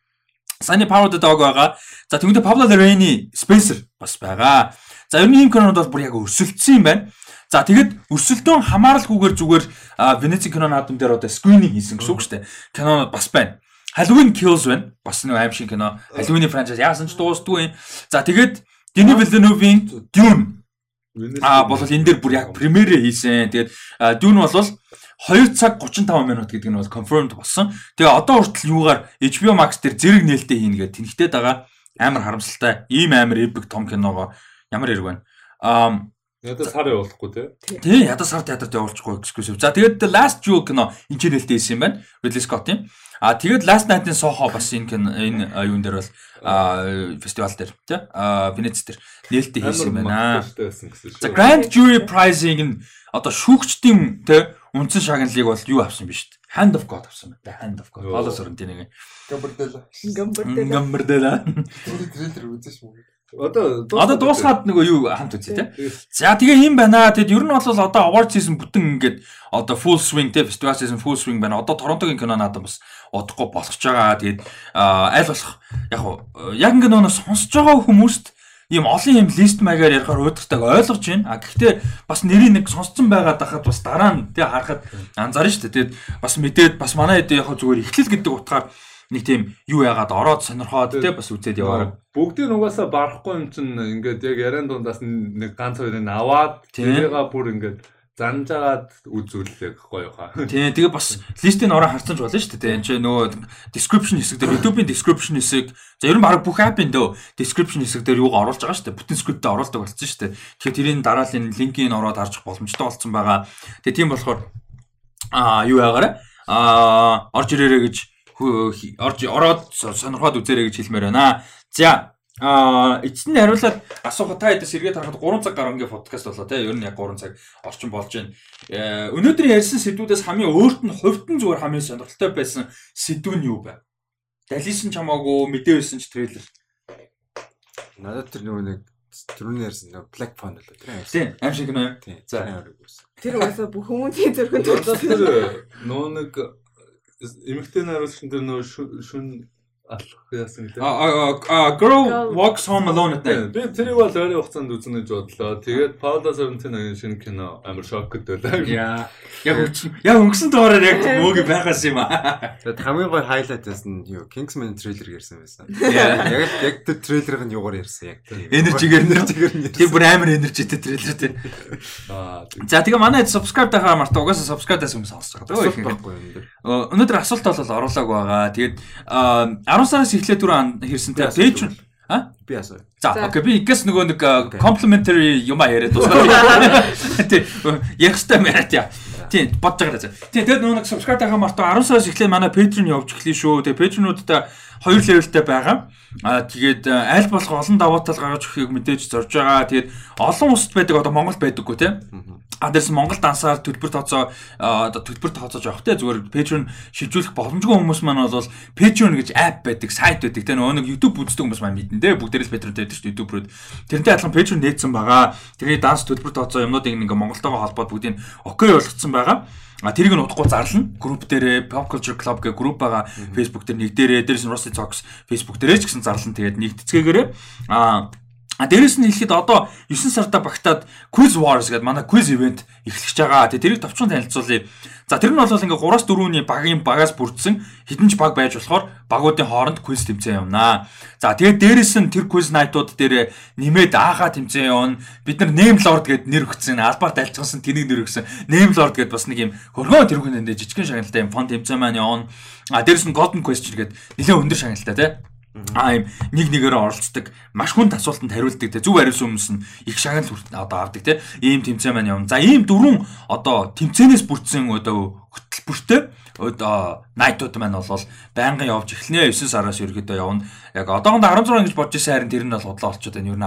Сани Power the Dog байгаа. За тэгвэл Pablo Larraín Spencer бас байгаа. За ер нь ийм кинонууд бол бүр яг өрсөлдсөн юм байна. За тэгэд өрсөлдөөн хамааралгүйгээр зүгээр Венеци кино наадам дээр одоо скрининг хийсэн гэсэн үг шүү дээ. Кинонууд бас байна. Halloween Kills байна. Бас нэг аим шиг кино. Halloween франчайз яасан ч дуустгүй. За тэгээд Denis Villeneuve-ийн Dune аа бол энэ дээр бүр яг премьерээ хийсэн. Тэгээд а, Dune бол 2 цаг 35 минут гэдэг нь бол confirmed болсон. Тэгээ одоо хүртэл юугаар HBO Max дээр зэрэг нээлттэй хийнэ гэдэг тэнхтээд байгаа. Амар харамсалтай. Ийм амар epic том киногоо ямар хэрэг байна. Аа Надад сар явуулахгүй те. тий ядаа сар театрт явуулчихгүй exclusive. За тэгээд Last Jewel кино энэ ч нээлттэй хийсэн юм байна. Ridley Scott-ийн. А тэгээд Last Night in Soho бас энэ кино энэ юун дээр бол а фестивал дээр тий а Венец дээр нээлттэй хийсэн юм байна. шүү. За Grand Jury Prize-ийг нь одоо шүүгчдийн те үндсэн шагналыг бол юу авсан биш үү? Hand of God авсан байна. Hand of God. Йоо. Паулос өрөнд нэг. Гамбардэла. Гамбартай. Гамбардэла. Тэр трейлер үзэж мүү. Одоо Одоо дуусгаад нөгөө юу хамт үзье те. За тэгээ юм байна. Тэгэд ер нь бол одоо award season бүтэн ингээд одоо full swing те festival season full swing байна. Одоо Торонтогийн кино надад бас удахгүй болгож байгаа. Тэгээд аль болох яг хуу яг ингээд нөгөө сонсож байгаа хүмүүст ийм олон юм лист маягаар ярихаар өөдөртэйг ойлгож байна. А гэхдээ бас нэрийг нэг сонсцсон байгаад байхад бас дараа нь тий харахад анзаарна шүү дээ. Тэгээд бас мэдээд бас манай хэд яг зүгээр ихлэл гэдэг утгаар нэг тийм юу яагаад ороод сонирхоод тий бас үзээд яваарай. Бүгдийг угаасаа барахгүй юм чинь ингээд яг яриан дундаас нэг ганц хоёрыг аваад тэрийгээ бүр ингээд занжаагаад үзүүлээ гэхгүй юу хаа. Тийм тэгээ бас листийн ороо харсан ч болно шүү дээ. Энд чинь нөгөө description хэсэг дээр YouTube-ийн description хэсэг за ер нь баг бүх app-ийн дөө description хэсэг дээр юуг оруулж байгаа шүү дээ. Бүтэн скриптээ оруулдаг болсон шүү дээ. Тэгэхээр тэрийн дараалын линкийг ороод харж боломжтой болсон байгаа. Тэгээ тийм болохоор аа юу яагаарэ? Аа орж ирээрэй гэж орж ороод сонирхоод үзээрэй гэж хэлмээр байна. За А эцэст нь хариулаад асуухад та хэдээс эргээд харахад 3 цаг гаруй ингээ подкаст болоо те ер нь яг 3 цаг орчин болж байна. Э, Өнөөдөр ярьсан сэдвүүдээс хамгийн өөрт нь хувьд нь зүгээр хамгийн сонирхолтой байсан сэдв нь юу вэ? Далисэн ч хамаагүй мэдээ байсан ч трейлер. Надад тэр нөгөө нэг түрүүний ярьсан нөгөө Black Phone л тэр юм. Тийм, аим шиг. Тийм. За. Тэр угаасаа бүх хүмүүсийн Одоо төрсөн. тэр нөө нэг эмэгтэй найруулагч тэр нөө шүн алах яасан гэдэг. А а girl walks home alone night. Би тэрийг бол ойрын хугацаанд үзнэ гэж бодлоо. Тэгээд Paula Sorrentino-гийн шинэ кино амар шокд байлаа. Яа. Яг яг өнгөрсөн дугаараар яг мөөг байгаас юм аа. Тэгээд хамгийн гой хайлайт байсан нь юу Kingsman трейлер ярьсан байсан. Яг л- яг тэр трейлерыг нь юугаар ярьсан яг. Энержигээр нь Тэр бүр амар энержитэй трейлер тийм. Аа За тэгээ манай subscribe тахаа мартаа угаасаа subscribe тас хүмүүс сонсож байгаа. Өнөөдөр асуулт бол оруулаагүй байгаа. Тэгээд аа, 10 сараас эхлээд түрүү ан- хэрсэнтэй Patreon А? Би асуу. За, окей. Би ингээс нөгөө нэг complimentary юм а яриад дуусна. Тий. Ярих хэрэгтэй яриад яа. Тий, бодож байгаа за. Тий, тэгээд нөгөө нэг subscribe тахаа мартаа 10 сараас эхлээд манай Patreon явж эхлэе шүү. Тэгээд Patreon-уудаа хоёр левелтэй байгаа. Аа тэгээд э, аль болох олон давуу тал гаргаж өгөхийг мэдээж зорж байгаа. Тэгээд олон улсад байдаг одоо Монгол байдаггүй тий. А дээрс Монгол дансаар төлбөр тооцоо төлбөр тооцоож явах те зүгээр Patreon шилжүүлэх боломжгүй хүмүүс маань бол Patreon гэж app байдаг, сайт байдаг те нөгөө нэг YouTube үздэг хүмүүс маань мэднэ те бүгдээрээс Patreon байдаг шүү дээ YouTube-рууд. Тэрнтэй адилхан Patreon нээсэн байгаа. Тэрний данс төлбөр тооцоо юмнуудыг ингээ Монголтойгоо холбоод бүгдийг окей болгоцсон байгаа. А тэрийг нь удахгүй зарлана. Групп дээрээ Pop Culture Club гэх групп байгаа Facebook дээр нэг дээрээ дээрээс нь Rusty Talks Facebook дээрээ ч гэсэн зарлана. Тэгээд нэгдэцгээгээрээ а А дээрэс нь хэлэхэд одоо 9 сарда багтаад Quiz Wars гэдэг манай quiz event эхлэж байгаа. Тэгээ тэрийг товчхон танилцуулъя. За тэр нь бол ингээ 3-4 өдрийн багийн багаас бүрдсэн хідэн ч баг байж болохоор багуудын хооронд quiz тэмцээн явнаа. За тэгээд дээрэс нь тэр quiz night-ууд дээр нэмээд ааха тэмцээн явна. Бид нар Name Lord гэд нэр өгсөн. Албаар дайлцсан тэнийг нэр өгсөн. Name Lord гэд бас нэг юм хөргөө тэрхүүн энэ жижигхэн шагналтай юм фон тэмцээн маань явна. А дээрэс нь Golden Question гэд нэлээд өндөр шагналтай тий. Аа юм нэг нэгээр оролцдог. Маш хүнд асуултанд хариулдаг те. Зөв хариулсан хүмүүс нь их шагнал хүрт- одоо авдаг те. Ийм тэмцээн маань явна. За ийм дөрвөн одоо тэмцээнээс бүрдсэн одоо хөтөлбөртэй найтууд маань бол байнгын явж эхлэнэ 9 сараас ерөөдөө явна. Яг одоохондоо 16 гэж бодож байсан харин тэр нь бол худлаа болчиход байна. Ер нь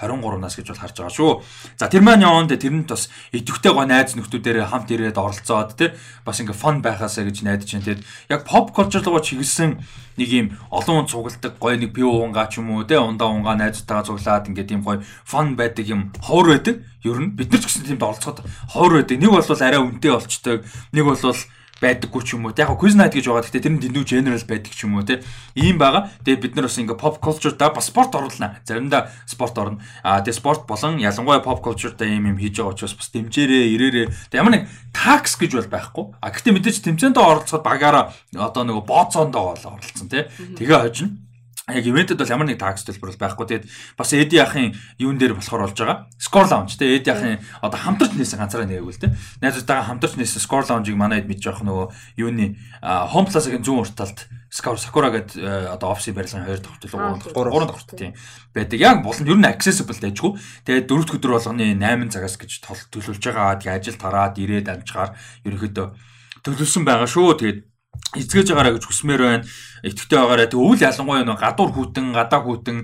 10 23 нас гэж бол харж байгаа шүү. За тэр маань явна те тэрэнд бас идэвхтэй гоо найз нөхдүүдээр хамт ирээд оролцоод те бас ингээ фон байхаасаа гэж найдаж байна. Тэгэд яг pop culture руу чиглэсэн нэг юм олон хүн цугладаг гоё нэг пиу унгаа ч юм уу те ундаа унгаа найзтайгаа цуглаад ингээд тийм гоё фон байдаг юм ховор байдаг. Ер нь бид нар ч гэсэн тиймд оролцоход ховор байдаг. Нэг бол арай үнэтэй болчтой. Нэг бол байдаггүй ч юм уу. Яг quiz night гэж байгаа. Гэхдээ тэр нь дэндүү general байдаг ч юм уу те. Ийм байгаа. Тэгээ бид нар бас ингээ pop culture да бас спорт оруулна. Заримдаа спорт орно. Аа тэгээ спорт болон ялангуяа pop culture да ийм юм хийж байгаа учраас бас дэмжээрээ, ирээрээ. Тэгээ ямар нэг tax гэж бол байхгүй. А гэхдээ мэдээж тэмцээндээ оролцоход багаараа одоо нөгөө бооцоондоо оролцсон те. Тэгээ хожно. Яг ивентэд бол ямар нэг такс төлбөр бол байхгүй. Тэгээд бас Эди яхын юун дээр болохоор болж байгаа. Score Lounge те Эди яхын одоо хамтарч нээсэн ганцаараа нээгүүл те. Найзуудтайгаа хамтарч нээсэн Score Lounge-ыг манайд мэдж явах нөгөө юуны Home Plaza-гийн зүүн урт талд Score Sakura гэдэг одоо офисын барилгын хоёр дахь хүртэл гурван дахь хүртэл тийм байдаг. Яг болон ер нь accessible дайжгүй. Тэгээд дөрөвд өдөр болгоны 8 цагаас гэж төлөвлөж байгаа. Тэгээд ажил тараад ирээд амжихаар ерөнхийдөө төлөвлөсөн байгаа шүү. Тэгээд эзгэж байгаараа гэж хүсмээр байна. Итгэвтэй байгаараа тэг өвөл ялангуяа нэг гадуур хүүтэн, гадаа хүүтэн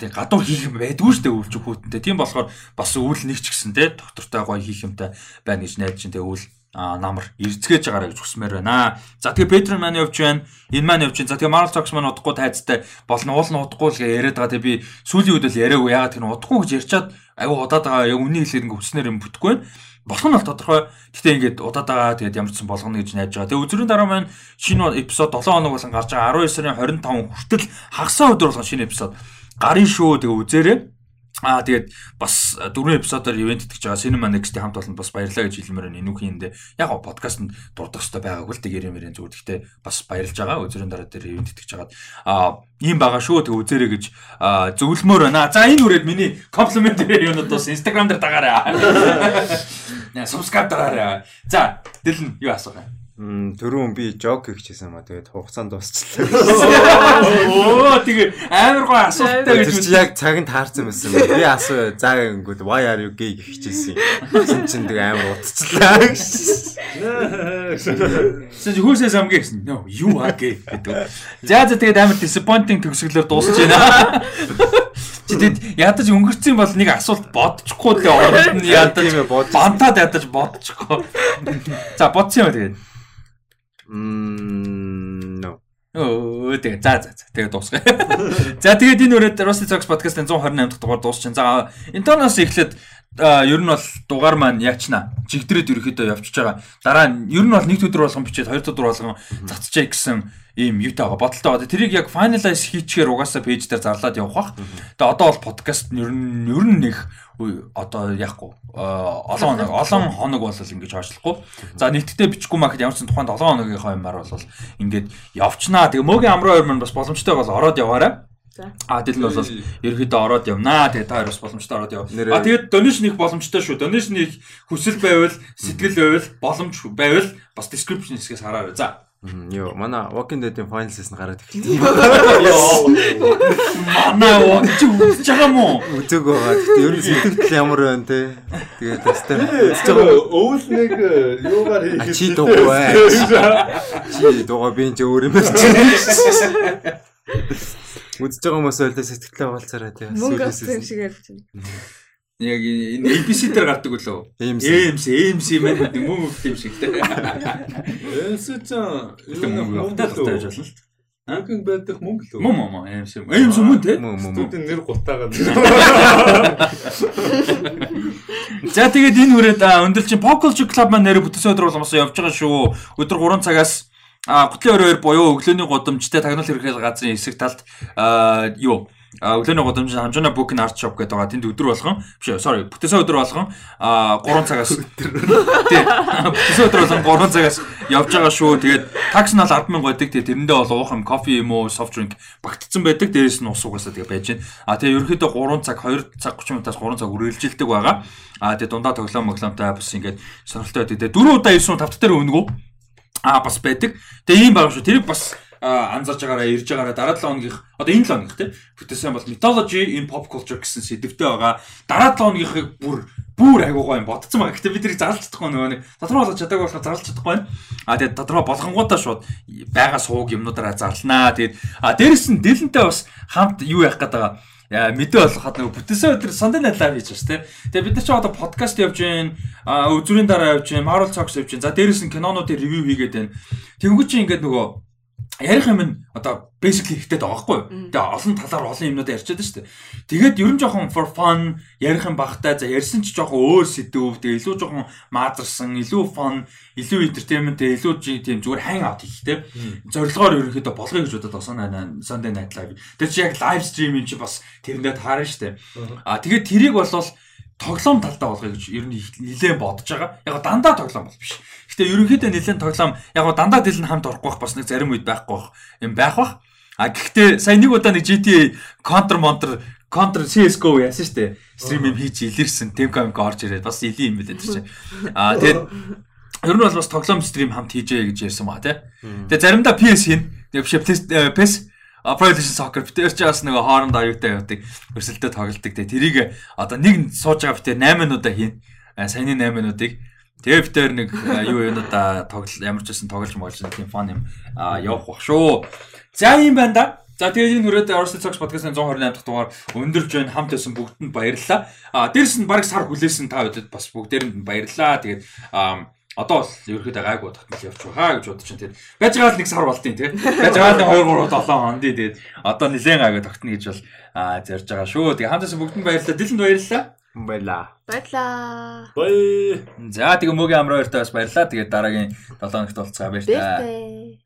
тэг гадуур хийх юм байдгүй шүү дээ өвлж хүүтэнтэй. Тийм болохоор бас өвөл нэг ч гэсэн те доктортой гоё хийх юмтай байна гэж найдаж чинь тэг өвөл намар эрзгэж байгаарай гэж хүсмээр байна. За тэгээ Patreon маань явж байна. Энэ маань явж байна. За тэгээ Marvel Talks маань удахгүй тайцтай болно. Уул нь удахгүй л яриад байгаа. Тэгээ би сүүлийн үед л яриаггүй. Ягаад гэвэл удахгүй гэж ярьчаад аюу удаад байгаа. Яг үнийг хэлээд ингээ хүснээр юм бүтэхгүй байна. Болох нь бол тодорхой. Гэтэ ингээд удаад байгаа. Тэгээд ямар ч сан болгоно гэж найж байгаа. Тэгээ өдрийн дараа маань шинэ эпизод 7 хоног болон гарч байгаа. 12 сарын 25 хүртэл хагасаа өдөр болгон шинэ эпизод гарын шүү тэгээ үзээрэй. Аа тэгээд бас дөрвөн эпизодоор ивент итгэж байгаа Cinema Next-ийн хамт олон бас баярлалаа гэж хэлмээр байна. Энүүхийн эндээ яг гоо подкастт дурдах хэрэгтэй байгаагүй л тэгэр юмэрэн зүгээр. Гэхдээ бас баярлж байгаа. Өдрийн дараа дээр ивент итгэж хагаад аа ийм байгаа шүү тэг үзээрэй гэж зөвлөмөр байна. За энэ үрээд миний комплимент юунууд бас Instagram дээр дагаарай. Subscribe дараарай. За дэлэн юу асуух юм? Түрүүн би жог хийчихсэн маа тэгээд хугацаанд дуусчихлаа. Оо тэгээ амар гоо асуулттай гэж чи яг цагт таарсан байсан. Би асуу заа ингэүүд why are you gay гэхчихсэн. Син чин тэгээ амар утцлаа. Сэж хөөсөө самгийн гэсэн. No, you are gay гэдэг. За за тэгээд амар disappointing төгсгөлөөр дуусч байна. Чи тэгэд ядаж өнгөрцөн бол нэг асуулт бодчихгүй л орнд нь ядаж бантаад ядаж бодчихгүй. За бодсон юм тэгээд. Мм no. Өө тэгээ за за тэгээ дуусгая. За тэгээд энэ үрээд Rusty Talks podcast-ын 128 дахь дугаар дуусчихсан. За интернээс эхлээд ер нь бол дугаар маань яачна. Жигдрээд ерөөхдөө явчихж байгаа. Дараа нь ер нь бол нэг өдөр болгон бичээд хоёр өдөр болгон цацчихъя гэсэн ийм юутай байгаа бодолтой байгаа. Тэрийг яг finalize хийчихээр угаасаа пэйж дээр зарлаад явах бах. Тэгээ одоо бол подкаст ер нь ер нь нэг одоо яахгүй олон хоног олон хоног бол ингэж хойшлохгүй. За нийтдээ бичихгүй махад ямар ч тухайн 7 хоногийнхоо юмар бол ингээд явчнаа. Тэгээ мөгийн амраа хоёр маань бас боломжтой бол ороод яваарай. А нь бол ерөөхдөө ороод явнаа. Тэгээ та хоёр бас боломжтой ороод яв. А тэгээд donation их боломжтой шүү. Donation их хүсэл байвал, сэтгэл байвал, боломж байвал бас description хэсгээс хараарай. За Йоо, манай Walking Dead-ийн final season гараад эхэлсэн. Манай чи үзэж байгаа мó? Үзег байгаа. Гэтэ ер нь сэтгэл ямар байна те. Тэгээд тастай. Өвөл нэг юугаар А хийх чи дугаа. Чи дугаа би энэ өөр юм байна. Үзэж байгаа хүмүүс ойлтой сэтгэлээ болцаарай те. Мөнгө авсан юм шиг ярьж байна. Яг энэ ABC дээр гардаг үлээ. AMC. AMC, AMC маань гэдэг мөн үг юм шиг те. Энсэ ч Мөнгө автай л тааж болно л. Мөнгө байдаг мөнгө л үү? Мөн мөн AMC. AMC мөн те. Студийн нэр гутаагаад. За тэгээд энэ хүрээд өндөлчин Pop Culture Club маань нэрэ бүтээсэн өдөр болгосоо явж байгаа шүү. Өдөр 3 цагаас а гутлын 22 буюу өглөөний гудамжтай тагнуул хэрэгэл газрын хэсэг талд а юу а өглөөний гудамж хамжаана book and art shop гэдэг байгаа. Тэнд өдөр болгон биш sorry бүтээсэн өдөр болгон а 3 цагаас тий бүтээсэн өдөр болгон 3 цагаас явж байгаа шүү. Тэгээд такс нь бол 100000 байдаг. Тэгээд тэрэндээ бол уух юм кофе юм уу soft drink багтцсан байдаг. Дээрээс нь ус угаасаа тэгээ байж байна. А тэгээд ерөөхдөө 3 цаг 2 цаг 30 минутаас 3 цаг үргэлжилдэг байгаа. А тэгээд дундаа тоглоом моглоомтой бас ингээд сонирхолтой байдаг. 4 удаа 9 тавт дээр өнгөө а бас байдаг. Тэгээ ийм байгаа шүү. Тэрийг бас анзарж байгаараа ирж байгаараа дараа 7 хоногийнх одоо энэ 7 хоногийнх те бүтээсэн бол mythology in pop culture гэсэн сэдвтэй байгаа. Дараа 7 хоногийнхыг бүр бүр айгуугаа юм бодцсон байгаа. Гэтэ бид тэрийг зарлж чадахгүй нөгөө нэг тодорхой болгож чадаагүй болохоор зарлж чадахгүй байна. А тэгээд тодорхой болгонгуудаа шууд байгаа сууг юмнуудаараа зарлнаа. Тэгээд а дээрэс нь дэлэнтэй бас хамт юу яах гээд байгаа яа мэдээ болоход нөгөө бүтээсэн өдөр Night Live хийж байна те. Тэгээ бид нар ч одоо подкаст явж гин, а үзүүрийн дараа явж гин, Marvel Talks явж гин. За дээрэс нь кинонуудын ревю хийгээд байна. Тэнгүү чи ингээд нөгөө ярих юм нь одоо basically ихтэй байгаа байхгүй юу. Тэгээ олон талаар олон юмнууд ярьчаад шүү дээ. Тэгээд ер нь жоохон for fun ярих юм багтай. За ярьсан ч жоохон өөр сэдв. Тэгээ илүү жоохон маазарсан, илүү fun, илүү entertainment, илүү тийм зүгээр hang out хийх те. Зорилгоор ерөнхийдөө болгоё гэж бодоод байгаа Sunday Night Live. Тэр чи яг live stream юм чи бас тэрэндээ таарна шүү дээ. А тэгээд тэрийг болвол тоглоом талдаа болгоё гэж ер нь нилээн бодож байгаа. Яг дандаа тоглоом бол биш. Гэтэ ерөнхийдөө нэлээд тоглоом яг дандаа дэл нь хамт орохгүй бах бас нэг зарим үед байхгүй бах юм байх бах. А гэхдээ сая нэг удаа нэг GTA Counter Monster Counter CS:GO яасан шүү дээ. Стрим юм хийж илэрсэн. Temcom орж ирээд бас илийн юм билээ тэр чинь. А тэгээд ер нь бол бас тоглоом стрим хамт хийжээ гэж ярьсан ба тий. Тэгээд заримдаа PS хийн. Тэгээд PS Pro Evolution Soccer битэр ч бас нэг хооронд аюутай явдаг. Өрсөлдөө тоглолдог. Тэгээ тэрийг одоо нэг сууж байгаа битэр 8 минутаа хийн. Саяны 8 минутыг Тэгээ битэр нэг юу юунуудаа тоглол ямар ч байсан тоглож моолж нэг тийм фан юм явах бах шүү. За юм байна да. За тэгээд энэ хүрээд Orson Talks podcast-ын 128 дахь дугаар өндөрж байна. Хамт байсан бүгдэнд баярлалаа. А дээрэс нь баг сар хүлээсэн та бүдэд бас бүгдээрэнд баярлалаа. Тэгээд Одоо бол ерөөхдөө гайгүй тогтмол явчих хаа гэж бодож чинь тэгээд байж байгаа л нэг сар болтын тий. Байж байгаа л 2 3 7 хоног тий тэгээд одоо нэлээд гайгүй тогтно гэж бол аа зарж байгаа шүү. Тэгээд хамтаас бүгдэнд баярлалаа. Дилэнд баярлалаа. Баялаа. Баярлаа. Бай. За тэгээ мөгийн амраа хоёртаа бас баярлалаа. Тэгээд дараагийн 7 хоногт уулзцаа баяр та. Бэлтэй.